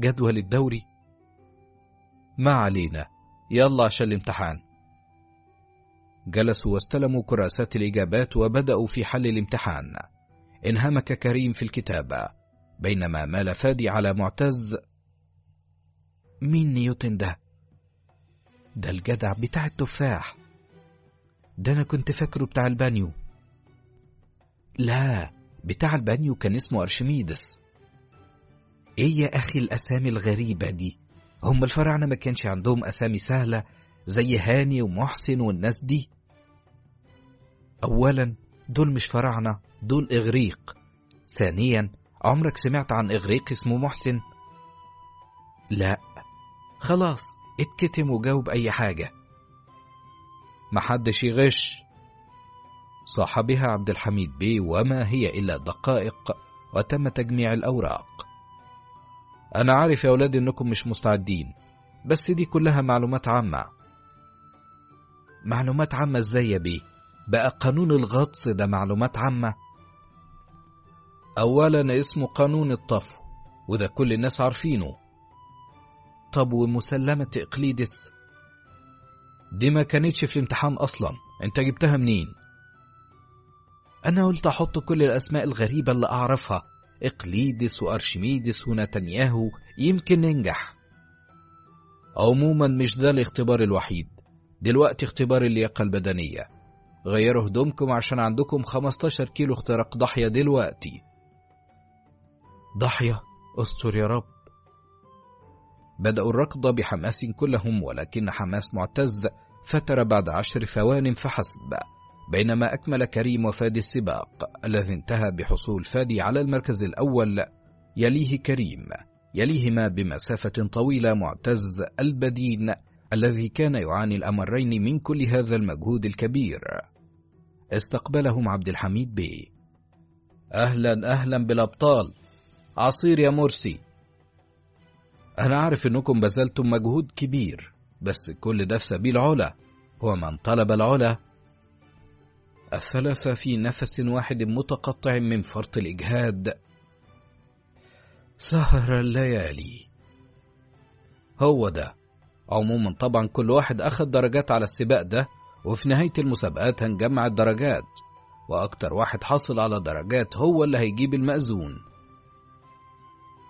جدول الدوري؟ ما علينا. يلا عشان الامتحان. جلسوا واستلموا كراسات الإجابات وبدأوا في حل الامتحان. انهمك كريم في الكتابة بينما مال فادي على معتز. مين نيوتن ده؟ ده الجدع بتاع التفاح. ده أنا كنت فاكره بتاع البانيو. لا بتاع البانيو كان اسمه أرشميدس. إيه يا أخي الأسامي الغريبة دي؟ هم الفراعنة ما كانش عندهم أسامي سهلة زي هاني ومحسن والناس دي؟ أولا دول مش فراعنة دول إغريق. ثانيا عمرك سمعت عن إغريق اسمه محسن؟ لا. خلاص اتكتم وجاوب أي حاجة. محدش يغش. صاحبها عبد الحميد بيه وما هي إلا دقائق وتم تجميع الأوراق. أنا عارف يا أولاد إنكم مش مستعدين بس دي كلها معلومات عامة. معلومات عامة إزاي يا بيه بقى قانون الغطس ده معلومات عامة؟ أولا اسمه قانون الطفو وده كل الناس عارفينه. طب ومسلمة إقليدس؟ دي ما كانتش في الامتحان أصلا أنت جبتها منين؟ أنا قلت أحط كل الأسماء الغريبة اللي أعرفها. إقليدس وأرشميدس ونتنياهو يمكن ننجح عموما مش ده الاختبار الوحيد. دلوقتي اختبار اللياقة البدنية. غيروا هدومكم عشان عندكم 15 كيلو اختراق ضحية دلوقتي. ضحية؟ استر يا رب. بدأوا الركض بحماس كلهم ولكن حماس معتز فتر بعد عشر ثوان فحسب. بينما أكمل كريم وفادي السباق الذي انتهى بحصول فادي على المركز الأول يليه كريم يليهما بمسافة طويلة معتز البدين الذي كان يعاني الأمرين من كل هذا المجهود الكبير. استقبلهم عبد الحميد بيه أهلا أهلا بالأبطال. عصير يا مرسي. أنا عارف إنكم بذلتم مجهود كبير بس كل ده في سبيل علا ومن طلب العلا الثلاثة في نفس واحد متقطع من فرط الإجهاد. سهر الليالي. هو ده عموما طبعا كل واحد أخذ درجات على السباق ده وفي نهاية المسابقات هنجمع الدرجات وأكتر واحد حصل على درجات هو اللي هيجيب المأذون.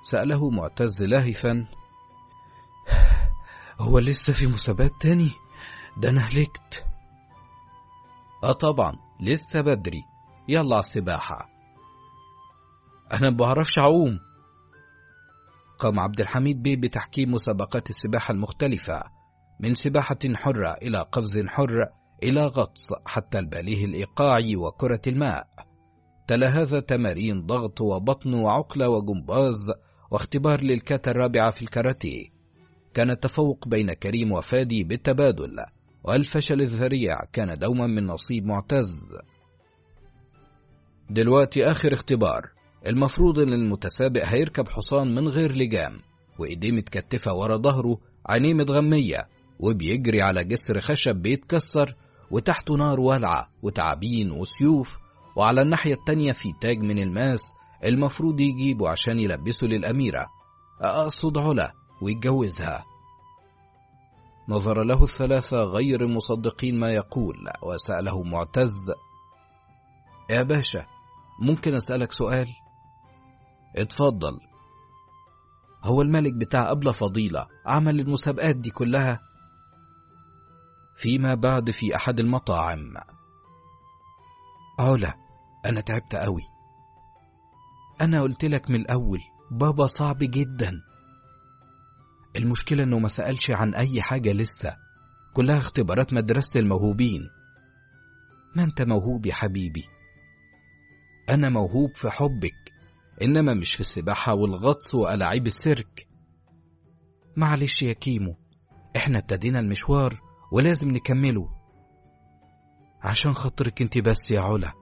سأله معتز لاهفا هو لسه في مسابقات تاني؟ ده أنا هلكت. آه طبعا لسه بدري. يلا السباحة أنا بعرفش أعوم. قام عبد الحميد بيه بتحكيم مسابقات السباحة المختلفة من سباحة حرة إلى قفز حر إلى غطس حتى الباليه الإيقاعي وكرة الماء. تلا هذا تمارين ضغط وبطن وعقلة وجمباز واختبار للكاتا الرابعة في الكاراتيه. كان التفوق بين كريم وفادي بالتبادل. والفشل الذريع كان دوما من نصيب معتز. دلوقتي آخر اختبار. المفروض إن المتسابق هيركب حصان من غير لجام وإيديه متكتفة ورا ظهره عينيه متغمية وبيجري على جسر خشب بيتكسر وتحته نار والعة وتعابين وسيوف وعلى الناحية التانية في تاج من الماس المفروض يجيبه عشان يلبسه للأميرة. أقصد علا ويتجوزها. نظر له الثلاثة غير مصدقين ما يقول وسأله معتز يا باشا ممكن أسألك سؤال؟ اتفضل. هو الملك بتاع أبلة فضيلة عمل المسابقات دي كلها؟ فيما بعد في أحد المطاعم. علا أنا تعبت قوي أنا قلت لك من الأول بابا صعب جدا. المشكلة إنه ما سألش عن أي حاجة لسه. كلها اختبارات مدرسة الموهوبين. ما أنت موهوب يا حبيبي؟ أنا موهوب في حبك إنما مش في السباحة والغطس وألاعيب السيرك. معلش يا كيمو إحنا ابتدينا المشوار ولازم نكمله. عشان خاطرك أنت بس يا علا.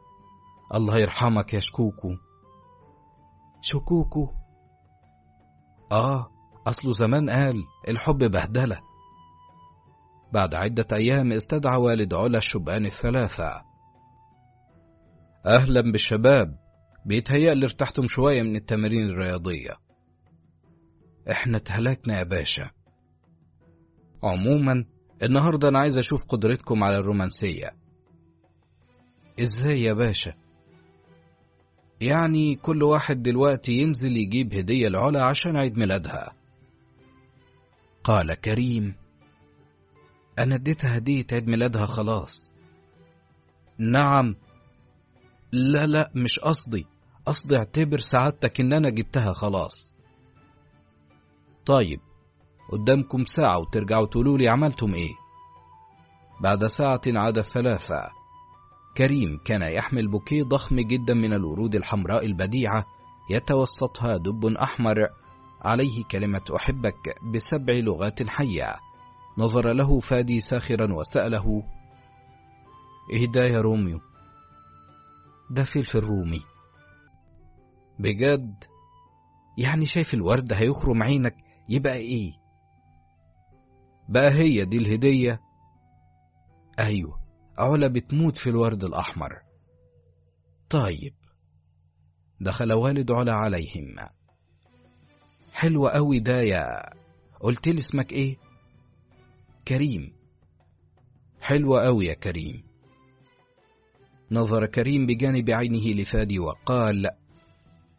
الله يرحمك يا شكوكو. شكوكو؟ آه اصله زمان قال الحب بهدلة. بعد عدة أيام استدعى والد علا الشبان الثلاثة. أهلا بالشباب بيتهيألي ارتحتم شوية من التمارين الرياضية. إحنا اتهلكنا يا باشا. عموما النهاردة أنا عايز أشوف قدرتكم على الرومانسية. إزاي يا باشا؟ يعني كل واحد دلوقتي ينزل يجيب هدية لعلا عشان عيد ميلادها. قال كريم أنا اديتها هدية عيد ميلادها خلاص. نعم لا لا مش قصدي. قصدي اعتبر سعادتك إن أنا جبتها خلاص. طيب قدامكم ساعة وترجعوا تقولوا لي عملتم إيه؟ بعد ساعة عاد الثلاثة. كريم كان يحمل بوكيه ضخم جدا من الورود الحمراء البديعة يتوسطها دب أحمر عليه كلمة أحبك بسبع لغات حية. نظر له فادي ساخرا وسأله ده يا روميو ده فلفل رومي بجد؟ يعني شايف الورد هيخرم عينك؟ يبقى إيه؟ بقى هي دي الهدية. أيوه علا بتموت في الورد الأحمر. طيب. دخل والد علا عليهم. حلو قوي ده يا قلت لي اسمك إيه؟ كريم. حلو قوي يا كريم. نظر كريم بجانب عينه لفادي وقال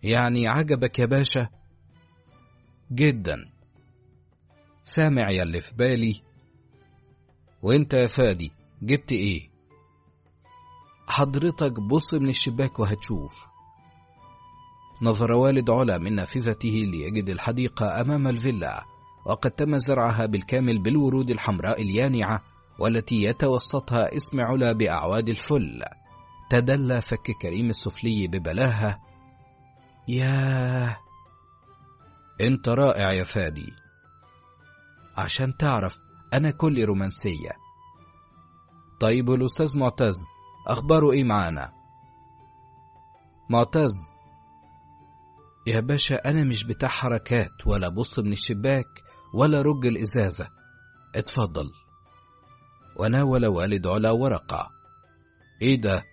يعني عجبك يا باشا؟ جدا. سامع يا اللي في بالي. وإنت يا فادي جبت إيه؟ حضرتك بص من الشباك وهتشوف. نظر والد علا من نافذته ليجد الحديقة أمام الفيلا وقد تم زرعها بالكامل بالورود الحمراء اليانعة والتي يتوسطها اسم علا بأعواد الفل. تدلى فك كريم السفلي ببلاهة ياه انت رائع يا فادي. عشان تعرف أنا كل رومانسية. طيب الأستاذ معتز اخباره إيه معانا؟ معتز يا باشا أنا مش بتاع حركات ولا بص من الشباك ولا رج الإزازة. اتفضل. وناول والد علا ورقة. إيه ده؟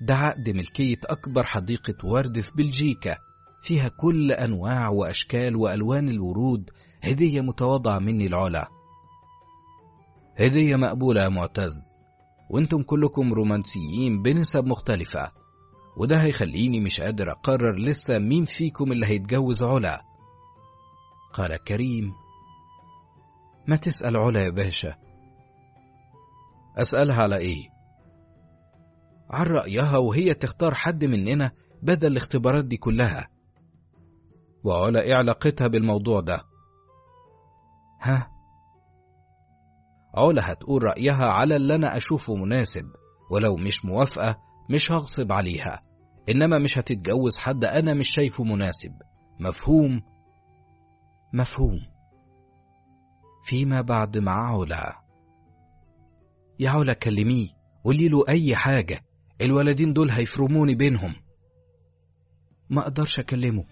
ده عقد ملكية أكبر حديقة ورد في بلجيكا. فيها كل أنواع وأشكال وألوان الورود. هدية متواضعة مني العلا. هدية مقبولة يا معتز. وأنتم كلكم رومانسيين بنسب مختلفة. وده هيخليني مش قادر أقرر لسه مين فيكم اللي هيتجوز علا. قال كريم ما تسأل علا يا باشا. أسألها على إيه؟ عن رأيها وهي تختار حد مننا بدل الاختبارات دي كلها. وعلا إيه علاقتها بالموضوع ده؟ ها؟ علا هتقول رأيها على اللي أنا أشوفه مناسب ولو مش موافقة مش هغصب عليها. إنما مش هتتجوز حد أنا مش شايفه مناسب. مفهوم؟ مفهوم. فيما بعد مع علا يا علا كلميه قولي له أي حاجة. الولدين دول هيفرموني بينهم. ما أقدرش أكلمه.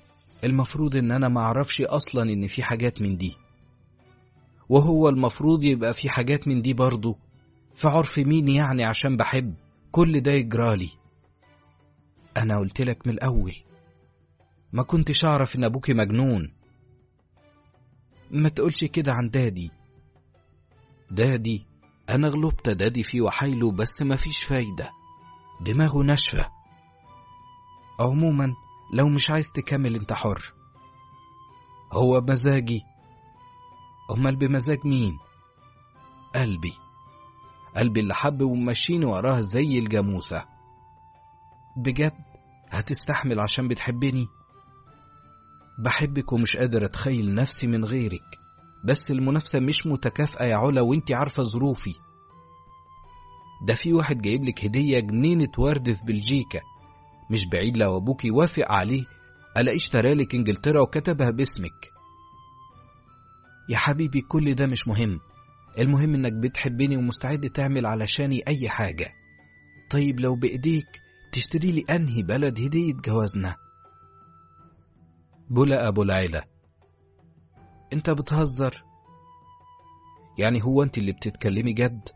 المفروض إن أنا ما أعرفش أصلا إن في حاجات من دي. وهو المفروض يبقى في حاجات من دي برضه. في عرف مين يعني عشان بحب؟ كل ده يجرالي أنا قلت لك من الأول ما كنتش أعرف إن ابوكي مجنون. ما تقولش كده عن دادي. دادي أنا غلبت دادي في وحايله بس مفيش فايدة. دماغه ناشفة. عموما لو مش عايز تكمل أنت حر. هو مزاجي أمال بمزاج مين؟ قلبي. قلبي اللي حب وماشيني وراه زي الجاموسة. بجد هتستحمل عشان بتحبني؟ بحبك ومش قادر أتخيل نفسي من غيرك بس المنافسة مش متكافئة يا علا وانت عارفة ظروفي. ده في واحد جايب لك هدية جنينة ورد في بلجيكا مش بعيد لو أبوك يوافق عليه ألاقي اشترى لك إنجلترا وكتبها باسمك. يا حبيبي كل ده مش مهم المهم إنك بتحبني ومستعد تعمل علشاني أي حاجة. طيب لو بإيديك تشتري لي أنهي بلد هدية جوازنا؟ بولا أبو العيلة أنت بتهزر؟ يعني هو أنت اللي بتتكلمي جد؟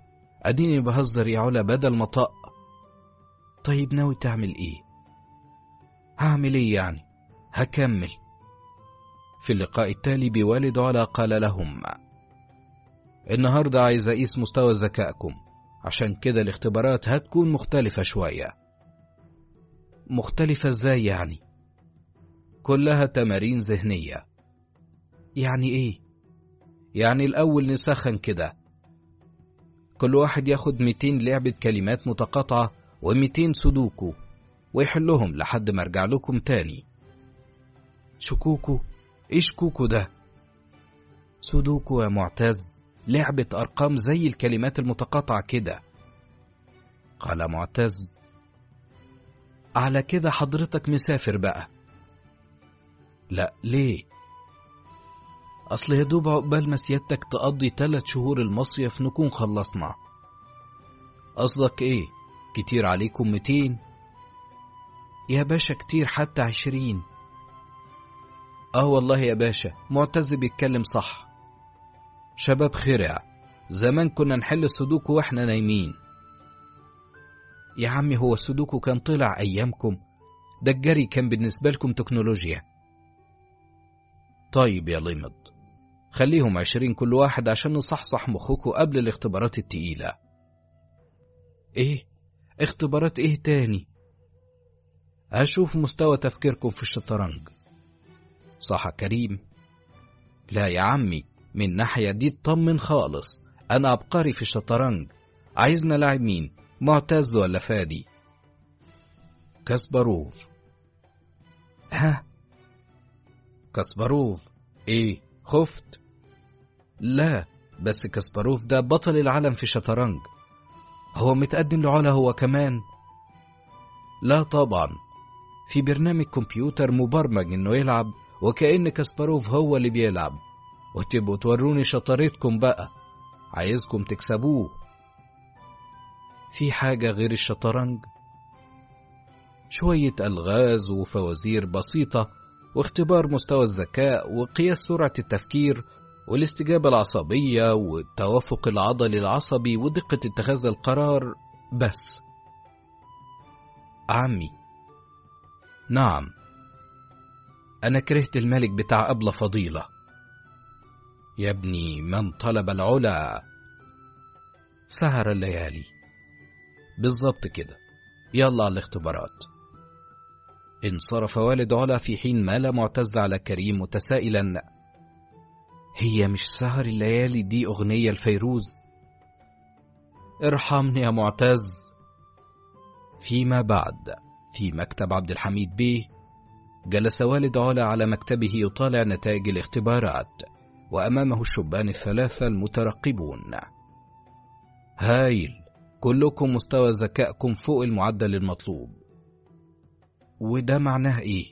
أديني بهزر يا علا بدل ما طق طيب ناوي تعمل إيه؟ هعمل إيه يعني؟ هكمل. في اللقاء التالي بوالد علا قال لهم النهاردة عايز أقيس مستوى ذكائكم. عشان كده الاختبارات هتكون مختلفة شوية. مختلفة إزاي يعني؟ كلها تمارين ذهنية. يعني إيه؟ يعني الأول نسخن كده. كل واحد ياخد 200 لعبة كلمات متقاطعة و200 سودوكو ويحلهم لحد ما أرجع لكم تاني. شكوكو؟ إيش كوكو ده؟ سودوكو يا معتز. لعبة أرقام زي الكلمات المتقاطعة كده. قال معتز على كده حضرتك مسافر بقى. لا ليه؟ أصل يا دوب عقبال ما سيادتك تقضي تلات شهور المصيف نكون خلصنا. قصدك إيه؟ كتير عليكم ميتين؟ يا باشا كتير حتى عشرين. آه والله يا باشا معتز بيتكلم صح. شباب خرع. زمان كنا نحل السودوكو وإحنا نايمين. يا عمي هو السودوكو كان طلع أيامكم؟ ده الجري كان بالنسبة لكم تكنولوجيا. طيب يا لمض خليهم عشرين كل واحد عشان نصحصح مخكوا قبل الاختبارات التقيلة. إيه؟ اختبارات إيه تاني؟ هشوف مستوى تفكيركم في الشطرنج. صح كريم؟ لا يا عمي من ناحية دي اطمن خالص. أنا عبقري في الشطرنج. عايزنا لاعب مين؟ معتز ولا فادي؟ كاسباروف. ها؟ كاسباروف. إيه؟ خفت. لا بس كاسباروف ده بطل العالم في الشطرنج. هو متقدم لعلا هو كمان؟ لا طبعا. في برنامج كمبيوتر مبرمج إنه يلعب وكأن كاسباروف هو اللي بيلعب. وتبقوا توروني شطارتكم بقى. عايزكم تكسبوه. في حاجة غير الشطرنج؟ شوية ألغاز وفوازير بسيطة واختبار مستوى الذكاء وقياس سرعة التفكير والاستجابة العصبية والتوافق العضلي العصبي ودقة اتخاذ القرار. بس. عمي. نعم. أنا كرهت الملك بتاع أبلة فضيلة. يا ابني من طلب العلا. سهر الليالي. بالظبط كده. يلا على الاختبارات. انصرف والد علا في حين مال معتز على كريم متسائلا. هي مش سهر الليالي دي أغنية الفيروز؟ ارحمني يا معتز. فيما بعد في مكتب عبد الحميد بيه جلس والد علا على مكتبه يطالع نتائج الاختبارات. وأمامه الشبان الثلاثة المترقبون. هايل كلكم مستوى ذكائكم فوق المعدل المطلوب. وده معناه إيه؟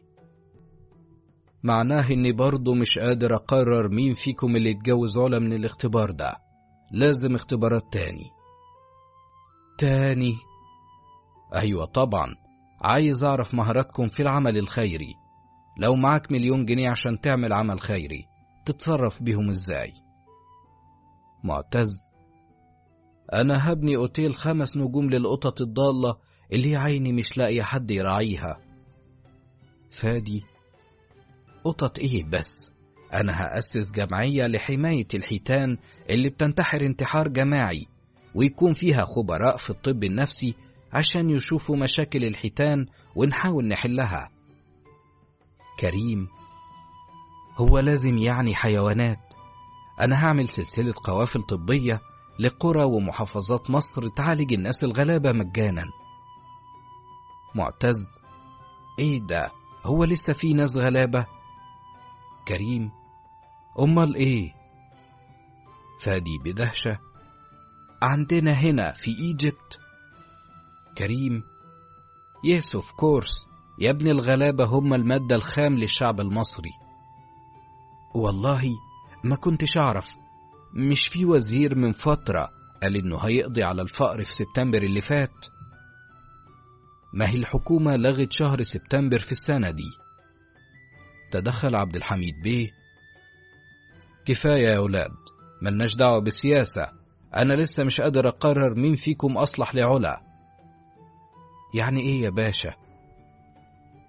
معناه إني برضه مش قادر أقرر مين فيكم اللي يتجوز علا من الاختبار ده. لازم اختبارات تاني. تاني؟ أيوه طبعا. عايز أعرف مهاراتكم في العمل الخيري. لو معاك مليون جنيه عشان تعمل عمل خيري. تتصرف بيهم إزاي؟ معتز أنا هبني أوتيل خمس نجوم للقطط الضالة اللي عيني مش لاقي حد يراعيها. فادي قطط إيه بس؟ أنا هأسس جمعية لحماية الحيتان اللي بتنتحر انتحار جماعي ويكون فيها خبراء في الطب النفسي عشان يشوفوا مشاكل الحيتان ونحاول نحلها. كريم هو لازم يعني حيوانات. أنا هعمل سلسلة قوافل طبية لقرى ومحافظات مصر تعالج الناس الغلابة مجانا. معتز إيه ده؟ هو لسه في ناس غلابة؟ كريم أمال إيه؟ فادي بدهشة عندنا هنا في إيجيبت. كريم yes of course يا ابن الغلابة هم المادة الخام للشعب المصري. والله ما كنتش أعرف. مش في وزير من فترة قال إنه هيقضي على الفقر في سبتمبر اللي فات. ما هي الحكومة لغت شهر سبتمبر في السنة دي. تدخل عبد الحميد بيه. كفاية يا أولاد ملناش دعوة بالسياسة. أنا لسه مش قادر أقرر مين فيكم أصلح لعلا. يعني إيه يا باشا؟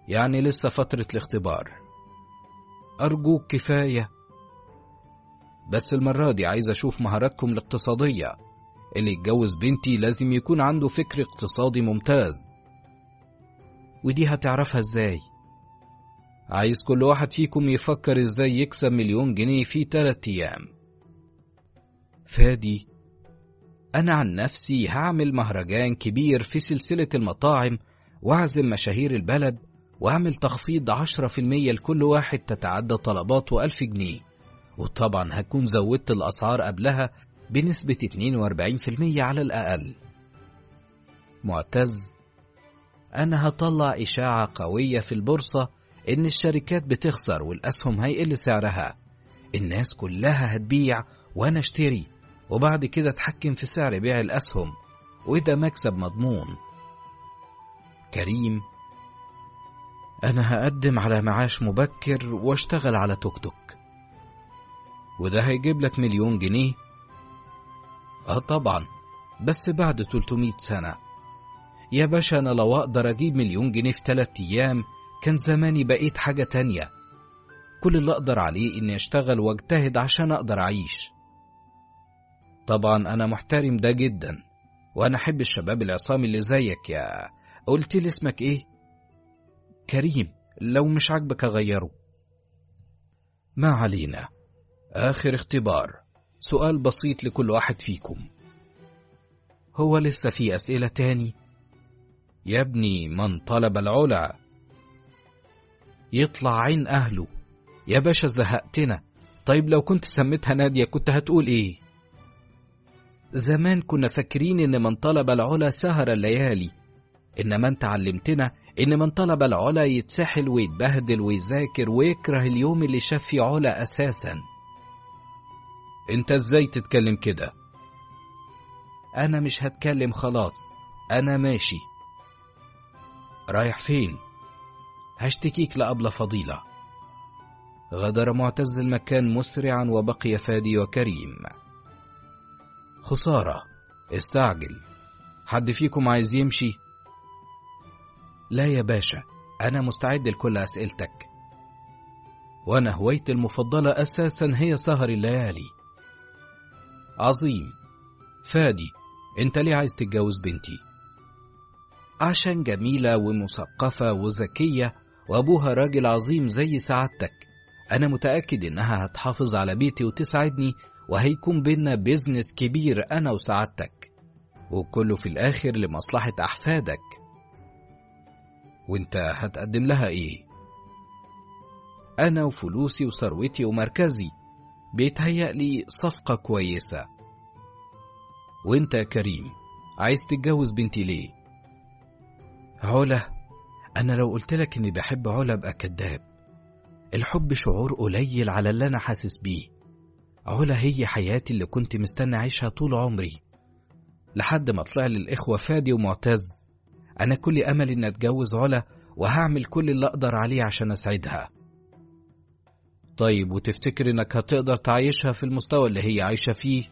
يعني لسه فترة الاختبار. أرجوك كفاية. بس المرة دي عايز أشوف مهاراتكم الاقتصادية. اللي يتجوز بنتي لازم يكون عنده فكر اقتصادي ممتاز. ودي هتعرفها إزاي؟ عايز كل واحد فيكم يفكر إزاي يكسب مليون جنيه في تلات أيام. فادي أنا عن نفسي هعمل مهرجان كبير في سلسلة المطاعم واعزم مشاهير البلد وأعمل تخفيض عشرة في المية لكل واحد تتعدى طلباته ألف جنيه. وطبعا هكون زودت الأسعار قبلها بنسبة 42% على الأقل. معتز أنا هطلع إشاعة قوية في البورصة إن الشركات بتخسر والأسهم هيقل سعرها. الناس كلها هتبيع وأنا أشتري وبعد كده أتحكم في سعر بيع الأسهم وده مكسب مضمون. كريم أنا هقدم على معاش مبكر واشتغل على توك توك. وده هيجيب لك مليون جنيه. آه طبعا بس بعد 300 سنة. يا باشا أنا لو أقدر أجيب مليون جنيه في تلات أيام كان زماني بقيت حاجة تانية. كل اللي أقدر عليه إني أشتغل وأجتهد عشان أقدر أعيش. طبعا أنا محترم ده جدا وأنا أحب الشباب العصامي اللي زيك يا. قلت لي اسمك إيه؟ كريم لو مش عاجبك أغيره ما علينا. آخر اختبار. سؤال بسيط لكل واحد فيكم. هو لسه في أسئلة تاني؟ يا ابني من طلب العلا. يطلع عين أهله. يا باشا زهقتنا. طيب لو كنت سميتها نادية كنت هتقول إيه؟ زمان كنا فاكرين إن من طلب العلا سهر الليالي. إنما أنت علمتنا إن من طلب العلا يتسحل ويتبهدل ويذاكر ويكره اليوم اللي شاف فيه علا أساسا. أنت إزاي تتكلم كده؟ أنا مش هتكلم خلاص أنا ماشي. رايح فين؟ هشتكيك لأبلة فضيلة. غادر معتز المكان مسرعا وبقي فادي وكريم. خسارة استعجل. حد فيكم عايز يمشي؟ لا يا باشا أنا مستعد لكل أسئلتك. وأنا هوايتي المفضلة أساسا هي سهر الليالي. عظيم. فادي أنت ليه عايز تتجوز بنتي؟ عشان جميلة ومثقفة وذكية وأبوها راجل عظيم زي سعادتك. أنا متأكد إنها هتحافظ على بيتي وتساعدني وهيكون بينا بيزنس كبير أنا وسعادتك. وكله في الآخر لمصلحة أحفادك. وانت هتقدم لها إيه؟ أنا وفلوسي وثروتي ومركزي. بيتهيألي صفقة كويسة. وانت يا كريم عايز تتجوز بنتي ليه؟ علا أنا لو قلت لك اني بحب علا ابقى كداب الحب شعور قليل على اللي أنا حاسس بيه. علا هي حياتي اللي كنت مستني اعيشها طول عمري. لحد ما طلع لي الإخوة فادي ومعتز. أنا كل أمل إن أتجوز علا وهعمل كل اللي أقدر عليه عشان أسعدها طيب وتفتكر إنك هتقدر تعيشها في المستوى اللي هي عايشة فيه؟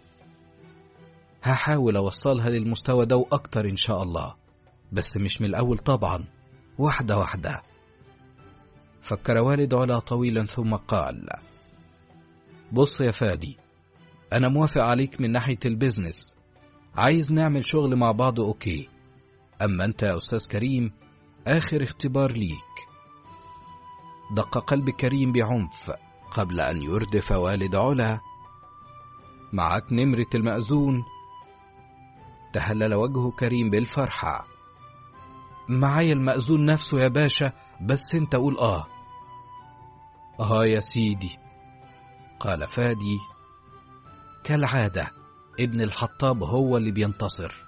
هحاول أوصلها للمستوى ده وأكتر إن شاء الله بس مش من الأول طبعا. واحدة واحدة. فكر والد علا طويلا ثم قال بص يا فادي أنا موافق عليك من ناحية البيزنس. عايز نعمل شغل مع بعض okay. أما أنت يا أستاذ كريم آخر اختبار ليك. دق قلب كريم بعنف قبل أن يردف والد علا. معك نمرة المأذون. تهلل وجه كريم بالفرحة. معايا المأذون نفسه يا باشا بس أنت قول آه. آه يا سيدي قال فادي. كالعادة ابن الحطاب هو اللي بينتصر.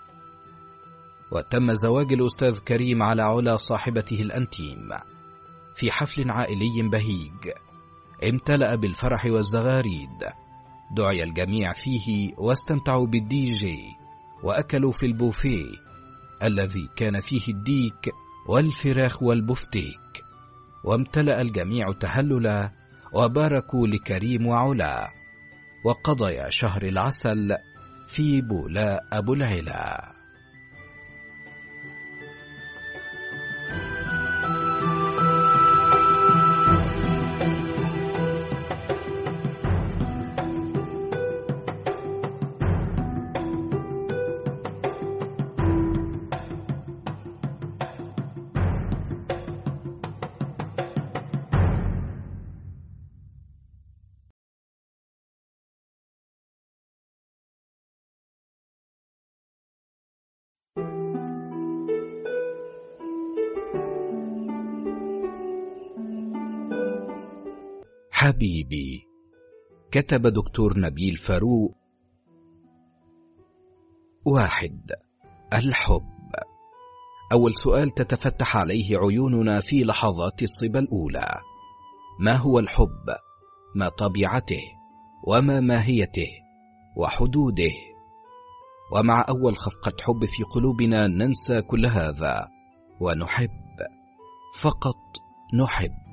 وتم زواج الأستاذ كريم على علا صاحبته ال intime في حفل عائلي بهيج. امتلأ بالفرح والزغاريد. دعي الجميع فيه واستمتعوا بالدي جي وأكلوا في البوفيه الذي كان فيه الديك والفراخ والبفتيك. وامتلأ الجميع تهللا وباركوا لكريم وعلا. وقضيا شهر العسل في بولاء أبو العلا. حبيبي كتب دكتور نبيل فاروق واحد الحب أول سؤال تتفتح عليه عيوننا في لحظات الصبا الأولى ما هو الحب؟ ما طبيعته؟ وما ماهيته؟ وحدوده؟ ومع أول خفقة حب في قلوبنا ننسى كل هذا ونحب فقط نحب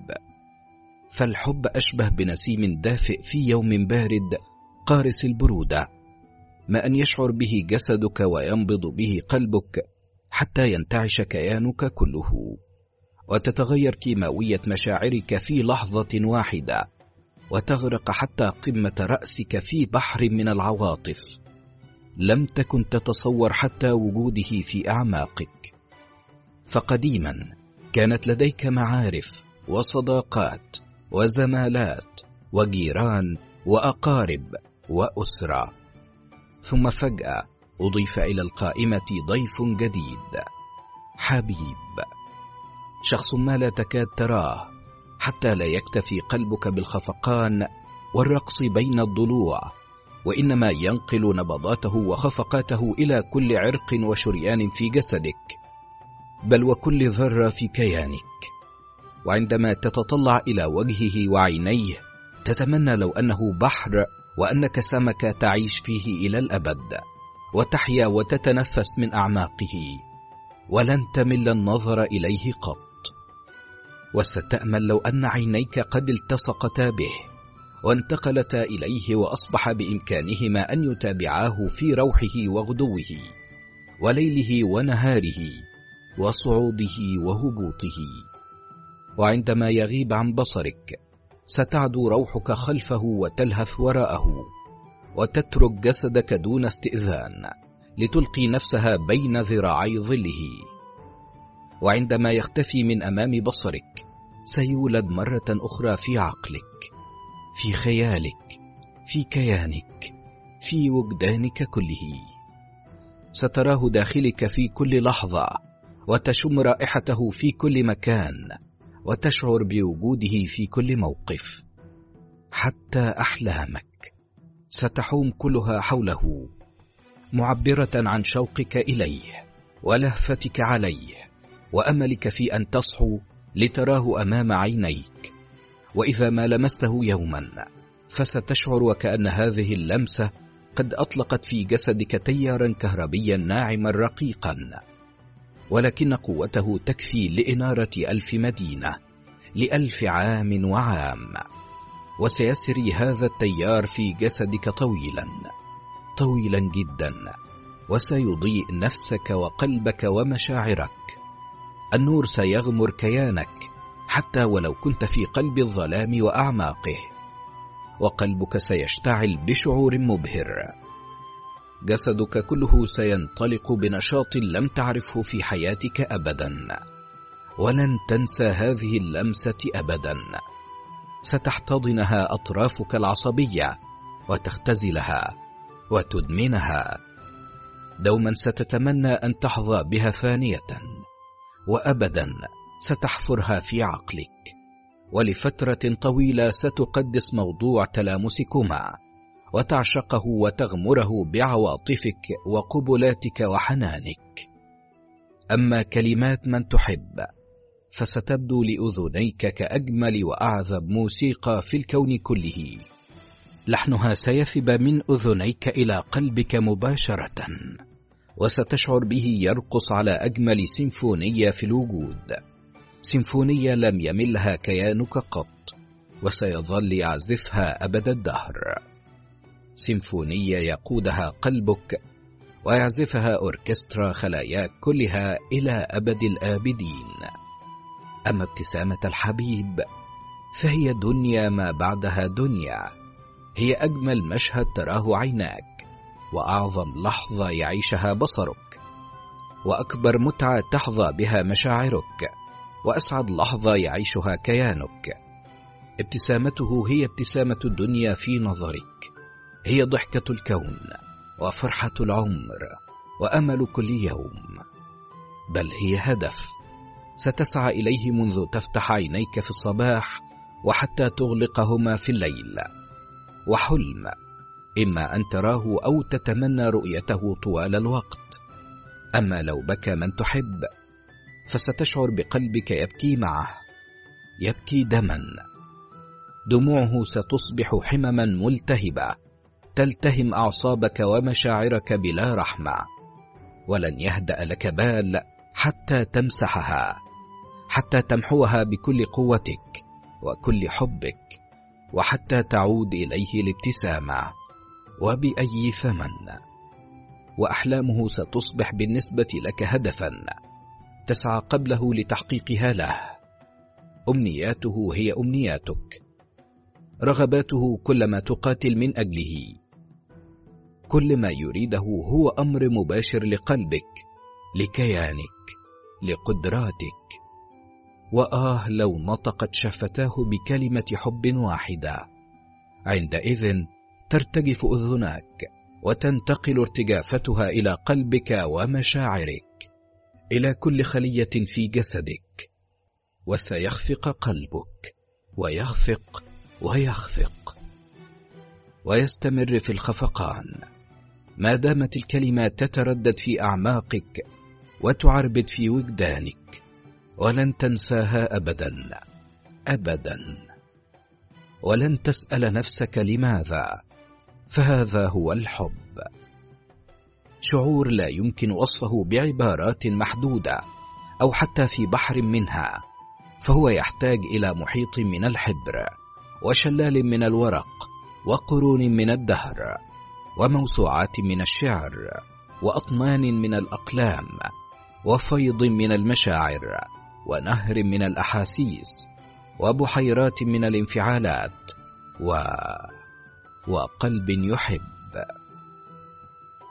فالحب أشبه بنسيم دافئ في يوم بارد قارس البرودة ما أن يشعر به جسدك وينبض به قلبك حتى ينتعش كيانك كله. وتتغير كيماوية مشاعرك في لحظة واحدة وتغرق حتى قمة رأسك في بحر من العواطف. لم تكن تتصور حتى وجوده في أعماقك. فقديما كانت لديك معارف وصداقات. وزمالات وجيران وأقارب وأسرة. ثم فجأة أضيف إلى القائمة ضيف جديد. حبيب. شخص ما لا تكاد تراه حتى لا يكتفي قلبك بالخفقان والرقص بين الضلوع وإنما ينقل نبضاته وخفقاته إلى كل عرق وشريان في جسدك. بل وكل ذرة في كيانك. وعندما تتطلع إلى وجهه وعينيه تتمنى لو أنه بحر وأنك سمكة تعيش فيه إلى الأبد وتحيا وتتنفس من أعماقه. ولن تمل النظر إليه قط. وستأمل لو أن عينيك قد التصقتا به وانتقلتا إليه وأصبح بإمكانهما أن يتابعاه في روحه وغدوه وليله ونهاره وصعوده وهبوطه. وعندما يغيب عن بصرك ستعدو روحك خلفه وتلهث وراءه وتترك جسدك دون استئذان لتلقي نفسها بين ذراعي ظله. وعندما يختفي من أمام بصرك سيولد مرة أخرى في عقلك في خيالك في كيانك في وجدانك كله. ستراه داخلك في كل لحظة وتشم رائحته في كل مكان. وتشعر بوجوده في كل موقف. حتى أحلامك ستحوم كلها حوله معبرة عن شوقك إليه ولهفتك عليه وأملك في أن تصحو لتراه أمام عينيك. وإذا ما لمسته يوما فستشعر وكأن هذه اللمسة قد أطلقت في جسدك تيارا كهربيا ناعما رقيقا. ولكن قوته تكفي لإنارة ألف مدينة لألف عام وعام. وسيسري هذا التيار في جسدك طويلا طويلا جدا. وسيضيء نفسك وقلبك ومشاعرك. النور سيغمر كيانك حتى ولو كنت في قلب الظلام وأعماقه. وقلبك سيشتعل بشعور مبهر. جسدك كله سينطلق بنشاط لم تعرفه في حياتك ابدا. ولن تنسى هذه اللمسة ابدا. ستحتضنها أطرافك العصبية وتختزلها وتدمنها. دوما ستتمنى أن تحظى بها ثانية وابدا ستحفرها في عقلك. ولفترة طويلة ستقدس موضوع تلامسكما. وتعشقه وتغمره بعواطفك وقبلاتك وحنانك. أما كلمات من تحب فستبدو لأذنيك كأجمل وأعذب موسيقى في الكون كله. لحنها سيثب من أذنيك إلى قلبك مباشرة وستشعر به يرقص على أجمل سيمفونية في الوجود. سيمفونية لم يملها كيانك قط وسيظل يعزفها أبد الدهر. سيمفونية يقودها قلبك ويعزفها أوركسترا خلاياك كلها إلى أبد الآبدين. أما ابتسامة الحبيب فهي دنيا ما بعدها دنيا. هي أجمل مشهد تراه عيناك وأعظم لحظة يعيشها بصرك. وأكبر متعة تحظى بها مشاعرك وأسعد لحظة يعيشها كيانك. ابتسامته هي ابتسامة الدنيا في نظرك. هي ضحكة الكون وفرحة العمر وأمل كل يوم. بل هي هدف ستسعى إليه منذ تفتح عينيك في الصباح وحتى تغلقهما في الليل. وحلم إما أن تراه أو تتمنى رؤيته طوال الوقت. أما لو بكى من تحب فستشعر بقلبك يبكي معه يبكي دما. دموعه ستصبح حمما ملتهبة. تلتهم أعصابك ومشاعرك بلا رحمة ولن يهدأ لك بال حتى تمسحها حتى تمحوها بكل قوتك وكل حبك وحتى تعود إليه الابتسامة وبأي ثمن. وأحلامه ستصبح بالنسبة لك هدفا تسعى قبله لتحقيقها له. أمنياته هي أمنياتك. رغباته كلما تقاتل من أجله. كل ما يريده هو أمر مباشر لقلبك لكيانك لقدراتك. وآه لو نطقت شفتاه بكلمة حب واحدة. عندئذ ترتجف أذناك وتنتقل ارتجافتها إلى قلبك ومشاعرك إلى كل خلية في جسدك. وسيخفق قلبك ويخفق ويخفق. ويستمر في الخفقان. ما دامت الكلمات تتردد في أعماقك وتعربد في وجدانك ولن تنساها أبدا أبدا. ولن تسأل نفسك لماذا فهذا هو الحب. شعور لا يمكن وصفه بعبارات محدودة أو حتى في بحر منها فهو يحتاج إلى محيط من الحبر وشلال من الورق وقرون من الدهر. وموسوعات من الشعر وأطنان من الأقلام وفيض من المشاعر ونهر من الأحاسيس وبحيرات من الانفعالات و... وقلب يحب.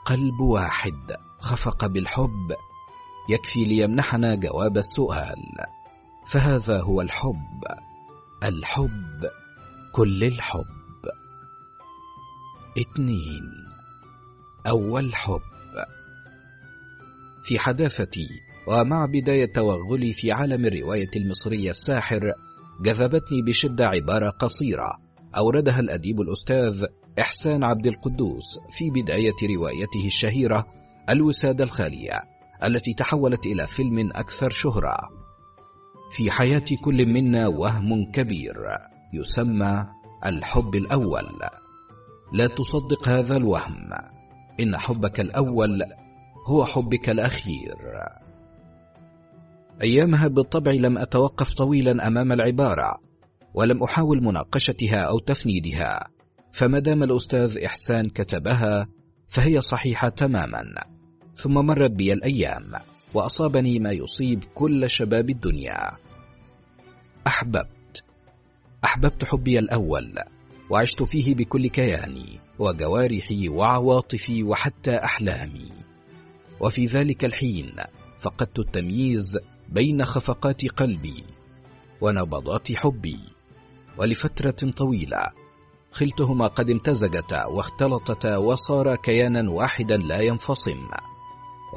قلب واحد خفق بالحب يكفي ليمنحنا جواب السؤال. فهذا هو الحب. الحب كل الحب. اثنين. أول حب. في حداثتي ومع بداية توغلي في عالم الرواية المصرية الساحر جذبتني بشدة عبارة قصيرة أوردها الأديب الأستاذ إحسان عبد القدوس في بداية روايته الشهيرة الوسادة الخالية التي تحولت إلى فيلم أكثر شهرة. في حياة كل منا وهم كبير يسمى الحب الأول. لا تصدق هذا الوهم. إن حبك الأول هو حبك الأخير. أيامها بالطبع لم أتوقف طويلا أمام العبارة ولم أحاول مناقشتها أو تفنيدها فما دام الأستاذ إحسان كتبها فهي صحيحة تماما. ثم مرت بي الأيام وأصابني ما يصيب كل شباب الدنيا. أحببت أحببت حبي الأول. وعشت فيه بكل كياني وجوارحي وعواطفي وحتى أحلامي. وفي ذلك الحين فقدت التمييز بين خفقات قلبي ونبضات حبي. ولفترة طويلة خلتهما قد امتزجتا واختلطتا وصارا كيانا واحدا لا ينفصم.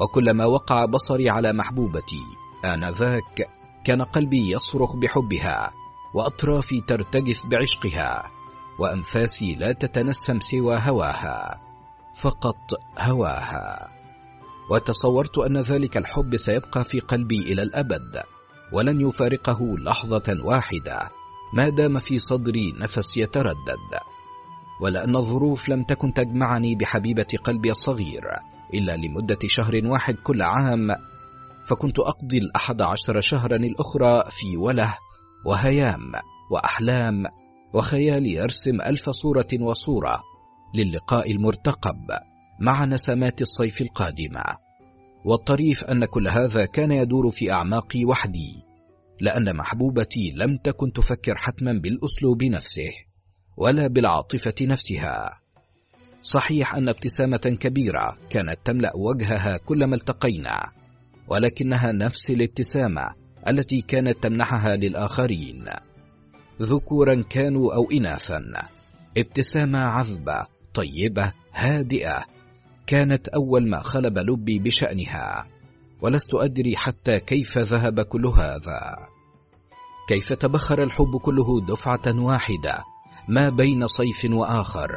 وكلما وقع بصري على محبوبتي آنذاك كان قلبي يصرخ بحبها وأطرافي ترتجف بعشقها. وأنفاسي لا تتنسم سوى هواها فقط هواها. وتصورت أن ذلك الحب سيبقى في قلبي إلى الأبد ولن يفارقه لحظة واحدة ما دام في صدري نفس يتردد. ولأن الظروف لم تكن تجمعني بحبيبة قلبي الصغير إلا لمدة شهر واحد كل عام فكنت أقضي الأحد عشر شهرا الأخرى في وله وهيام وأحلام وخيال يرسم ألف صورة وصورة للقاء المرتقب مع نسمات الصيف القادمة. والطريف أن كل هذا كان يدور في أعماقي وحدي لأن محبوبتي لم تكن تفكر حتما بالأسلوب نفسه ولا بالعاطفة نفسها. صحيح أن ابتسامة كبيرة كانت تملأ وجهها كلما التقينا ولكنها نفس الابتسامة التي كانت تمنحها للآخرين. ذكورا كانوا أو إناثا. ابتسامة عذبة طيبة هادئة. كانت أول ما خلب لبي بشأنها. ولست أدري حتى كيف ذهب كل هذا. كيف تبخر الحب كله دفعة واحدة ما بين صيف وآخر.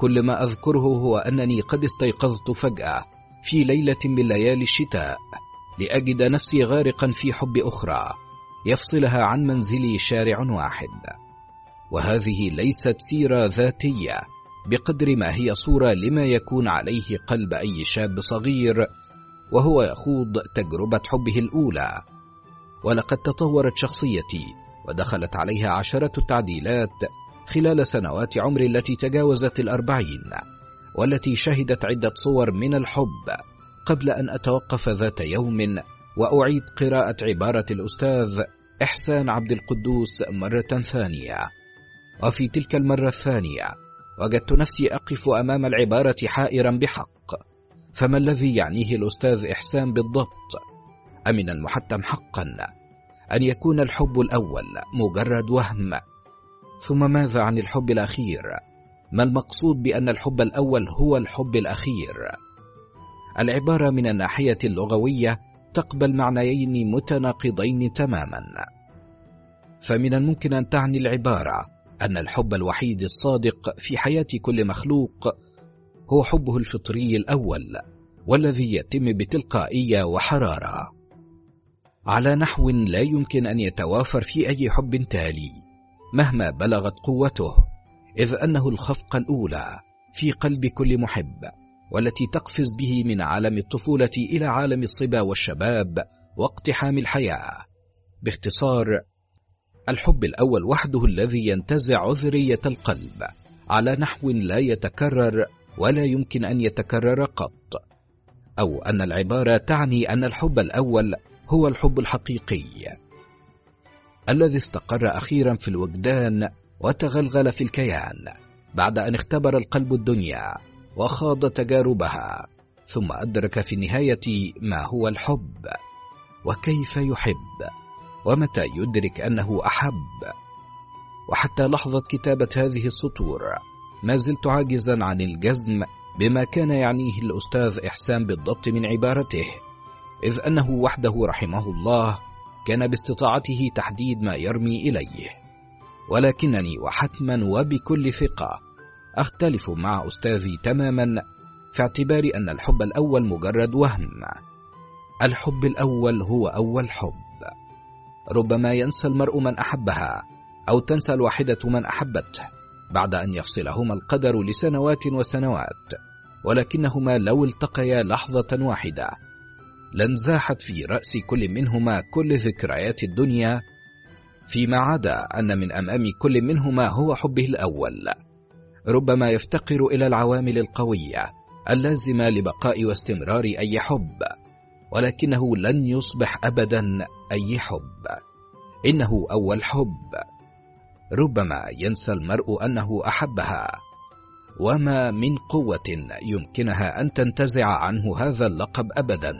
كل ما أذكره هو أنني قد استيقظت فجأة في ليلة من ليالي الشتاء لأجد نفسي غارقا في حب أخرى. يفصلها عن منزلي شارع واحد. وهذه ليست سيرة ذاتية بقدر ما هي صورة لما يكون عليه قلب أي شاب صغير وهو يخوض تجربة حبه الأولى. ولقد تطورت شخصيتي ودخلت عليها عشرة تعديلات خلال سنوات عمري التي تجاوزت الأربعين والتي شهدت عدة صور من الحب قبل أن أتوقف ذات يوم وأعيد قراءة عبارة الأستاذ إحسان عبد القدوس مرة ثانية. وفي تلك المرة الثانية وجدت نفسي أقف أمام العبارة حائرا بحق. فما الذي يعنيه الأستاذ إحسان بالضبط؟ أمن المحتم حقا أن يكون الحب الأول مجرد وهم. ثم ماذا عن الحب الأخير؟ ما المقصود بأن الحب الأول هو الحب الأخير؟ العبارة من الناحية اللغوية تقبل معنيين متناقضين تماما. فمن الممكن أن تعني العبارة أن الحب الوحيد الصادق في حياة كل مخلوق هو حبه الفطري الأول والذي يتم بتلقائية وحرارة. على نحو لا يمكن أن يتوافر في أي حب تالي مهما بلغت قوته إذ أنه الخفقة الأولى في قلب كل محب. والتي تقفز به من عالم الطفولة إلى عالم الصبا والشباب واقتحام الحياة. باختصار الحب الأول وحده الذي ينتزع عذرية القلب على نحو لا يتكرر ولا يمكن أن يتكرر قط أو أن العبارة تعني أن الحب الأول هو الحب الحقيقي الذي استقر أخيرا في الوجدان وتغلغل في الكيان بعد أن اختبر القلب الدنيا. وخاض تجاربها ثم أدرك في النهاية ما هو الحب وكيف يحب ومتى يدرك أنه أحب. وحتى لحظة كتابة هذه السطور ما زلت عاجزا عن الجزم بما كان يعنيه الأستاذ إحسان بالضبط من عبارته إذ أنه وحده رحمه الله كان باستطاعته تحديد ما يرمي إليه. ولكنني وحتما وبكل ثقة أختلف مع أستاذي تماما في اعتبار أن الحب الأول مجرد وهم. الحب الأول هو أول حب. ربما ينسى المرء من أحبها أو تنسى الواحدة من أحبته بعد أن يفصلهما القدر لسنوات وسنوات ولكنهما لو التقيا لحظة واحدة لانزاحت في رأس كل منهما كل ذكريات الدنيا فيما عدا أن من أمام كل منهما هو حبه الأول. ربما يفتقر إلى العوامل القوية اللازمة لبقاء واستمرار أي حب ولكنه لن يصبح أبدا أي حب. إنه أول حب. ربما ينسى المرء أنه أحبها. وما من قوة يمكنها أن تنتزع عنه هذا اللقب أبدا.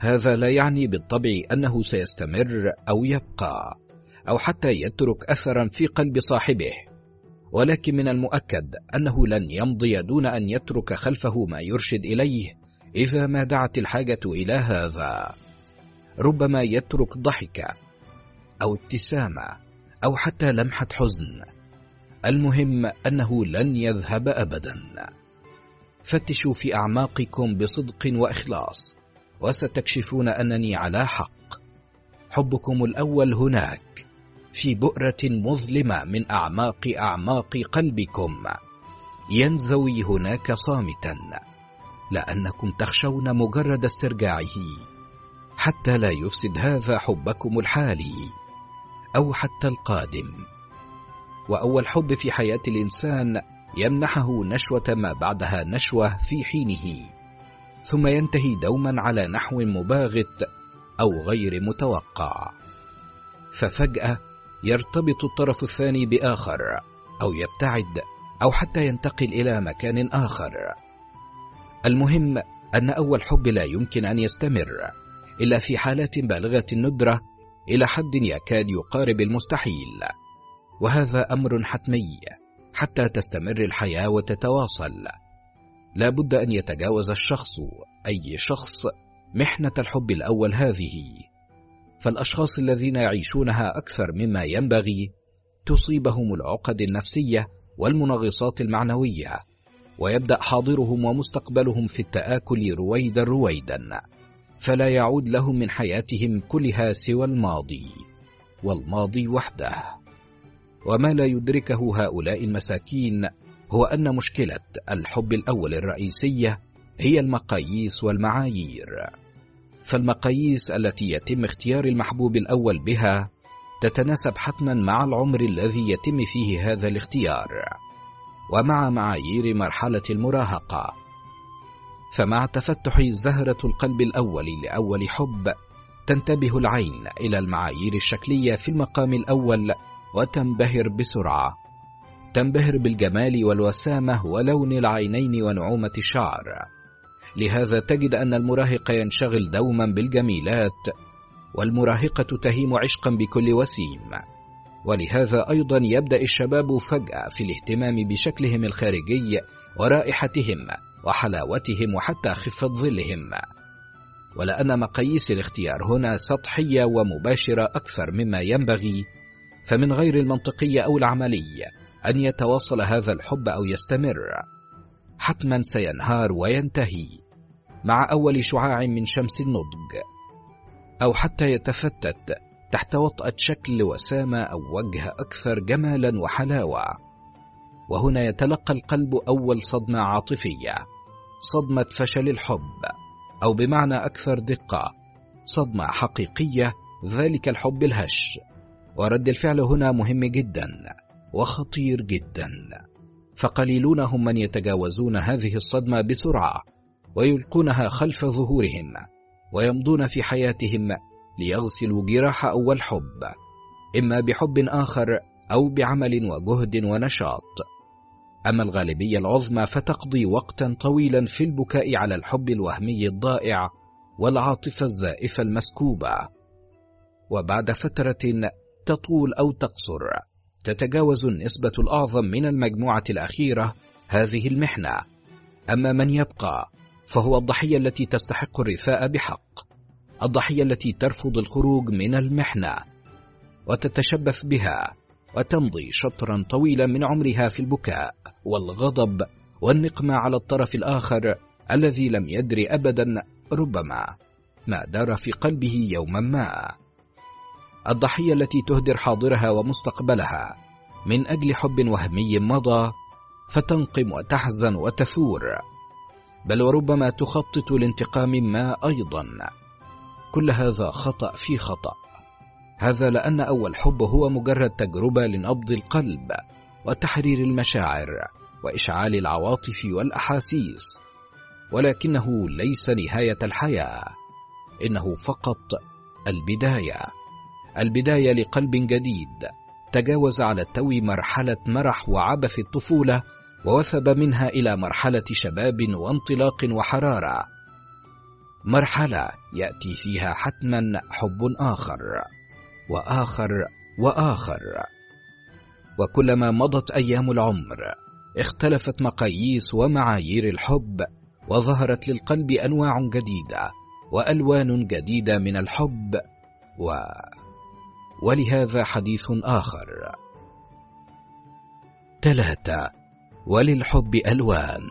هذا لا يعني بالطبع أنه سيستمر أو يبقى أو حتى يترك أثرا في قلب صاحبه. ولكن من المؤكد أنه لن يمضي دون أن يترك خلفه ما يرشد إليه إذا ما دعت الحاجة إلى هذا. ربما يترك ضحكة أو ابتسامة أو حتى لمحة حزن. المهم أنه لن يذهب أبدا. فتشوا في أعماقكم بصدق وإخلاص وستكشفون أنني على حق. حبكم الأول هناك. في بؤرة مظلمة من أعماق أعماق قلبكم. ينزوي هناك صامتا. لأنكم تخشون مجرد استرجاعه. حتى لا يفسد هذا حبكم الحالي. أو حتى القادم. وأول حب في حياة الإنسان يمنحه نشوة ما بعدها نشوة في حينه. ثم ينتهي دوما على نحو مباغت أو غير متوقع. ففجأة يرتبط الطرف الثاني بآخر أو يبتعد أو حتى ينتقل إلى مكان آخر. المهم أن أول حب لا يمكن أن يستمر إلا في حالات بالغة الندرة إلى حد يكاد يقارب المستحيل. وهذا أمر حتمي حتى تستمر الحياة وتتواصل. لا بد أن يتجاوز الشخص أي شخص محنة الحب الأول هذه. فالأشخاص الذين يعيشونها أكثر مما ينبغي تصيبهم العقد النفسية والمنغصات المعنوية ويبدأ حاضرهم ومستقبلهم في التآكل رويدا رويدا فلا يعود لهم من حياتهم كلها سوى الماضي والماضي وحده. وما لا يدركه هؤلاء المساكين هو أن مشكلة الحب الأول الرئيسية هي المقاييس والمعايير. فالمقاييس التي يتم اختيار المحبوب الأول بها تتناسب حتما مع العمر الذي يتم فيه هذا الاختيار. ومع معايير مرحلة المراهقة. فمع تفتح زهرة القلب الأول لأول حب تنتبه العين إلى المعايير الشكلية في المقام الأول وتنبهر بسرعة. تنبهر بالجمال والوسامة ولون العينين ونعومة الشعر. لهذا تجد أن المراهق ينشغل دوما بالجميلات والمراهقة تهيم عشقا بكل وسيم. ولهذا أيضا يبدأ الشباب فجأة في الاهتمام بشكلهم الخارجي ورائحتهم وحلاوتهم وحتى خفة ظلهم. ولان مقاييس الاختيار هنا سطحية ومباشرة أكثر مما ينبغي فمن غير المنطقي أو العملي أن يتواصل هذا الحب أو يستمر. حتما سينهار وينتهي. مع أول شعاع من شمس النضج أو حتى يتفتت تحت وطأة شكل وسامة أو وجه أكثر جمالا وحلاوة. وهنا يتلقى القلب أول صدمة عاطفية صدمة فشل الحب أو بمعنى أكثر دقة صدمة حقيقية ذلك الحب الهش. ورد الفعل هنا مهم جدا وخطير جدا. فقليلون هم من يتجاوزون هذه الصدمة بسرعة. ويلقونها خلف ظهورهم ويمضون في حياتهم ليغسلوا جراح أول حب إما بحب آخر أو بعمل وجهد ونشاط. أما الغالبية العظمى فتقضي وقتا طويلا في البكاء على الحب الوهمي الضائع والعاطفة الزائفة المسكوبة وبعد فترة تطول أو تقصر تتجاوز النسبة الأعظم من المجموعة الأخيرة هذه المحنة. أما من يبقى فهو الضحية التي تستحق الرثاء بحق. الضحية التي ترفض الخروج من المحنة وتتشبث بها وتمضي شطرا طويلا من عمرها في البكاء والغضب والنقمة على الطرف الآخر الذي لم يدري أبدا ربما ما دار في قلبه يوما ما. الضحية التي تهدر حاضرها ومستقبلها من أجل حب وهمي مضى فتنقم وتحزن وتثور بل وربما تخطط لانتقام ما أيضا. كل هذا خطأ في خطأ. هذا لأن أول حب هو مجرد تجربة لنبض القلب وتحرير المشاعر وإشعال العواطف والأحاسيس. ولكنه ليس نهاية الحياة إنه فقط البداية. البداية لقلب جديد. تجاوز على التو مرحلة مرح وعبث الطفولة ووثب منها إلى مرحلة شباب وانطلاق وحرارة. مرحلة يأتي فيها حتما حب آخر وآخر وآخر. وكلما مضت أيام العمر اختلفت مقاييس ومعايير الحب وظهرت للقلب أنواع جديدة وألوان جديدة من الحب و ولهذا حديث آخر. ثلاثة وللحب ألوان.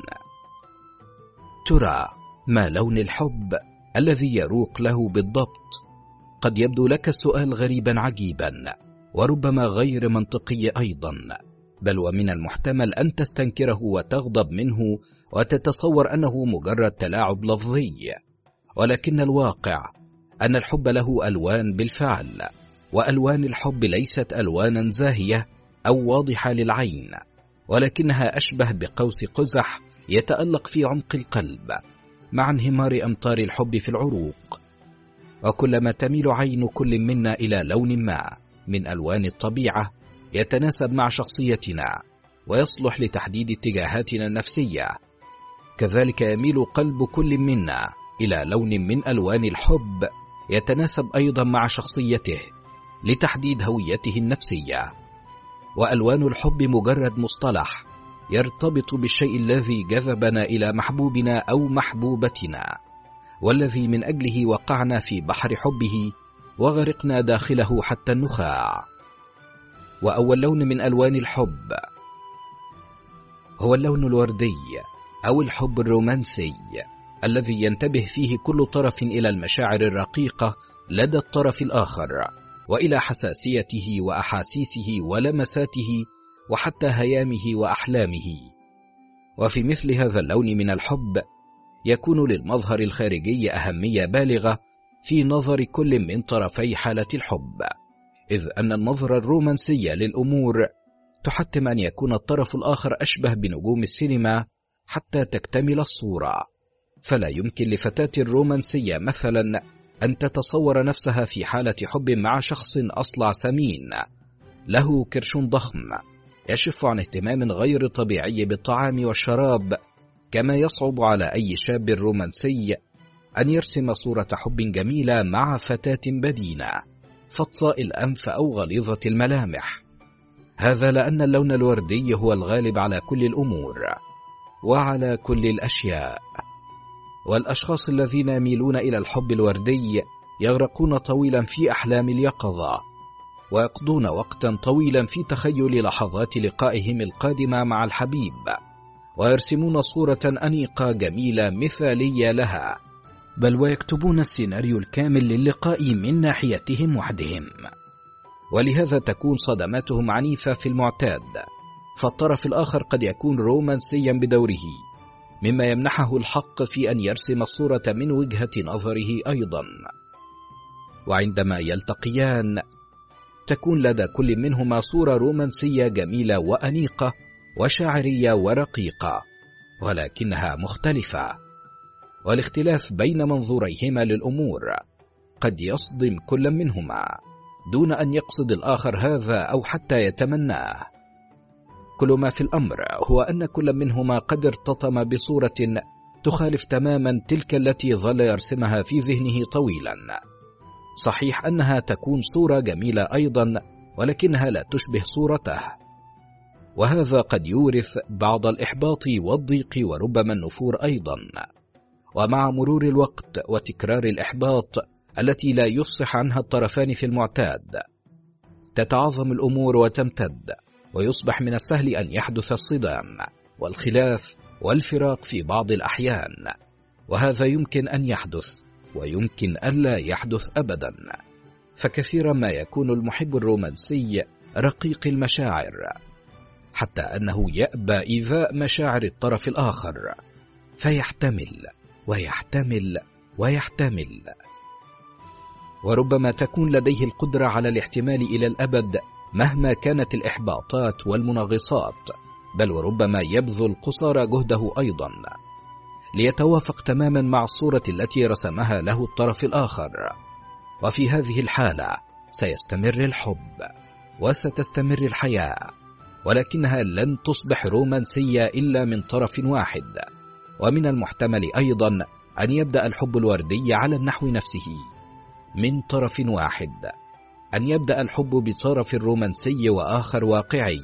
ترى ما لون الحب الذي يروق له بالضبط. قد يبدو لك السؤال غريبا عجيبا وربما غير منطقي أيضا. بل ومن المحتمل أن تستنكره وتغضب منه وتتصور أنه مجرد تلاعب لفظي. ولكن الواقع أن الحب له ألوان بالفعل وألوان الحب ليست ألوانا زاهية أو واضحة للعين. ولكنها أشبه بقوس قزح يتألق في عمق القلب مع انهمار أمطار الحب في العروق. وكلما تميل عين كل منا إلى لون ما من ألوان الطبيعة يتناسب مع شخصيتنا ويصلح لتحديد اتجاهاتنا النفسية. كذلك يميل قلب كل منا إلى لون من ألوان الحب يتناسب أيضا مع شخصيته لتحديد هويته النفسية. وألوان الحب مجرد مصطلح يرتبط بالشيء الذي جذبنا إلى محبوبنا أو محبوبتنا والذي من أجله وقعنا في بحر حبه وغرقنا داخله حتى النخاع. وأول لون من ألوان الحب هو اللون الوردي أو الحب الرومانسي الذي ينتبه فيه كل طرف إلى المشاعر الرقيقة لدى الطرف الآخر. وإلى حساسيته وأحاسيسه ولمساته وحتى هيامه وأحلامه. وفي مثل هذا اللون من الحب يكون للمظهر الخارجي أهمية بالغة في نظر كل من طرفي حالة الحب إذ أن النظره الرومانسيه للأمور تحتم أن يكون الطرف الآخر أشبه بنجوم السينما حتى تكتمل الصورة. فلا يمكن لفتاة رومانسيه مثلا أن تتصور نفسها في حالة حب مع شخص أصلع سمين. له كرش ضخم يشف عن اهتمام غير طبيعي بالطعام والشراب كما يصعب على أي شاب رومانسي أن يرسم صورة حب جميلة مع فتاة بدينة فطساء الأنف أو غليظة الملامح. هذا لأن اللون الوردي هو الغالب على كل الأمور وعلى كل الأشياء. والأشخاص الذين يميلون إلى الحب الوردي يغرقون طويلا في أحلام اليقظة ويقضون وقتا طويلا في تخيل لحظات لقائهم القادمة مع الحبيب ويرسمون صورة أنيقة جميلة مثالية لها بل ويكتبون السيناريو الكامل للقاء من ناحيتهم وحدهم. ولهذا تكون صدماتهم عنيفة في المعتاد فالطرف الآخر قد يكون رومانسيا بدوره. مما يمنحه الحق في أن يرسم الصورة من وجهة نظره أيضا. وعندما يلتقيان تكون لدى كل منهما صورة رومانسية جميلة وأنيقة وشاعرية ورقيقة ولكنها مختلفة. والاختلاف بين منظوريهما للأمور قد يصدم كل منهما دون أن يقصد الآخر هذا أو حتى يتمناه. كل ما في الأمر هو أن كل منهما قد ارتطم بصورة تخالف تماما تلك التي ظل يرسمها في ذهنه طويلا. صحيح أنها تكون صورة جميلة أيضا ولكنها لا تشبه صورته. وهذا قد يورث بعض الإحباط والضيق وربما النفور أيضا. ومع مرور الوقت وتكرار الإحباط التي لا يفصح عنها الطرفان في المعتاد تتعظم الأمور وتمتد. ويصبح من السهل أن يحدث الصدام والخلاف والفراق في بعض الأحيان. وهذا يمكن أن يحدث ويمكن الا يحدث ابدا. فكثيرا ما يكون المحب الرومانسي رقيق المشاعر حتى أنه يأبى إيذاء مشاعر الطرف الآخر. فيحتمل ويحتمل ويحتمل. وربما تكون لديه القدرة على الاحتمال إلى الأبد مهما كانت الإحباطات والمنغصات بل وربما يبذل قصارى جهده أيضا. ليتوافق تماما مع الصورة التي رسمها له الطرف الآخر. وفي هذه الحالة سيستمر الحب وستستمر الحياة ولكنها لن تصبح رومانسية إلا من طرف واحد. ومن المحتمل أيضا أن يبدأ الحب الوردي على النحو نفسه من طرف واحد. أن يبدأ الحب بطرف رومانسي وآخر واقعي.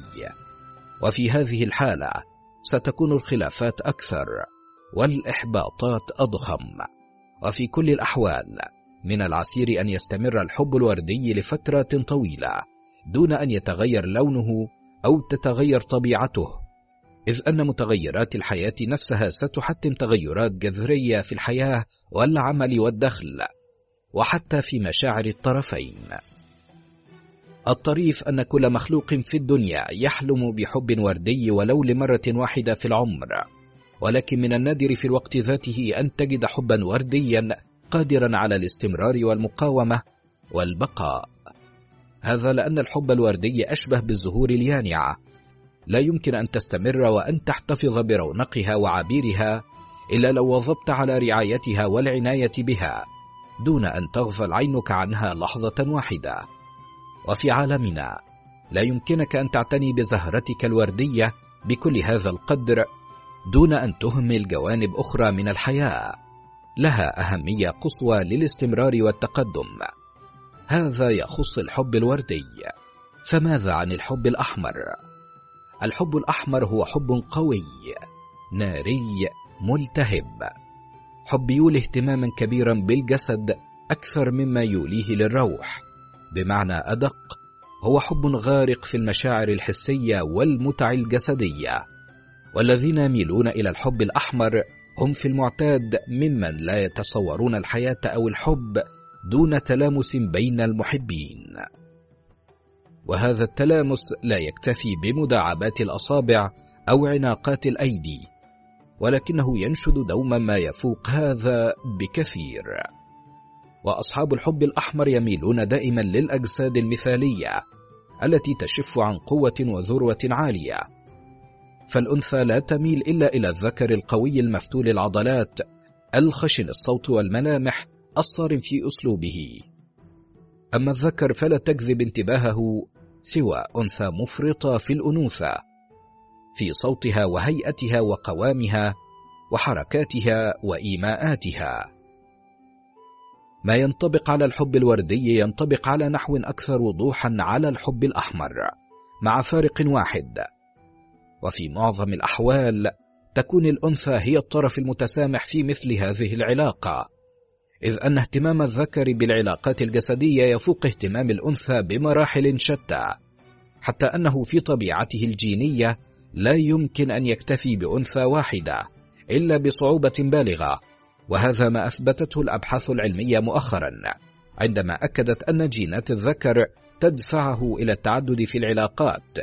وفي هذه الحالة ستكون الخلافات أكثر والإحباطات أضخم. وفي كل الأحوال من العسير أن يستمر الحب الوردي لفترة طويلة دون أن يتغير لونه أو تتغير طبيعته إذ أن متغيرات الحياة نفسها ستحتم تغيرات جذرية في الحياة والعمل والدخل وحتى في مشاعر الطرفين. الطريف أن كل مخلوق في الدنيا يحلم بحب وردي ولو لمرة واحدة في العمر. ولكن من النادر في الوقت ذاته أن تجد حبا ورديا قادرا على الاستمرار والمقاومة والبقاء. هذا لأن الحب الوردي أشبه بالزهور اليانعة. لا يمكن أن تستمر وأن تحتفظ برونقها وعبيرها إلا لو وظبت على رعايتها والعناية بها دون أن تغفل عينك عنها لحظة واحدة. وفي عالمنا لا يمكنك أن تعتني بزهرتك الوردية بكل هذا القدر دون أن تهمل جوانب أخرى من الحياة. لها أهمية قصوى للاستمرار والتقدم. هذا يخص الحب الوردي. فماذا عن الحب الأحمر؟ الحب الأحمر هو حب قوي ناري ملتهب. حب يولي اهتماما كبيرا بالجسد أكثر مما يوليه للروح. بمعنى أدق هو حب غارق في المشاعر الحسية والمتع الجسدية. والذين يميلون إلى الحب الأحمر هم في المعتاد ممن لا يتصورون الحياة أو الحب دون تلامس بين المحبين. وهذا التلامس لا يكتفي بمداعبات الأصابع أو عناقات الأيدي ولكنه ينشد دوما ما يفوق هذا بكثير. وأصحاب الحب الأحمر يميلون دائما للأجساد المثالية التي تشف عن قوة وذروة عالية. فالأنثى لا تميل إلا إلى الذكر القوي المفتول العضلات الخشن الصوت والملامح الصارم في أسلوبه. أما الذكر فلا تجذب انتباهه سوى أنثى مفرطة في الأنوثة في صوتها وهيئتها وقوامها وحركاتها وإيماءاتها. ما ينطبق على الحب الوردي ينطبق على نحو أكثر وضوحا على الحب الأحمر مع فارق واحد. وفي معظم الأحوال تكون الأنثى هي الطرف المتسامح في مثل هذه العلاقة إذ أن اهتمام الذكر بالعلاقات الجسدية يفوق اهتمام الأنثى بمراحل شتى حتى أنه في طبيعته الجينية لا يمكن أن يكتفي بأنثى واحدة إلا بصعوبة بالغة. وهذا ما أثبتته الأبحاث العلمية مؤخرا عندما أكدت أن جينات الذكر تدفعه إلى التعدد في العلاقات.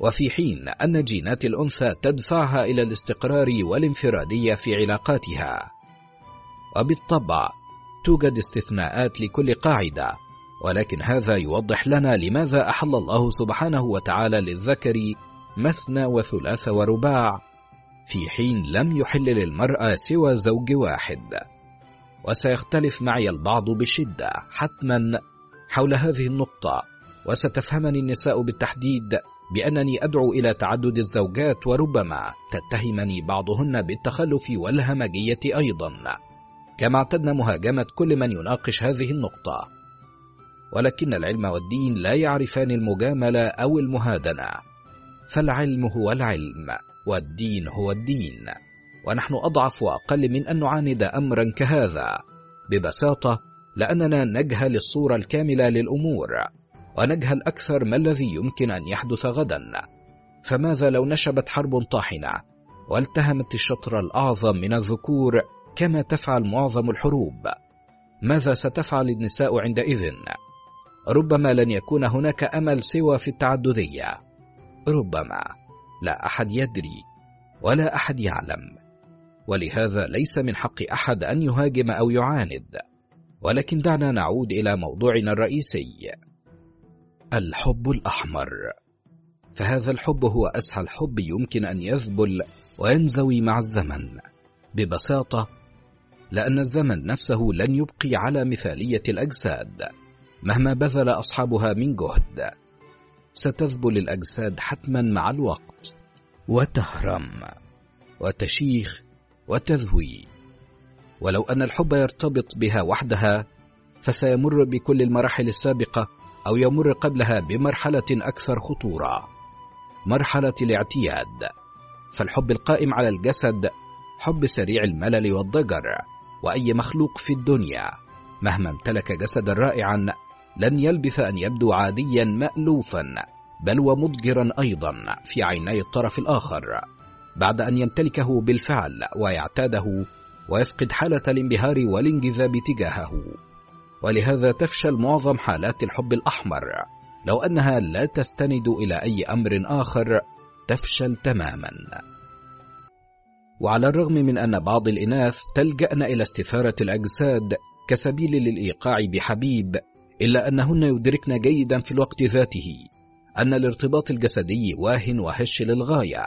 وفي حين أن جينات الأنثى تدفعها إلى الاستقرار والانفرادية في علاقاتها. وبالطبع توجد استثناءات لكل قاعدة ولكن هذا يوضح لنا لماذا أحل الله سبحانه وتعالى للذكر مثنى وثلاث ورباع. في حين لم يحل للمرأة سوى زوج واحد. وسيختلف معي البعض بشدة حتما حول هذه النقطة. وستفهمني النساء بالتحديد بأنني أدعو إلى تعدد الزوجات وربما تتهمني بعضهن بالتخلف والهمجية أيضا. كما اعتدنا مهاجمة كل من يناقش هذه النقطة. ولكن العلم والدين لا يعرفان المجاملة أو المهادنة. فالعلم هو العلم. والدين هو الدين ونحن أضعف وأقل من أن نعاند أمرا كهذا ببساطة لأننا نجهل الصورة الكاملة للأمور ونجهل أكثر ما الذي يمكن أن يحدث غدا. فماذا لو نشبت حرب طاحنة والتهمت الشطر الأعظم من الذكور كما تفعل معظم الحروب؟ ماذا ستفعل النساء عندئذ؟ ربما لن يكون هناك أمل سوى في التعددية. ربما. لا أحد يدري ولا أحد يعلم. ولهذا ليس من حق أحد أن يهاجم أو يعاند. ولكن دعنا نعود إلى موضوعنا الرئيسي. الحب الأحمر. فهذا الحب هو أسهل حب يمكن أن يذبل وينزوي مع الزمن. ببساطة لأن الزمن نفسه لن يبقي على مثالية الأجساد. مهما بذل أصحابها من جهد ستذبل الأجساد حتما مع الوقت. وتهرم وتشيخ وتذوي. ولو أن الحب يرتبط بها وحدها فسيمر بكل المراحل السابقة أو يمر قبلها بمرحلة أكثر خطورة. مرحلة الاعتياد. فالحب القائم على الجسد حب سريع الملل والضجر وأي مخلوق في الدنيا مهما امتلك جسدا رائعا لن يلبث أن يبدو عاديا مألوفا بل ومضجرا أيضا في عيني الطرف الآخر بعد أن يمتلكه بالفعل ويعتاده ويفقد حالة الانبهار والانجذاب تجاهه. ولهذا تفشل معظم حالات الحب الأحمر لو أنها لا تستند إلى أي أمر آخر تفشل تماما. وعلى الرغم من أن بعض الإناث تلجأن إلى استثارة الأجساد كسبيل للإيقاع بحبيب إلا أنهن يدركن جيدا في الوقت ذاته أن الارتباط الجسدي واهن وهش للغاية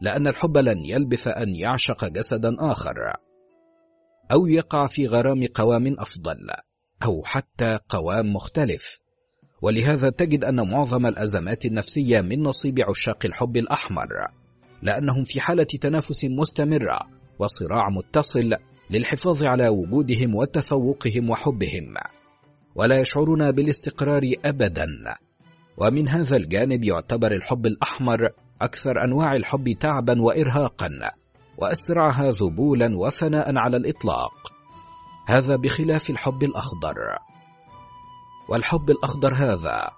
لأن الحب لن يلبث أن يعشق جسدا آخر أو يقع في غرام قوام أفضل أو حتى قوام مختلف. ولهذا تجد أن معظم الأزمات النفسية من نصيب عشاق الحب الأحمر لأنهم في حالة تنافس مستمرة وصراع متصل للحفاظ على وجودهم وتفوقهم وحبهم. ولا يشعرون بالاستقرار أبدا. ومن هذا الجانب يعتبر الحب الأحمر أكثر أنواع الحب تعبا وإرهاقا وأسرعها ذبولا وفناء على الإطلاق. هذا بخلاف الحب الأخضر. والحب الأخضر هذا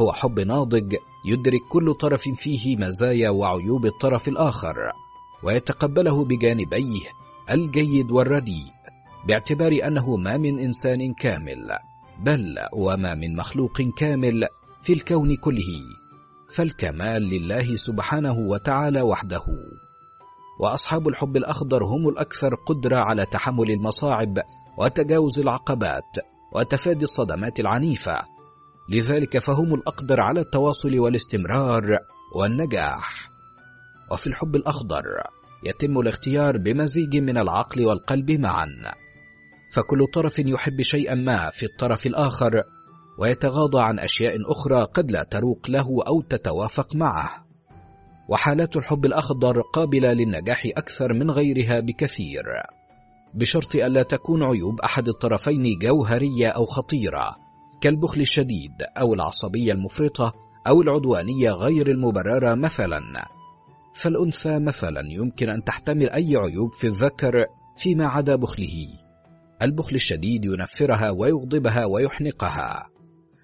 هو حب ناضج يدرك كل طرف فيه مزايا وعيوب الطرف الآخر ويتقبله بجانبيه الجيد والرديء باعتبار أنه ما من إنسان كامل. بل وما من مخلوق كامل في الكون كله فالكمال لله سبحانه وتعالى وحده. وأصحاب الحب الأخضر هم الأكثر قدرة على تحمل المصاعب وتجاوز العقبات وتفادي الصدمات العنيفة. لذلك فهم الأقدر على التواصل والاستمرار والنجاح. وفي الحب الأخضر يتم الاختيار بمزيج من العقل والقلب معا. فكل طرف يحب شيئا ما في الطرف الآخر ويتغاضى عن أشياء أخرى قد لا تروق له أو تتوافق معه. وحالات الحب الأخضر قابلة للنجاح أكثر من غيرها بكثير. بشرط الا تكون عيوب أحد الطرفين جوهرية أو خطيرة كالبخل الشديد أو العصبية المفرطة أو العدوانية غير المبررة مثلا. فالأنثى مثلا يمكن أن تحتمل أي عيوب في الذكر فيما عدا بخله. البخل الشديد ينفرها ويغضبها ويحنقها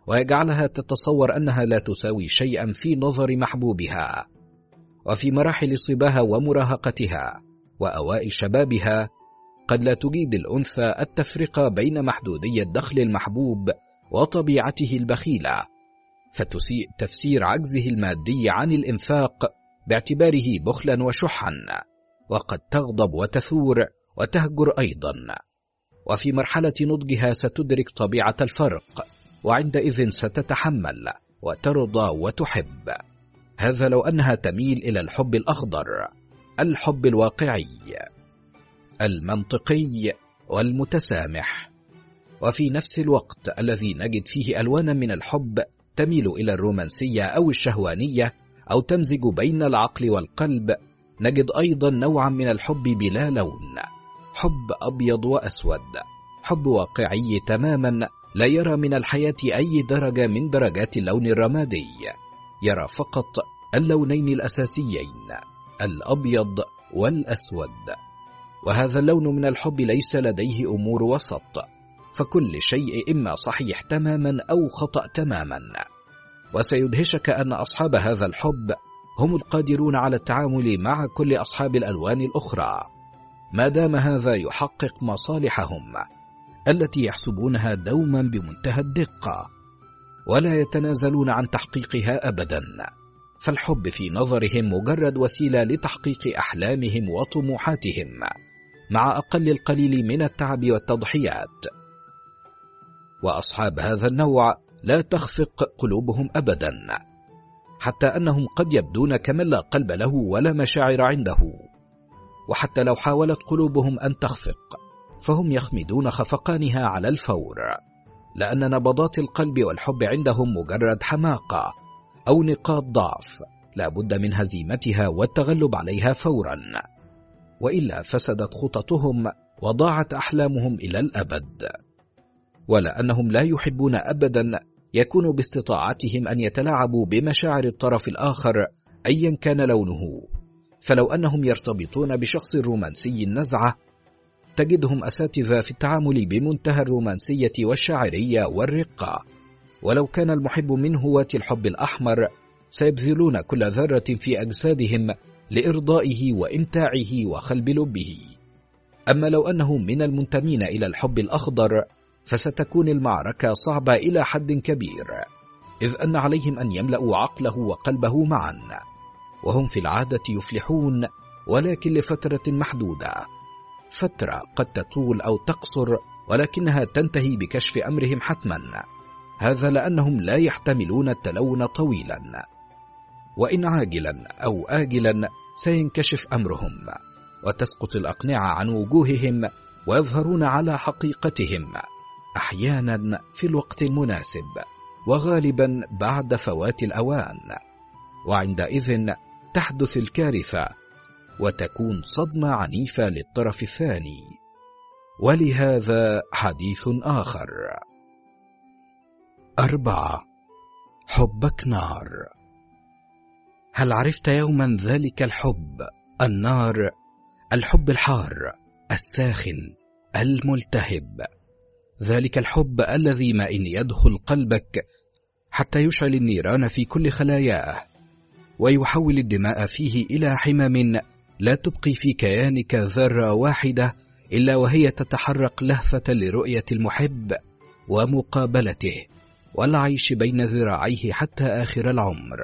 ويجعلها تتصور أنها لا تساوي شيئا في نظر محبوبها وفي مراحل صباها ومراهقتها وأوائل شبابها قد لا تجيد الأنثى التفرقة بين محدودي الدخل المحبوب وطبيعته البخيلة فتسيء تفسير عجزه المادي عن الإنفاق باعتباره بخلا وشحا وقد تغضب وتثور وتهجر أيضا. وفي مرحلة نضجها ستدرك طبيعة الفرق وعندئذ ستتحمل وترضى وتحب. هذا لو أنها تميل إلى الحب الأخضر الحب الواقعي المنطقي والمتسامح. وفي نفس الوقت الذي نجد فيه ألوانا من الحب تميل إلى الرومانسية أو الشهوانية أو تمزج بين العقل والقلب نجد أيضا نوعا من الحب بلا لون. حب أبيض وأسود. حب واقعي تماما لا يرى من الحياة أي درجة من درجات اللون الرمادي. يرى فقط اللونين الأساسيين الأبيض والأسود. وهذا اللون من الحب ليس لديه أمور وسط. فكل شيء إما صحيح تماما أو خطأ تماما. وسيدهشك أن أصحاب هذا الحب هم القادرون على التعامل مع كل أصحاب الألوان الأخرى. ما دام هذا يحقق مصالحهم التي يحسبونها دوما بمنتهى الدقة ولا يتنازلون عن تحقيقها ابدا. فالحب في نظرهم مجرد وسيلة لتحقيق أحلامهم وطموحاتهم مع أقل القليل من التعب والتضحيات. وأصحاب هذا النوع لا تخفق قلوبهم ابدا حتى أنهم قد يبدون كمن لا قلب له ولا مشاعر عنده. وحتى لو حاولت قلوبهم أن تخفق فهم يخمدون خفقانها على الفور لأن نبضات القلب والحب عندهم مجرد حماقة أو نقاط ضعف لا بد من هزيمتها والتغلب عليها فورا. وإلا فسدت خططهم وضاعت أحلامهم إلى الأبد. ولأنهم لا يحبون ابدا يكون باستطاعتهم أن يتلاعبوا بمشاعر الطرف الآخر ايا كان لونه. فلو أنهم يرتبطون بشخص رومانسي النزعه تجدهم أساتذة في التعامل بمنتهى الرومانسية والشاعرية والرقة. ولو كان المحب من هواة الحب الأحمر سيبذلون كل ذرة في أجسادهم لإرضائه وإمتاعه وخلب لبه. أما لو أنه من المنتمين إلى الحب الأخضر فستكون المعركة صعبة إلى حد كبير إذ أن عليهم أن يملأوا عقله وقلبه معا. وهم في العادة يفلحون ولكن لفترة محدودة. فترة قد تطول أو تقصر ولكنها تنتهي بكشف أمرهم حتما. هذا لأنهم لا يحتملون التلون طويلا. وإن عاجلا أو آجلا سينكشف أمرهم وتسقط الأقنعة عن وجوههم ويظهرون على حقيقتهم أحيانا في الوقت المناسب وغالبا بعد فوات الأوان. وعندئذ تحدث الكارثة وتكون صدمة عنيفة للطرف الثاني. ولهذا حديث آخر. أربعة. حبك نار. هل عرفت يوما ذلك الحب؟ النار الحب الحار الساخن الملتهب. ذلك الحب الذي ما إن يدخل قلبك حتى يشعل النيران في كل خلاياه. ويحول الدماء فيه إلى حمم لا تبقي في كيانك ذرة واحدة إلا وهي تتحرق لهفة لرؤية المحب ومقابلته والعيش بين ذراعيه حتى آخر العمر.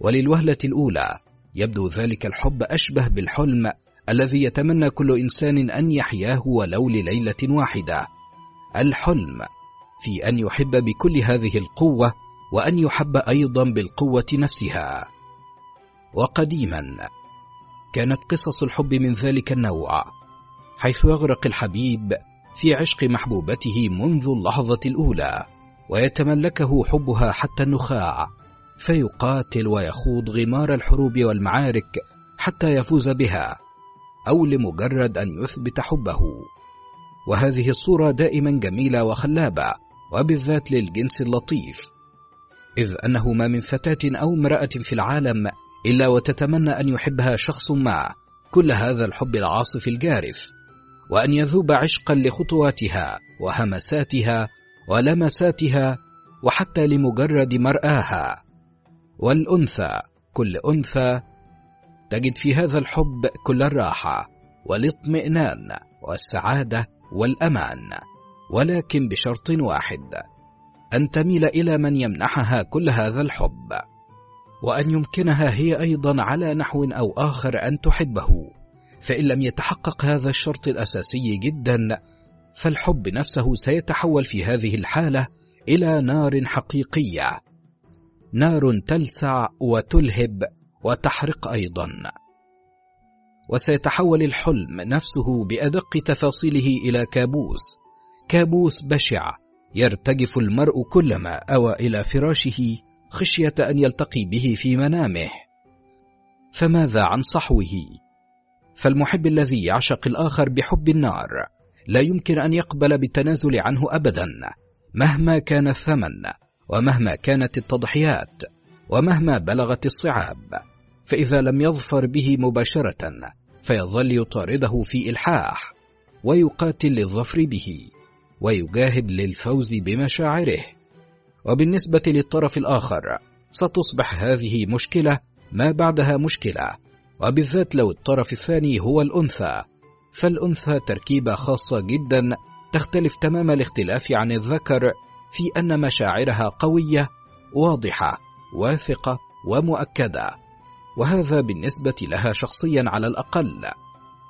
وللوهلة الأولى يبدو ذلك الحب أشبه بالحلم الذي يتمنى كل إنسان أن يحياه ولو لليلة واحدة. الحلم في أن يحب بكل هذه القوة وأن يحب أيضا بالقوة نفسها. وقديما كانت قصص الحب من ذلك النوع حيث يغرق الحبيب في عشق محبوبته منذ اللحظة الأولى ويتملكه حبها حتى النخاع فيقاتل ويخوض غمار الحروب والمعارك حتى يفوز بها أو لمجرد أن يثبت حبه. وهذه الصورة دائما جميلة وخلابة وبالذات للجنس اللطيف. إذ أنه ما من فتاة أو امرأة في العالم إلا وتتمنى أن يحبها شخص ما كل هذا الحب العاصف الجارف وأن يذوب عشقا لخطواتها وهمساتها ولمساتها وحتى لمجرد مرآها. والأنثى كل أنثى تجد في هذا الحب كل الراحة والاطمئنان والسعادة والأمان ولكن بشرط واحد أن تميل إلى من يمنحها كل هذا الحب وأن يمكنها هي أيضا على نحو أو آخر أن تحبه. فإن لم يتحقق هذا الشرط الأساسي جدا فالحب نفسه سيتحول في هذه الحالة إلى نار حقيقية نار تلسع وتلهب وتحرق أيضا. وسيتحول الحلم نفسه بأدق تفاصيله إلى كابوس كابوس بشع يرتجف المرء كلما أوى إلى فراشه خشية أن يلتقي به في منامه. فماذا عن صحوه؟ فالمحب الذي يعشق الآخر بحب النار لا يمكن أن يقبل بالتنازل عنه أبدا مهما كان الثمن ومهما كانت التضحيات ومهما بلغت الصعاب. فإذا لم يظفر به مباشرة فيظل يطارده في إلحاح ويقاتل للظفر به. ويجاهد للفوز بمشاعره. وبالنسبة للطرف الآخر ستصبح هذه مشكلة ما بعدها مشكلة. وبالذات لو الطرف الثاني هو الأنثى. فالأنثى تركيبة خاصة جدا تختلف تمام الاختلاف عن الذكر في أن مشاعرها قوية واضحة واثقة ومؤكدة. وهذا بالنسبة لها شخصيا على الأقل.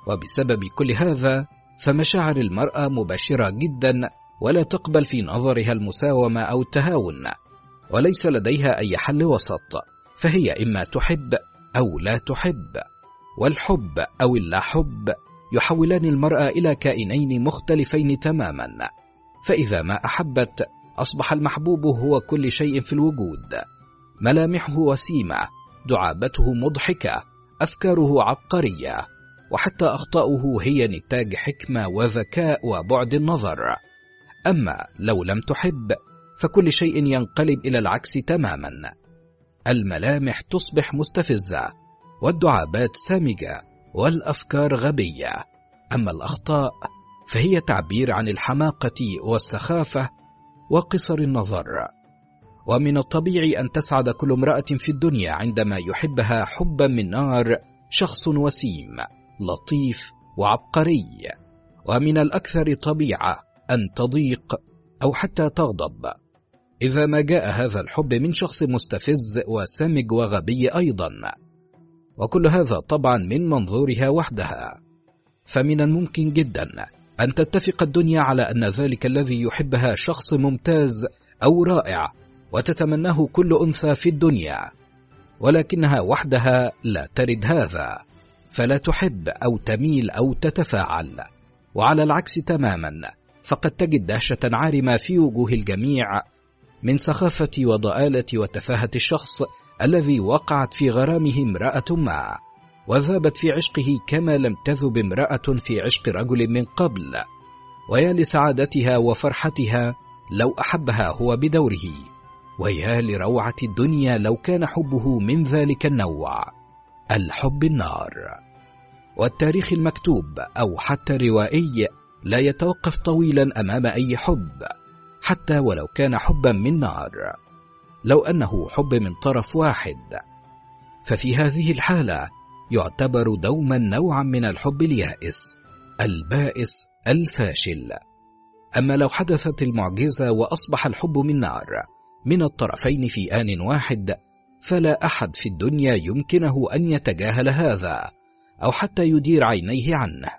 وبسبب كل هذا فمشاعر المرأة مباشرة جدا ولا تقبل في نظرها المساومة أو التهاون وليس لديها أي حل وسط فهي إما تحب أو لا تحب والحب أو اللا حب يحولان المرأة إلى كائنين مختلفين تماما فإذا ما أحبت أصبح المحبوب هو كل شيء في الوجود ملامحه وسيمة دعابته مضحكة أفكاره عبقرية. وحتى أخطاؤه هي نتاج حكمة وذكاء وبعد النظر. أما لو لم تحب فكل شيء ينقلب إلى العكس تماما. الملامح تصبح مستفزة والدعابات سامجة والأفكار غبية. أما الأخطاء فهي تعبير عن الحماقة والسخافة وقصر النظر. ومن الطبيعي أن تسعد كل امرأة في الدنيا عندما يحبها حبا من نار شخص وسيم. لطيف وعبقري ومن الأكثر طبيعة أن تضيق أو حتى تغضب. إذا ما جاء هذا الحب من شخص مستفز وسامج وغبي أيضا. وكل هذا طبعا من منظورها وحدها. فمن الممكن جدا أن تتفق الدنيا على أن ذلك الذي يحبها شخص ممتاز أو رائع وتتمناه كل أنثى في الدنيا. ولكنها وحدها لا ترد هذا. فلا تحب أو تميل أو تتفاعل. وعلى العكس تماما فقد تجد دهشة عارمة في وجوه الجميع من سخافة وضآلة وتفاهة الشخص الذي وقعت في غرامه امرأة ما وذابت في عشقه كما لم تذب امرأة في عشق رجل من قبل. ويا لسعادتها وفرحتها لو أحبها هو بدوره. ويا لروعة الدنيا لو كان حبه من ذلك النوع. الحب النار. والتاريخ المكتوب أو حتى الروائي لا يتوقف طويلا أمام أي حب حتى ولو كان حبا من نار. لو أنه حب من طرف واحد. ففي هذه الحالة يعتبر دوما نوعا من الحب اليائس البائس الفاشل. أما لو حدثت المعجزة وأصبح الحب من نار من الطرفين في آن واحد فلا أحد في الدنيا يمكنه أن يتجاهل هذا. أو حتى يدير عينيه عنه.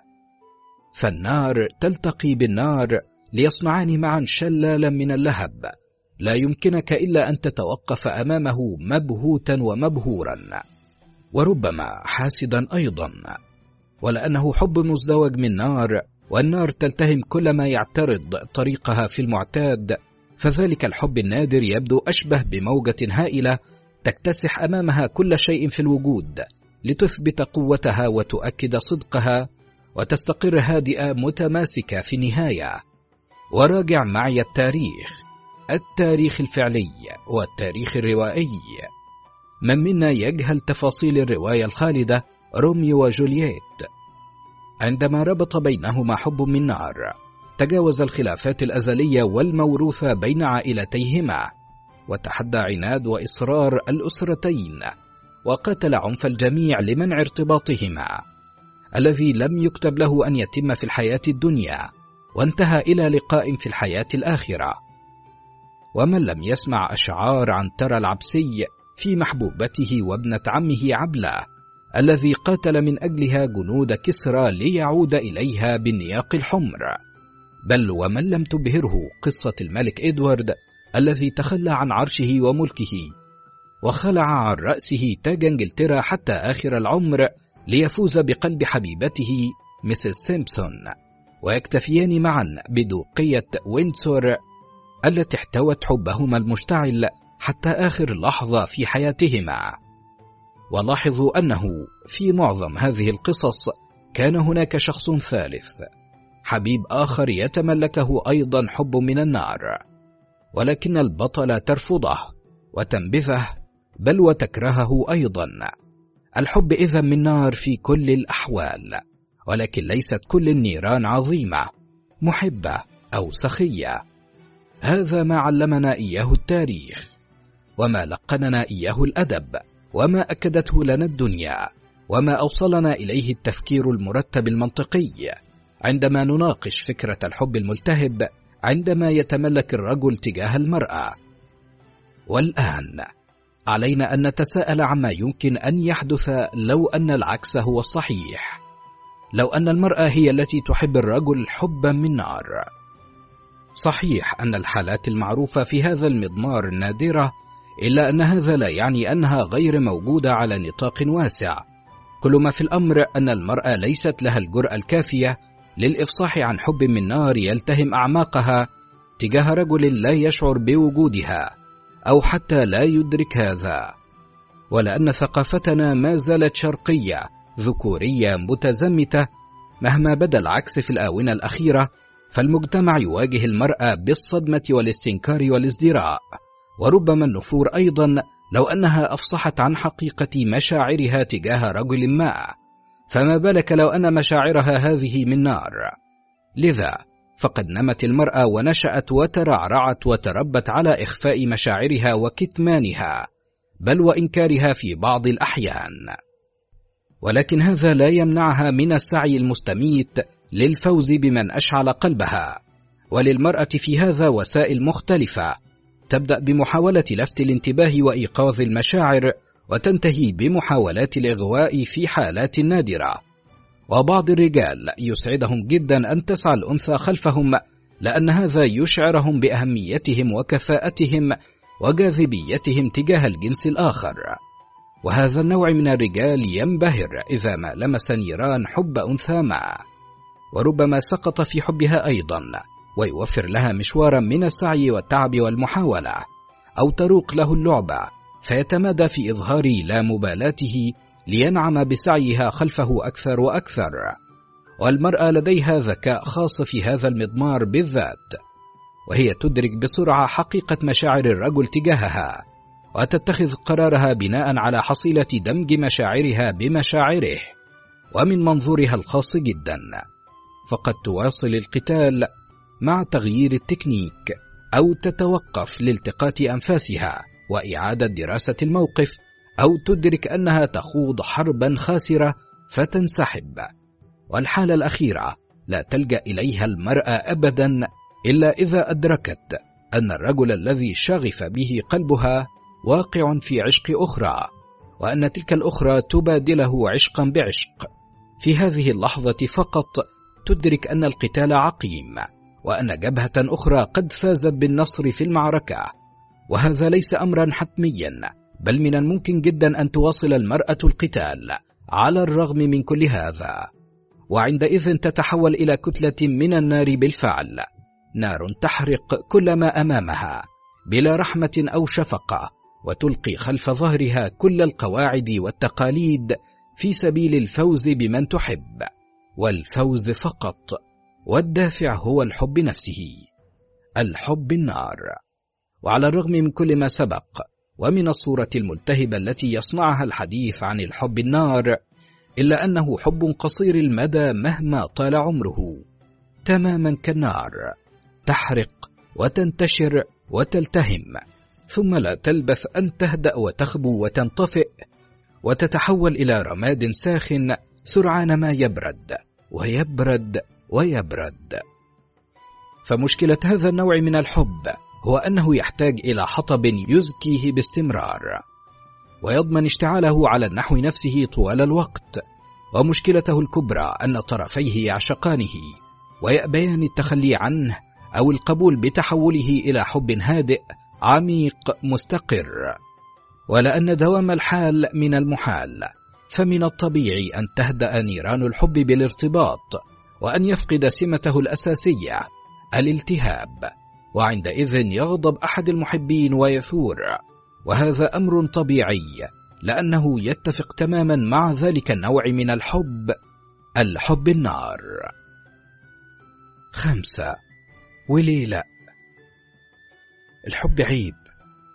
فالنار تلتقي بالنار ليصنعان معا شلالا من اللهب. لا يمكنك إلا أن تتوقف أمامه مبهوتا ومبهورا. وربما حاسدا أيضا. ولأنه حب مزدوج من نار والنار تلتهم كل ما يعترض طريقها في المعتاد. فذلك الحب النادر يبدو أشبه بموجة هائلة تكتسح أمامها كل شيء في الوجود. لتثبت قوتها وتؤكد صدقها وتستقر هادئة متماسكة في النهاية. وراجع معي التاريخ التاريخ الفعلي والتاريخ الروائي. من منا يجهل تفاصيل الرواية الخالدة روميو وجولييت؟ عندما ربط بينهما حب من نار تجاوز الخلافات الأزلية والموروثة بين عائلتيهما وتحدى عناد وإصرار الأسرتين. وقتل عنف الجميع لمنع ارتباطهما الذي لم يكتب له أن يتم في الحياة الدنيا وانتهى إلى لقاء في الحياة الآخرة. ومن لم يسمع أشعار عن ترى العبسي في محبوبته وابنة عمه عبلة الذي قاتل من أجلها جنود كسرى ليعود إليها بالنياق الحمر. بل ومن لم تبهره قصة الملك إدوارد الذي تخلى عن عرشه وملكه وخلع عن رأسه تاج إنجلترا حتى آخر العمر ليفوز بقلب حبيبته Mrs. سيمبسون. ويكتفيان معا بدوقية ويندسور التي احتوت حبهما المشتعل حتى آخر لحظة في حياتهما. ولاحظوا أنه في معظم هذه القصص كان هناك شخص ثالث حبيب آخر يتملكه أيضا حب من النار. ولكن البطل ترفضه وتنبذه بل وتكرهه أيضا. الحب إذا من نار في كل الأحوال ولكن ليست كل النيران عظيمة محبة أو سخية. هذا ما علمنا إياه التاريخ وما لقننا إياه الأدب وما أكدته لنا الدنيا وما أوصلنا إليه التفكير المرتب المنطقي. عندما نناقش فكرة الحب الملتهب عندما يتملك الرجل تجاه المرأة. والآن علينا أن نتساءل عما يمكن أن يحدث لو أن العكس هو الصحيح لو أن المرأة هي التي تحب الرجل حبا من نار. صحيح أن الحالات المعروفة في هذا المضمار نادرة إلا أن هذا لا يعني أنها غير موجودة على نطاق واسع. كل ما في الأمر أن المرأة ليست لها الجرأة الكافية للإفصاح عن حب من نار يلتهم أعماقها تجاه رجل لا يشعر بوجودها. أو حتى لا يدرك هذا. ولأن ثقافتنا ما زالت شرقية ذكورية متزمتة. مهما بدا العكس في الآونة الأخيرة فالمجتمع يواجه المرأة بالصدمة والاستنكار والازدراء وربما النفور أيضا لو أنها أفصحت عن حقيقة مشاعرها تجاه رجل ما. فما بالك لو أن مشاعرها هذه من نار. لذا فقد نمت المرأة ونشأت وترعرعت وتربت على إخفاء مشاعرها وكتمانها بل وإنكارها في بعض الأحيان. ولكن هذا لا يمنعها من السعي المستميت للفوز بمن أشعل قلبها. وللمرأة في هذا وسائل مختلفة تبدأ بمحاولة لفت الانتباه وإيقاظ المشاعر وتنتهي بمحاولات الإغواء في حالات نادرة. وبعض الرجال يسعدهم جدا أن تسعى الأنثى خلفهم لأن هذا يشعرهم بأهميتهم وكفاءتهم وجاذبيتهم تجاه الجنس الآخر. وهذا النوع من الرجال ينبهر إذا ما لمس نيران حب أنثى ما وربما سقط في حبها أيضا ويوفر لها مشوارا من السعي والتعب والمحاولة أو تروق له اللعبة فيتمادى في إظهار لا مبالاته لينعم بسعيها خلفه أكثر وأكثر والمرأة لديها ذكاء خاص في هذا المضمار بالذات وهي تدرك بسرعة حقيقة مشاعر الرجل تجاهها وتتخذ قرارها بناء على حصيلة دمج مشاعرها بمشاعره ومن منظورها الخاص جدا فقد تواصل القتال مع تغيير التكنيك أو تتوقف لالتقاط أنفاسها وإعادة دراسة الموقف. أو تدرك أنها تخوض حربا خاسرة فتنسحب. والحالة الأخيرة لا تلجأ إليها المرأة أبدا إلا إذا أدركت أن الرجل الذي شغف به قلبها واقع في عشق أخرى وأن تلك الأخرى تبادله عشقا بعشق. في هذه اللحظة فقط تدرك أن القتال عقيم وأن جبهة أخرى قد فازت بالنصر في المعركة وهذا ليس أمرا حتميا. بل من الممكن جدا أن تواصل المرأة القتال على الرغم من كل هذا. وعندئذ تتحول إلى كتلة من النار بالفعل. نار تحرق كل ما أمامها بلا رحمة أو شفقة وتلقي خلف ظهرها كل القواعد والتقاليد في سبيل الفوز بمن تحب. والفوز فقط والدافع هو الحب نفسه. الحب النار. وعلى الرغم من كل ما سبق ومن الصورة الملتهبة التي يصنعها الحديث عن الحب النار إلا أنه حب قصير المدى مهما طال عمره. تماما كالنار تحرق وتنتشر وتلتهم ثم لا تلبث أن تهدأ وتخبو وتنطفئ وتتحول إلى رماد ساخن سرعان ما يبرد ويبرد ويبرد. فمشكلة هذا النوع من الحب هو أنه يحتاج إلى حطب يزكيه باستمرار ويضمن اشتعاله على النحو نفسه طوال الوقت ومشكلته الكبرى أن طرفيه يعشقانه ويأبيان التخلي عنه أو القبول بتحوله إلى حب هادئ عميق مستقر. ولأن دوام الحال من المحال فمن الطبيعي أن تهدأ نيران الحب بالارتباط وأن يفقد سمته الأساسية الالتهاب. وعندئذ يغضب أحد المحبين ويثور وهذا أمر طبيعي لأنه يتفق تماما مع ذلك النوع من الحب الحب النار. خمسة ولي لا الحب عيب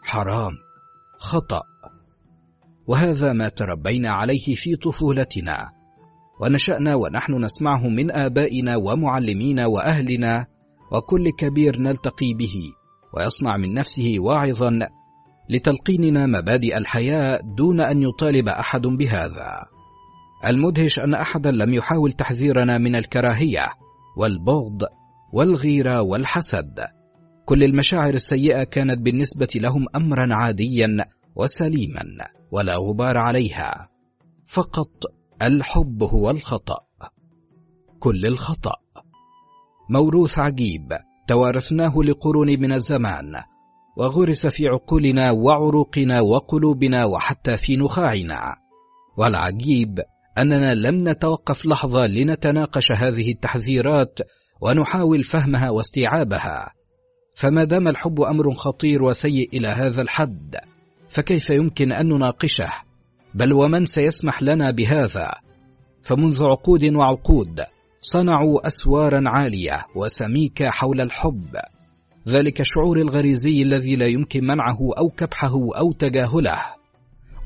حرام خطأ. وهذا ما تربينا عليه في طفولتنا ونشأنا ونحن نسمعه من آبائنا ومعلمينا وأهلنا وكل كبير نلتقي به ويصنع من نفسه واعظا لتلقيننا مبادئ الحياة دون أن يطالب أحد بهذا. المدهش أن أحدا لم يحاول تحذيرنا من الكراهية والبغض والغيرة والحسد. كل المشاعر السيئة كانت بالنسبة لهم أمرا عاديا وسليما ولا غبار عليها. فقط الحب هو الخطأ. كل الخطأ. موروث عجيب توارثناه لقرون من الزمان وغرس في عقولنا وعروقنا وقلوبنا وحتى في نخاعنا. والعجيب أننا لم نتوقف لحظة لنتناقش هذه التحذيرات ونحاول فهمها واستيعابها. فما دام الحب أمر خطير وسيء إلى هذا الحد فكيف يمكن أن نناقشه؟ بل ومن سيسمح لنا بهذا؟ فمنذ عقود وعقود صنعوا أسوارا عالية وسميكه حول الحب. ذلك الشعور الغريزي الذي لا يمكن منعه أو كبحه أو تجاهله.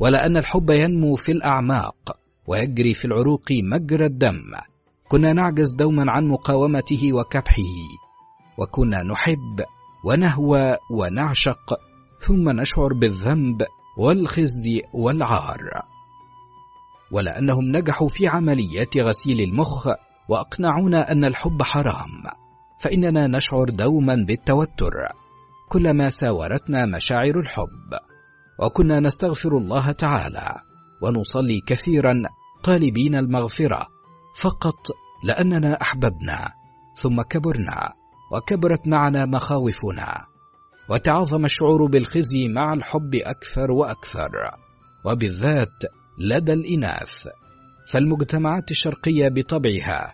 ولان الحب ينمو في الأعماق ويجري في العروق مجرى الدم. كنا نعجز دوما عن مقاومته وكبحه. وكنا نحب ونهوى ونعشق. ثم نشعر بالذنب والخزي والعار. ولانهم نجحوا في عمليات غسيل المخ. وأقنعونا أن الحب حرام فإننا نشعر دوما بالتوتر كلما ساورتنا مشاعر الحب. وكنا نستغفر الله تعالى ونصلي كثيرا طالبين المغفرة فقط لأننا أحببنا ثم كبرنا وكبرت معنا مخاوفنا. وتعظم الشعور بالخزي مع الحب أكثر وأكثر وبالذات لدى الإناث. فالمجتمعات الشرقية بطبعها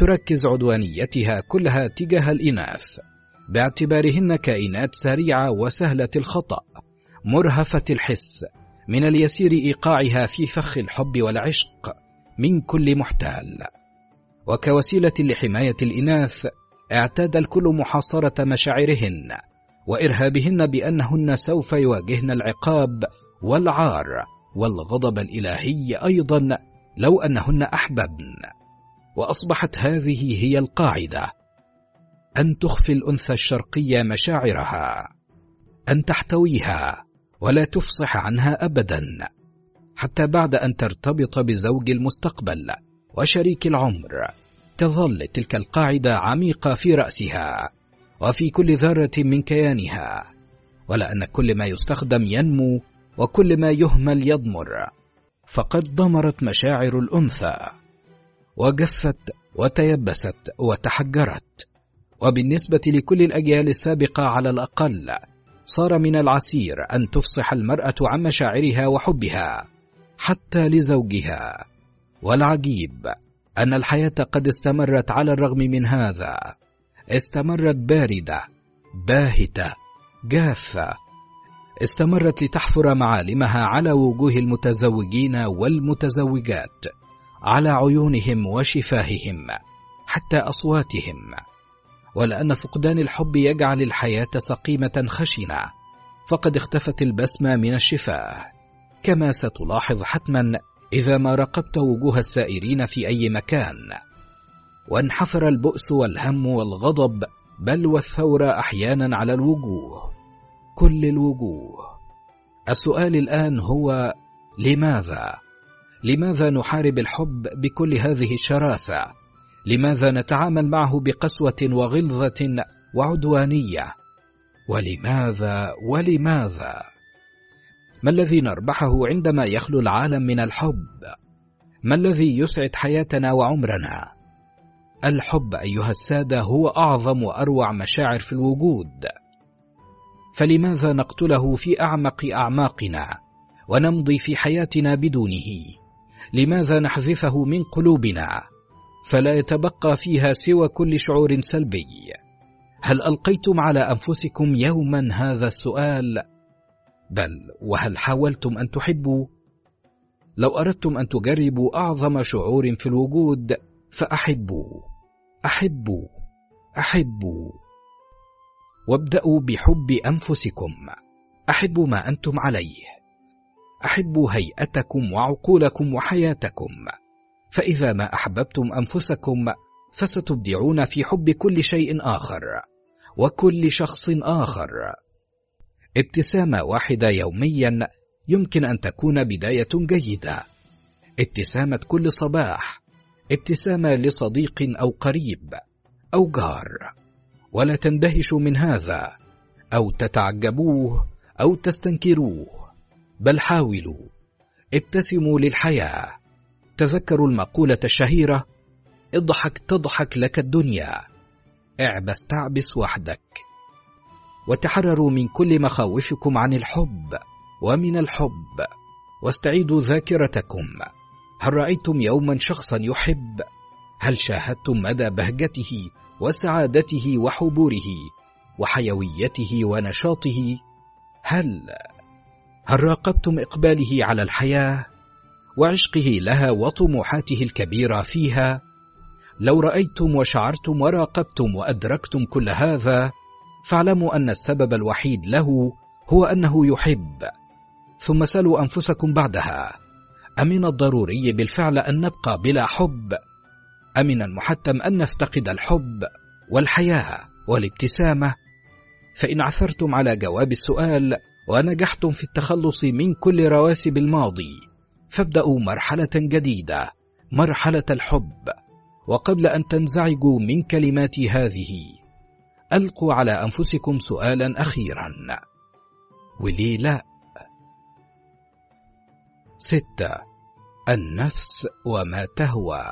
تركز عدوانيتها كلها تجاه الإناث. باعتبارهن كائنات سريعة وسهلة الخطأ مرهفة الحس من اليسير إيقاعها في فخ الحب والعشق من كل محتال. وكوسيلة لحماية الإناث اعتاد الكل محاصرة مشاعرهن وإرهابهن بأنهن سوف يواجهن العقاب والعار والغضب الإلهي أيضا لو أنهن احببن وأصبحت هذه هي القاعدة. أن تخفي الأنثى الشرقية مشاعرها. أن تحتويها. ولا تفصح عنها ابدا. حتى بعد أن ترتبط بزوج المستقبل وشريك العمر. تظل تلك القاعدة عميقة في رأسها. وفي كل ذرة من كيانها. ولان كل ما يستخدم ينمو وكل ما يهمل يضمر. فقد ضمرت مشاعر الأنثى. وجفت وتيبست وتحجرت. وبالنسبة لكل الأجيال السابقة على الأقل صار من العسير أن تفصح المرأة عن مشاعرها وحبها حتى لزوجها. والعجيب أن الحياة قد استمرت على الرغم من هذا. استمرت باردة باهتة جافة. استمرت لتحفر معالمها على وجوه المتزوجين والمتزوجات. على عيونهم وشفاههم حتى أصواتهم ولأن فقدان الحب يجعل الحياة سقيمة خشنة فقد اختفت البسمة من الشفاه. كما ستلاحظ حتما إذا ما راقبت وجوه السائرين في أي مكان. وانحفر البؤس والهم والغضب بل والثوره أحيانا على الوجوه كل الوجوه. السؤال الآن هو لماذا؟ لماذا نحارب الحب بكل هذه الشراسة؟ لماذا نتعامل معه بقسوة وغلظة وعدوانية؟ ولماذا؟ ولماذا؟ ما الذي نربحه عندما يخلو العالم من الحب؟ ما الذي يسعد حياتنا وعمرنا؟ الحب أيها السادة هو أعظم وأروع مشاعر في الوجود. فلماذا نقتله في أعمق أعماقنا ونمضي في حياتنا بدونه؟ لماذا نحذفه من قلوبنا؟ فلا يتبقى فيها سوى كل شعور سلبي. هل ألقيتم على أنفسكم يوما هذا السؤال؟ بل وهل حاولتم أن تحبوا؟ لو أردتم أن تجربوا أعظم شعور في الوجود فأحبوا. أحبوا. أحبوا. وابدأوا بحب أنفسكم. أحبوا ما أنتم عليه. أحبوا هيئتكم وعقولكم وحياتكم. فإذا ما أحببتم أنفسكم فستبدعون في حب كل شيء آخر وكل شخص آخر. ابتسامة واحدة يوميا يمكن أن تكون بداية جيدة. ابتسامة كل صباح. ابتسامة لصديق أو قريب أو جار. ولا تندهشوا من هذا. أو تتعجبوه أو تستنكروه. بل حاولوا. ابتسموا للحياة. تذكروا المقولة الشهيرة اضحك تضحك لك الدنيا. اعبس تعبس وحدك. وتحرروا من كل مخاوفكم عن الحب ومن الحب. واستعيدوا ذاكرتكم. هل رأيتم يوما شخصا يحب؟ هل شاهدتم مدى بهجته وسعادته وحبوره وحيويته ونشاطه؟ هل هل راقبتم إقباله على الحياة وعشقه لها وطموحاته الكبيرة فيها؟ لو رأيتم وشعرتم وراقبتم وأدركتم كل هذا فاعلموا أن السبب الوحيد له هو أنه يحب. ثم سألوا أنفسكم بعدها أمن الضروري بالفعل أن نبقى بلا حب؟ أمن المحتم أن نفتقد الحب والحياة والابتسامة؟ فإن عثرتم على جواب السؤال ونجحتم في التخلص من كل رواسب الماضي. فابدأوا مرحلة جديدة مرحلة الحب. وقبل أن تنزعجوا من كلماتي هذه ألقوا على أنفسكم سؤالا أخيرا. ولي لا ستة. النفس وما تهوى.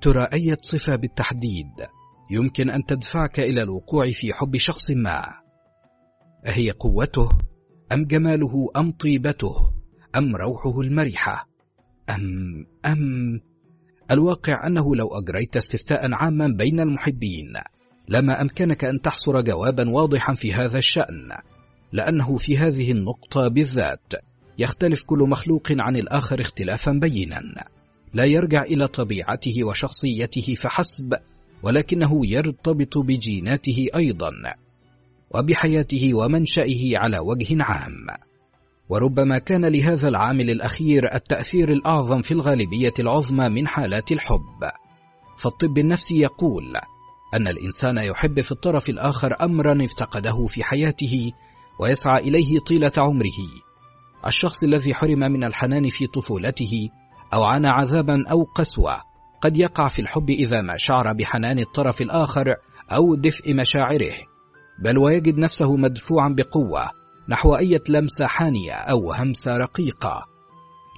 ترى أية صفة بالتحديد يمكن أن تدفعك إلى الوقوع في حب شخص ما؟ أهي قوته؟ أم جماله أم طيبته؟ أم روحه المرحة أم أم. الواقع أنه لو أجريت استفتاء عاما بين المحبين لما أمكنك أن تحصر جوابا واضحا في هذا الشأن لأنه في هذه النقطة بالذات يختلف كل مخلوق عن الآخر اختلافا بينا. لا يرجع إلى طبيعته وشخصيته فحسب ولكنه يرتبط بجيناته أيضا. وبحياته ومنشئه على وجه عام. وربما كان لهذا العامل الأخير التأثير الأعظم في الغالبية العظمى من حالات الحب. فالطب النفسي يقول أن الإنسان يحب في الطرف الآخر أمرا افتقده في حياته ويسعى إليه طيلة عمره. الشخص الذي حرم من الحنان في طفولته أو عانى عذابا أو قسوة قد يقع في الحب إذا ما شعر بحنان الطرف الآخر أو دفء مشاعره. بل ويجد نفسه مدفوعا بقوة نحو أية لمسة حانية أو همسة رقيقة.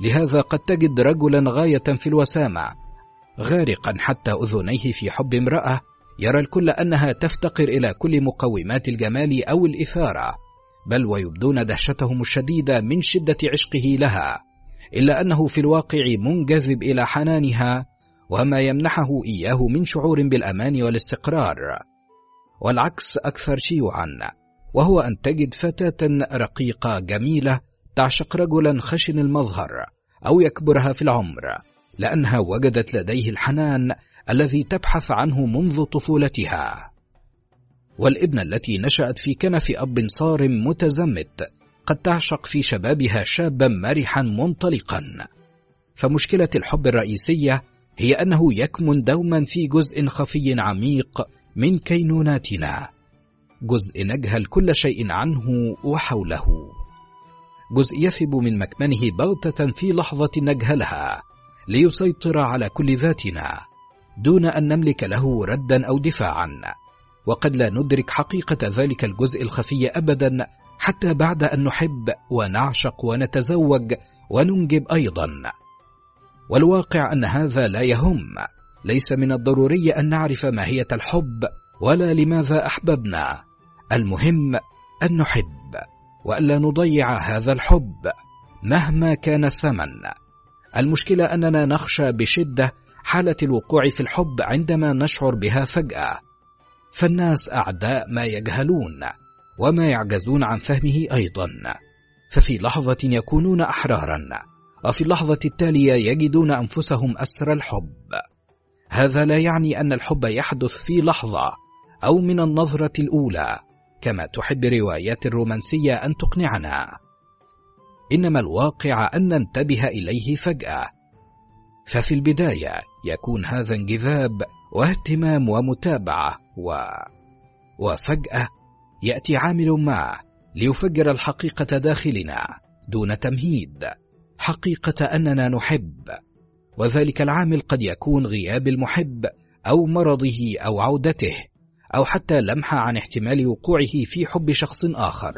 لهذا قد تجد رجلا غاية في الوسامة غارقا حتى أذنيه في حب امرأة يرى الكل أنها تفتقر إلى كل مقومات الجمال أو الإثارة بل ويبدون دهشتهم الشديدة من شدة عشقه لها إلا أنه في الواقع منجذب إلى حنانها وما يمنحه إياه من شعور بالأمان والاستقرار. والعكس أكثر شيوعا وهو أن تجد فتاة رقيقة جميلة تعشق رجلا خشن المظهر أو يكبرها في العمر لأنها وجدت لديه الحنان الذي تبحث عنه منذ طفولتها. والابنة التي نشأت في كنف أب صارم متزمت قد تعشق في شبابها شابا مرحا منطلقا. فمشكلة الحب الرئيسية هي أنه يكمن دوما في جزء خفي عميق من كينوناتنا. جزء نجهل كل شيء عنه وحوله. جزء يثب من مكمنه بغتة في لحظة نجهلها ليسيطر على كل ذاتنا دون أن نملك له ردا أو دفاعا. وقد لا ندرك حقيقة ذلك الجزء الخفي أبدا حتى بعد أن نحب ونعشق ونتزوج وننجب أيضا. والواقع أن هذا لا يهم. ليس من الضروري أن نعرف ماهية الحب ولا لماذا أحببنا. المهم أن نحب وألا نضيع هذا الحب مهما كان الثمن. المشكلة أننا نخشى بشدة حالة الوقوع في الحب عندما نشعر بها فجأة. فالناس أعداء ما يجهلون وما يعجزون عن فهمه أيضا. ففي لحظة يكونون أحرارا وفي اللحظة التالية يجدون أنفسهم أسر الحب. هذا لا يعني أن الحب يحدث في لحظة أو من النظرة الأولى كما تحب روايات الرومانسية أن تقنعنا. إنما الواقع أن ننتبه إليه فجأة. ففي البداية يكون هذا انجذاب واهتمام ومتابعة و... وفجأة يأتي عامل ما ليفجر الحقيقة داخلنا دون تمهيد. حقيقة أننا نحب. وذلك العامل قد يكون غياب المحب أو مرضه أو عودته أو حتى لمحة عن احتمال وقوعه في حب شخص آخر.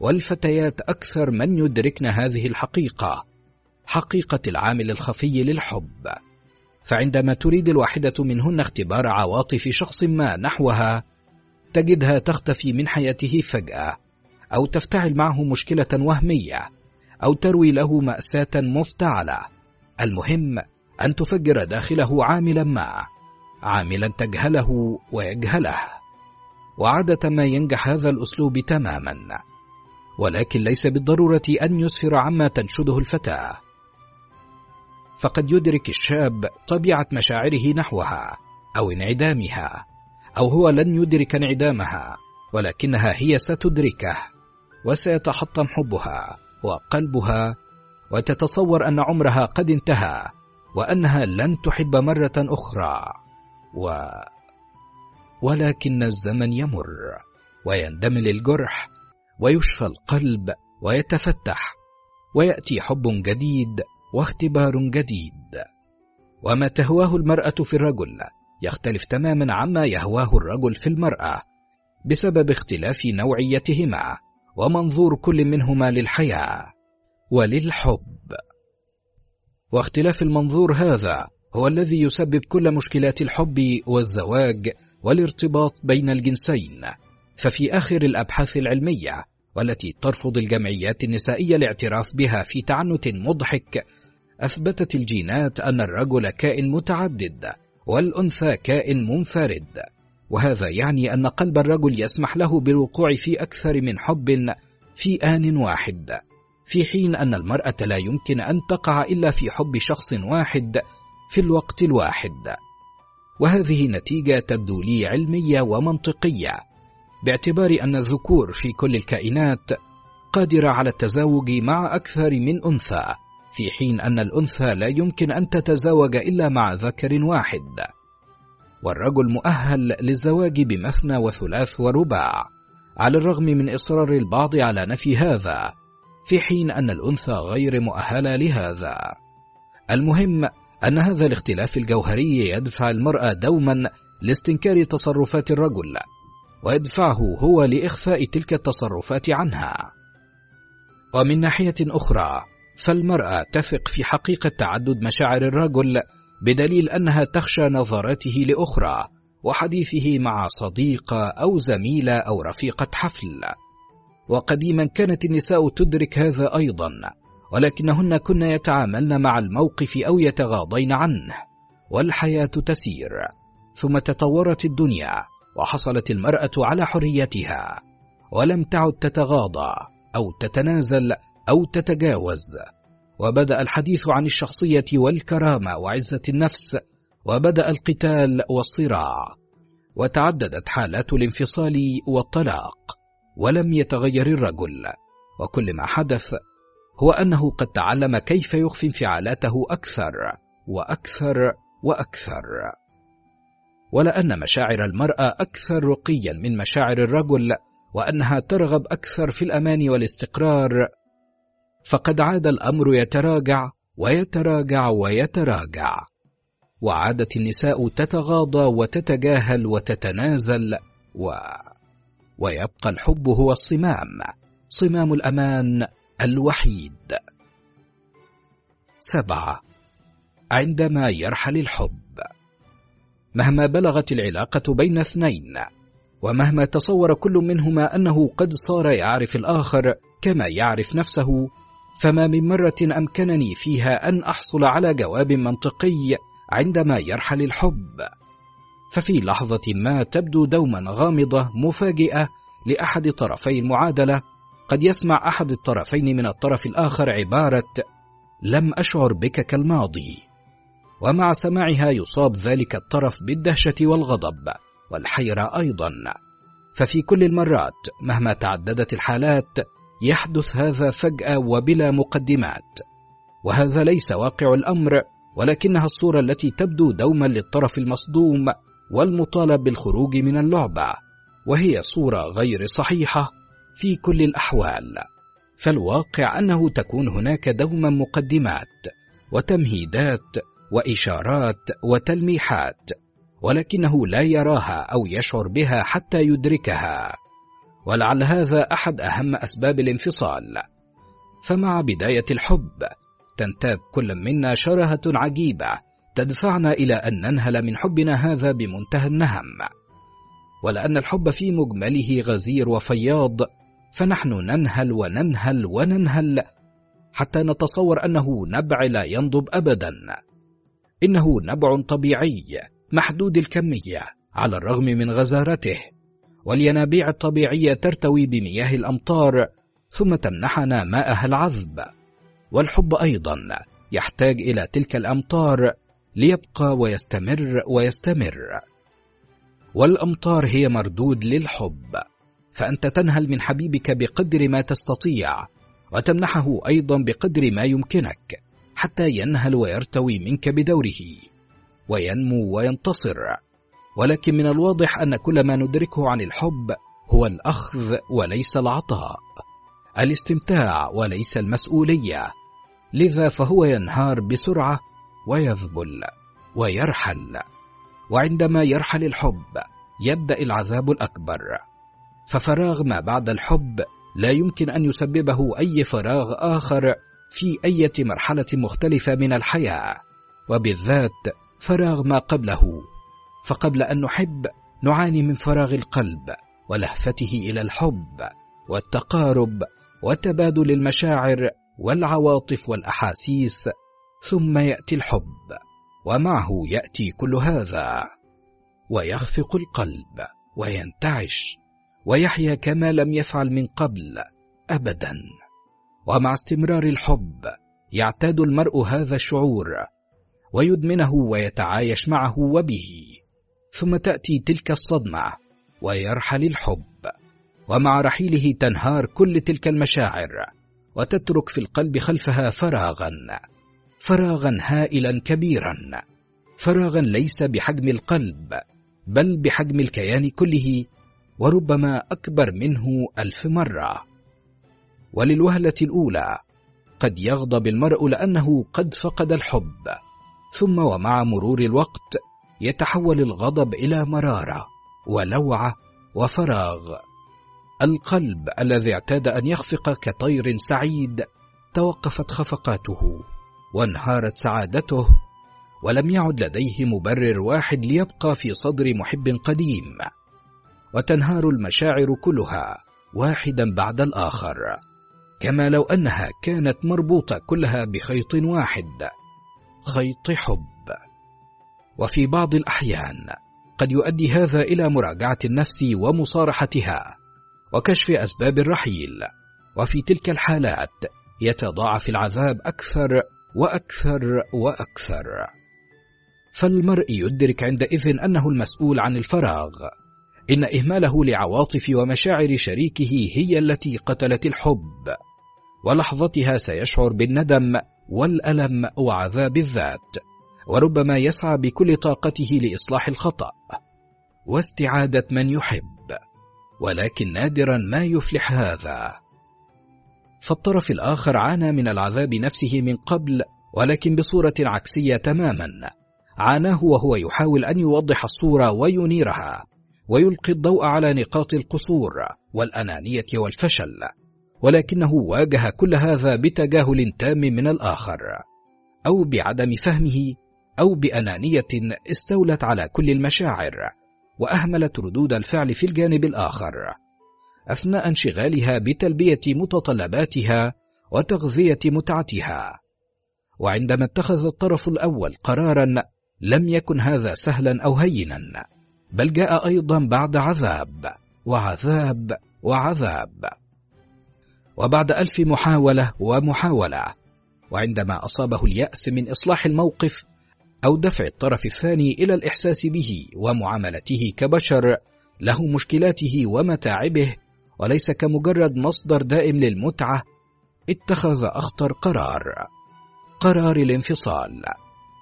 والفتيات أكثر من يدركن هذه الحقيقة حقيقة العامل الخفي للحب. فعندما تريد الواحدة منهن اختبار عواطف شخص ما نحوها تجدها تختفي من حياته فجأة أو تفتعل معه مشكلة وهمية أو تروي له مأساة مفتعلة. المهم أن تفجر داخله عاملا ما عاملا تجهله ويجهله. وعادة ما ينجح هذا الأسلوب تماما ولكن ليس بالضرورة أن يسفر عما تنشده الفتاة. فقد يدرك الشاب طبيعة مشاعره نحوها أو انعدامها أو هو لن يدرك انعدامها ولكنها هي ستدركه وسيتحطم حبها وقلبها وتتصور أن عمرها قد انتهى وأنها لن تحب مرة أخرى و ولكن الزمن يمر ويندمل الجرح ويشفى القلب ويتفتح ويأتي حب جديد واختبار جديد. وما تهواه المرأة في الرجل يختلف تماما عما يهواه الرجل في المرأة بسبب اختلاف نوعيتهما ومنظور كل منهما للحياة. وللحب. واختلاف المنظور هذا هو الذي يسبب كل مشكلات الحب والزواج والارتباط بين الجنسين. ففي آخر الأبحاث العلمية والتي ترفض الجمعيات النسائية الاعتراف بها في تعنت مضحك أثبتت الجينات أن الرجل كائن متعدد والأنثى كائن منفرد. وهذا يعني أن قلب الرجل يسمح له بالوقوع في أكثر من حب في آن واحد. في حين أن المرأة لا يمكن أن تقع إلا في حب شخص واحد في الوقت الواحد. وهذه نتيجة تبدو لي علمية ومنطقية باعتبار أن الذكور في كل الكائنات قادرة على التزاوج مع أكثر من أنثى في حين أن الأنثى لا يمكن أن تتزاوج إلا مع ذكر واحد. والرجل مؤهل للزواج بمثنى وثلاث ورباع على الرغم من إصرار البعض على نفي هذا. في حين أن الأنثى غير مؤهلة لهذا. المهم أن هذا الاختلاف الجوهري يدفع المرأة دوما لاستنكار تصرفات الرجل ويدفعه هو لإخفاء تلك التصرفات عنها. ومن ناحية أخرى فالمرأة تثق في حقيقة تعدد مشاعر الرجل بدليل أنها تخشى نظراته لأخرى وحديثه مع صديقة أو زميلة أو رفيقة حفل. وقديما كانت النساء تدرك هذا أيضا ولكنهن كن يتعاملن مع الموقف أو يتغاضين عنه والحياة تسير. ثم تطورت الدنيا وحصلت المرأة على حريتها ولم تعد تتغاضى أو تتنازل أو تتجاوز. وبدأ الحديث عن الشخصية والكرامة وعزة النفس وبدأ القتال والصراع. وتعددت حالات الانفصال والطلاق. ولم يتغير الرجل. وكل ما حدث هو أنه قد تعلم كيف يخفي انفعالاته أكثر وأكثر وأكثر. ولان مشاعر المرأة أكثر رقيا من مشاعر الرجل وأنها ترغب أكثر في الأمان والاستقرار. فقد عاد الأمر يتراجع ويتراجع ويتراجع. وعادت النساء تتغاضى وتتجاهل وتتنازل و ويبقى الحب هو الصمام صمام الأمان الوحيد. سبعة عندما يرحل الحب. مهما بلغت العلاقة بين اثنين ومهما تصور كل منهما أنه قد صار يعرف الآخر كما يعرف نفسه فما من مرة أمكنني فيها أن أحصل على جواب منطقي عندما يرحل الحب. ففي لحظة ما تبدو دوما غامضة مفاجئة لأحد طرفي المعادلة. قد يسمع أحد الطرفين من الطرف الآخر عبارة لم أشعر بك كالماضي. ومع سماعها يصاب ذلك الطرف بالدهشة والغضب والحيرة أيضا. ففي كل المرات مهما تعددت الحالات يحدث هذا فجأة وبلا مقدمات. وهذا ليس واقع الأمر ولكنها الصورة التي تبدو دوما للطرف المصدوم والمطالب بالخروج من اللعبة وهي صورة غير صحيحة في كل الأحوال. فالواقع أنه تكون هناك دوما مقدمات وتمهيدات وإشارات وتلميحات ولكنه لا يراها أو يشعر بها حتى يدركها. ولعل هذا أحد أهم أسباب الانفصال. فمع بداية الحب تنتاب كل منا شرهة عجيبة تدفعنا إلى أن ننهل من حبنا هذا بمنتهى النهم. ولأن الحب في مجمله غزير وفياض فنحن ننهل وننهل وننهل حتى نتصور أنه نبع لا ينضب ابدا. إنه نبع طبيعي محدود الكمية على الرغم من غزارته والينابيع الطبيعية ترتوي بمياه الأمطار ثم تمنحنا ماءها العذب. والحب أيضا يحتاج إلى تلك الأمطار ليبقى ويستمر ويستمر. والأمطار هي مردود للحب فأنت تنهل من حبيبك بقدر ما تستطيع وتمنحه أيضا بقدر ما يمكنك حتى ينهل ويرتوي منك بدوره وينمو وينتصر. ولكن من الواضح أن كل ما ندركه عن الحب هو الأخذ وليس العطاء. الاستمتاع وليس المسؤولية لذا فهو ينهار بسرعة ويذبل ويرحل وعندما يرحل الحب يبدأ العذاب الأكبر. ففراغ ما بعد الحب لا يمكن أن يسببه أي فراغ آخر في أي مرحلة مختلفة من الحياة. وبالذات فراغ ما قبله. فقبل أن نحب نعاني من فراغ القلب ولهفته إلى الحب والتقارب وتبادل المشاعر والعواطف والأحاسيس ثم يأتي الحب ومعه يأتي كل هذا. ويخفق القلب وينتعش ويحيا كما لم يفعل من قبل أبدا. ومع استمرار الحب يعتاد المرء هذا الشعور ويدمنه ويتعايش معه وبه. ثم تأتي تلك الصدمة ويرحل الحب. ومع رحيله تنهار كل تلك المشاعر وتترك في القلب خلفها فراغا. فراغا هائلا كبيرا. فراغا ليس بحجم القلب بل بحجم الكيان كله وربما أكبر منه ألف مرة. وللوهلة الأولى قد يغضب المرء لأنه قد فقد الحب ثم ومع مرور الوقت يتحول الغضب إلى مرارة ولوعة وفراغ. القلب الذي اعتاد أن يخفق كطير سعيد توقفت خفقاته. وانهارت سعادته ولم يعد لديه مبرر واحد ليبقى في صدر محب قديم. وتنهار المشاعر كلها واحدا بعد الآخر. كما لو أنها كانت مربوطة كلها بخيط واحد خيط حب. وفي بعض الأحيان قد يؤدي هذا إلى مراجعة النفس ومصارحتها وكشف أسباب الرحيل. وفي تلك الحالات يتضاعف العذاب أكثر وأكثر وأكثر. فالمرء يدرك عندئذ أنه المسؤول عن الفراغ. إن إهماله لعواطف ومشاعر شريكه هي التي قتلت الحب. ولحظتها سيشعر بالندم والألم وعذاب الذات. وربما يسعى بكل طاقته لإصلاح الخطأ. واستعادة من يحب. ولكن نادرا ما يفلح هذا. فالطرف الآخر عانى من العذاب نفسه من قبل ولكن بصورة عكسية تماما. عاناه وهو يحاول أن يوضح الصورة وينيرها ويلقي الضوء على نقاط القصور والأنانية والفشل ولكنه واجه كل هذا بتجاهل تام من الآخر أو بعدم فهمه أو بأنانية استولت على كل المشاعر وأهملت ردود الفعل في الجانب الآخر. أثناء انشغالها بتلبية متطلباتها وتغذية متعتها. وعندما اتخذ الطرف الأول قرارا لم يكن هذا سهلا أو هينا بل جاء أيضا بعد عذاب وعذاب وعذاب. وبعد ألف محاولة ومحاولة وعندما أصابه اليأس من إصلاح الموقف أو دفع الطرف الثاني إلى الإحساس به ومعاملته كبشر له مشكلاته ومتاعبه وليس كمجرد مصدر دائم للمتعة اتخذ أخطر قرار. قرار الانفصال.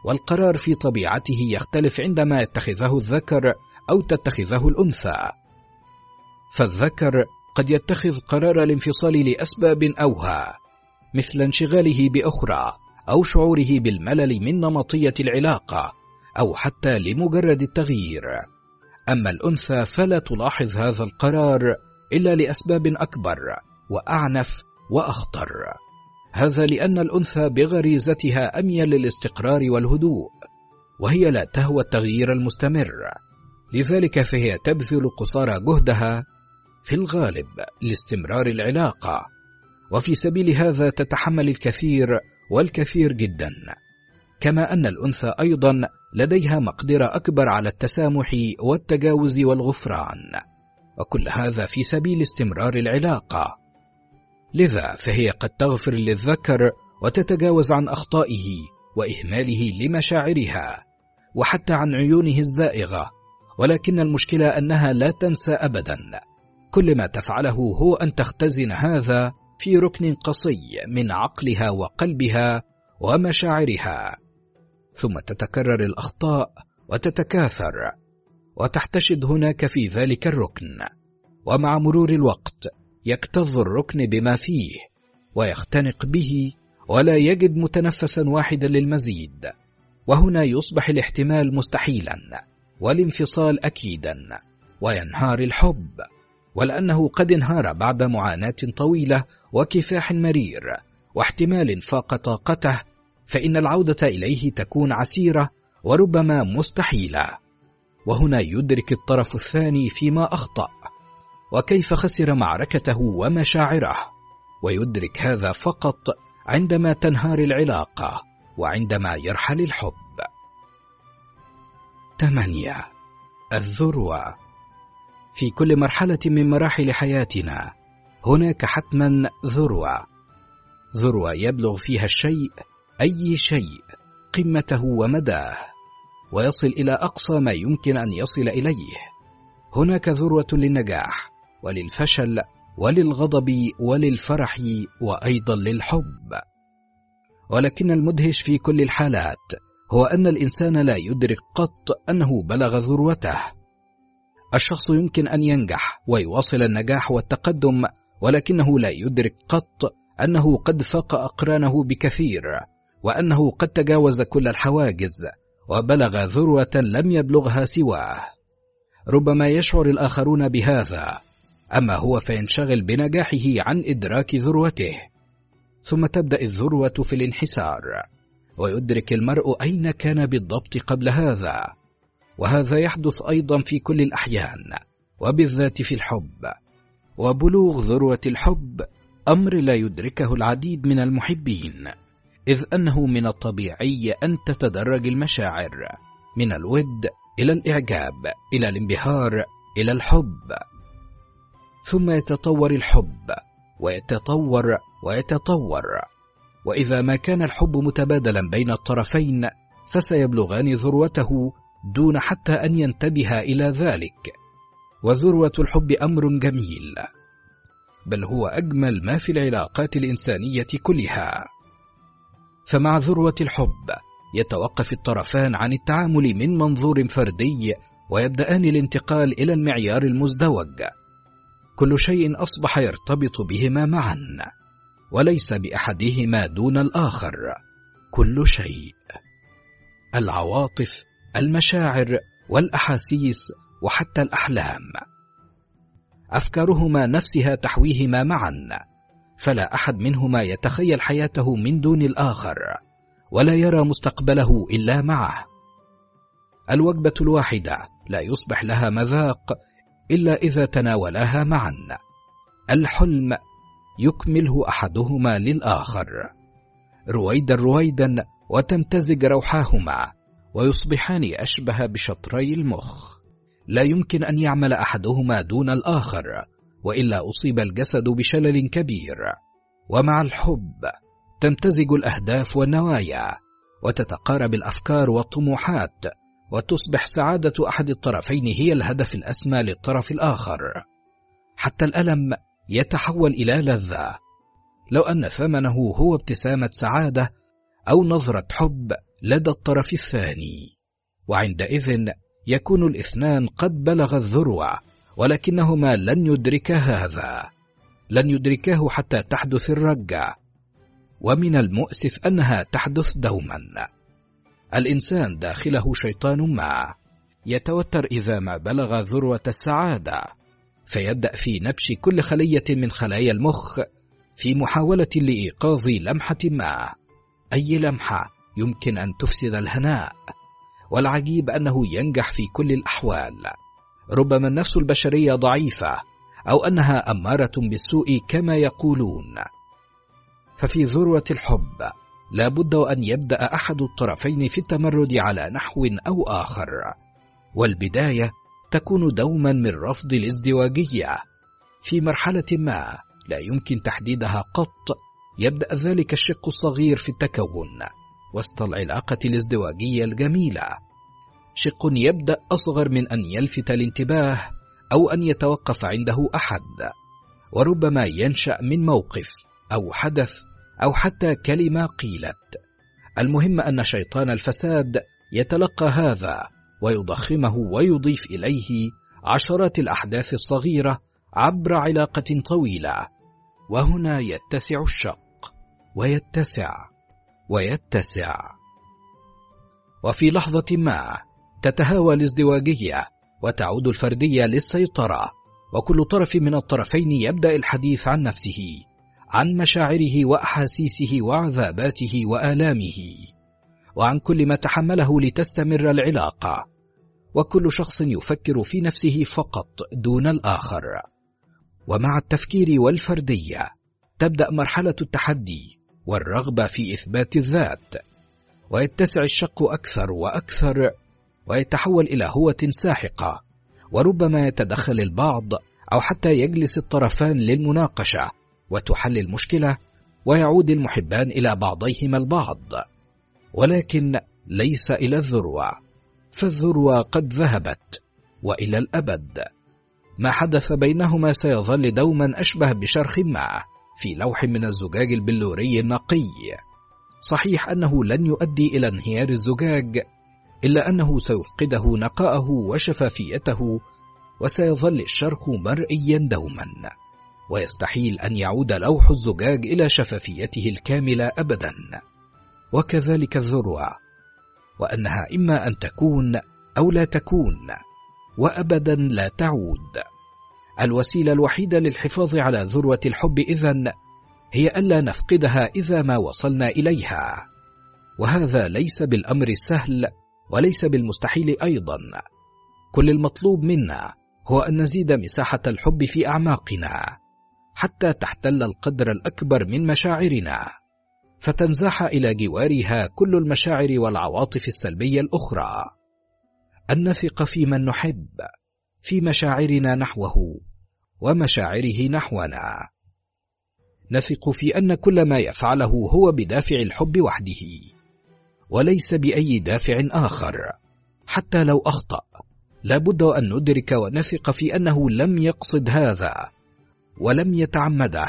والقرار في طبيعته يختلف عندما يتخذه الذكر أو تتخذه الأنثى. فالذكر قد يتخذ قرار الانفصال لأسباب أوهى مثل انشغاله بأخرى أو شعوره بالملل من نمطية العلاقة أو حتى لمجرد التغيير. أما الأنثى فلا تلاحظ هذا القرار إلا لأسباب أكبر وأعنف وأخطر. هذا لأن الأنثى بغريزتها أميل للاستقرار والهدوء وهي لا تهوى التغيير المستمر. لذلك فهي تبذل قصارى جهدها في الغالب لاستمرار العلاقة. وفي سبيل هذا تتحمل الكثير والكثير جدا. كما أن الأنثى أيضا لديها مقدرة أكبر على التسامح والتجاوز والغفران. وكل هذا في سبيل استمرار العلاقة. لذا فهي قد تغفر للذكر وتتجاوز عن أخطائه وإهماله لمشاعرها وحتى عن عيونه الزائغة ولكن المشكلة أنها لا تنسى أبدا. كل ما تفعله هو أن تختزن هذا في ركن قصي من عقلها وقلبها ومشاعرها ثم تتكرر الأخطاء وتتكاثر. وتحتشد هناك في ذلك الركن ومع مرور الوقت يكتظ الركن بما فيه ويختنق به ولا يجد متنفسا واحدا للمزيد وهنا يصبح الاحتمال مستحيلا والانفصال اكيدا وينهار الحب ولأنه قد انهار بعد معاناة طويلة وكفاح مرير واحتمال فاق طاقته فإن العودة إليه تكون عسيرة وربما مستحيلة. وهنا يدرك الطرف الثاني فيما أخطأ وكيف خسر معركته ومشاعره. ويدرك هذا فقط عندما تنهار العلاقة وعندما يرحل الحب. ثمانية الذروة. في كل مرحلة من مراحل حياتنا هناك حتما ذروة. ذروة يبلغ فيها الشيء أي شيء قمته ومداه. ويصل إلى أقصى ما يمكن أن يصل إليه. هناك ذروة للنجاح وللفشل وللغضب وللفرح وأيضا للحب. ولكن المدهش في كل الحالات هو أن الإنسان لا يدرك قط أنه بلغ ذروته. الشخص يمكن أن ينجح ويواصل النجاح والتقدم ولكنه لا يدرك قط أنه قد فاق أقرانه بكثير وأنه قد تجاوز كل الحواجز وبلغ ذروة لم يبلغها سواه. ربما يشعر الآخرون بهذا أما هو فينشغل بنجاحه عن إدراك ذروته. ثم تبدأ الذروة في الانحسار ويدرك المرء أين كان بالضبط قبل هذا. وهذا يحدث أيضا في كل الأحيان وبالذات في الحب. وبلوغ ذروة الحب أمر لا يدركه العديد من المحبين. إذ أنه من الطبيعي أن تتدرج المشاعر من الود إلى الإعجاب إلى الانبهار إلى الحب. ثم يتطور الحب ويتطور ويتطور. وإذا ما كان الحب متبادلا بين الطرفين فسيبلغان ذروته دون حتى أن ينتبه إلى ذلك. وذروة الحب أمر جميل. بل هو أجمل ما في العلاقات الإنسانية كلها. فمع ذروة الحب يتوقف الطرفان عن التعامل من منظور فردي ويبدأان الانتقال إلى المعيار المزدوج. كل شيء أصبح يرتبط بهما معا وليس بأحدهما دون الآخر. كل شيء. العواطف المشاعر والأحاسيس وحتى الأحلام. أفكارهما نفسها تحويهما معا. فلا أحد منهما يتخيل حياته من دون الآخر ولا يرى مستقبله إلا معه. الوجبة الواحدة لا يصبح لها مذاق إلا إذا تناولاها معا. الحلم يكمله أحدهما للآخر. رويدا رويدا وتمتزج روحاهما ويصبحان أشبه بشطري المخ. لا يمكن أن يعمل أحدهما دون الآخر وإلا أصيب الجسد بشلل كبير. ومع الحب تمتزج الأهداف والنوايا وتتقارب الأفكار والطموحات وتصبح سعادة أحد الطرفين هي الهدف الأسمى للطرف الآخر. حتى الألم يتحول إلى لذة. لو أن ثمنه هو ابتسامة سعادة أو نظرة حب لدى الطرف الثاني. وعندئذ يكون الإثنان قد بلغ الذروة. ولكنهما لن يدركا هذا. لن يدركاه حتى تحدث الرجة. ومن المؤسف أنها تحدث دوما. الإنسان داخله شيطان ما يتوتر إذا ما بلغ ذروة السعادة. فيبدأ في نبش كل خلية من خلايا المخ في محاولة لإيقاظ لمحة ما. أي لمحة يمكن أن تفسد الهناء؟ والعجيب أنه ينجح في كل الأحوال. ربما النفس البشرية ضعيفة أو أنها أمارة بالسوء كما يقولون. ففي ذروة الحب لا بد أن يبدأ أحد الطرفين في التمرد على نحو أو آخر. والبداية تكون دوما من رفض الازدواجية. في مرحلة ما لا يمكن تحديدها قط يبدأ ذلك الشق الصغير في التكون وسط العلاقة الازدواجية الجميلة. شق يبدأ أصغر من أن يلفت الانتباه أو أن يتوقف عنده أحد وربما ينشأ من موقف أو حدث أو حتى كلمة قيلت. المهم أن شيطان الفساد يتلقى هذا ويضخمه ويضيف إليه عشرات الأحداث الصغيرة عبر علاقة طويلة. وهنا يتسع الشق ويتسع ويتسع. وفي لحظة ما تتهاوى الازدواجية وتعود الفردية للسيطرة. وكل طرف من الطرفين يبدأ الحديث عن نفسه عن مشاعره وأحاسيسه وعذاباته وآلامه. وعن كل ما تحمله لتستمر العلاقة. وكل شخص يفكر في نفسه فقط دون الآخر. ومع التفكير والفردية تبدأ مرحلة التحدي والرغبة في إثبات الذات. ويتسع الشق أكثر وأكثر ويتحول إلى هوة ساحقة وربما يتدخل البعض أو حتى يجلس الطرفان للمناقشة وتحل المشكلة ويعود المحبان إلى بعضيهما البعض. ولكن ليس إلى الذروة فالذروة قد ذهبت وإلى الأبد. ما حدث بينهما سيظل دوما أشبه بشرخ ما في لوح من الزجاج البلوري النقي. صحيح أنه لن يؤدي إلى انهيار الزجاج إلا أنه سيفقده نقاءه وشفافيته وسيظل الشرخ مرئيا دوما ويستحيل أن يعود لوح الزجاج إلى شفافيته الكاملة أبدا. وكذلك الذروة وأنها إما أن تكون أو لا تكون وأبدا لا تعود. الوسيلة الوحيدة للحفاظ على ذروة الحب إذن هي ألا نفقدها إذا ما وصلنا إليها. وهذا ليس بالأمر السهل وليس بالمستحيل أيضا. كل المطلوب منا هو أن نزيد مساحة الحب في أعماقنا حتى تحتل القدر الأكبر من مشاعرنا. فتنزاح إلى جوارها كل المشاعر والعواطف السلبية الأخرى. أن نثق في من نحب في مشاعرنا نحوه ومشاعره نحونا. نثق في أن كل ما يفعله هو بدافع الحب وحده. وليس بأي دافع آخر. حتى لو أخطأ لابد أن ندرك ونثق في أنه لم يقصد هذا ولم يتعمده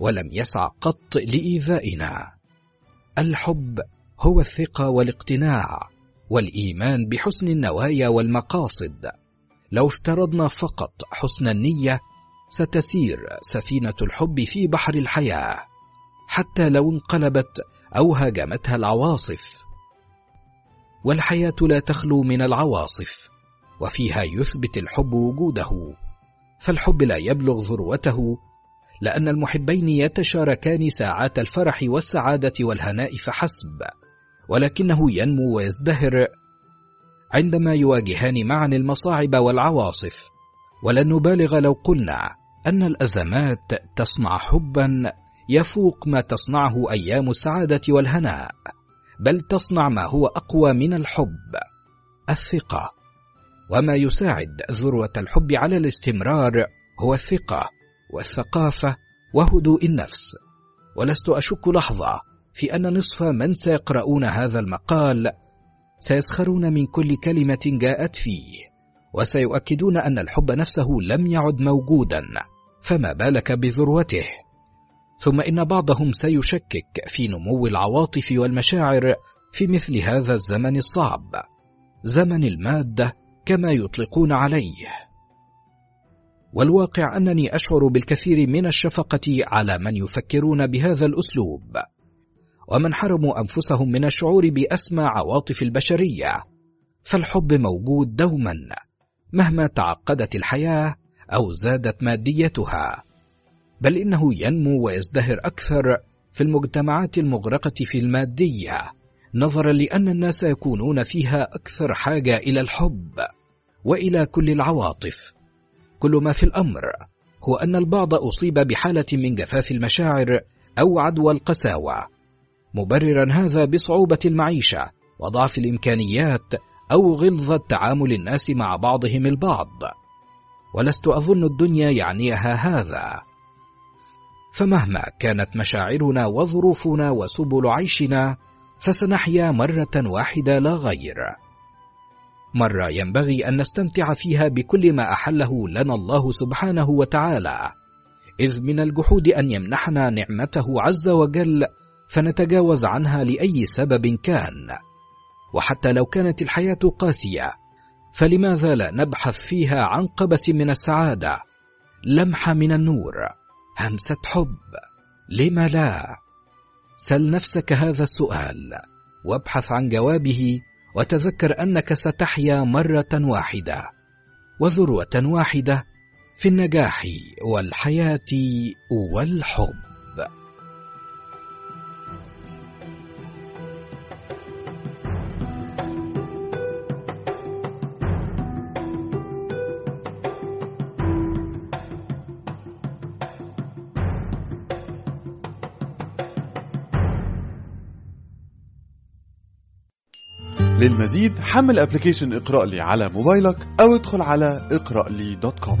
ولم يسع قط لإيذائنا. الحب هو الثقة والاقتناع والإيمان بحسن النوايا والمقاصد. لو افترضنا فقط حسن النية ستسير سفينة الحب في بحر الحياة. حتى لو انقلبت أو هاجمتها العواصف والحياة لا تخلو من العواصف وفيها يثبت الحب وجوده. فالحب لا يبلغ ذروته لأن المحبين يتشاركان ساعات الفرح والسعادة والهناء فحسب ولكنه ينمو ويزدهر. عندما يواجهان معا المصاعب والعواصف ولن نبالغ لو قلنا أن الأزمات تصنع حبا يفوق ما تصنعه أيام السعادة والهناء. بل تصنع ما هو أقوى من الحب الثقة. وما يساعد ذروة الحب على الاستمرار هو الثقة والثقافة وهدوء النفس. ولست أشك لحظة في أن نصف من سيقرؤون هذا المقال سيسخرون من كل كلمة جاءت فيه وسيؤكدون أن الحب نفسه لم يعد موجودا. فما بالك بذروته؟ ثم إن بعضهم سيشكك في نمو العواطف والمشاعر في مثل هذا الزمن الصعب زمن المادة كما يطلقون عليه. والواقع أنني أشعر بالكثير من الشفقة على من يفكرون بهذا الأسلوب ومن حرموا أنفسهم من الشعور بأسمى عواطف البشرية فالحب موجود دوما مهما تعقدت الحياة أو زادت ماديتها. بل إنه ينمو ويزدهر أكثر في المجتمعات المغرقة في المادية نظرا لأن الناس يكونون فيها أكثر حاجة إلى الحب وإلى كل العواطف. كل ما في الأمر هو أن البعض أصيب بحالة من جفاف المشاعر أو عدوى القساوة. مبررا هذا بصعوبة المعيشة وضعف الإمكانيات أو غلظة تعامل الناس مع بعضهم البعض. ولست أظن الدنيا يعنيها هذا. فمهما كانت مشاعرنا وظروفنا وسبل عيشنا فسنحيا مرة واحدة لا غير. مرة ينبغي أن نستمتع فيها بكل ما أحله لنا الله سبحانه وتعالى. إذ من الجحود أن يمنحنا نعمته عز وجل فنتجاوز عنها لأي سبب كان. وحتى لو كانت الحياة قاسية فلماذا لا نبحث فيها عن قبس من السعادة لمحه من النور؟ همسة حب لم لا؟ سل نفسك هذا السؤال وابحث عن جوابه وتذكر أنك ستحيا مرة واحدة وذروة واحدة في النجاح والحياة والحب. للمزيد حمل application اقرأ لي على موبايلك أو ادخل على اقرأ لي dot com.